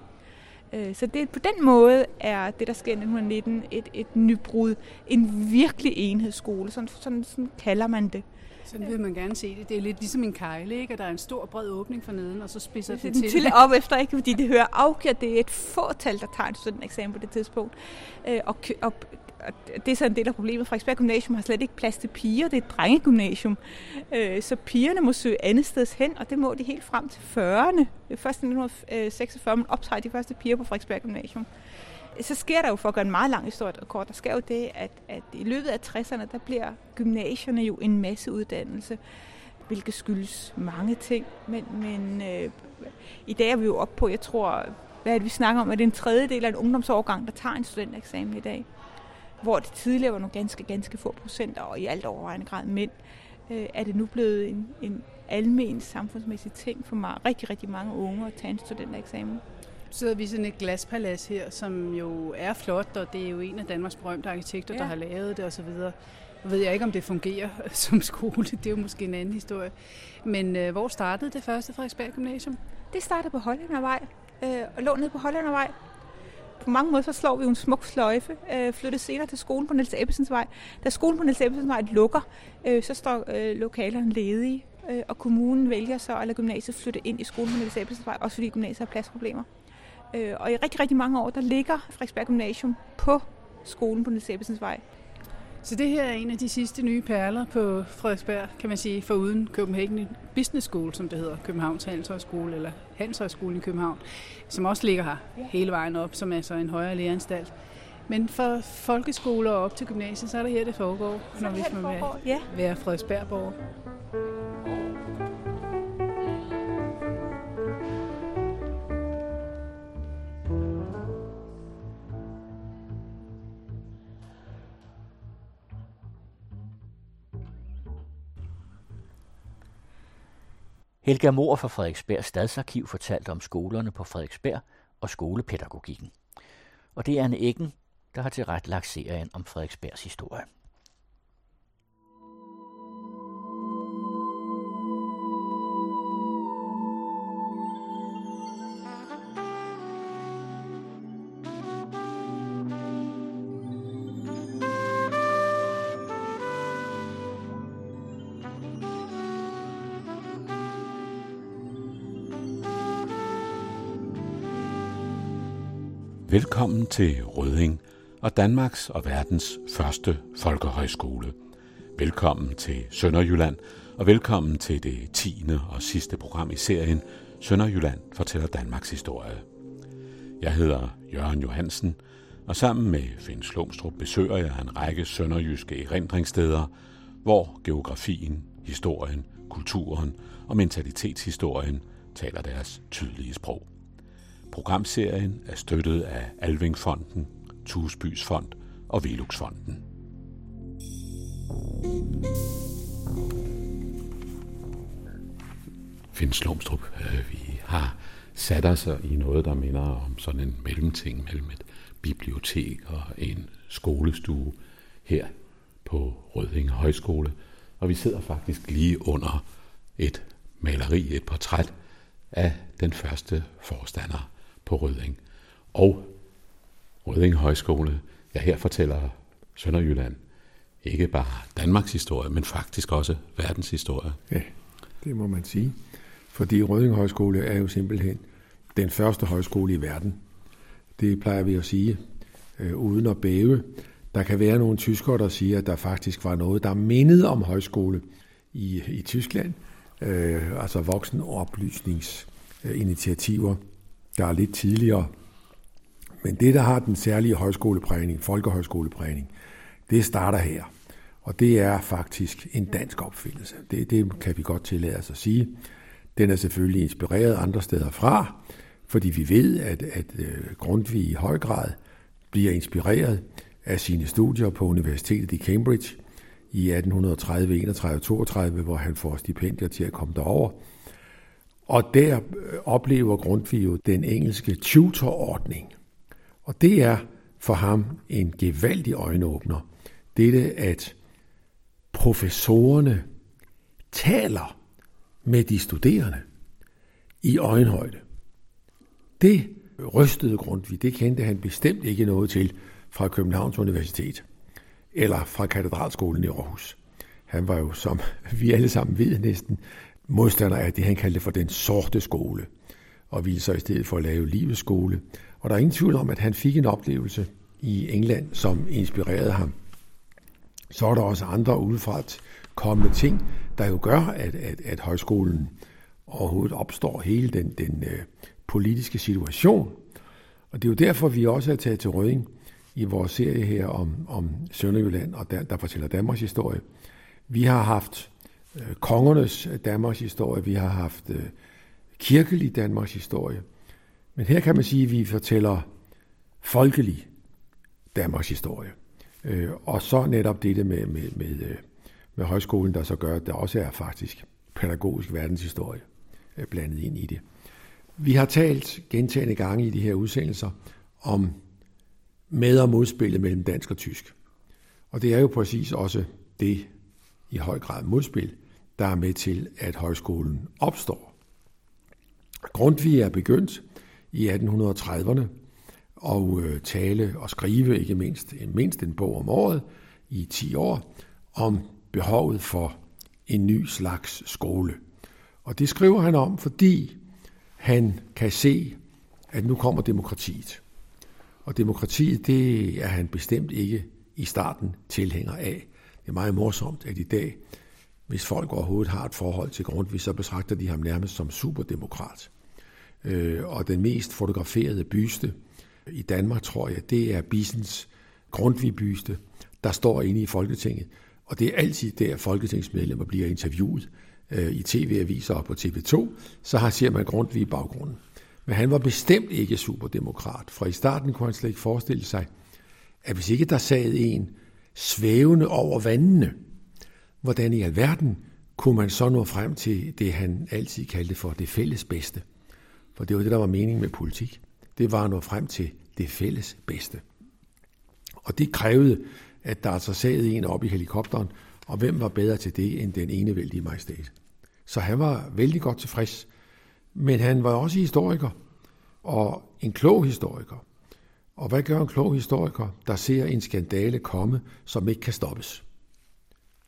Øh, så det, på den måde er det, der sker i 1919, et, et nybrud. En virkelig enhedsskole, sådan, sådan, sådan kalder man det. Sådan vil man gerne se det. Det er lidt ligesom en kejle, ikke? Og der er en stor bred åbning for neden, og så spidser det den til. til op efter, ikke? Fordi det hører afgjort, det er et fåtal, der tager en studentereksamen på det tidspunkt. Øh, og, og og det er så en del af problemet. Frederiksberg Gymnasium har slet ikke plads til piger. Det er et drengegymnasium. Øh, så pigerne må søge andet sted hen, og det må de helt frem til 40'erne. Først i 1946, man optager de første piger på Frederiksberg Gymnasium. Så sker der jo, for at gøre en meget lang historie kort, der sker jo det, at, at i løbet af 60'erne, der bliver gymnasierne jo en masse uddannelse, hvilket skyldes mange ting. Men, men øh, i dag er vi jo oppe på, jeg tror, hvad er det, vi snakker om, at det er en tredjedel af en ungdomsårgang, der tager en studentereksamen i dag hvor det tidligere var nogle ganske, ganske få procenter, og i alt overvejende grad mænd, øh, er det nu blevet en, en almen samfundsmæssig ting for mig, rigtig, rigtig mange unge at tage en studentereksamen. Så sidder vi sådan et glaspalads her, som jo er flot, og det er jo en af Danmarks berømte arkitekter, ja. der har lavet det osv. Nu ved jeg ikke, om det fungerer som skole, det er jo måske en anden historie. Men øh, hvor startede det første Frederiksberg Gymnasium? Det startede på Hollændervej, øh, og lå nede på Hollændervej på mange måder så slår vi jo en smuk sløjfe, øh, flyttet senere til skolen på Niels Ebbesens vej. Da skolen på Niels Ebbesens vej lukker, øh, så står øh, lokalerne ledige, øh, og kommunen vælger så at lade gymnasiet flytte ind i skolen på Niels Ebbesens vej, også fordi gymnasiet har pladsproblemer. Øh, og i rigtig, rigtig mange år, der ligger Frederiksberg Gymnasium på skolen på Niels Ebbesens vej. Så det her er en af de sidste nye perler på Frederiksberg, kan man sige, for uden Copenhagen Business School, som det hedder, Københavns Handelshøjskole, eller Handelshøjskole i København, som også ligger her hele vejen op, som er så en højere læreanstalt. Men for folkeskoler og op til gymnasiet, så er det her, det foregår, når vi skal være, ja. være Frederiksbergborg. Helga Mor fra Frederiksberg Stadsarkiv fortalte om skolerne på Frederiksberg og skolepædagogikken. Og det er en Eggen, der har tilrettelagt serien om Frederiksbergs historie. Velkommen til Røding og Danmarks og verdens første folkehøjskole. Velkommen til Sønderjylland, og velkommen til det 10. og sidste program i serien Sønderjylland fortæller Danmarks historie. Jeg hedder Jørgen Johansen, og sammen med Finn Slumstrup besøger jeg en række sønderjyske erindringssteder, hvor geografien, historien, kulturen og mentalitetshistorien taler deres tydelige sprog. Programserien er støttet af Alvingfonden, Tusbys Fond og Veluxfonden. Finn Slumstrup, øh, vi har sat os i noget, der minder om sådan en mellemting mellem et bibliotek og en skolestue her på Rødinge Højskole. Og vi sidder faktisk lige under et maleri, et portræt af den første forstander på Rødding. Og Rødding Højskole, ja her fortæller Sønderjylland ikke bare Danmarks historie, men faktisk også verdens historie. Ja, det må man sige. Fordi Rødding Højskole er jo simpelthen den første højskole i verden. Det plejer vi at sige, øh, uden at bæve. Der kan være nogle tyskere, der siger, at der faktisk var noget, der mindede om højskole i, i Tyskland. Øh, altså voksenoplysningsinitiativer, der er lidt tidligere. Men det, der har den særlige højskoleprægning, folkehøjskoleprægning, det starter her. Og det er faktisk en dansk opfindelse. Det, det kan vi godt tillade os at sige. Den er selvfølgelig inspireret andre steder fra, fordi vi ved, at, at øh, Grundtvig i høj grad bliver inspireret af sine studier på Universitetet i Cambridge i 1830, 31, 32, hvor han får stipendier til at komme derover. Og der øh, oplever Grundtvig jo den engelske tutorordning. Og det er for ham en gevaldig øjenåbner. Dette, at professorerne taler med de studerende i øjenhøjde. Det rystede Grundtvig, det kendte han bestemt ikke noget til fra Københavns Universitet eller fra Katedralskolen i Aarhus. Han var jo, som vi alle sammen ved næsten, modstander af det, han kaldte for den sorte skole, og ville så i stedet for at lave livets skole. Og der er ingen tvivl om, at han fik en oplevelse i England, som inspirerede ham. Så er der også andre udefra kommende ting, der jo gør, at, at, at højskolen overhovedet opstår hele den, den øh, politiske situation. Og det er jo derfor, vi også er taget til Røding i vores serie her om, om Sønderjylland, og der, der fortæller Danmarks historie. Vi har haft øh, kongernes øh, Danmarks historie, vi har haft øh, kirkelig Danmarks historie. Men her kan man sige, at vi fortæller folkelig Danmarks historie. Øh, og så netop dette med, med, med, øh, med højskolen, der så gør, at der også er faktisk pædagogisk verdenshistorie øh, blandet ind i det. Vi har talt gentagende gange i de her udsendelser om med- og modspillet mellem dansk og tysk. Og det er jo præcis også det i høj grad modspil, der er med til, at højskolen opstår. Grundtvig er begyndt i 1830'erne og øh, tale og skrive ikke mindst, mindst en bog om året i 10 år om behovet for en ny slags skole. Og det skriver han om, fordi han kan se, at nu kommer demokratiet. Og demokratiet, det er han bestemt ikke i starten tilhænger af. Det er meget morsomt, at i dag, hvis folk overhovedet har et forhold til Grundtvig, så betragter de ham nærmest som superdemokrat. Øh, og den mest fotograferede byste i Danmark, tror jeg, det er Bissens Grundtvig-byste, der står inde i Folketinget. Og det er altid der, folketingsmedlemmer bliver interviewet øh, i tv-aviser og på TV2, så har ser man Grundtvig i baggrunden. Men han var bestemt ikke superdemokrat, for i starten kunne han slet ikke forestille sig, at hvis ikke der sad en svævende over vandene, hvordan i alverden kunne man så nå frem til det, han altid kaldte for det fælles bedste. For det var det, der var meningen med politik. Det var at nå frem til det fælles bedste. Og det krævede, at der altså sad en op i helikopteren, og hvem var bedre til det end den enevældige majestæt. Så han var vældig godt tilfreds men han var også historiker, og en klog historiker. Og hvad gør en klog historiker, der ser en skandale komme, som ikke kan stoppes?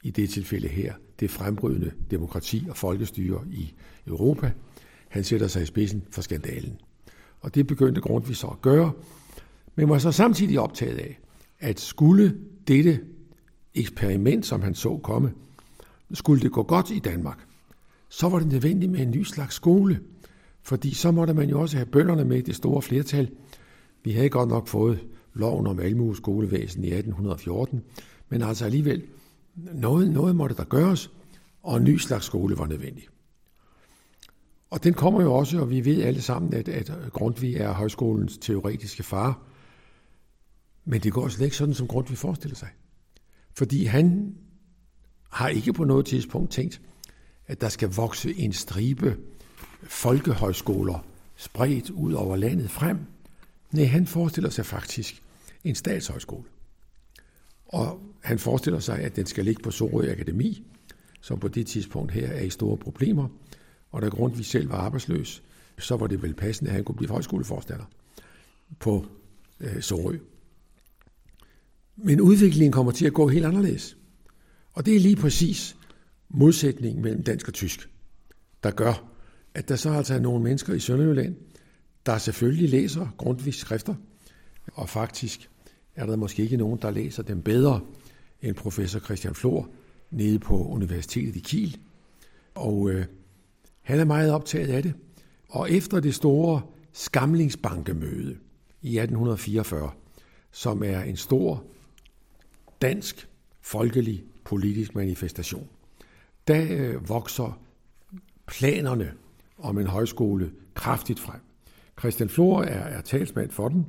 I det tilfælde her, det frembrydende demokrati og folkestyre i Europa. Han sætter sig i spidsen for skandalen. Og det begyndte Grundtvig så at gøre, men var så samtidig optaget af, at skulle dette eksperiment, som han så komme, skulle det gå godt i Danmark, så var det nødvendigt med en ny slags skole, fordi så måtte man jo også have bønderne med i det store flertal. Vi havde godt nok fået loven om almue skolevæsen i 1814, men altså alligevel, noget, noget måtte der gøres, og en ny slags skole var nødvendig. Og den kommer jo også, og vi ved alle sammen, at, at Grundtvig er højskolens teoretiske far. Men det går slet ikke sådan, som Grundtvig forestiller sig. Fordi han har ikke på noget tidspunkt tænkt, at der skal vokse en stribe folkehøjskoler spredt ud over landet frem. Nej, han forestiller sig faktisk en statshøjskole. Og han forestiller sig, at den skal ligge på Sorø Akademi, som på det tidspunkt her er i store problemer. Og da Grundtvig selv var arbejdsløs, så var det vel passende, at han kunne blive højskoleforstander på øh, Sorø. Men udviklingen kommer til at gå helt anderledes. Og det er lige præcis modsætningen mellem dansk og tysk, der gør, at der så altså er nogle mennesker i Sønderjylland, der selvfølgelig læser Grundtvigs skrifter, og faktisk er der måske ikke nogen, der læser dem bedre en professor Christian Flor nede på Universitetet i Kiel. Og øh, han er meget optaget af det. Og efter det store skamlingsbankemøde i 1844, som er en stor dansk folkelig politisk manifestation, der øh, vokser planerne om en højskole kraftigt frem. Christian Flor er, er talsmand for den.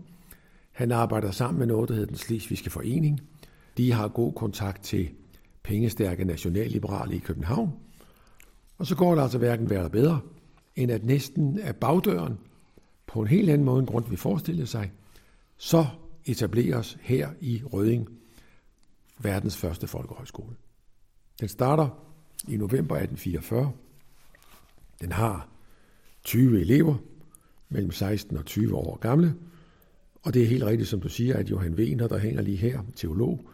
Han arbejder sammen med noget, der hedder den Slesvigske Forening. De har god kontakt til pengestærke nationalliberale i København. Og så går det altså hverken værre bedre, end at næsten af bagdøren, på en helt anden måde end grund vi forestillede sig, så etableres her i Røding verdens første folkehøjskole. Den starter i november 1844. Den har 20 elever, mellem 16 og 20 år gamle, og det er helt rigtigt, som du siger, at Johan Wiener, der hænger lige her, teolog,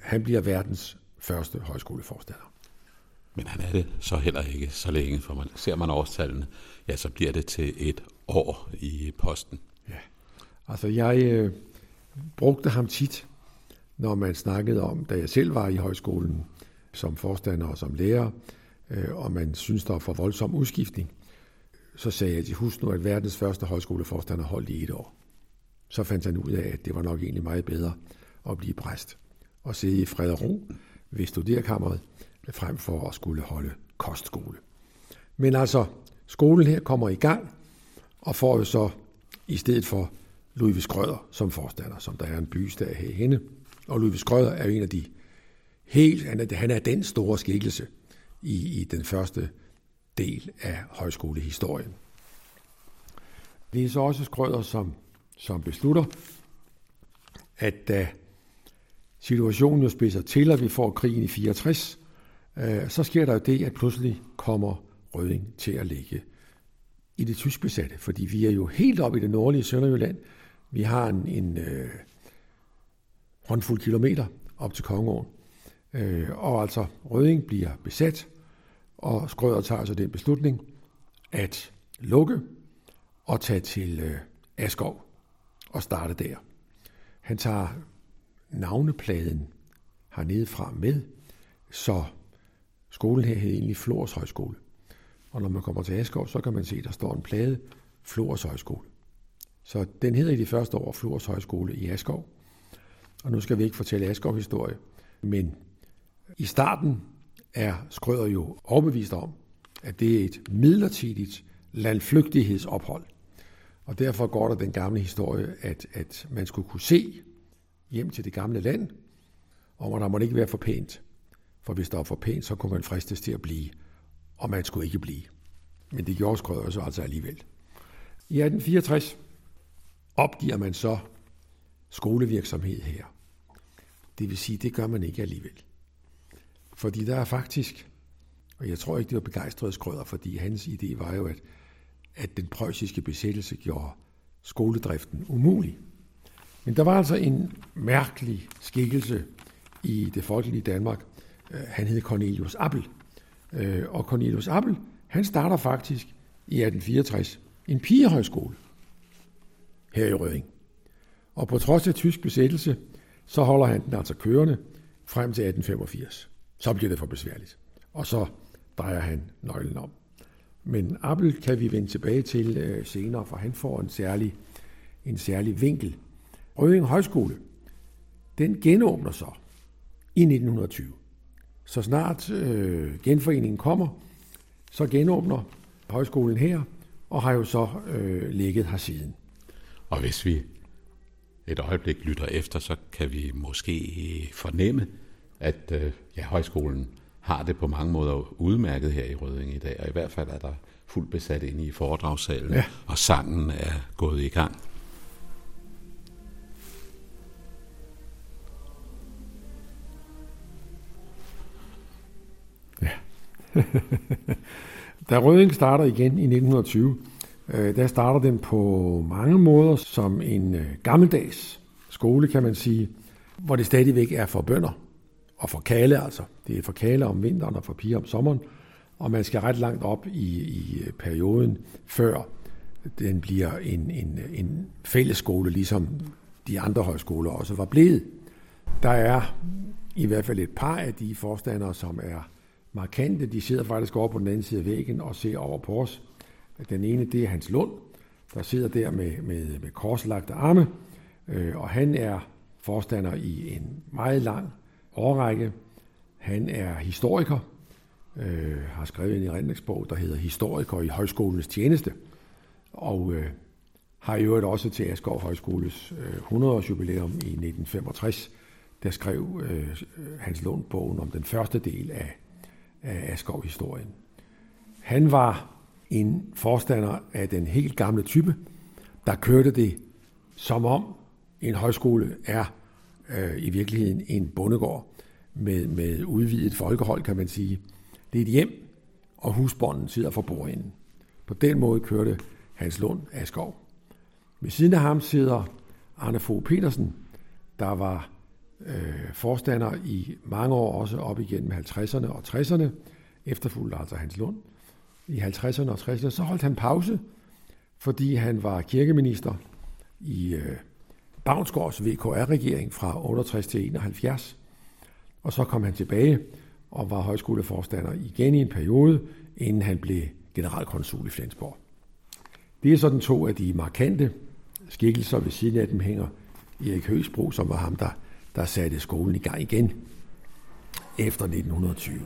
han bliver verdens første højskoleforstander. Men han er det så heller ikke så længe, for man, ser man årstallene, ja, så bliver det til et år i posten. Ja, altså jeg øh, brugte ham tit, når man snakkede om, da jeg selv var i højskolen som forstander og som lærer, øh, og man synes, der er for voldsom udskiftning, så sagde jeg til husk nu, at verdens første højskoleforstander holdt i et år. Så fandt han ud af, at det var nok egentlig meget bedre at blive præst og sidde i fred og ro ved studerkammeret, frem for at skulle holde kostskole. Men altså, skolen her kommer i gang, og får jo så i stedet for Louis Skrøder som forstander, som der er en bystad herhenne. Og Louis Skrøder er jo en af de helt, han er, han er den store skikkelse i, i den første del af højskolehistorien. Det er så også Skrøder, som, som beslutter, at da situationen jo spidser til, at vi får krigen i 64, øh, så sker der jo det, at pludselig kommer Røding til at ligge i det tysk besatte, fordi vi er jo helt oppe i det nordlige Sønderjylland. Vi har en, en øh, håndfuld kilometer op til Kongeåen. Øh, og altså, Røding bliver besat, og Skrøder tager altså den beslutning at lukke og tage til øh, Askov og starte der. Han tager navnepladen hernede fra med, så skolen her hed egentlig Flors Højskole. Og når man kommer til Askov, så kan man se, at der står en plade Flors Højskole. Så den hedder i de første år Flors Højskole i Askov. Og nu skal vi ikke fortælle Askov historie, men i starten er Skrøder jo overbevist om, at det er et midlertidigt landflygtighedsophold. Og derfor går der den gamle historie, at, at man skulle kunne se hjem til det gamle land, og der må ikke være for pænt. For hvis der var for pænt, så kunne man fristes til at blive, og man skulle ikke blive. Men det gjorde Skrøder så altså alligevel. I 1864 opgiver man så skolevirksomhed her. Det vil sige, det gør man ikke alligevel. Fordi der er faktisk, og jeg tror ikke, det var begejstret Skrøder, fordi hans idé var jo, at, at den preussiske besættelse gjorde skoledriften umulig. Men der var altså en mærkelig skikkelse i det folkelige Danmark. Øh, han hed Cornelius Appel. Øh, og Cornelius Appel, han starter faktisk i 1864 en pigehøjskole her i Røding. Og på trods af tysk besættelse, så holder han den altså kørende frem til 1885. Så bliver det for besværligt. Og så drejer han nøglen om. Men Appel kan vi vende tilbage til øh, senere, for han får en særlig, en særlig vinkel. Røding Højskole, den genåbner så i 1920. Så snart øh, genforeningen kommer, så genåbner højskolen her, og har jo så øh, ligget her siden. Og hvis vi et øjeblik lytter efter, så kan vi måske fornemme, at øh, ja, højskolen har det på mange måder udmærket her i Røding i dag, og i hvert fald er der fuldt besat inde i foredragssalen, ja. og sangen er gået i gang. da Røding starter igen i 1920, øh, der starter den på mange måder som en øh, gammeldags skole, kan man sige, hvor det stadigvæk er for bønder og for kale altså. Det er for kale om vinteren og for piger om sommeren, og man skal ret langt op i, i øh, perioden, før den bliver en, en, en fællesskole, ligesom de andre højskoler også var blevet. Der er i hvert fald et par af de forstandere, som er markante. De sidder faktisk over på den anden side af væggen og ser over på os. Den ene, det er Hans Lund, der sidder der med, med, med korslagte arme, øh, og han er forstander i en meget lang årrække. Han er historiker, øh, har skrevet en erindringsbog, der hedder Historiker i Højskolens Tjeneste, og øh, har i øvrigt også til Askov Højskoles øh, 100-års jubilæum i 1965, der skrev øh, Hans Lund bogen om den første del af, af Askov-historien. Han var en forstander af den helt gamle type, der kørte det som om en højskole er øh, i virkeligheden en bondegård med, med udvidet folkehold, kan man sige. Det er et hjem, og husbonden sidder for bordenden. På den måde kørte Hans Lund Askov. Ved siden af ham sidder Arne Fogh Petersen, der var øh, forstander i mange år, også op igennem 50'erne og 60'erne, efterfulgte altså Hans Lund. I 50'erne og 60'erne, så holdt han pause, fordi han var kirkeminister i øh, Bavnsgaards VKR-regering fra 68 til 71. Og så kom han tilbage og var højskoleforstander igen i en periode, inden han blev generalkonsul i Flensborg. Det er sådan to af de markante skikkelser. Ved siden af dem hænger Erik Høgsbro, som var ham, der, der satte skolen i gang igen efter 1920.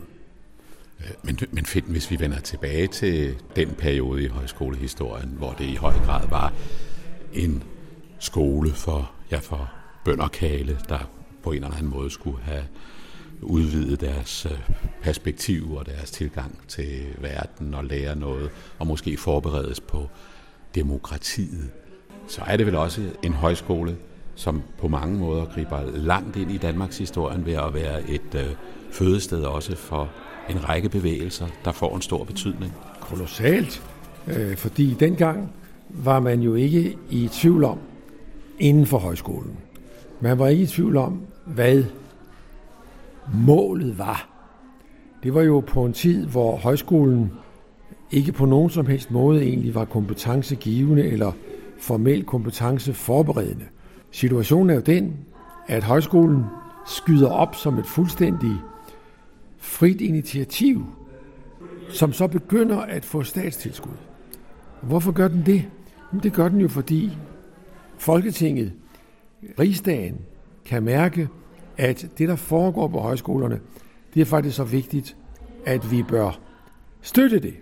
Øh, men, men fedt, hvis vi vender tilbage til den periode i højskolehistorien, hvor det i høj grad var en skole for, ja, for bønderkale, der på en eller anden måde skulle have udvide deres øh, perspektiv og deres tilgang til verden og lære noget, og måske forberedes på demokratiet, så er det vel også en højskole, som på mange måder griber langt ind i Danmarks historien ved at være et øh, fødested også for en række bevægelser, der får en stor betydning. Kolossalt, øh, fordi dengang var man jo ikke i tvivl om, inden for højskolen. Man var ikke i tvivl om, hvad målet var. Det var jo på en tid, hvor højskolen ikke på nogen som helst måde egentlig var kompetencegivende eller formel kompetenceforberedende. Situationen er jo den, at højskolen skyder op som et fuldstændig frit initiativ, som så begynder at få statstilskud. Hvorfor gør den det? Det gør den jo, fordi Folketinget, rigsdagen, kan mærke, at det, der foregår på højskolerne, det er faktisk så vigtigt, at vi bør støtte det,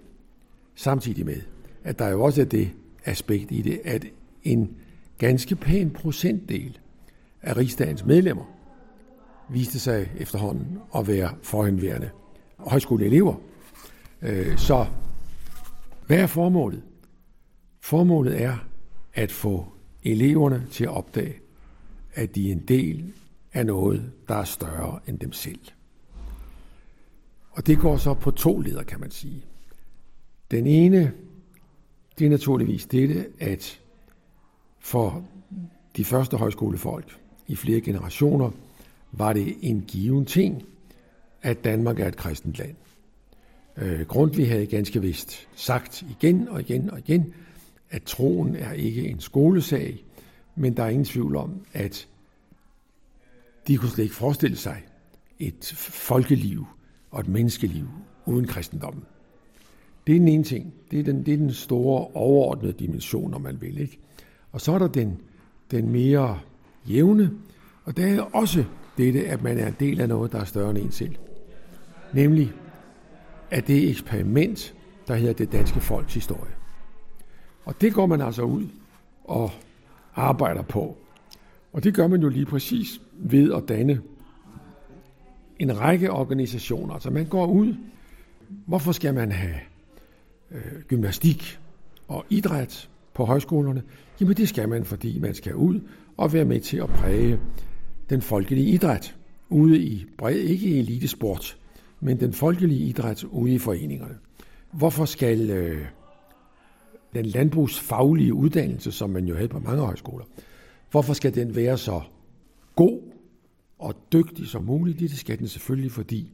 samtidig med, at der jo også er det aspekt i det, at en ganske pæn procentdel af rigsdagens medlemmer viste sig efterhånden at være forhenværende højskoleelever. Øh, så hvad er formålet? Formålet er at få eleverne til at opdage, at de er en del af noget, der er større end dem selv. Og det går så på to leder, kan man sige. Den ene, det er naturligvis dette, at for de første højskolefolk i flere generationer, var det en given ting, at Danmark er et kristent land. Øh, Grundtvig havde ganske vist sagt igen og igen og igen, at troen er ikke en skolesag, Men der er ingen tvivl om, at de kunne slet ikke forestille sig et folkeliv og et menneskeliv uden kristendommen. Det er den ene ting. Det er den, det er den store overordnede dimension, om man vil. Ikke? Og så er der den, den mere jævne, og der er også dette, at man er en del af noget, der er større end en selv. Nemlig, at det eksperiment, der hedder det danske folks historie. Og det går man altså ud og arbejder på. Og det gør man jo lige præcis ved at danne en række organisationer. Altså man går ud, hvorfor skal man have øh, gymnastik og idræt på højskolerne? Jamen det skal man, fordi man skal ud og være med til at præge den folkelige idræt ude i bred, ikke i elitesport, men den folkelige idræt ude i foreningerne. Hvorfor skal øh, den landbrugsfaglige uddannelse, som man jo havde på mange højskoler, hvorfor skal den være så god og dygtig som muligt? Det skal den selvfølgelig, fordi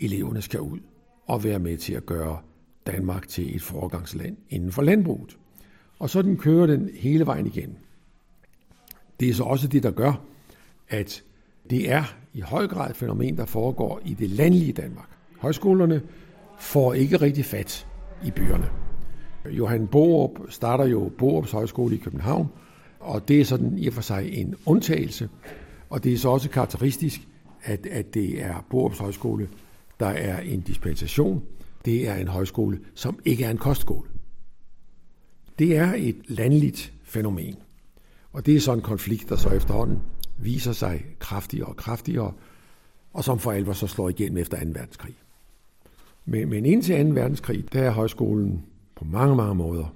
eleverne skal ud og være med til at gøre Danmark til et foregangsland inden for landbruget. Og så den kører den hele vejen igen. Det er så også det, der gør, at det er i høj grad et fænomen, der foregår i det landlige Danmark. Højskolerne får ikke rigtig fat i byerne. Johan Borup starter jo Borups Højskole i København, og det er sådan i og for sig en undtagelse. Og det er så også karakteristisk, at, at det er Borups Højskole, der er en dispensation. Det er en højskole, som ikke er en kostskole. Det er et landligt fænomen. Og det er sådan en konflikt, der så efterhånden viser sig kraftigere og kraftigere, og som for alvor så slår igennem efter 2. verdenskrig. Men, men indtil 2. verdenskrig, der er højskolen på mange, mange måder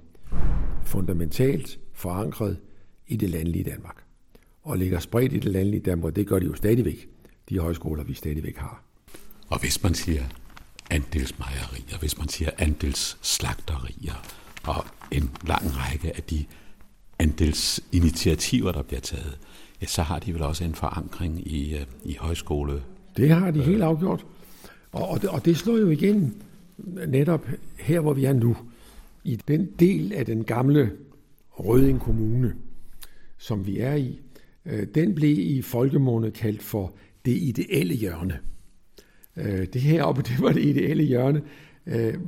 fundamentalt forankret i det landlige Danmark. Og ligger spredt i det landlige Danmark, det gør de jo stadigvæk, de højskoler, vi stadigvæk har. Og hvis man siger andelsmejerier, hvis man siger andelsslagterier, og en lang række af de andelsinitiativer, der bliver taget, ja, så har de vel også en forankring i, øh, i højskole. Det har de helt afgjort. Og, og, det, og det slår jo igen netop her, hvor vi er nu, i den del af den gamle Røding Kommune, som vi er i, øh, den blev i folkemåne kaldt for det ideelle hjørne. Øh, det her oppe, det var det ideelle hjørne.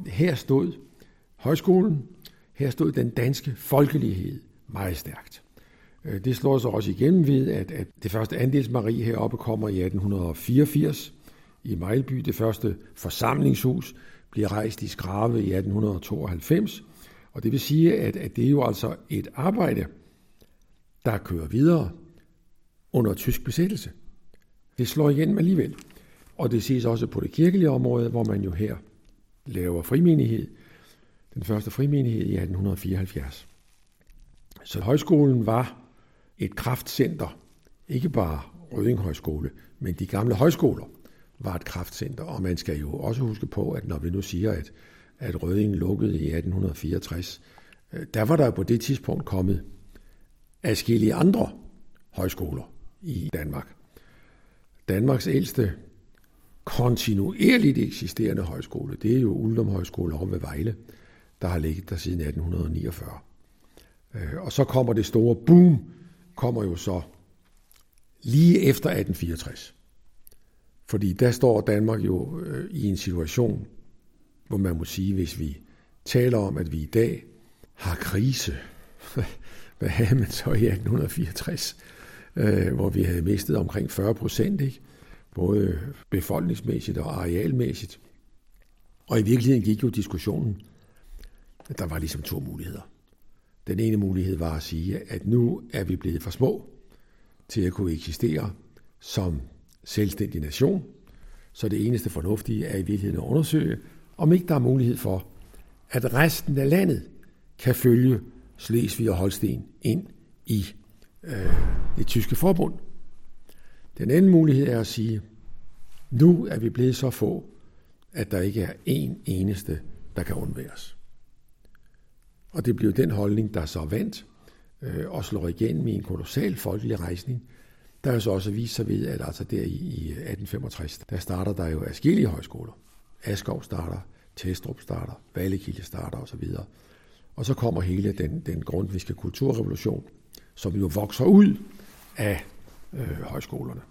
Her stod højskolen, her stod den danske folkelighed meget stærkt. Øh, det slår sig også igennem ved, at, at det første andelsmarie heroppe kommer i 1884 i Mejlby. Det første forsamlingshus bliver rejst i Skrave i 1892. Og det vil sige, at, at det er jo altså et arbejde, der kører videre under tysk besættelse. Det slår igennem alligevel. Og det ses også på det kirkelige område, hvor man jo her laver frimenighed. Den første frimenighed i 1874. Så højskolen var et kraftcenter. Ikke bare Røding Højskole, men de gamle højskoler var et kraftcenter. Og man skal jo også huske på, at når vi nu siger, at, at Røding lukkede i 1864, øh, der var der på det tidspunkt kommet afskillige andre højskoler i Danmark. Danmarks ældste kontinuerligt eksisterende højskole, det er jo Uldum Højskole over ved Vejle, der har ligget der siden 1849. Øh, og så kommer det store boom, kommer jo så lige efter 1864. Fordi der står Danmark jo øh, i en situation, hvor man må sige, hvis vi taler om, at vi i dag har krise, hvad havde man så i 1864, øh, hvor vi havde mistet omkring 40 procent, ikke? både befolkningsmæssigt og arealmæssigt. Og i virkeligheden gik jo diskussionen, der var ligesom to muligheder. Den ene mulighed var at sige, at nu er vi blevet for små til at kunne eksistere som selvstændig nation, så det eneste fornuftige er i virkeligheden at undersøge, om ikke der er mulighed for, at resten af landet kan følge Slesvig og Holsten ind i øh, det tyske forbund. Den anden mulighed er at sige, nu er vi blevet så få, at der ikke er én eneste, der kan undværes. Og det blev den holdning, der så vandt øh, og slår igen med en kolossal folkelig rejsning, der jo så også vist sig ved, at altså der i, i 1865, der starter der jo afskillige højskoler. Askov starter, Testrup starter, Vallekilde starter osv. Og så kommer hele den, den grundviske kulturrevolution, som jo vokser ud af øh, højskolerne.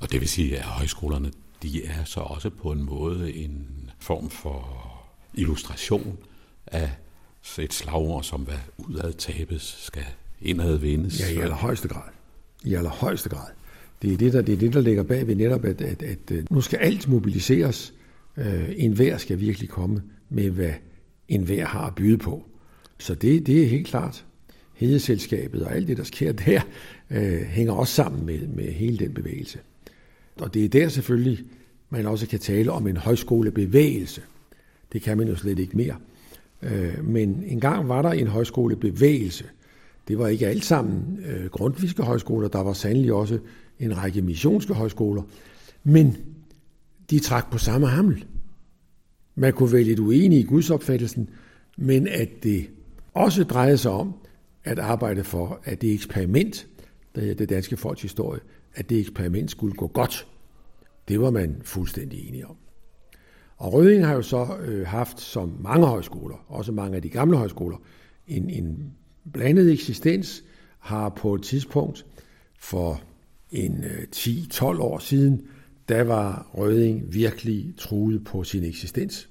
Og det vil sige, at højskolerne de er så også på en måde en form for illustration af et slagord, som hvad udad tabes, skal indad vindes. Ja, i allerhøjeste grad. I allerhøjeste grad. Det er det, der, det er det, der ligger bag ved netop, at, at, at, øh, nu skal alt mobiliseres. Øh, en hver skal virkelig komme med, hvad en hver har at byde på. Så det, det er helt klart. Hedeselskabet og alt det, der sker der, øh, hænger også sammen med, med hele den bevægelse. Og det er der selvfølgelig, man også kan tale om en højskolebevægelse. Det kan man jo slet ikke mere. Øh, men engang var der en højskolebevægelse. Det var ikke alt sammen øh, grundviske højskoler, der var sandelig også en række missionske højskoler. Men de trak på samme hammel. Man kunne være lidt uenig i gudsopfattelsen, men at det også drejede sig om at arbejde for, at det eksperiment, der hedder det danske folks historie, at det eksperiment skulle gå godt. Det var man fuldstændig enige om. Og Røding har jo så øh, haft, som mange højskoler, også mange af de gamle højskoler, en, en blandet eksistens, har på et tidspunkt for en øh, 10-12 år siden, der var Røding virkelig truet på sin eksistens.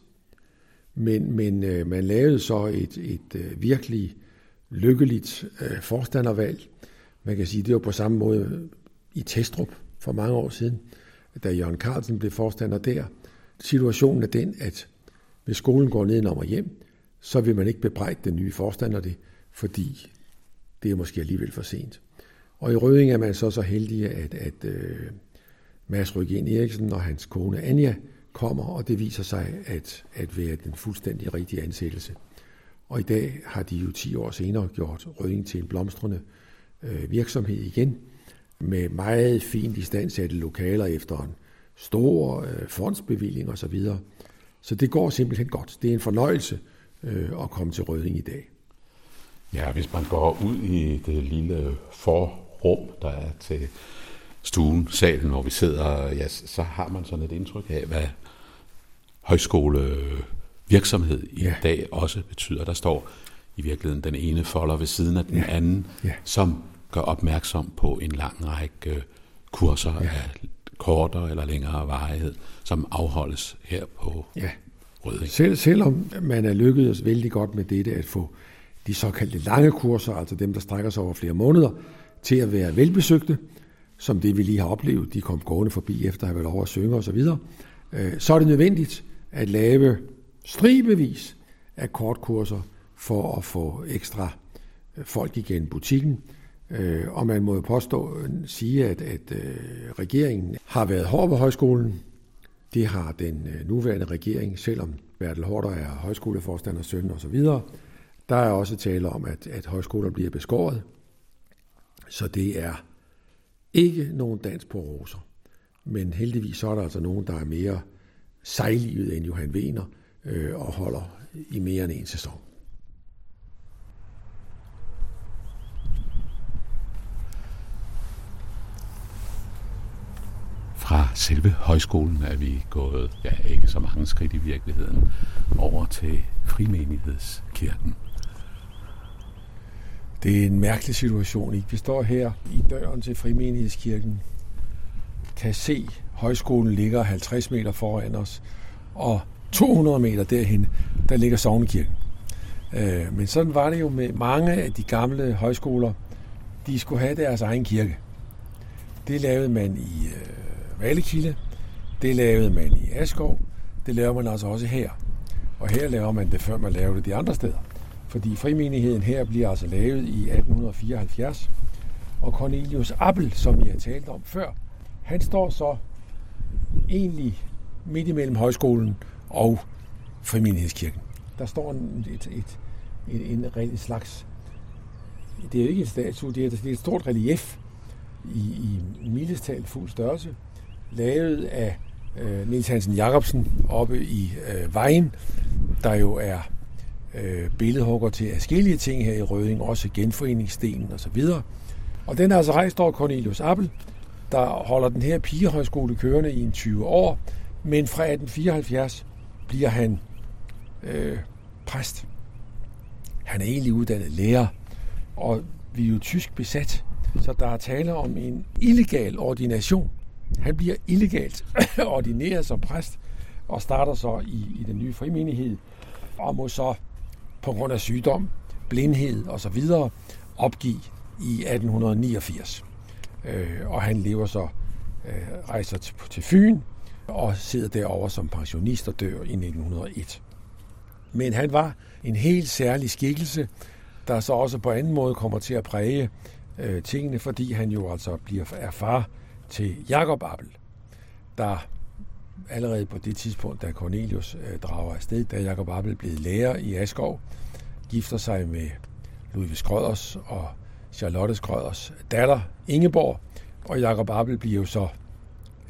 Men, men øh, man lavede så et, et øh, virkelig lykkeligt øh, forstandervalg. Man kan sige, det var på samme måde i Testrup for mange år siden, da Jørgen Carlsen blev forstander der. Situationen er den, at hvis skolen går ned og hjem, så vil man ikke bebrejde den nye forstander det, fordi det er måske alligevel for sent. Og i Røding er man så så heldig, at, at øh, Mads Rygen Eriksen og hans kone Anja kommer, og det viser sig at, at være den fuldstændig rigtige ansættelse. Og i dag har de jo 10 år senere gjort Røding til en blomstrende øh, virksomhed igen, med meget fint istandsatte lokaler efter en stor øh, fondsbevilling osv. Så, videre. så det går simpelthen godt. Det er en fornøjelse øh, at komme til Røding i dag. Ja, hvis man går ud i det lille forrum, der er til stuen, salen, hvor vi sidder, ja, så har man sådan et indtryk af, hvad højskole virksomhed i ja. dag også betyder. Der står i virkeligheden den ene folder ved siden af den ja. anden, ja. som gør opmærksom på en lang række kurser ja. af kortere eller længere varighed, som afholdes her på ja. Røding. Selv, selvom man er lykkedes vældig godt med dette at få de såkaldte lange kurser, altså dem, der strækker sig over flere måneder, til at være velbesøgte, som det vi lige har oplevet, de kom gående forbi efter at have været over at synge osv., øh, så er det nødvendigt at lave stribevis af kortkurser for at få ekstra øh, folk igen butikken. Øh, og man må jo påstå, sige, at, at øh, regeringen har været hård ved højskolen. Det har den øh, nuværende regering, selvom Bertel Hårder er højskoleforstander, søn og så videre. Der er også tale om, at, at højskoler bliver beskåret. Så det er ikke nogen dans på roser. Men heldigvis så er der altså nogen, der er mere sejlivet end Johan Wiener øh, og holder i mere end en sæson. Fra selve højskolen er vi gået, ja ikke så mange skridt i virkeligheden, over til frimenighedskirken. Det er en mærkelig situation. Ikke? Vi står her i døren til Frimenighedskirken, kan se, højskolen ligger 50 meter foran os, og 200 meter derhen, der ligger Sognekirken. Øh, men sådan var det jo med mange af de gamle højskoler. De skulle have deres egen kirke. Det lavede man i øh, Valekilde, det lavede man i Askov, det laver man altså også her. Og her laver man det, før man laver det de andre steder. Fordi frimenigheden her bliver altså lavet i 1874. Og Cornelius Appel, som jeg har talt om før, han står så egentlig midt imellem højskolen og Frimenighedskirken. Der står en, et, et, et, en, en slags... Det er jo ikke en statue, det er, det er et stort relief i, i mildestal fuld størrelse, lavet af øh, Niels Hansen Jacobsen oppe i øh, Vejen, der jo er øh, billedhugger til forskellige ting her i Røding, også genforeningsstenen og så videre. Og den er altså rejst over Cornelius Appel, der holder den her pigehøjskole kørende i en 20 år, men fra 1874 bliver han øh, præst. Han er egentlig uddannet lærer, og vi er jo tysk besat, så der er tale om en illegal ordination. Han bliver illegalt ordineret som præst og starter så i, i den nye frimenighed og må så på grund af sygdom, blindhed og så videre opgive i 1889. Øh, og han lever så, øh, rejser til, til Fyn og sidder derovre som pensionist og dør i 1901. Men han var en helt særlig skikkelse, der så også på anden måde kommer til at præge øh, tingene, fordi han jo altså bliver er far til Jakob Appel, der allerede på det tidspunkt, da Cornelius øh, drager afsted, da Jakob Appel blev lærer i Askov, gifter sig med Ludvig Skrøders og Charlotte Skrøders datter Ingeborg, og Jakob Appel bliver jo så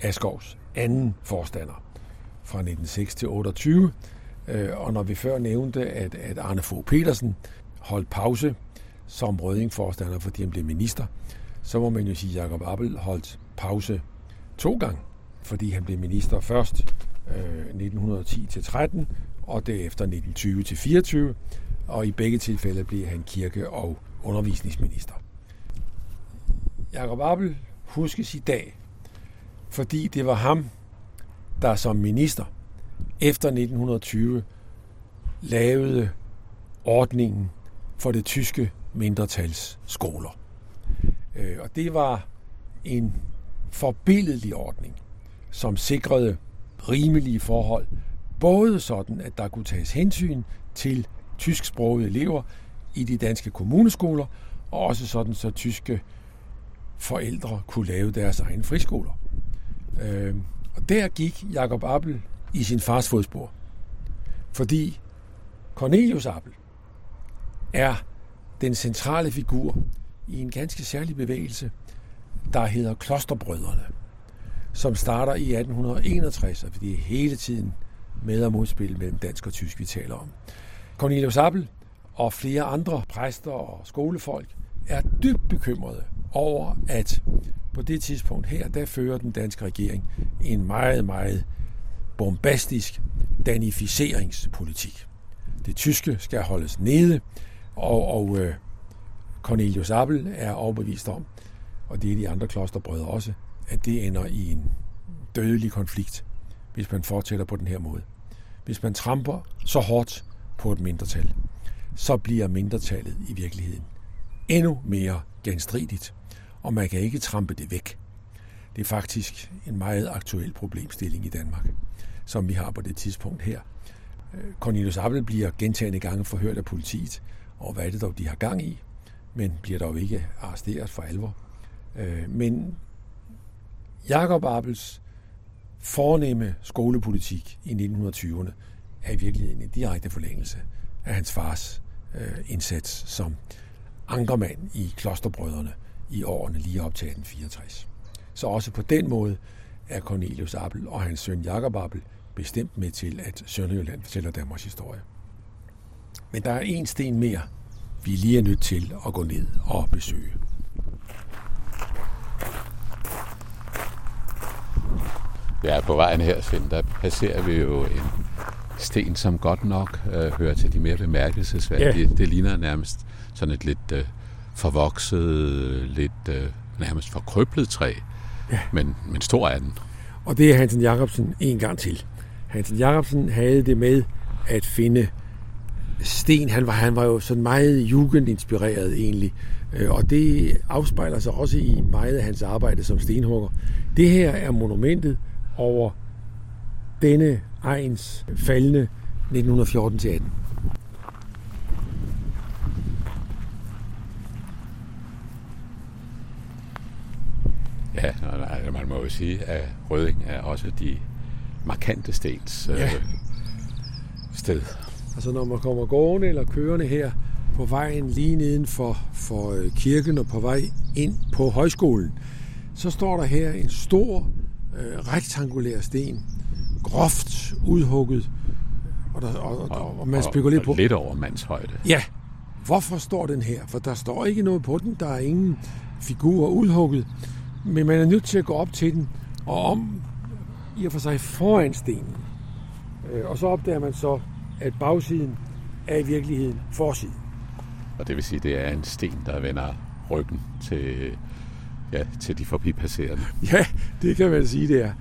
Askovs anden forstander fra 1906 til 28. Øh, og når vi før nævnte, at, at Arne Fogh Petersen holdt pause som rødingforstander, fordi han blev minister, så må man jo sige, at Jacob Appel holdt pause to gange, fordi han blev minister først øh, 1910-13 og derefter 1920-24, og i begge tilfælde blev han kirke- og undervisningsminister. Jakob Appel huskes i dag, fordi det var ham, der som minister efter 1920 lavede ordningen for det tyske mindretals skoler. Øh, og det var en forbilledlig ordning, som sikrede rimelige forhold, både sådan, at der kunne tages hensyn til tysksprogede elever i de danske kommuneskoler, og også sådan, så tyske forældre kunne lave deres egne friskoler. Øh, og der gik Jakob Appel i sin fars fodspor. Fordi Cornelius Appel er den centrale figur i en ganske særlig bevægelse, der hedder Klosterbrødrene, som starter i 1861, og det er hele tiden med- og modspil mellem dansk og tysk, vi taler om. Cornelius Appel og flere andre præster og skolefolk er dybt bekymrede over, at på det tidspunkt her, der fører den danske regering en meget, meget bombastisk danificeringspolitik. Det tyske skal holdes nede, og, og øh, Cornelius Appel er overbevist om, og det er de andre klosterbrødre også, at det ender i en dødelig konflikt, hvis man fortsætter på den her måde. Hvis man tramper så hårdt på et mindretal, så bliver mindretallet i virkeligheden endnu mere genstridigt, og man kan ikke trampe det væk. Det er faktisk en meget aktuel problemstilling i Danmark, som vi har på det tidspunkt her. Cornelius Appel bliver gentagende gange forhørt af politiet, og hvad er det dog, de har gang i, men bliver dog ikke arresteret for alvor. Øh, men Jakob Appels fornemme skolepolitik i 1920'erne er i virkeligheden en direkte forlængelse af hans fars øh, indsats som ankermand i klosterbrødrene i årene lige op til 1864. Så også på den måde er Cornelius Appel og hans søn Jakob Appel bestemt med til, at Sønderjylland fortæller Danmarks historie. Men der er en sten mere, vi lige er nødt til at gå ned og besøge. Ja, på vejen her, Svend, der passerer vi jo en sten, som godt nok øh, hører til de mere bemærkelsesværdige. Ja. Det ligner nærmest sådan et lidt øh, forvokset, lidt øh, nærmest forkrøblet træ, ja. men, men stor er den. Og det er Hansen Jacobsen en gang til. Hansen Jacobsen havde det med at finde sten. Han var, han var jo sådan meget jugendinspireret egentlig, og det afspejler sig også i meget af hans arbejde som stenhugger. Det her er monumentet over denne ejens faldende 1914-18. Ja, man må jo sige, at Røding er også de markante stens øh, ja. sted. Altså når man kommer gående eller kørende her på vejen lige neden for, for øh, kirken og på vej ind på højskolen, så står der her en stor øh, rektangulær sten, groft udhugget, og, der, og, og, og man spekulerer på... Og lidt over mands højde. Ja. Hvorfor står den her? For der står ikke noget på den. Der er ingen figurer udhugget. Men man er nødt til at gå op til den, og om i og for sig foran stenen. Øh, og så opdager man så, at bagsiden er i virkeligheden forsiden. Og det vil sige, at det er en sten, der vender ryggen til, ja, til de forbipasserende. Ja, det kan man sige, det er.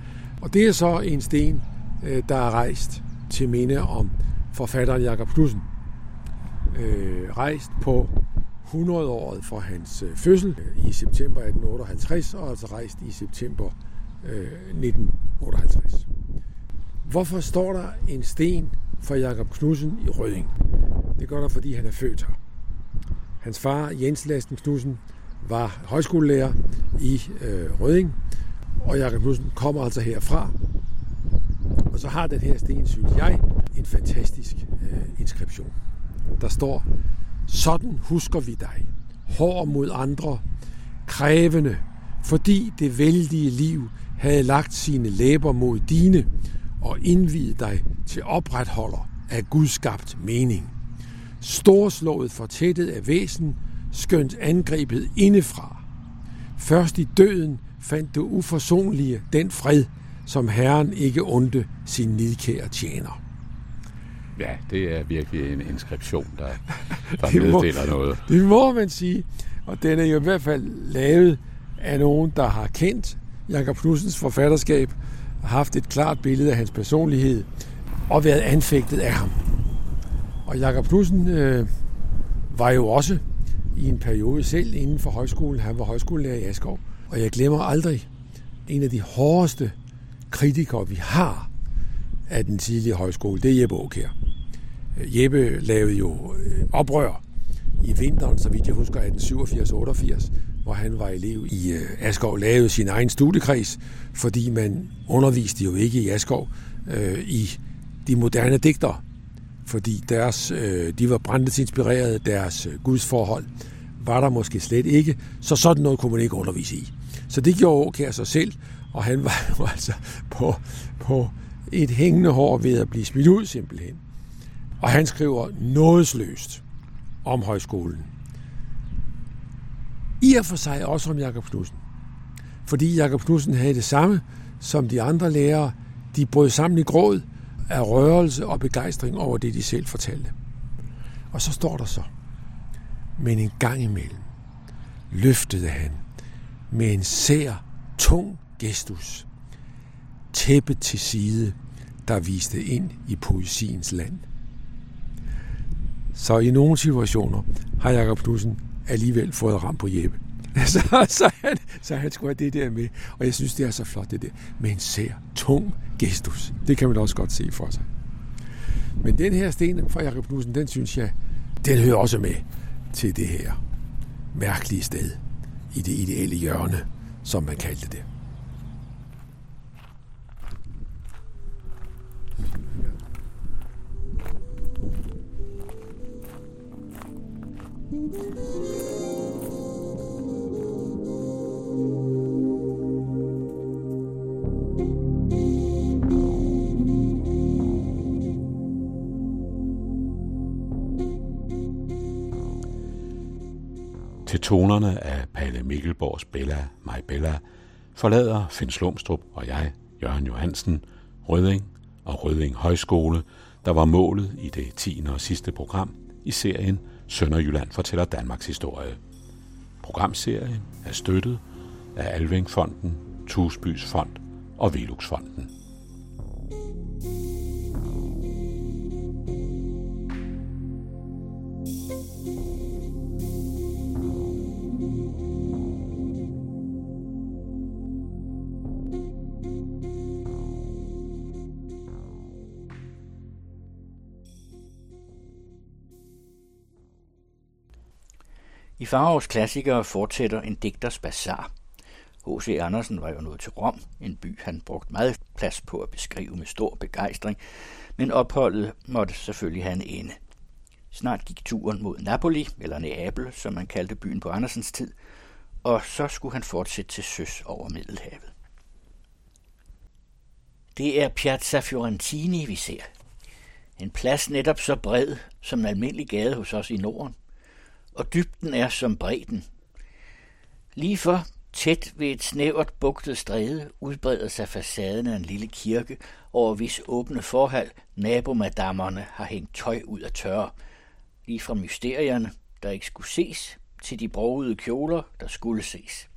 Og det er så en sten, øh, der er rejst til minde om forfatteren Jakob Knudsen. Øh, rejst på 100-året for hans øh, fødsel øh, i september 1858, og altså rejst i september øh, 1958. Hvorfor står der en sten for Jakob Knudsen i Røding? Det gør der, fordi han er født her. Hans far, Jens Lasten Knudsen, var højskolelærer i øh, Røding, og Jakob Knudsen kommer altså herfra. Og så har den her sten, synes jeg, en fantastisk øh, inskription. Der står, sådan husker vi dig, hård mod andre, krævende, fordi det vældige liv havde lagt sine læber mod dine og indvidet dig til opretholder af gudskabt mening. Storslået fortættet af væsen, skønt angrebet indefra. Først i døden fandt du uforsonlige den fred, som Herren ikke undte sin nidkære tjener. Ja, det er virkelig en inskription, der, der Det må- meddeler noget. Det må man sige. Og den er jo i hvert fald lavet af nogen, der har kendt Jakob Knudsens forfatterskab, haft et klart billede af hans personlighed og været anfægtet af ham. Og Jakob Knudsen øh, var jo også i en periode selv inden for højskolen. Han var højskolelærer i Askov. Og jeg glemmer aldrig en af de hårdeste kritikere, vi har af den tidlige højskole. Det er Jeppe Aukær. Øh, Jeppe lavede jo øh, oprør i vinteren, så vidt jeg husker, 1887-88, hvor han var elev i øh, Askov, lavede sin egen studiekreds, fordi man underviste jo ikke i Askov øh, i de moderne digter, fordi deres, øh, de var brændetsinspireret, deres øh, gudsforhold var der måske slet ikke, så sådan noget kunne man ikke undervise i. Så det gjorde Åkær sig selv, og han var jo altså på, på et hængende hår ved at blive smidt ud simpelthen. Og han skriver nådesløst om højskolen. I og for sig også om Jakob Knudsen. Fordi Jakob Knudsen havde det samme som de andre lærere. De brød sammen i gråd af rørelse og begejstring over det, de selv fortalte. Og så står der så, men en gang imellem løftede han med en sær, tung gestus tæppet til side, der viste ind i poesiens land. Så i nogle situationer har Jakob Knudsen alligevel fået ram på Jeppe. Så, så, han, så han skulle have det der med. Og jeg synes, det er så flot, det der. Med en sær, tung gestus. Det kan man også godt se for sig. Men den her sten fra Jakob Knudsen, den synes jeg, den hører også med til det her mærkelige sted i det ideelle hjørne, som man kaldte det. Til tonerne af Palle Mikkelborgs Bella, My Bella, forlader Finn Slumstrup og jeg, Jørgen Johansen, Rødding og Rødding Højskole, der var målet i det 10. og sidste program i serien Sønderjylland fortæller Danmarks historie. Programserien er støttet af Alvingfonden, Tusbys Fond og Veluxfonden. I Farovs klassikere fortsætter en digters bazar. H.C. Andersen var jo nået til Rom, en by han brugte meget plads på at beskrive med stor begejstring, men opholdet måtte selvfølgelig have en ende. Snart gik turen mod Napoli, eller Neapel, som man kaldte byen på Andersens tid, og så skulle han fortsætte til søs over Middelhavet. Det er Piazza Fiorentini, vi ser. En plads netop så bred som en almindelig gade hos os i Norden, og dybden er som bredden. Lige for tæt ved et snævert bugtet stræde udbreder sig facaden af en lille kirke, over hvis åbne forhold nabomadammerne har hængt tøj ud af tørre, lige fra mysterierne, der ikke skulle ses, til de brogede kjoler, der skulle ses.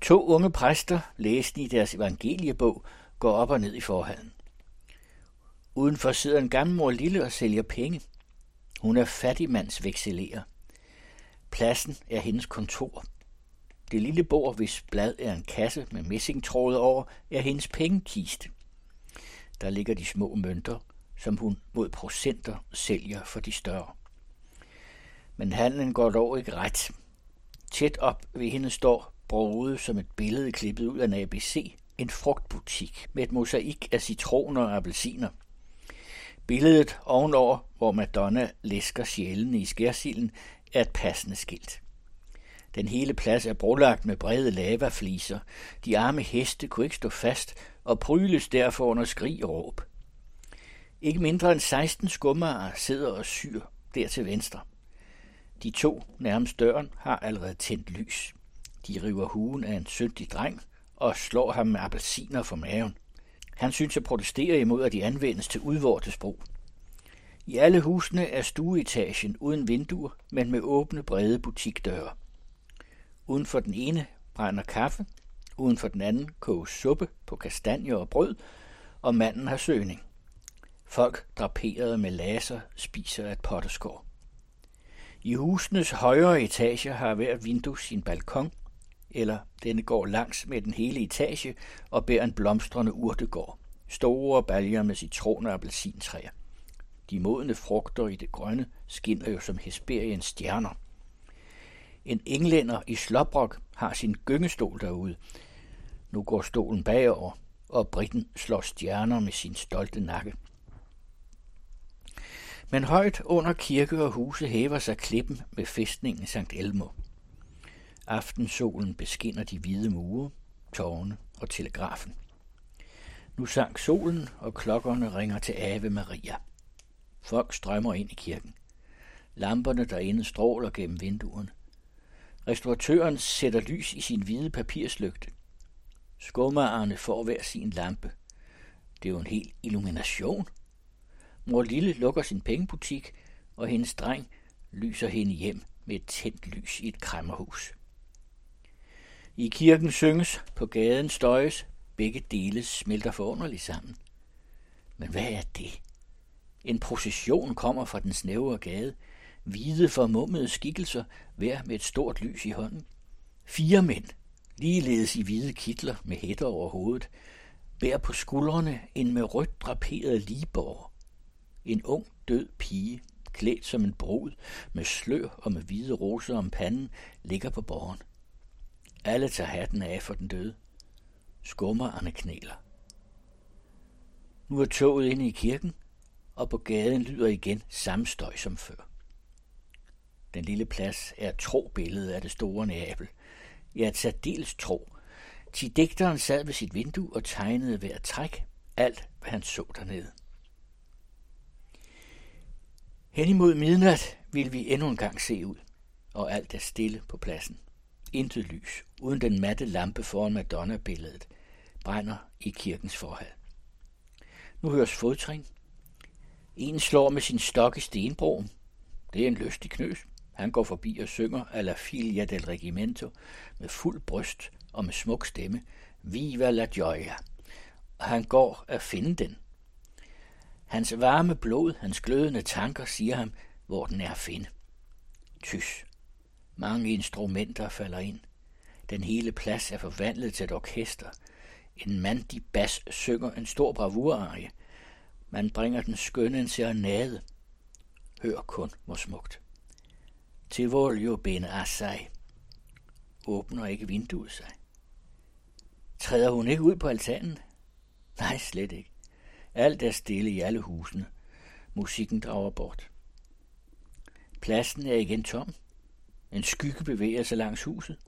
To unge præster, læsende i deres evangeliebog, går op og ned i forhallen. Udenfor sidder en gammel mor lille og sælger penge. Hun er fattigmands vekselerer. Pladsen er hendes kontor. Det lille bord, hvis blad er en kasse med messingtråde over, er hendes pengekiste. Der ligger de små mønter, som hun mod procenter sælger for de større. Men handlen går dog ikke ret. Tæt op ved hende står broget som et billede klippet ud af en ABC, en frugtbutik med et mosaik af citroner og appelsiner. Billedet ovenover, hvor Madonna læsker sjælene i skærsilden, er et passende skilt. Den hele plads er brolagt med brede lavafliser. De arme heste kunne ikke stå fast og pryles derfor under skrig og råb. Ikke mindre end 16 skummager sidder og syr der til venstre. De to nærmest døren har allerede tændt lys. De river huen af en syndig dreng og slår ham med appelsiner for maven. Han synes at protestere imod, at de anvendes til udvortes brug. I alle husene er stueetagen uden vinduer, men med åbne brede butikdøre. Uden for den ene brænder kaffe, uden for den anden koges suppe på kastanjer og brød, og manden har søgning. Folk draperet med laser spiser et potteskår. I husenes højere etager har hver vindue sin balkon, eller denne går langs med den hele etage og bærer en blomstrende urtegård. Store baljer med citroner og appelsintræer. De modne frugter i det grønne skinner jo som Hesperiens stjerner. En englænder i Slobrok har sin gyngestol derude. Nu går stolen bagover, og britten slår stjerner med sin stolte nakke. Men højt under kirke og huse hæver sig klippen med fæstningen Sankt Elmo. Aftensolen beskinner de hvide mure, tårne og telegrafen. Nu sank solen, og klokkerne ringer til Ave Maria. Folk strømmer ind i kirken. Lamperne derinde stråler gennem vinduerne. Restauratøren sætter lys i sin hvide papirslygte. Skumagerne får hver sin lampe. Det er jo en hel illumination. Mor Lille lukker sin pengebutik, og hendes dreng lyser hende hjem med et tændt lys i et kræmmerhus. I kirken synges, på gaden støjes, begge dele smelter forunderligt sammen. Men hvad er det? En procession kommer fra den snævre gade, hvide formummede skikkelser, hver med et stort lys i hånden. Fire mænd, ligeledes i hvide kitler med hætter over hovedet, bærer på skuldrene en med rødt draperet ligeborg. En ung, død pige, klædt som en brud, med slør og med hvide roser om panden, ligger på borgen. Alle tager hatten af for den døde. Skummerne knæler. Nu er toget inde i kirken, og på gaden lyder igen samme støj som før. Den lille plads er et tro billede af det store Neapel. Ja, et særdeles tro. Til digteren sad ved sit vindue og tegnede hver træk alt, hvad han så dernede. Hen imod midnat vil vi endnu en gang se ud, og alt er stille på pladsen. Intet lys, uden den matte lampe foran Madonna-billedet, brænder i kirkens forhal. Nu høres fodtrin. En slår med sin stok i stenbroen. Det er en lystig knøs. Han går forbi og synger alla filia del regimento med fuld bryst og med smuk stemme. Viva la gioia. Og han går at finde den. Hans varme blod, hans glødende tanker siger ham, hvor den er at finde. Tys. Mange instrumenter falder ind. Den hele plads er forvandlet til et orkester. En mandig bas synger en stor bravurarie. Man bringer den skønne en serenade. Hør kun, hvor smukt. Til voljo ben assai. Åbner ikke vinduet sig. Træder hun ikke ud på altanen? Nej, slet ikke. Alt er stille i alle husene. Musikken drager bort. Pladsen er igen tom. En skygge bevæger sig langs huset.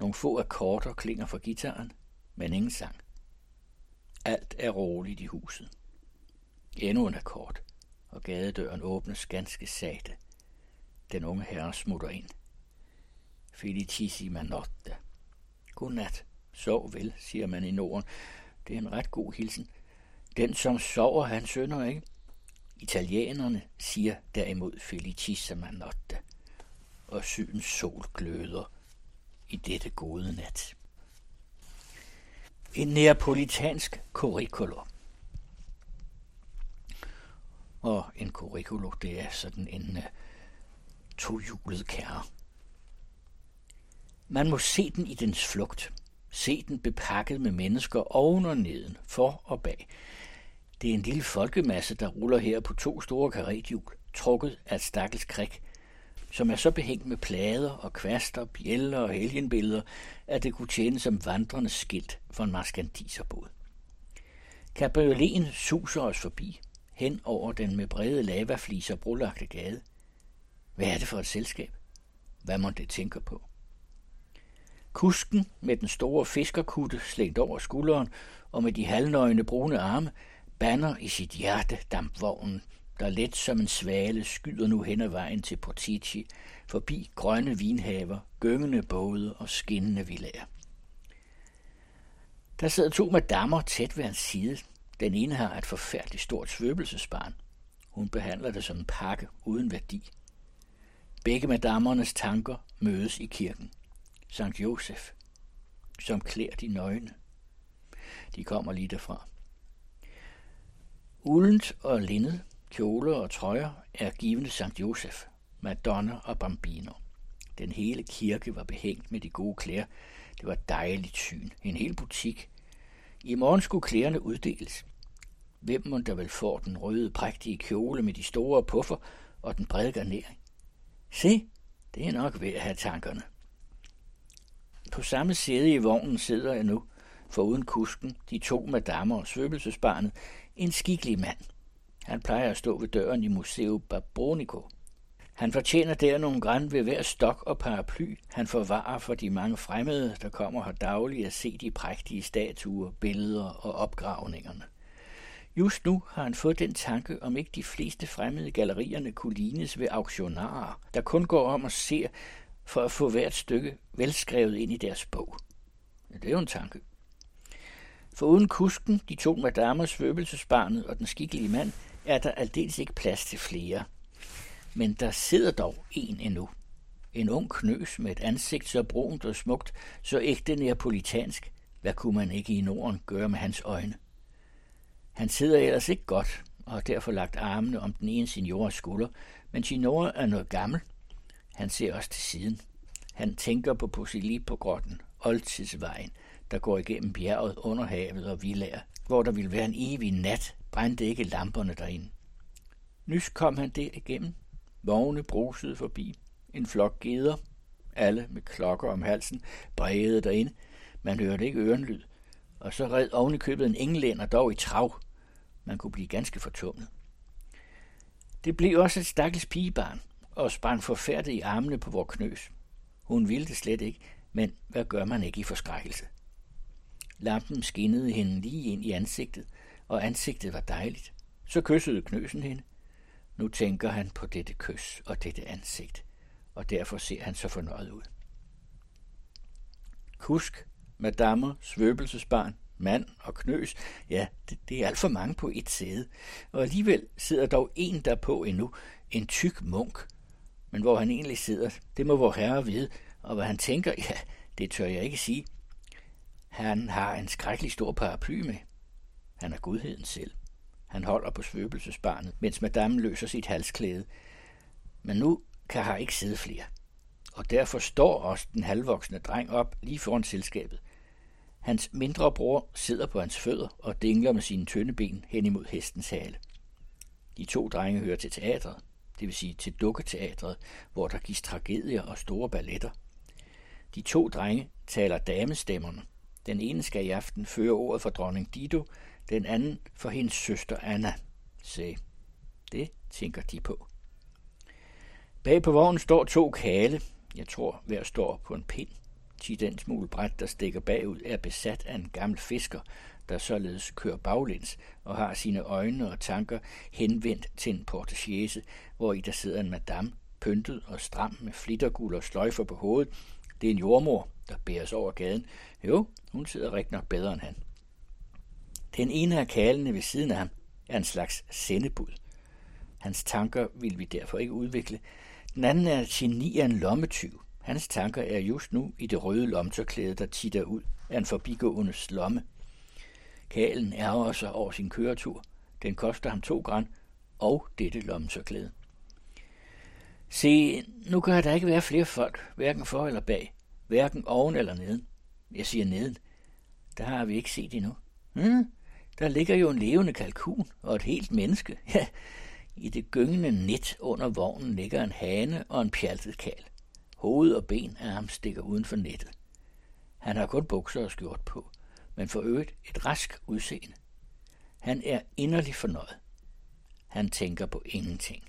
Nogle få akkorder klinger fra gitaren, men ingen sang. Alt er roligt i huset. Endnu en akkord, og gadedøren åbnes ganske sagte. Den unge herre smutter ind. Felicissima notte. Godnat. Sov vel, siger man i Norden. Det er en ret god hilsen. Den, som sover, han sønder ikke. Italienerne siger derimod felicissima notte og sydens sol gløder i dette gode nat. En neapolitansk curriculum. Og en curriculum, det er sådan en uh, tohjulet kærre. Man må se den i dens flugt. Se den bepakket med mennesker oven og neden, for og bag. Det er en lille folkemasse, der ruller her på to store karetjul, trukket af et stakkels krik, som er så behængt med plader og kvaster, bjæller og helgenbilleder, at det kunne tjene som vandrende skilt for en maskandiserbåd. Cabrioleten suser os forbi, hen over den med brede lavafliser brolagte gade. Hvad er det for et selskab? Hvad må det tænke på? Kusken med den store fiskerkutte slængt over skulderen og med de halvnøgne brune arme banner i sit hjerte dampvognen, der let som en svale skyder nu hen ad vejen til Portici, forbi grønne vinhaver, gyngende både og skinnende villager. Der sidder to madammer tæt ved hans side. Den ene har et forfærdeligt stort svøbelsesbarn. Hun behandler det som en pakke uden værdi. Begge madammernes tanker mødes i kirken. Sankt Josef, som klæder de nøgne. De kommer lige derfra. Uldent og lindet, kjoler og trøjer er givende Sankt Josef, Madonna og Bambino. Den hele kirke var behængt med de gode klæder. Det var dejligt syn. En hel butik. I morgen skulle klæderne uddeles. Hvem må der vel får den røde, prægtige kjole med de store puffer og den brede garnering? Se, det er nok ved at have tankerne. På samme sæde i vognen sidder jeg nu, foruden kusken, de to madammer og svøbelsesbarnet, en skikkelig mand. Han plejer at stå ved døren i Museo Babonico. Han fortjener der nogle græn ved hver stok og paraply, han forvarer for de mange fremmede, der kommer her dagligt at se de prægtige statuer, billeder og opgravningerne. Just nu har han fået den tanke, om ikke de fleste fremmede gallerierne kunne lignes ved auktionarer, der kun går om og ser for at få hvert stykke velskrevet ind i deres bog. Ja, det er jo en tanke. For uden kusken, de to madamer, svøbelsesbarnet og den skikkelige mand, er der aldeles ikke plads til flere. Men der sidder dog en endnu. En ung knøs med et ansigt så brunt og smukt, så ægte neapolitansk. Hvad kunne man ikke i Norden gøre med hans øjne? Han sidder ellers ikke godt, og har derfor lagt armene om den ene seniors skulder, men signora er noget gammel. Han ser også til siden. Han tænker på Posili på grotten, oldtidsvejen, der går igennem bjerget under havet og villager, hvor der ville være en evig nat, brændte ikke lamperne derinde. Nys kom han der igennem. Vogne brusede forbi. En flok geder, alle med klokker om halsen, bredede derinde. Man hørte ikke ørenlyd. Og så red oven i købet en englænder dog i trav. Man kunne blive ganske fortumlet. Det blev også et stakkels pigebarn, og sprang forfærdet i armene på vor knøs. Hun ville det slet ikke, men hvad gør man ikke i forskrækkelse? Lampen skinnede hende lige ind i ansigtet, og ansigtet var dejligt. Så kyssede knøsen hende. Nu tænker han på dette kys og dette ansigt, og derfor ser han så fornøjet ud. Kusk, madammer, svøbelsesbarn, mand og knøs, ja, det, det er alt for mange på et sæde, og alligevel sidder dog en der på endnu, en tyk munk. Men hvor han egentlig sidder, det må vor herre vide, og hvad han tænker, ja, det tør jeg ikke sige. Han har en skrækkelig stor paraply med. Han er gudheden selv. Han holder på svøbelsesbarnet, mens madame løser sit halsklæde. Men nu kan her ikke sidde flere. Og derfor står også den halvvoksne dreng op lige foran selskabet. Hans mindre bror sidder på hans fødder og dingler med sine tynde ben hen imod hestens hale. De to drenge hører til teatret, det vil sige til dukketeatret, hvor der gives tragedier og store balletter. De to drenge taler damestemmerne, den ene skal i aften føre ordet for dronning Dido, den anden for hendes søster Anna. Se, det tænker de på. Bag på vognen står to kale. Jeg tror, hver står på en pind. Til den smule bræt, der stikker bagud, er besat af en gammel fisker, der således kører baglæns og har sine øjne og tanker henvendt til en portagese, hvor i der sidder en madame, pyntet og stram med flitterguld og sløjfer på hovedet. Det er en jordmor, der bæres over gaden. Jo, hun sidder rigtig nok bedre end han. Den ene af kalene ved siden af ham er en slags sendebud. Hans tanker vil vi derfor ikke udvikle. Den anden er geni af en lommetyv. Hans tanker er just nu i det røde lomtørklæde, der titter ud af en forbigående slomme. Kalen ærger sig over sin køretur. Den koster ham to græn og dette lommetørklæde. Se, nu kan der ikke være flere folk, hverken for eller bag, hverken oven eller neden. Jeg siger neden. Der har vi ikke set endnu. Hmm, der ligger jo en levende kalkun og et helt menneske. Ja, i det gyngende net under vognen ligger en hane og en pjaltet kal. Hoved og ben af ham stikker uden for nettet. Han har kun bukser og skjort på, men for øvrigt et rask udseende. Han er inderlig fornøjet. Han tænker på ingenting.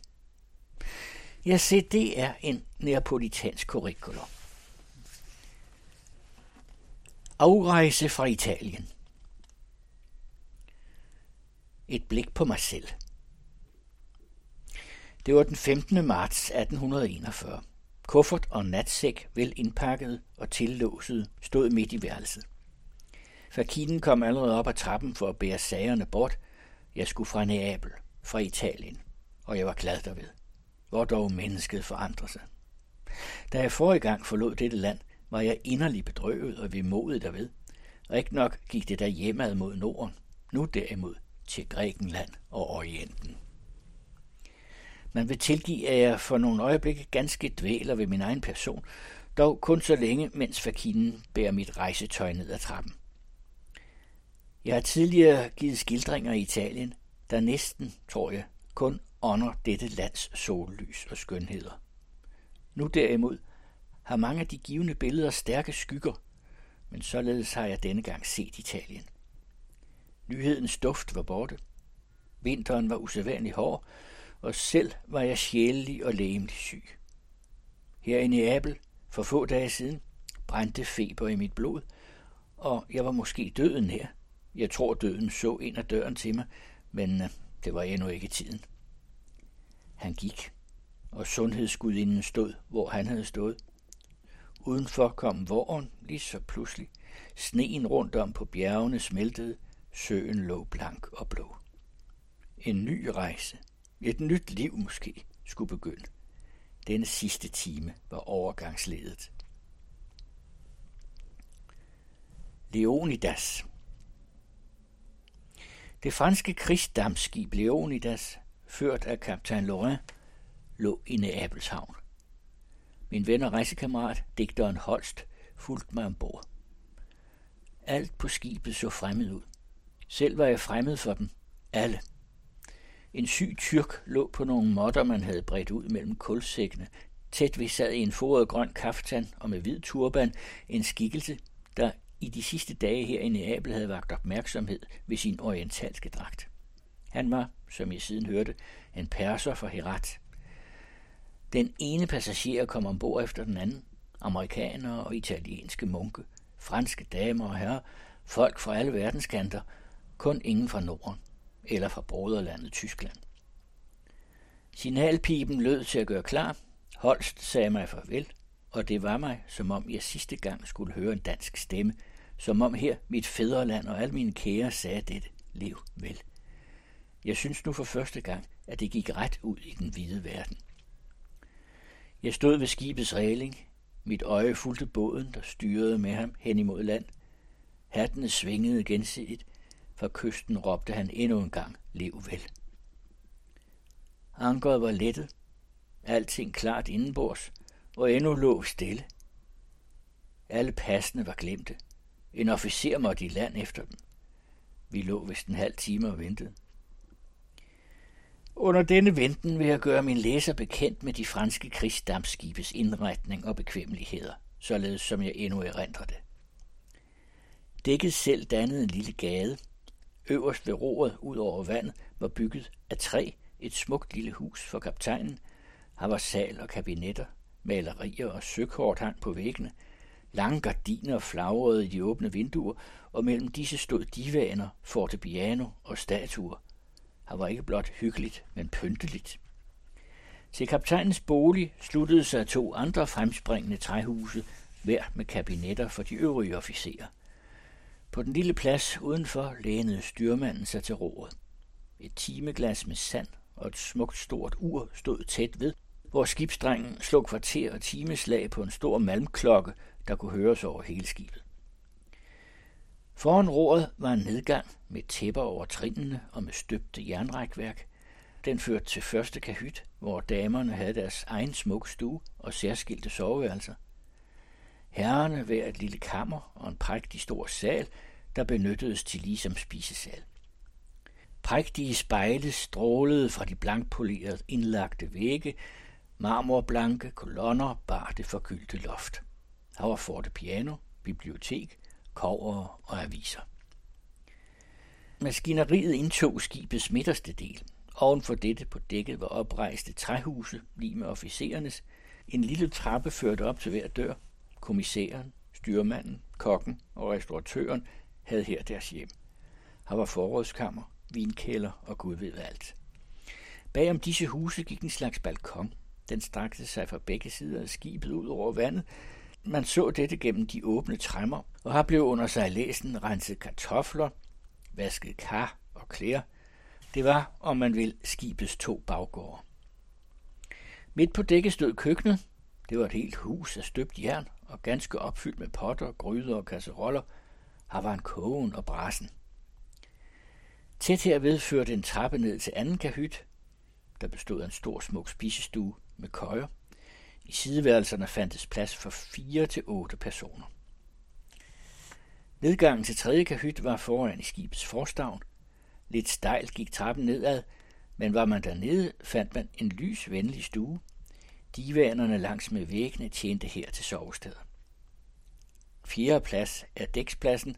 Ja, se, det er en neapolitansk curriculum. Afrejse fra Italien. Et blik på mig selv. Det var den 15. marts 1841. Kuffert og natsæk, vel indpakket og tillåset, stod midt i værelset. Fakinen kom allerede op ad trappen for at bære sagerne bort. Jeg skulle fra Neapel, fra Italien, og jeg var glad derved. Hvor dog mennesket forandrer sig. Da jeg forrige gang forlod dette land, var jeg inderlig bedrøvet og vemodet derved. Og ikke nok gik det der hjemad mod Norden, nu derimod til Grækenland og Orienten. Man vil tilgive, at jeg for nogle øjeblikke ganske dvæler ved min egen person, dog kun så længe, mens fakinen bærer mit rejsetøj ned ad trappen. Jeg har tidligere givet skildringer i Italien, der næsten, tror jeg, kun ånder dette lands sollys og skønheder. Nu derimod har mange af de givende billeder stærke skygger, men således har jeg denne gang set Italien. Nyhedens duft var borte. Vinteren var usædvanlig hård, og selv var jeg sjælelig og lægemlig syg. Her i Neapel, for få dage siden, brændte feber i mit blod, og jeg var måske døden her. Jeg tror, døden så ind ad døren til mig, men øh, det var endnu ikke tiden. Han gik, og sundhedsgudinden stod, hvor han havde stået. Udenfor kom våren lige så pludselig. Sneen rundt om på bjergene smeltede, søen lå blank og blå. En ny rejse, et nyt liv måske, skulle begynde. Denne sidste time var overgangsledet. Leonidas Det franske krigsdammskib Leonidas, ført af kaptajn Laurent, lå i Neapels havn. Min ven og rejsekammerat, digteren Holst, fulgte mig ombord. Alt på skibet så fremmed ud. Selv var jeg fremmed for dem. Alle. En syg tyrk lå på nogle måtter, man havde bredt ud mellem kulsækkene. Tæt ved sad i en foret grøn kaftan og med hvid turban en skikkelse, der i de sidste dage her i Neapel havde vagt opmærksomhed ved sin orientalske dragt. Han var, som jeg siden hørte, en perser fra Herat. Den ene passager kom ombord efter den anden. Amerikanere og italienske munke, franske damer og herrer, folk fra alle verdenskanter, kun ingen fra Norden eller fra broderlandet Tyskland. Signalpipen lød til at gøre klar. Holst sagde mig farvel, og det var mig, som om jeg sidste gang skulle høre en dansk stemme, som om her mit fædreland og alle mine kære sagde dette. Lev vel. Jeg synes nu for første gang, at det gik ret ud i den hvide verden. Jeg stod ved skibets regling. Mit øje fulgte båden, der styrede med ham hen imod land. Hattene svingede gensidigt. Fra kysten råbte han endnu en gang, lev vel. Ankeret var lettet. Alting klart indenbords, og endnu lå stille. Alle passene var glemte. En officer måtte i land efter dem. Vi lå vist en halv time og ventede. Under denne venten vil jeg gøre min læser bekendt med de franske krigsdampskibes indretning og bekvemmeligheder, således som jeg endnu erindrer det. Dækket selv dannede en lille gade. Øverst ved roret ud over vandet var bygget af træ et smukt lille hus for kaptajnen. Her var sal og kabinetter, malerier og søkort hang på væggene. Lange gardiner flagrede i de åbne vinduer, og mellem disse stod divaner, fortepiano og statuer. Her var ikke blot hyggeligt, men pynteligt. Til kaptajnens bolig sluttede sig to andre fremspringende træhuse, hver med kabinetter for de øvrige officerer. På den lille plads udenfor lænede styrmanden sig til roret. Et timeglas med sand og et smukt stort ur stod tæt ved, hvor skibsdrengen slog kvarter og timeslag på en stor malmklokke, der kunne høres over hele skibet. Foran roret var en nedgang med tæpper over trinene og med støbte jernrækværk. Den førte til første kahyt, hvor damerne havde deres egen smuk stue og særskilte soveværelser. Herrerne hver et lille kammer og en prægtig stor sal, der benyttedes til ligesom spisesal. Prægtige spejle strålede fra de blankpolerede indlagte vægge, marmorblanke kolonner bar det forgyldte loft. Der var forte piano, bibliotek, kover og aviser. Maskineriet indtog skibets midterste del. Oven for dette på dækket var oprejste træhuse, lige med officerernes. En lille trappe førte op til hver dør. Kommissæren, styrmanden, kokken og restauratøren havde her deres hjem. Her var forrådskammer, vinkælder og gud ved alt. Bagom disse huse gik en slags balkon. Den strakte sig fra begge sider af skibet ud over vandet. Man så dette gennem de åbne træmmer, og har blev under sig læsen renset kartofler, vasket kar og klæder. Det var, om man vil, skibets to baggårde. Midt på dækket stod køkkenet. Det var et helt hus af støbt jern og ganske opfyldt med potter, gryder og kasseroller. Her var en kogen og brassen. Tæt herved førte en trappe ned til anden kahyt, der bestod af en stor smuk spisestue med køjer. I sideværelserne fandtes plads for fire til otte personer. Nedgangen til tredje kahyt var foran i skibets forstavn. Lidt stejlt gik trappen nedad, men var man dernede, fandt man en lys, venlig stue. Divanerne langs med væggene tjente her til sovesteder. Fjerde plads er dækspladsen,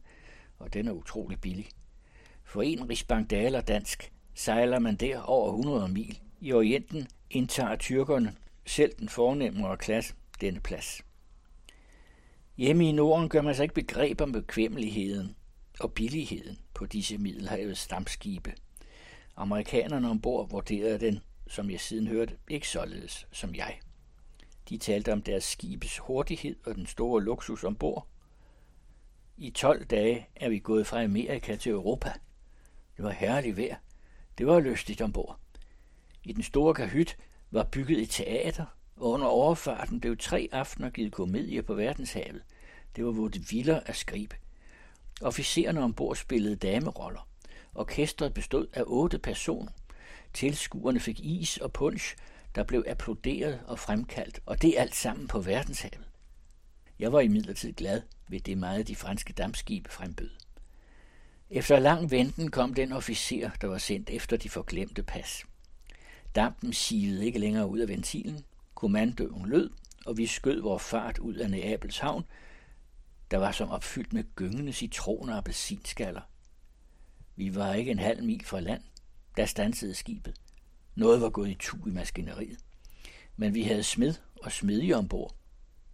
og den er utrolig billig. For en rigsbankdaler dansk sejler man der over 100 mil. I Orienten indtager tyrkerne, selv den fornemmere klasse, denne plads. Hjemme i Norden gør man sig ikke begreb om bekvemmeligheden og billigheden på disse middelhavets stamskibe. Amerikanerne ombord vurderede den, som jeg siden hørte, ikke således som jeg. De talte om deres skibes hurtighed og den store luksus ombord. I 12 dage er vi gået fra Amerika til Europa. Det var herligt vejr. Det var lystigt ombord. I den store kahyt var bygget et teater, og under overfarten blev tre aftener givet komedie på verdenshavet. Det var vildere af skrib. Officererne ombord spillede dameroller. Orkestret bestod af otte personer. Tilskuerne fik is og punch, der blev applauderet og fremkaldt, og det alt sammen på verdenshavet. Jeg var imidlertid glad ved det meget de franske dammskibe frembød. Efter lang venten kom den officer, der var sendt efter de forglemte pas. Dampen sivede ikke længere ud af ventilen, kommandoen lød, og vi skød vores fart ud af Neapels havn, der var som opfyldt med gyngende citroner og appelsinskaller. Vi var ikke en halv mil fra land, da stansede skibet. Noget var gået i tu i maskineriet. Men vi havde smed og smedje ombord.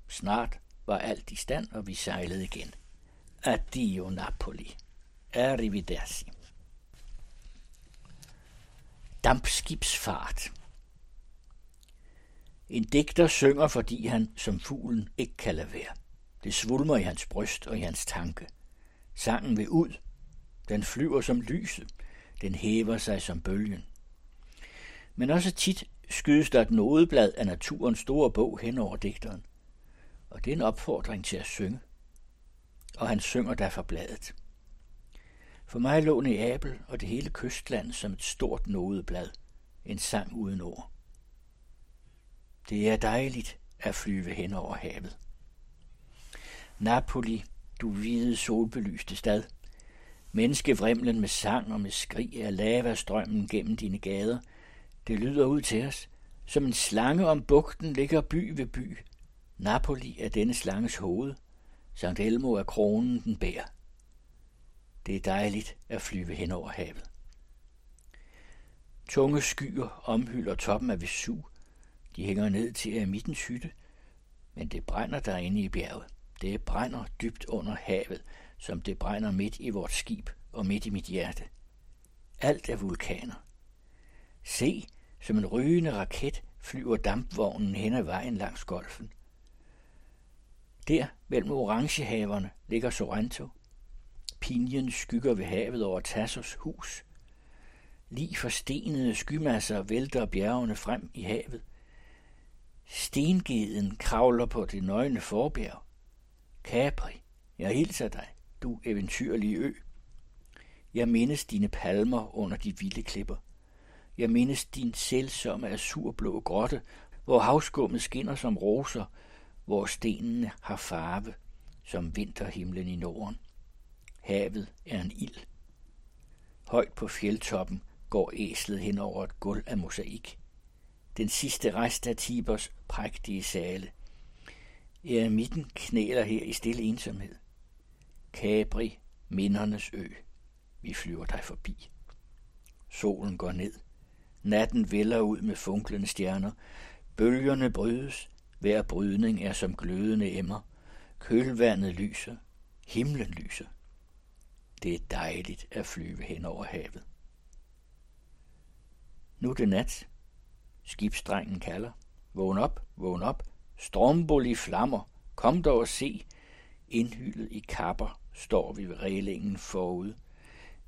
Snart var alt i stand, og vi sejlede igen. Addio Napoli. Arrivederci. Dampskibsfart. En digter synger, fordi han som fuglen ikke kan lade være. Det svulmer i hans bryst og i hans tanke. Sangen vil ud. Den flyver som lyset. Den hæver sig som bølgen. Men også tit skydes der et nodeblad af naturens store bog hen over digteren. Og det er en opfordring til at synge. Og han synger derfor bladet. For mig lå Neapel og det hele kystland som et stort nodeblad. En sang uden ord. Det er dejligt at flyve hen over havet. Napoli, du hvide solbelyste stad. Menneskevrimlen med sang og med skrig af lavastrømmen gennem dine gader. Det lyder ud til os. Som en slange om bugten ligger by ved by. Napoli er denne slanges hoved. Sankt Elmo er kronen, den bærer. Det er dejligt at flyve hen over havet. Tunge skyer omhylder toppen af Vesuv. De hænger ned til Amittens hytte, men det brænder derinde i bjerget. Det brænder dybt under havet, som det brænder midt i vort skib og midt i mit hjerte. Alt er vulkaner. Se, som en rygende raket flyver dampvognen hen ad vejen langs golfen. Der mellem orangehaverne ligger Sorrento. Pinjen skygger ved havet over Tassos hus. Lige forstenede skymasser vælter bjergene frem i havet. Stengeden kravler på det nøgne forbjerg. Capri, jeg hilser dig, du eventyrlige ø. Jeg mindes dine palmer under de vilde klipper. Jeg mindes din selvsomme azurblå grotte, hvor havskummet skinner som roser, hvor stenene har farve som vinterhimlen i Norden. Havet er en ild. Højt på fjeldtoppen går æslet hen over et gulv af mosaik. Den sidste rest af Tibers prægtige sale. Eremitten knæler her i stille ensomhed. Capri, mindernes ø. Vi flyver dig forbi. Solen går ned. Natten vælger ud med funklende stjerner. Bølgerne brydes. Hver brydning er som glødende emmer. Kølvandet lyser. Himlen lyser. Det er dejligt at flyve hen over havet. Nu er det nat. Skibsdrengen kalder. Vågn op, vågn op. Strombol flammer. Kom dog og se. Indhyllet i kapper står vi ved reglingen forud.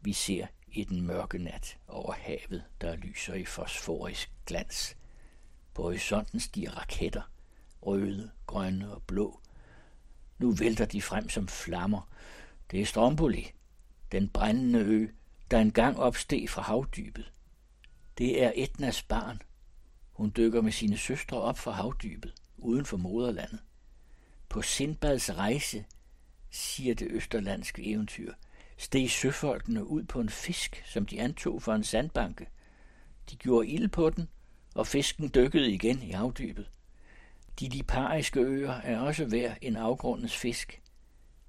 Vi ser i den mørke nat over havet, der lyser i fosforisk glans. På horisonten stiger raketter, røde, grønne og blå. Nu vælter de frem som flammer. Det er Stromboli, den brændende ø, der engang opsteg fra havdybet. Det er Etnas barn. Hun dykker med sine søstre op fra havdybet, uden for moderlandet. På Sindbads rejse, siger det østerlandske eventyr, steg søfolkene ud på en fisk, som de antog for en sandbanke. De gjorde ild på den, og fisken dykkede igen i havdybet. De lipariske øer er også værd en afgrundens fisk.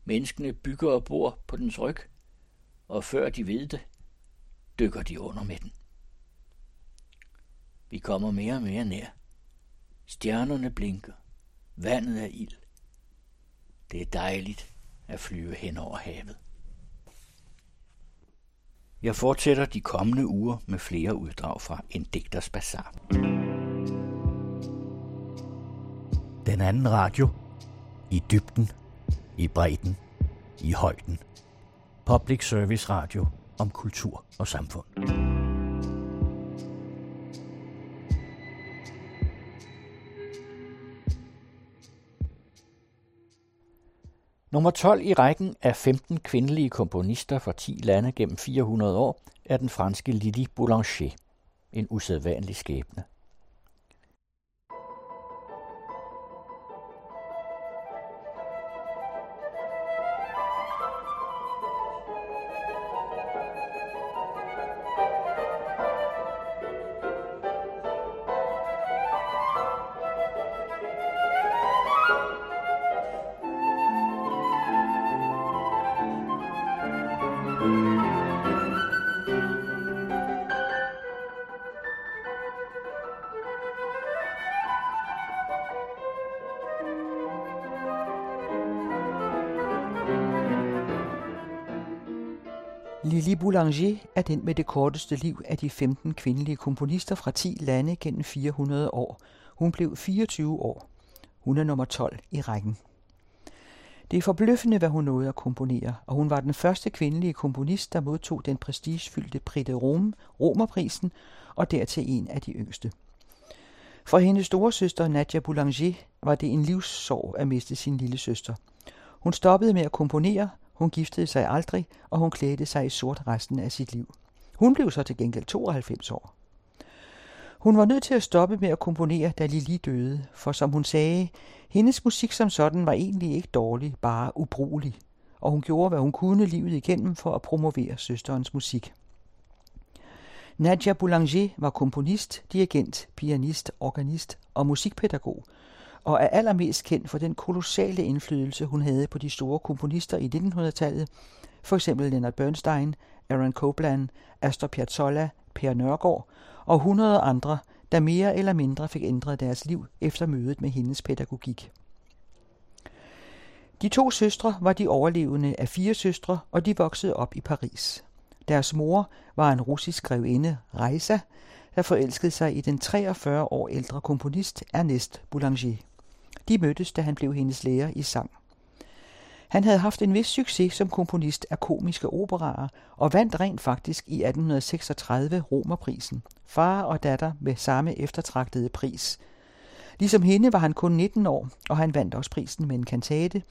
Menneskene bygger og bor på dens ryg, og før de ved det, dykker de under med den. Vi kommer mere og mere nær. Stjernerne blinker. Vandet er ild. Det er dejligt at flyve hen over havet. Jeg fortsætter de kommende uger med flere uddrag fra En Digters Bazar. Den anden radio. I dybden, i bredden, i højden. Public Service Radio om kultur og samfund. Nummer 12 i rækken af 15 kvindelige komponister fra 10 lande gennem 400 år er den franske Lili Boulanger. En usædvanlig skæbne. Boulanger er den med det korteste liv af de 15 kvindelige komponister fra 10 lande gennem 400 år. Hun blev 24 år. Hun er nummer 12 i rækken. Det er forbløffende, hvad hun nåede at komponere, og hun var den første kvindelige komponist, der modtog den prestigefyldte Prix de Rome, Romerprisen, og dertil en af de yngste. For hendes store søster Nadia Boulanger var det en livssorg at miste sin lille søster. Hun stoppede med at komponere, hun giftede sig aldrig, og hun klædte sig i sort resten af sit liv. Hun blev så til gengæld 92 år. Hun var nødt til at stoppe med at komponere, da Lili døde, for som hun sagde, hendes musik som sådan var egentlig ikke dårlig, bare ubrugelig, og hun gjorde, hvad hun kunne livet igennem for at promovere søsterens musik. Nadia Boulanger var komponist, dirigent, pianist, organist og musikpædagog, og er allermest kendt for den kolossale indflydelse, hun havde på de store komponister i 1900-tallet, for eksempel Leonard Bernstein, Aaron Copland, Astor Piazzolla, Per Nørgaard og hundrede andre, der mere eller mindre fik ændret deres liv efter mødet med hendes pædagogik. De to søstre var de overlevende af fire søstre, og de voksede op i Paris. Deres mor var en russisk grevinde, Reisa, der forelskede sig i den 43 år ældre komponist Ernest Boulanger. De mødtes, da han blev hendes lærer i sang. Han havde haft en vis succes som komponist af komiske operaer og vandt rent faktisk i 1836 Romerprisen. Far og datter med samme eftertragtede pris. Ligesom hende var han kun 19 år, og han vandt også prisen med en kantate,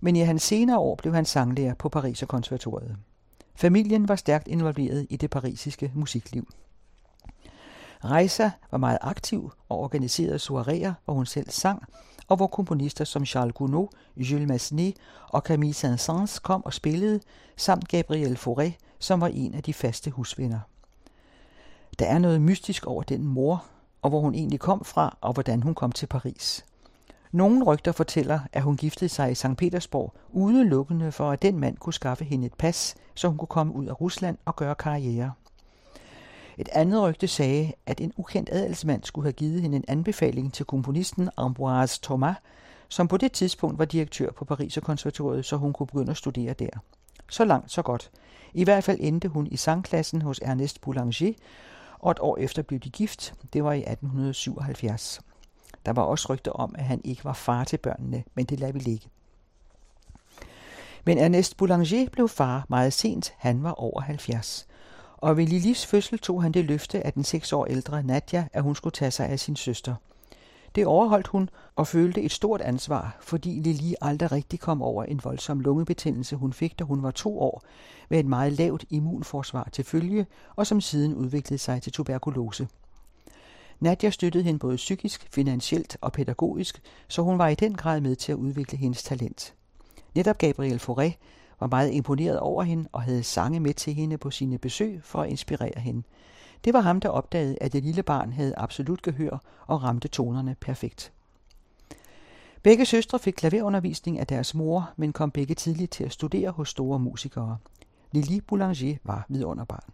men i hans senere år blev han sanglærer på Pariser konservatoriet. Familien var stærkt involveret i det parisiske musikliv. Reisa var meget aktiv og organiserede soiréer, hvor hun selv sang, og hvor komponister som Charles Gounod, Jules Massenet og Camille Saint-Saëns kom og spillede, samt Gabriel Fauré, som var en af de faste husvenner. Der er noget mystisk over den mor, og hvor hun egentlig kom fra, og hvordan hun kom til Paris. Nogle rygter fortæller, at hun giftede sig i St. Petersborg udelukkende for, at den mand kunne skaffe hende et pas, så hun kunne komme ud af Rusland og gøre karriere. Et andet rygte sagde, at en ukendt adelsmand skulle have givet hende en anbefaling til komponisten Ambroise Thomas, som på det tidspunkt var direktør på Paris konservatoriet, så hun kunne begynde at studere der. Så langt, så godt. I hvert fald endte hun i sangklassen hos Ernest Boulanger, og et år efter blev de gift. Det var i 1877. Der var også rygter om, at han ikke var far til børnene, men det lader vi ligge. Men Ernest Boulanger blev far meget sent. Han var over 70 og ved Lilis fødsel tog han det løfte af den seks år ældre Nadja, at hun skulle tage sig af sin søster. Det overholdt hun og følte et stort ansvar, fordi Lili aldrig rigtig kom over en voldsom lungebetændelse, hun fik, da hun var to år, med et meget lavt immunforsvar til følge, og som siden udviklede sig til tuberkulose. Nadja støttede hende både psykisk, finansielt og pædagogisk, så hun var i den grad med til at udvikle hendes talent. Netop Gabriel Fauré var meget imponeret over hende og havde sange med til hende på sine besøg for at inspirere hende. Det var ham, der opdagede, at det lille barn havde absolut gehør og ramte tonerne perfekt. Begge søstre fik klaverundervisning af deres mor, men kom begge tidligt til at studere hos store musikere. Lili Boulanger var vidunderbarn.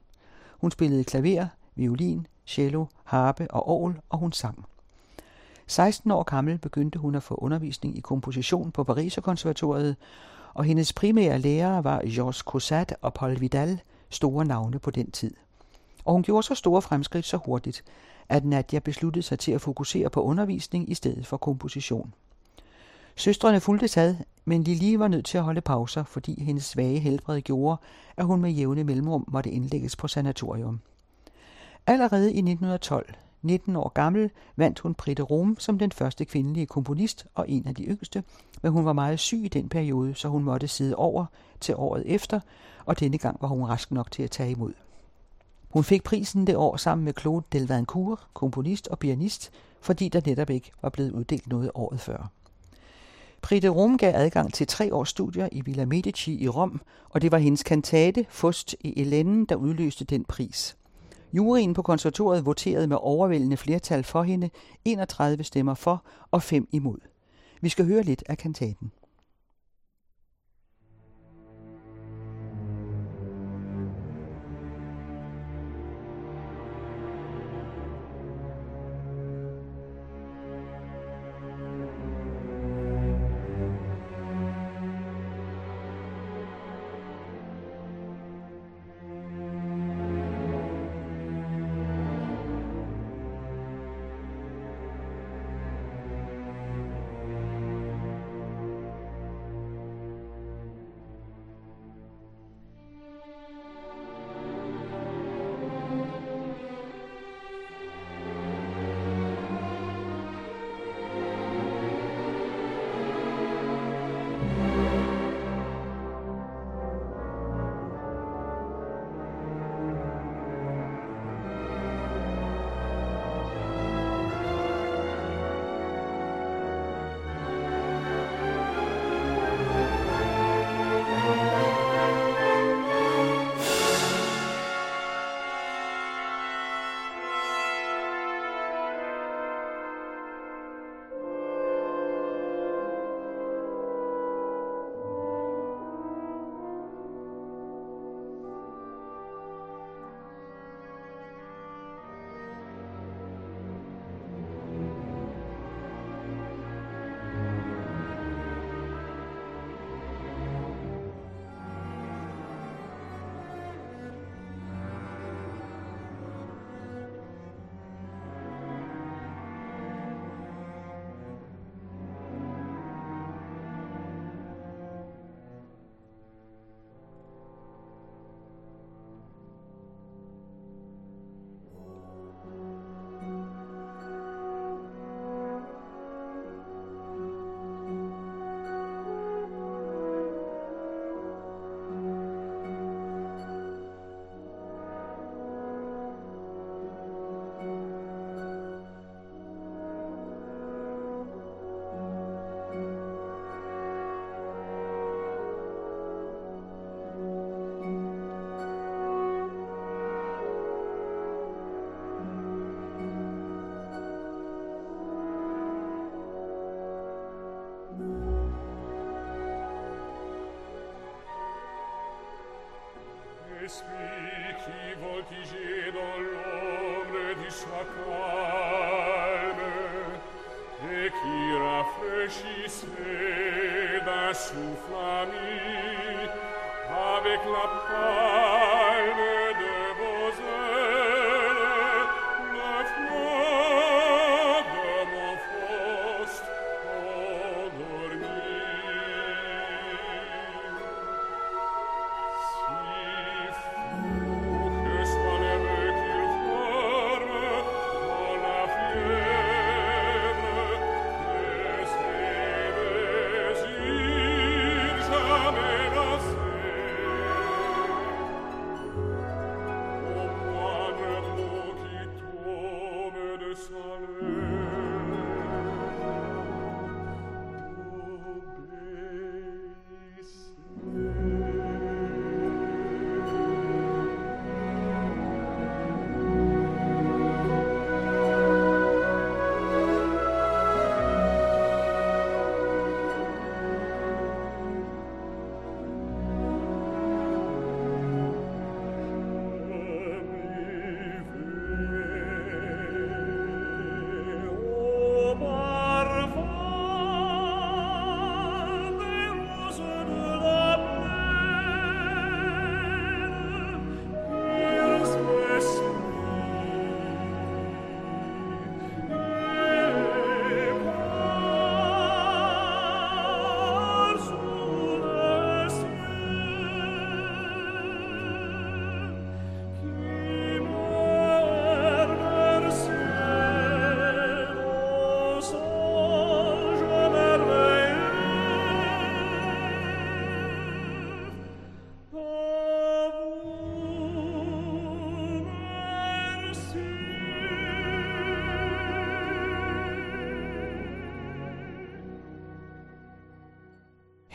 Hun spillede klaver, violin, cello, harpe og orgel, og hun sang. 16 år gammel begyndte hun at få undervisning i komposition på Pariserkonservatoriet, og hendes primære lærere var Georges Cossat og Paul Vidal, store navne på den tid. Og hun gjorde så store fremskridt så hurtigt, at Nadia besluttede sig til at fokusere på undervisning i stedet for komposition. Søstrene fulgte sad, men Lili var nødt til at holde pauser, fordi hendes svage helbred gjorde, at hun med jævne mellemrum måtte indlægges på sanatorium. Allerede i 1912, 19 år gammel, vandt hun Prix de Rome som den første kvindelige komponist og en af de yngste, men hun var meget syg i den periode, så hun måtte sidde over til året efter, og denne gang var hun rask nok til at tage imod. Hun fik prisen det år sammen med Claude Delvancourt, komponist og pianist, fordi der netop ikke var blevet uddelt noget året før. Prix de Rome gav adgang til tre års studier i Villa Medici i Rom, og det var hendes kantate Fust i Elenden, der udløste den pris. Juryen på konservatoriet voterede med overvældende flertal for hende, 31 stemmer for og 5 imod. Vi skal høre lidt af kantaten.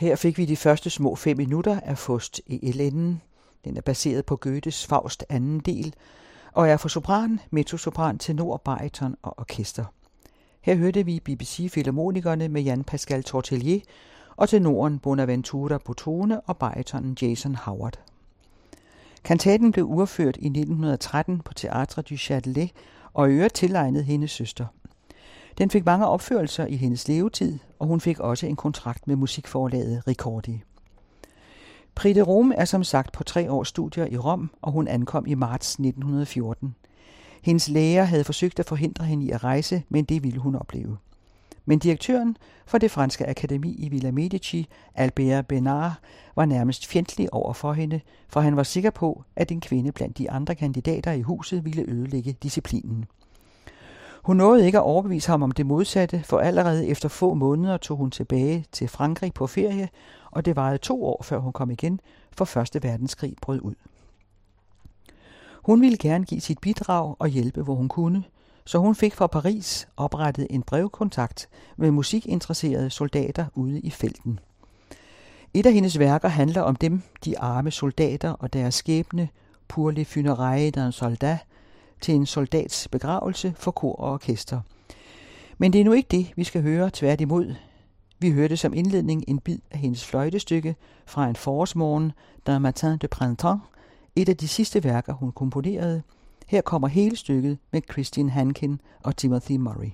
Her fik vi de første små fem minutter af Fust i Elenden. Den er baseret på Goethes Faust anden del, og er for sopran, mezzosopran, tenor, bariton og orkester. Her hørte vi BBC Filharmonikerne med Jan Pascal Tortelier og tenoren Bonaventura Botone og baritonen Jason Howard. Kantaten blev urført i 1913 på Teatre du Châtelet og i øvrigt tilegnet hendes søster. Den fik mange opførelser i hendes levetid, og hun fik også en kontrakt med musikforlaget Ricordi. Pride Rome er som sagt på tre års studier i Rom, og hun ankom i marts 1914. Hendes læger havde forsøgt at forhindre hende i at rejse, men det ville hun opleve. Men direktøren for det franske akademi i Villa Medici, Albert Benard, var nærmest fjendtlig over for hende, for han var sikker på, at en kvinde blandt de andre kandidater i huset ville ødelægge disciplinen. Hun nåede ikke at overbevise ham om det modsatte, for allerede efter få måneder tog hun tilbage til Frankrig på ferie, og det varede to år, før hun kom igen, for Første Verdenskrig brød ud. Hun ville gerne give sit bidrag og hjælpe, hvor hun kunne, så hun fik fra Paris oprettet en brevkontakt med musikinteresserede soldater ude i felten. Et af hendes værker handler om dem, de arme soldater og deres skæbne, pour les funérailles d'un soldat, til en soldats begravelse for kor og orkester. Men det er nu ikke det, vi skal høre tværtimod. Vi hørte som indledning en bid af hendes fløjtestykke fra en forårsmorgen, d'un matin de printemps, et af de sidste værker, hun komponerede. Her kommer hele stykket med Christine Hankin og Timothy Murray.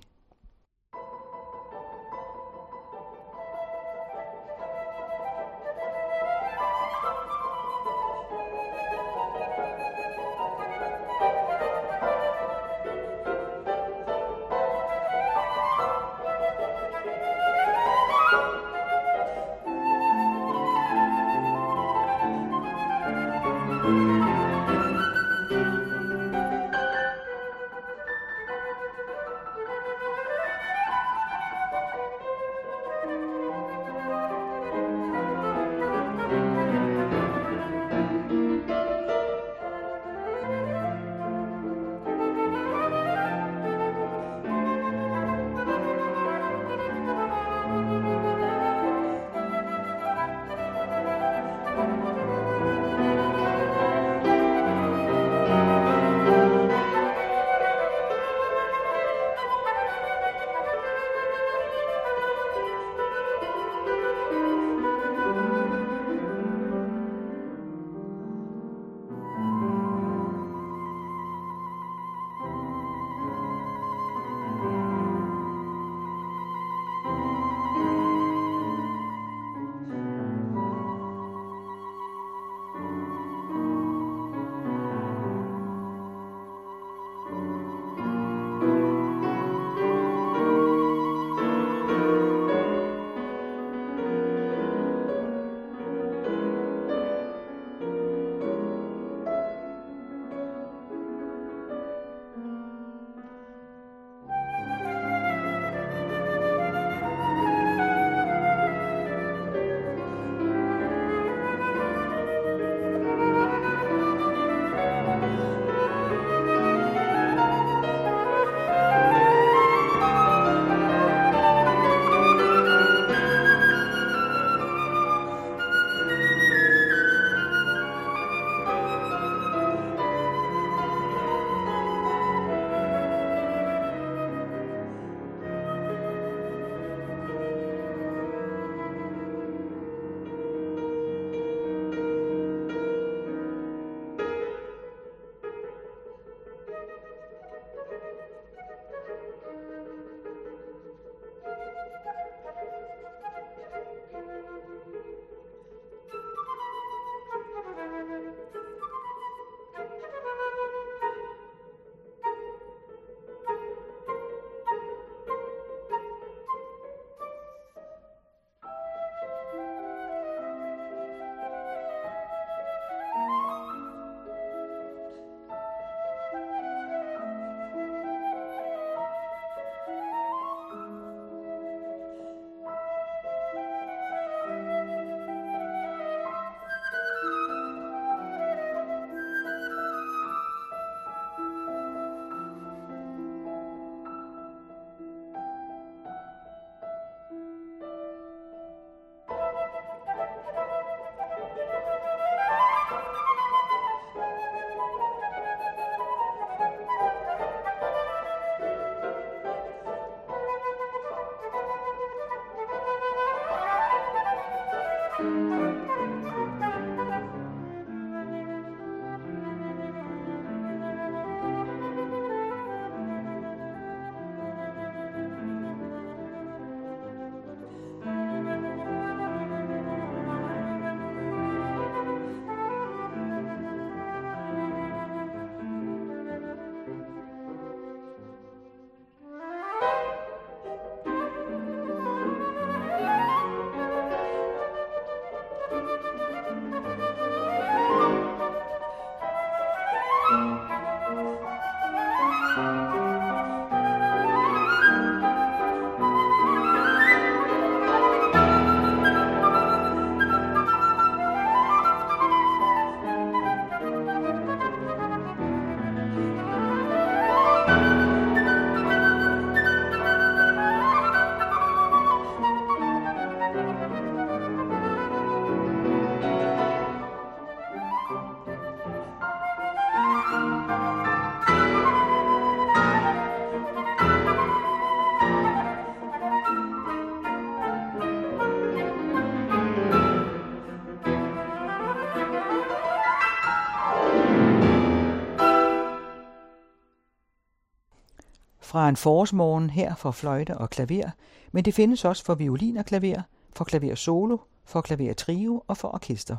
Fra en forårsmorgen her for fløjte og klaver, men det findes også for violin og klaver, for klaver solo, for klaver trio og for orkester.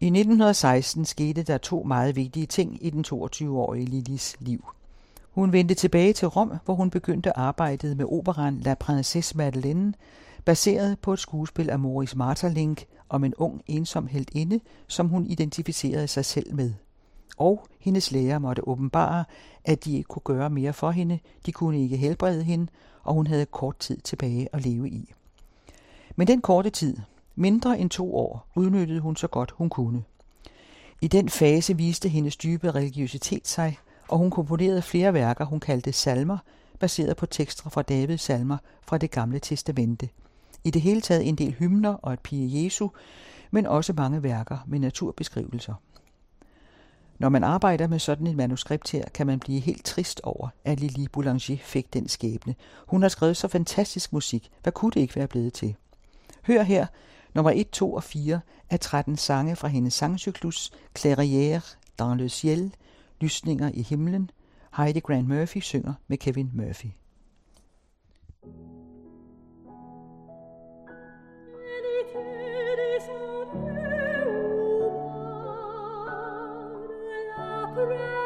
I 1916 skete der to meget vigtige ting i den 22-årige Lillis liv. Hun vendte tilbage til Rom, hvor hun begyndte arbejdet med operan La Princesse Madeleine, baseret på et skuespil af Maurice Maeterlinck om en ung, ensom heltinde, som hun identificerede sig selv med. Og hendes læger måtte åbenbare, at de ikke kunne gøre mere for hende, de kunne ikke helbrede hende, og hun havde kort tid tilbage at leve i. Men den korte tid, mindre end to år, udnyttede hun så godt hun kunne. I den fase viste hendes dybe religiøsitet sig, og hun komponerede flere værker, hun kaldte salmer, baseret på tekster fra Davids salmer fra det gamle testamente. I det hele taget en del hymner og et pige Jesu, men også mange værker med naturbeskrivelser. Når man arbejder med sådan et manuskript her, kan man blive helt trist over, at Lili Boulanger fik den skæbne. Hun har skrevet så fantastisk musik. Hvad kunne det ikke være blevet til? Hør her nummer 1, 2 og 4 af 13 sange fra hendes sangcyklus Clairière dans le ciel, Lysninger i himlen. Heidi Grant Murphy synger med Kevin Murphy. friend.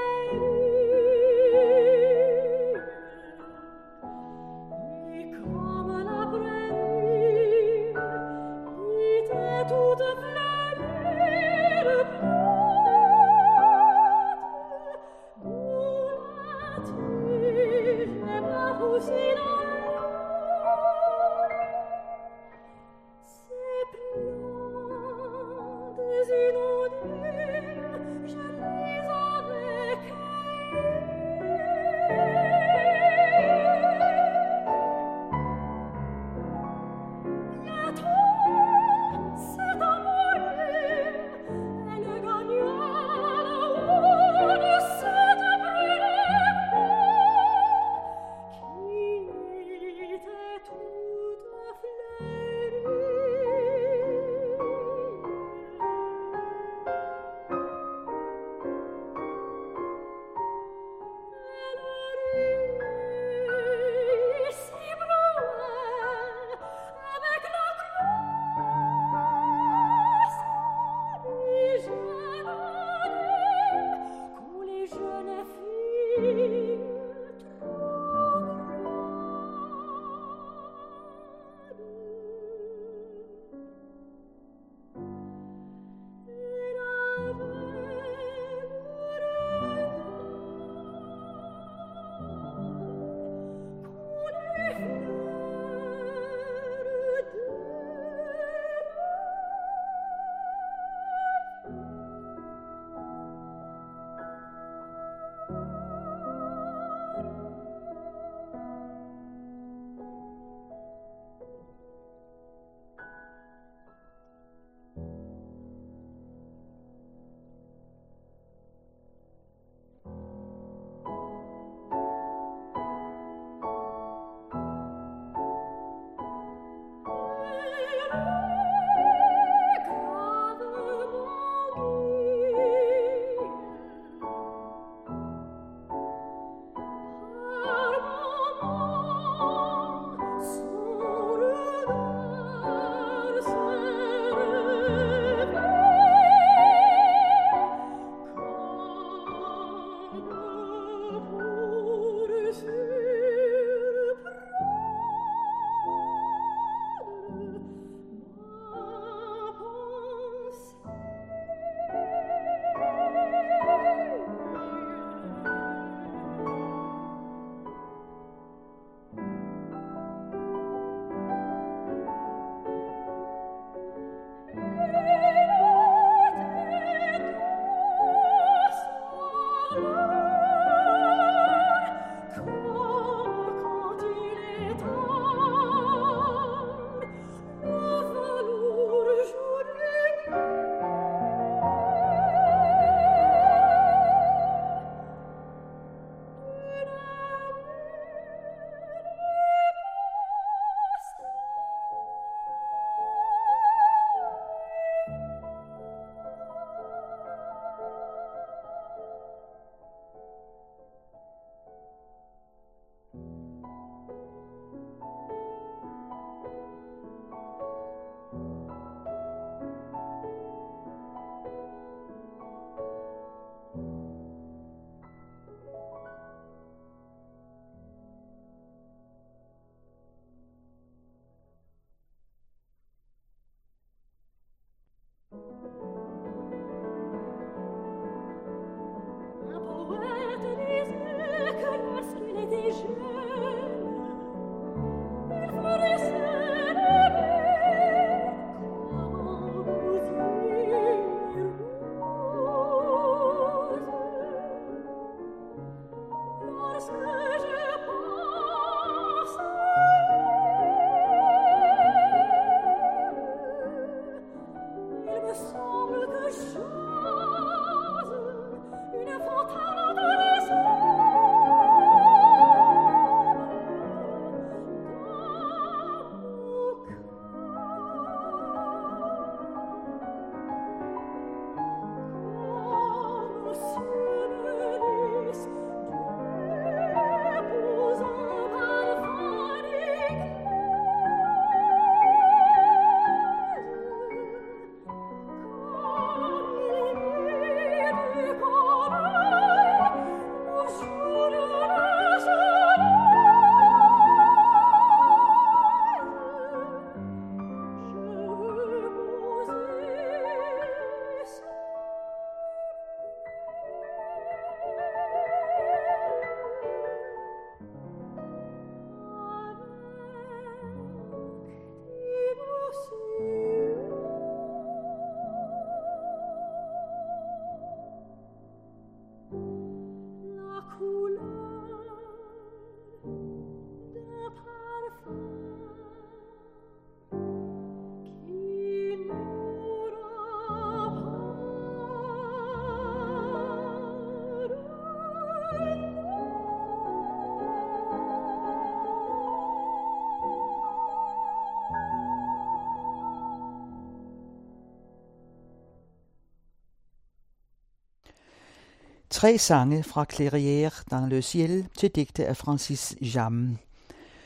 Tre sange fra Clairière dans le ciel til digte af Francis Jammes.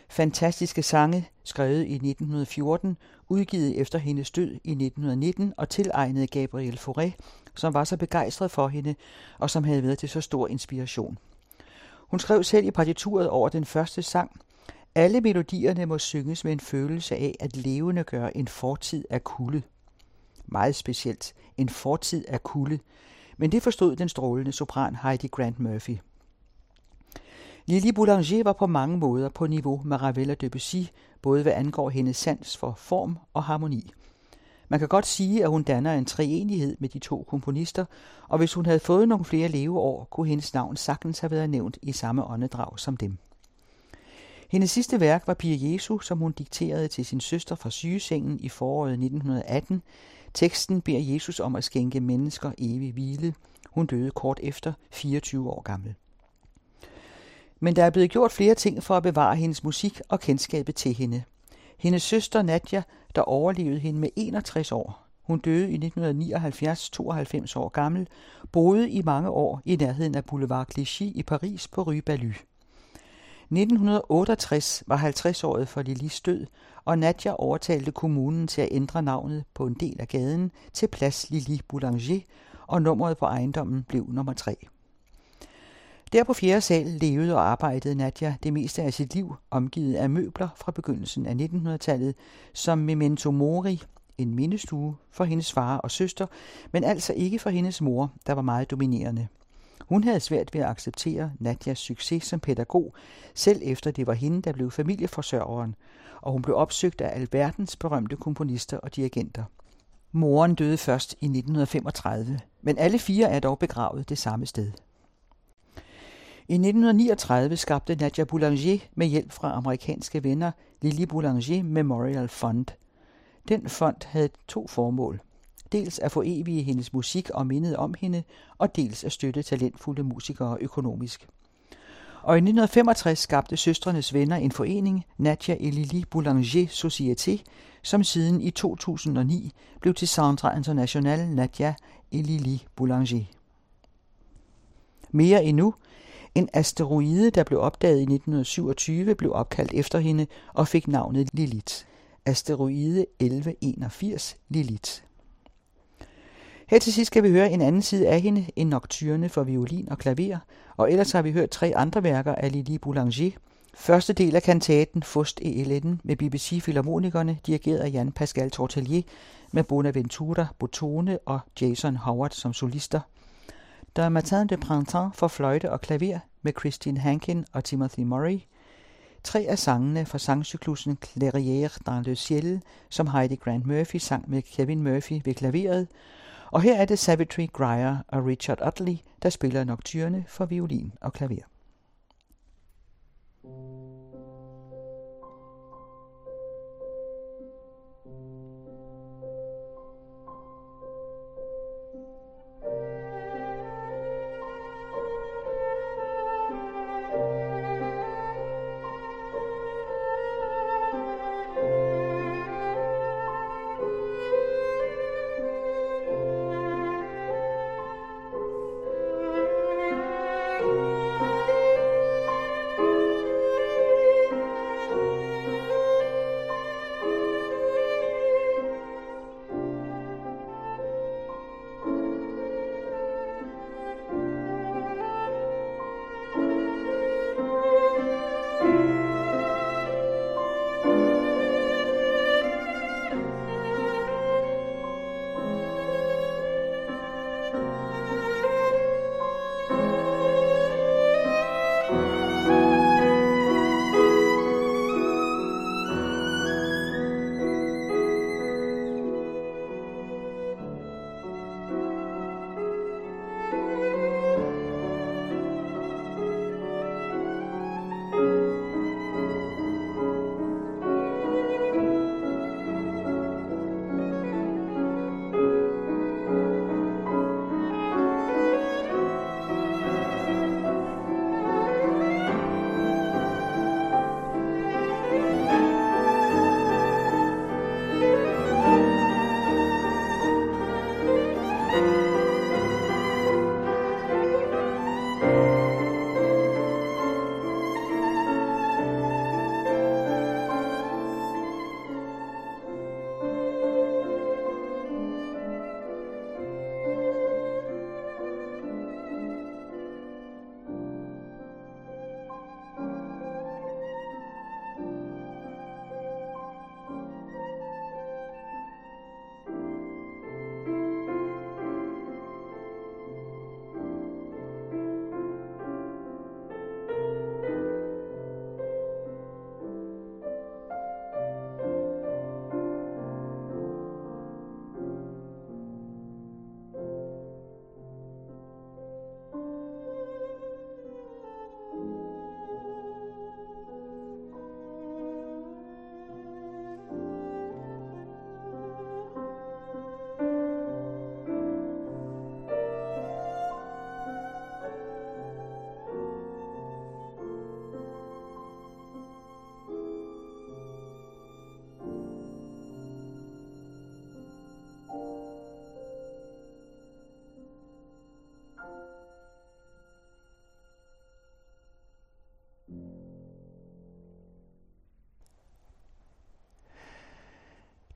Fantastiske sange, skrevet i 1914, udgivet efter hendes død i 1919 og tilegnet Gabriel Fauré, som var så begejstret for hende og som havde været til så stor inspiration. Hun skrev selv i partituret over den første sang, alle melodierne må synges med en følelse af at levende gøre en fortid af kulde. Meget specielt, en fortid af kulde. Men det forstod den strålende sopran Heidi Grant Murphy. Lili Boulanger var på mange måder på niveau med Ravel og Debussy, både hvad angår hendes sans for form og harmoni. Man kan godt sige, at hun danner en treenighed med de to komponister, og hvis hun havde fået nogle flere leveår, kunne hendes navn sagtens have været nævnt i samme åndedrag som dem. Hendes sidste værk var Pia Jesu, som hun dikterede til sin søster fra sygesengen i foråret 1918. Teksten beder Jesus om at skænke mennesker evig hvile. Hun døde kort efter, 24 år gammel. Men der er blevet gjort flere ting for at bevare hendes musik og kendskabet til hende. Hendes søster Nadja, der overlevede hende med 61 år, hun døde i 1979, 92 år gammel, boede i mange år i nærheden af Boulevard Clichy i Paris på Rue Balu. 1968 var 50-året for Lilis død, og Nadja overtalte kommunen til at ændre navnet på en del af gaden til Plads Lili Boulanger, og nummeret på ejendommen blev nummer 3. Der på fjerde sal levede og arbejdede Nadja det meste af sit liv, omgivet af møbler fra begyndelsen af 1900-tallet, som Memento Mori, en mindestue for hendes far og søster, men altså ikke for hendes mor, der var meget dominerende. Hun havde svært ved at acceptere Nadjas succes som pædagog, selv efter det var hende, der blev familieforsørgeren, og hun blev opsøgt af alverdens berømte komponister og dirigenter. Moren døde først i 1935, men alle fire er dog begravet det samme sted. I 1939 skabte Nadia Boulanger med hjælp fra amerikanske venner Lili Boulanger Memorial Fund. Den fond havde to formål. Dels at få evige hendes musik og mindet om hende, og dels at støtte talentfulde musikere økonomisk. Og i 1965 skabte søstrenes venner en forening, Nadia et Lili Boulanger Société, som siden i 2009 blev til Centre International Nadia et Lili Boulanger. Mere endnu, en asteroide, der blev opdaget i 1927, blev opkaldt efter hende og fik navnet Lilith. Asteroide 1181 Lilith. Her til sidst skal vi høre en anden side af hende, en nocturne for violin og klaver, og ellers har vi hørt tre andre værker af Lili Boulanger. Første del af kantaten Fust e Elen med BBC Filharmonikerne, dirigeret af Jan Pascal Tortelier, med Bonaventura Botone og Jason Howard som solister. Der er Matin de Printemps for fløjte og klaver, med Christine Hankin og Timothy Murray. Tre af sangene fra sangcyklusen Clairière dans le ciel, som Heidi Grant Murphy sang med Kevin Murphy ved klaveret. Og her er det Savitri Grier og Richard Utley, der spiller nocturne for violin og klaver.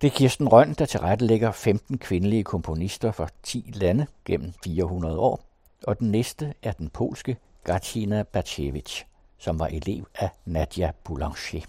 Det er Kirsten Røn, der tilrettelægger 15 kvindelige komponister fra 10 lande gennem 400 år, og den næste er den polske Gatina Bacevich, som var elev af Nadia Boulanger.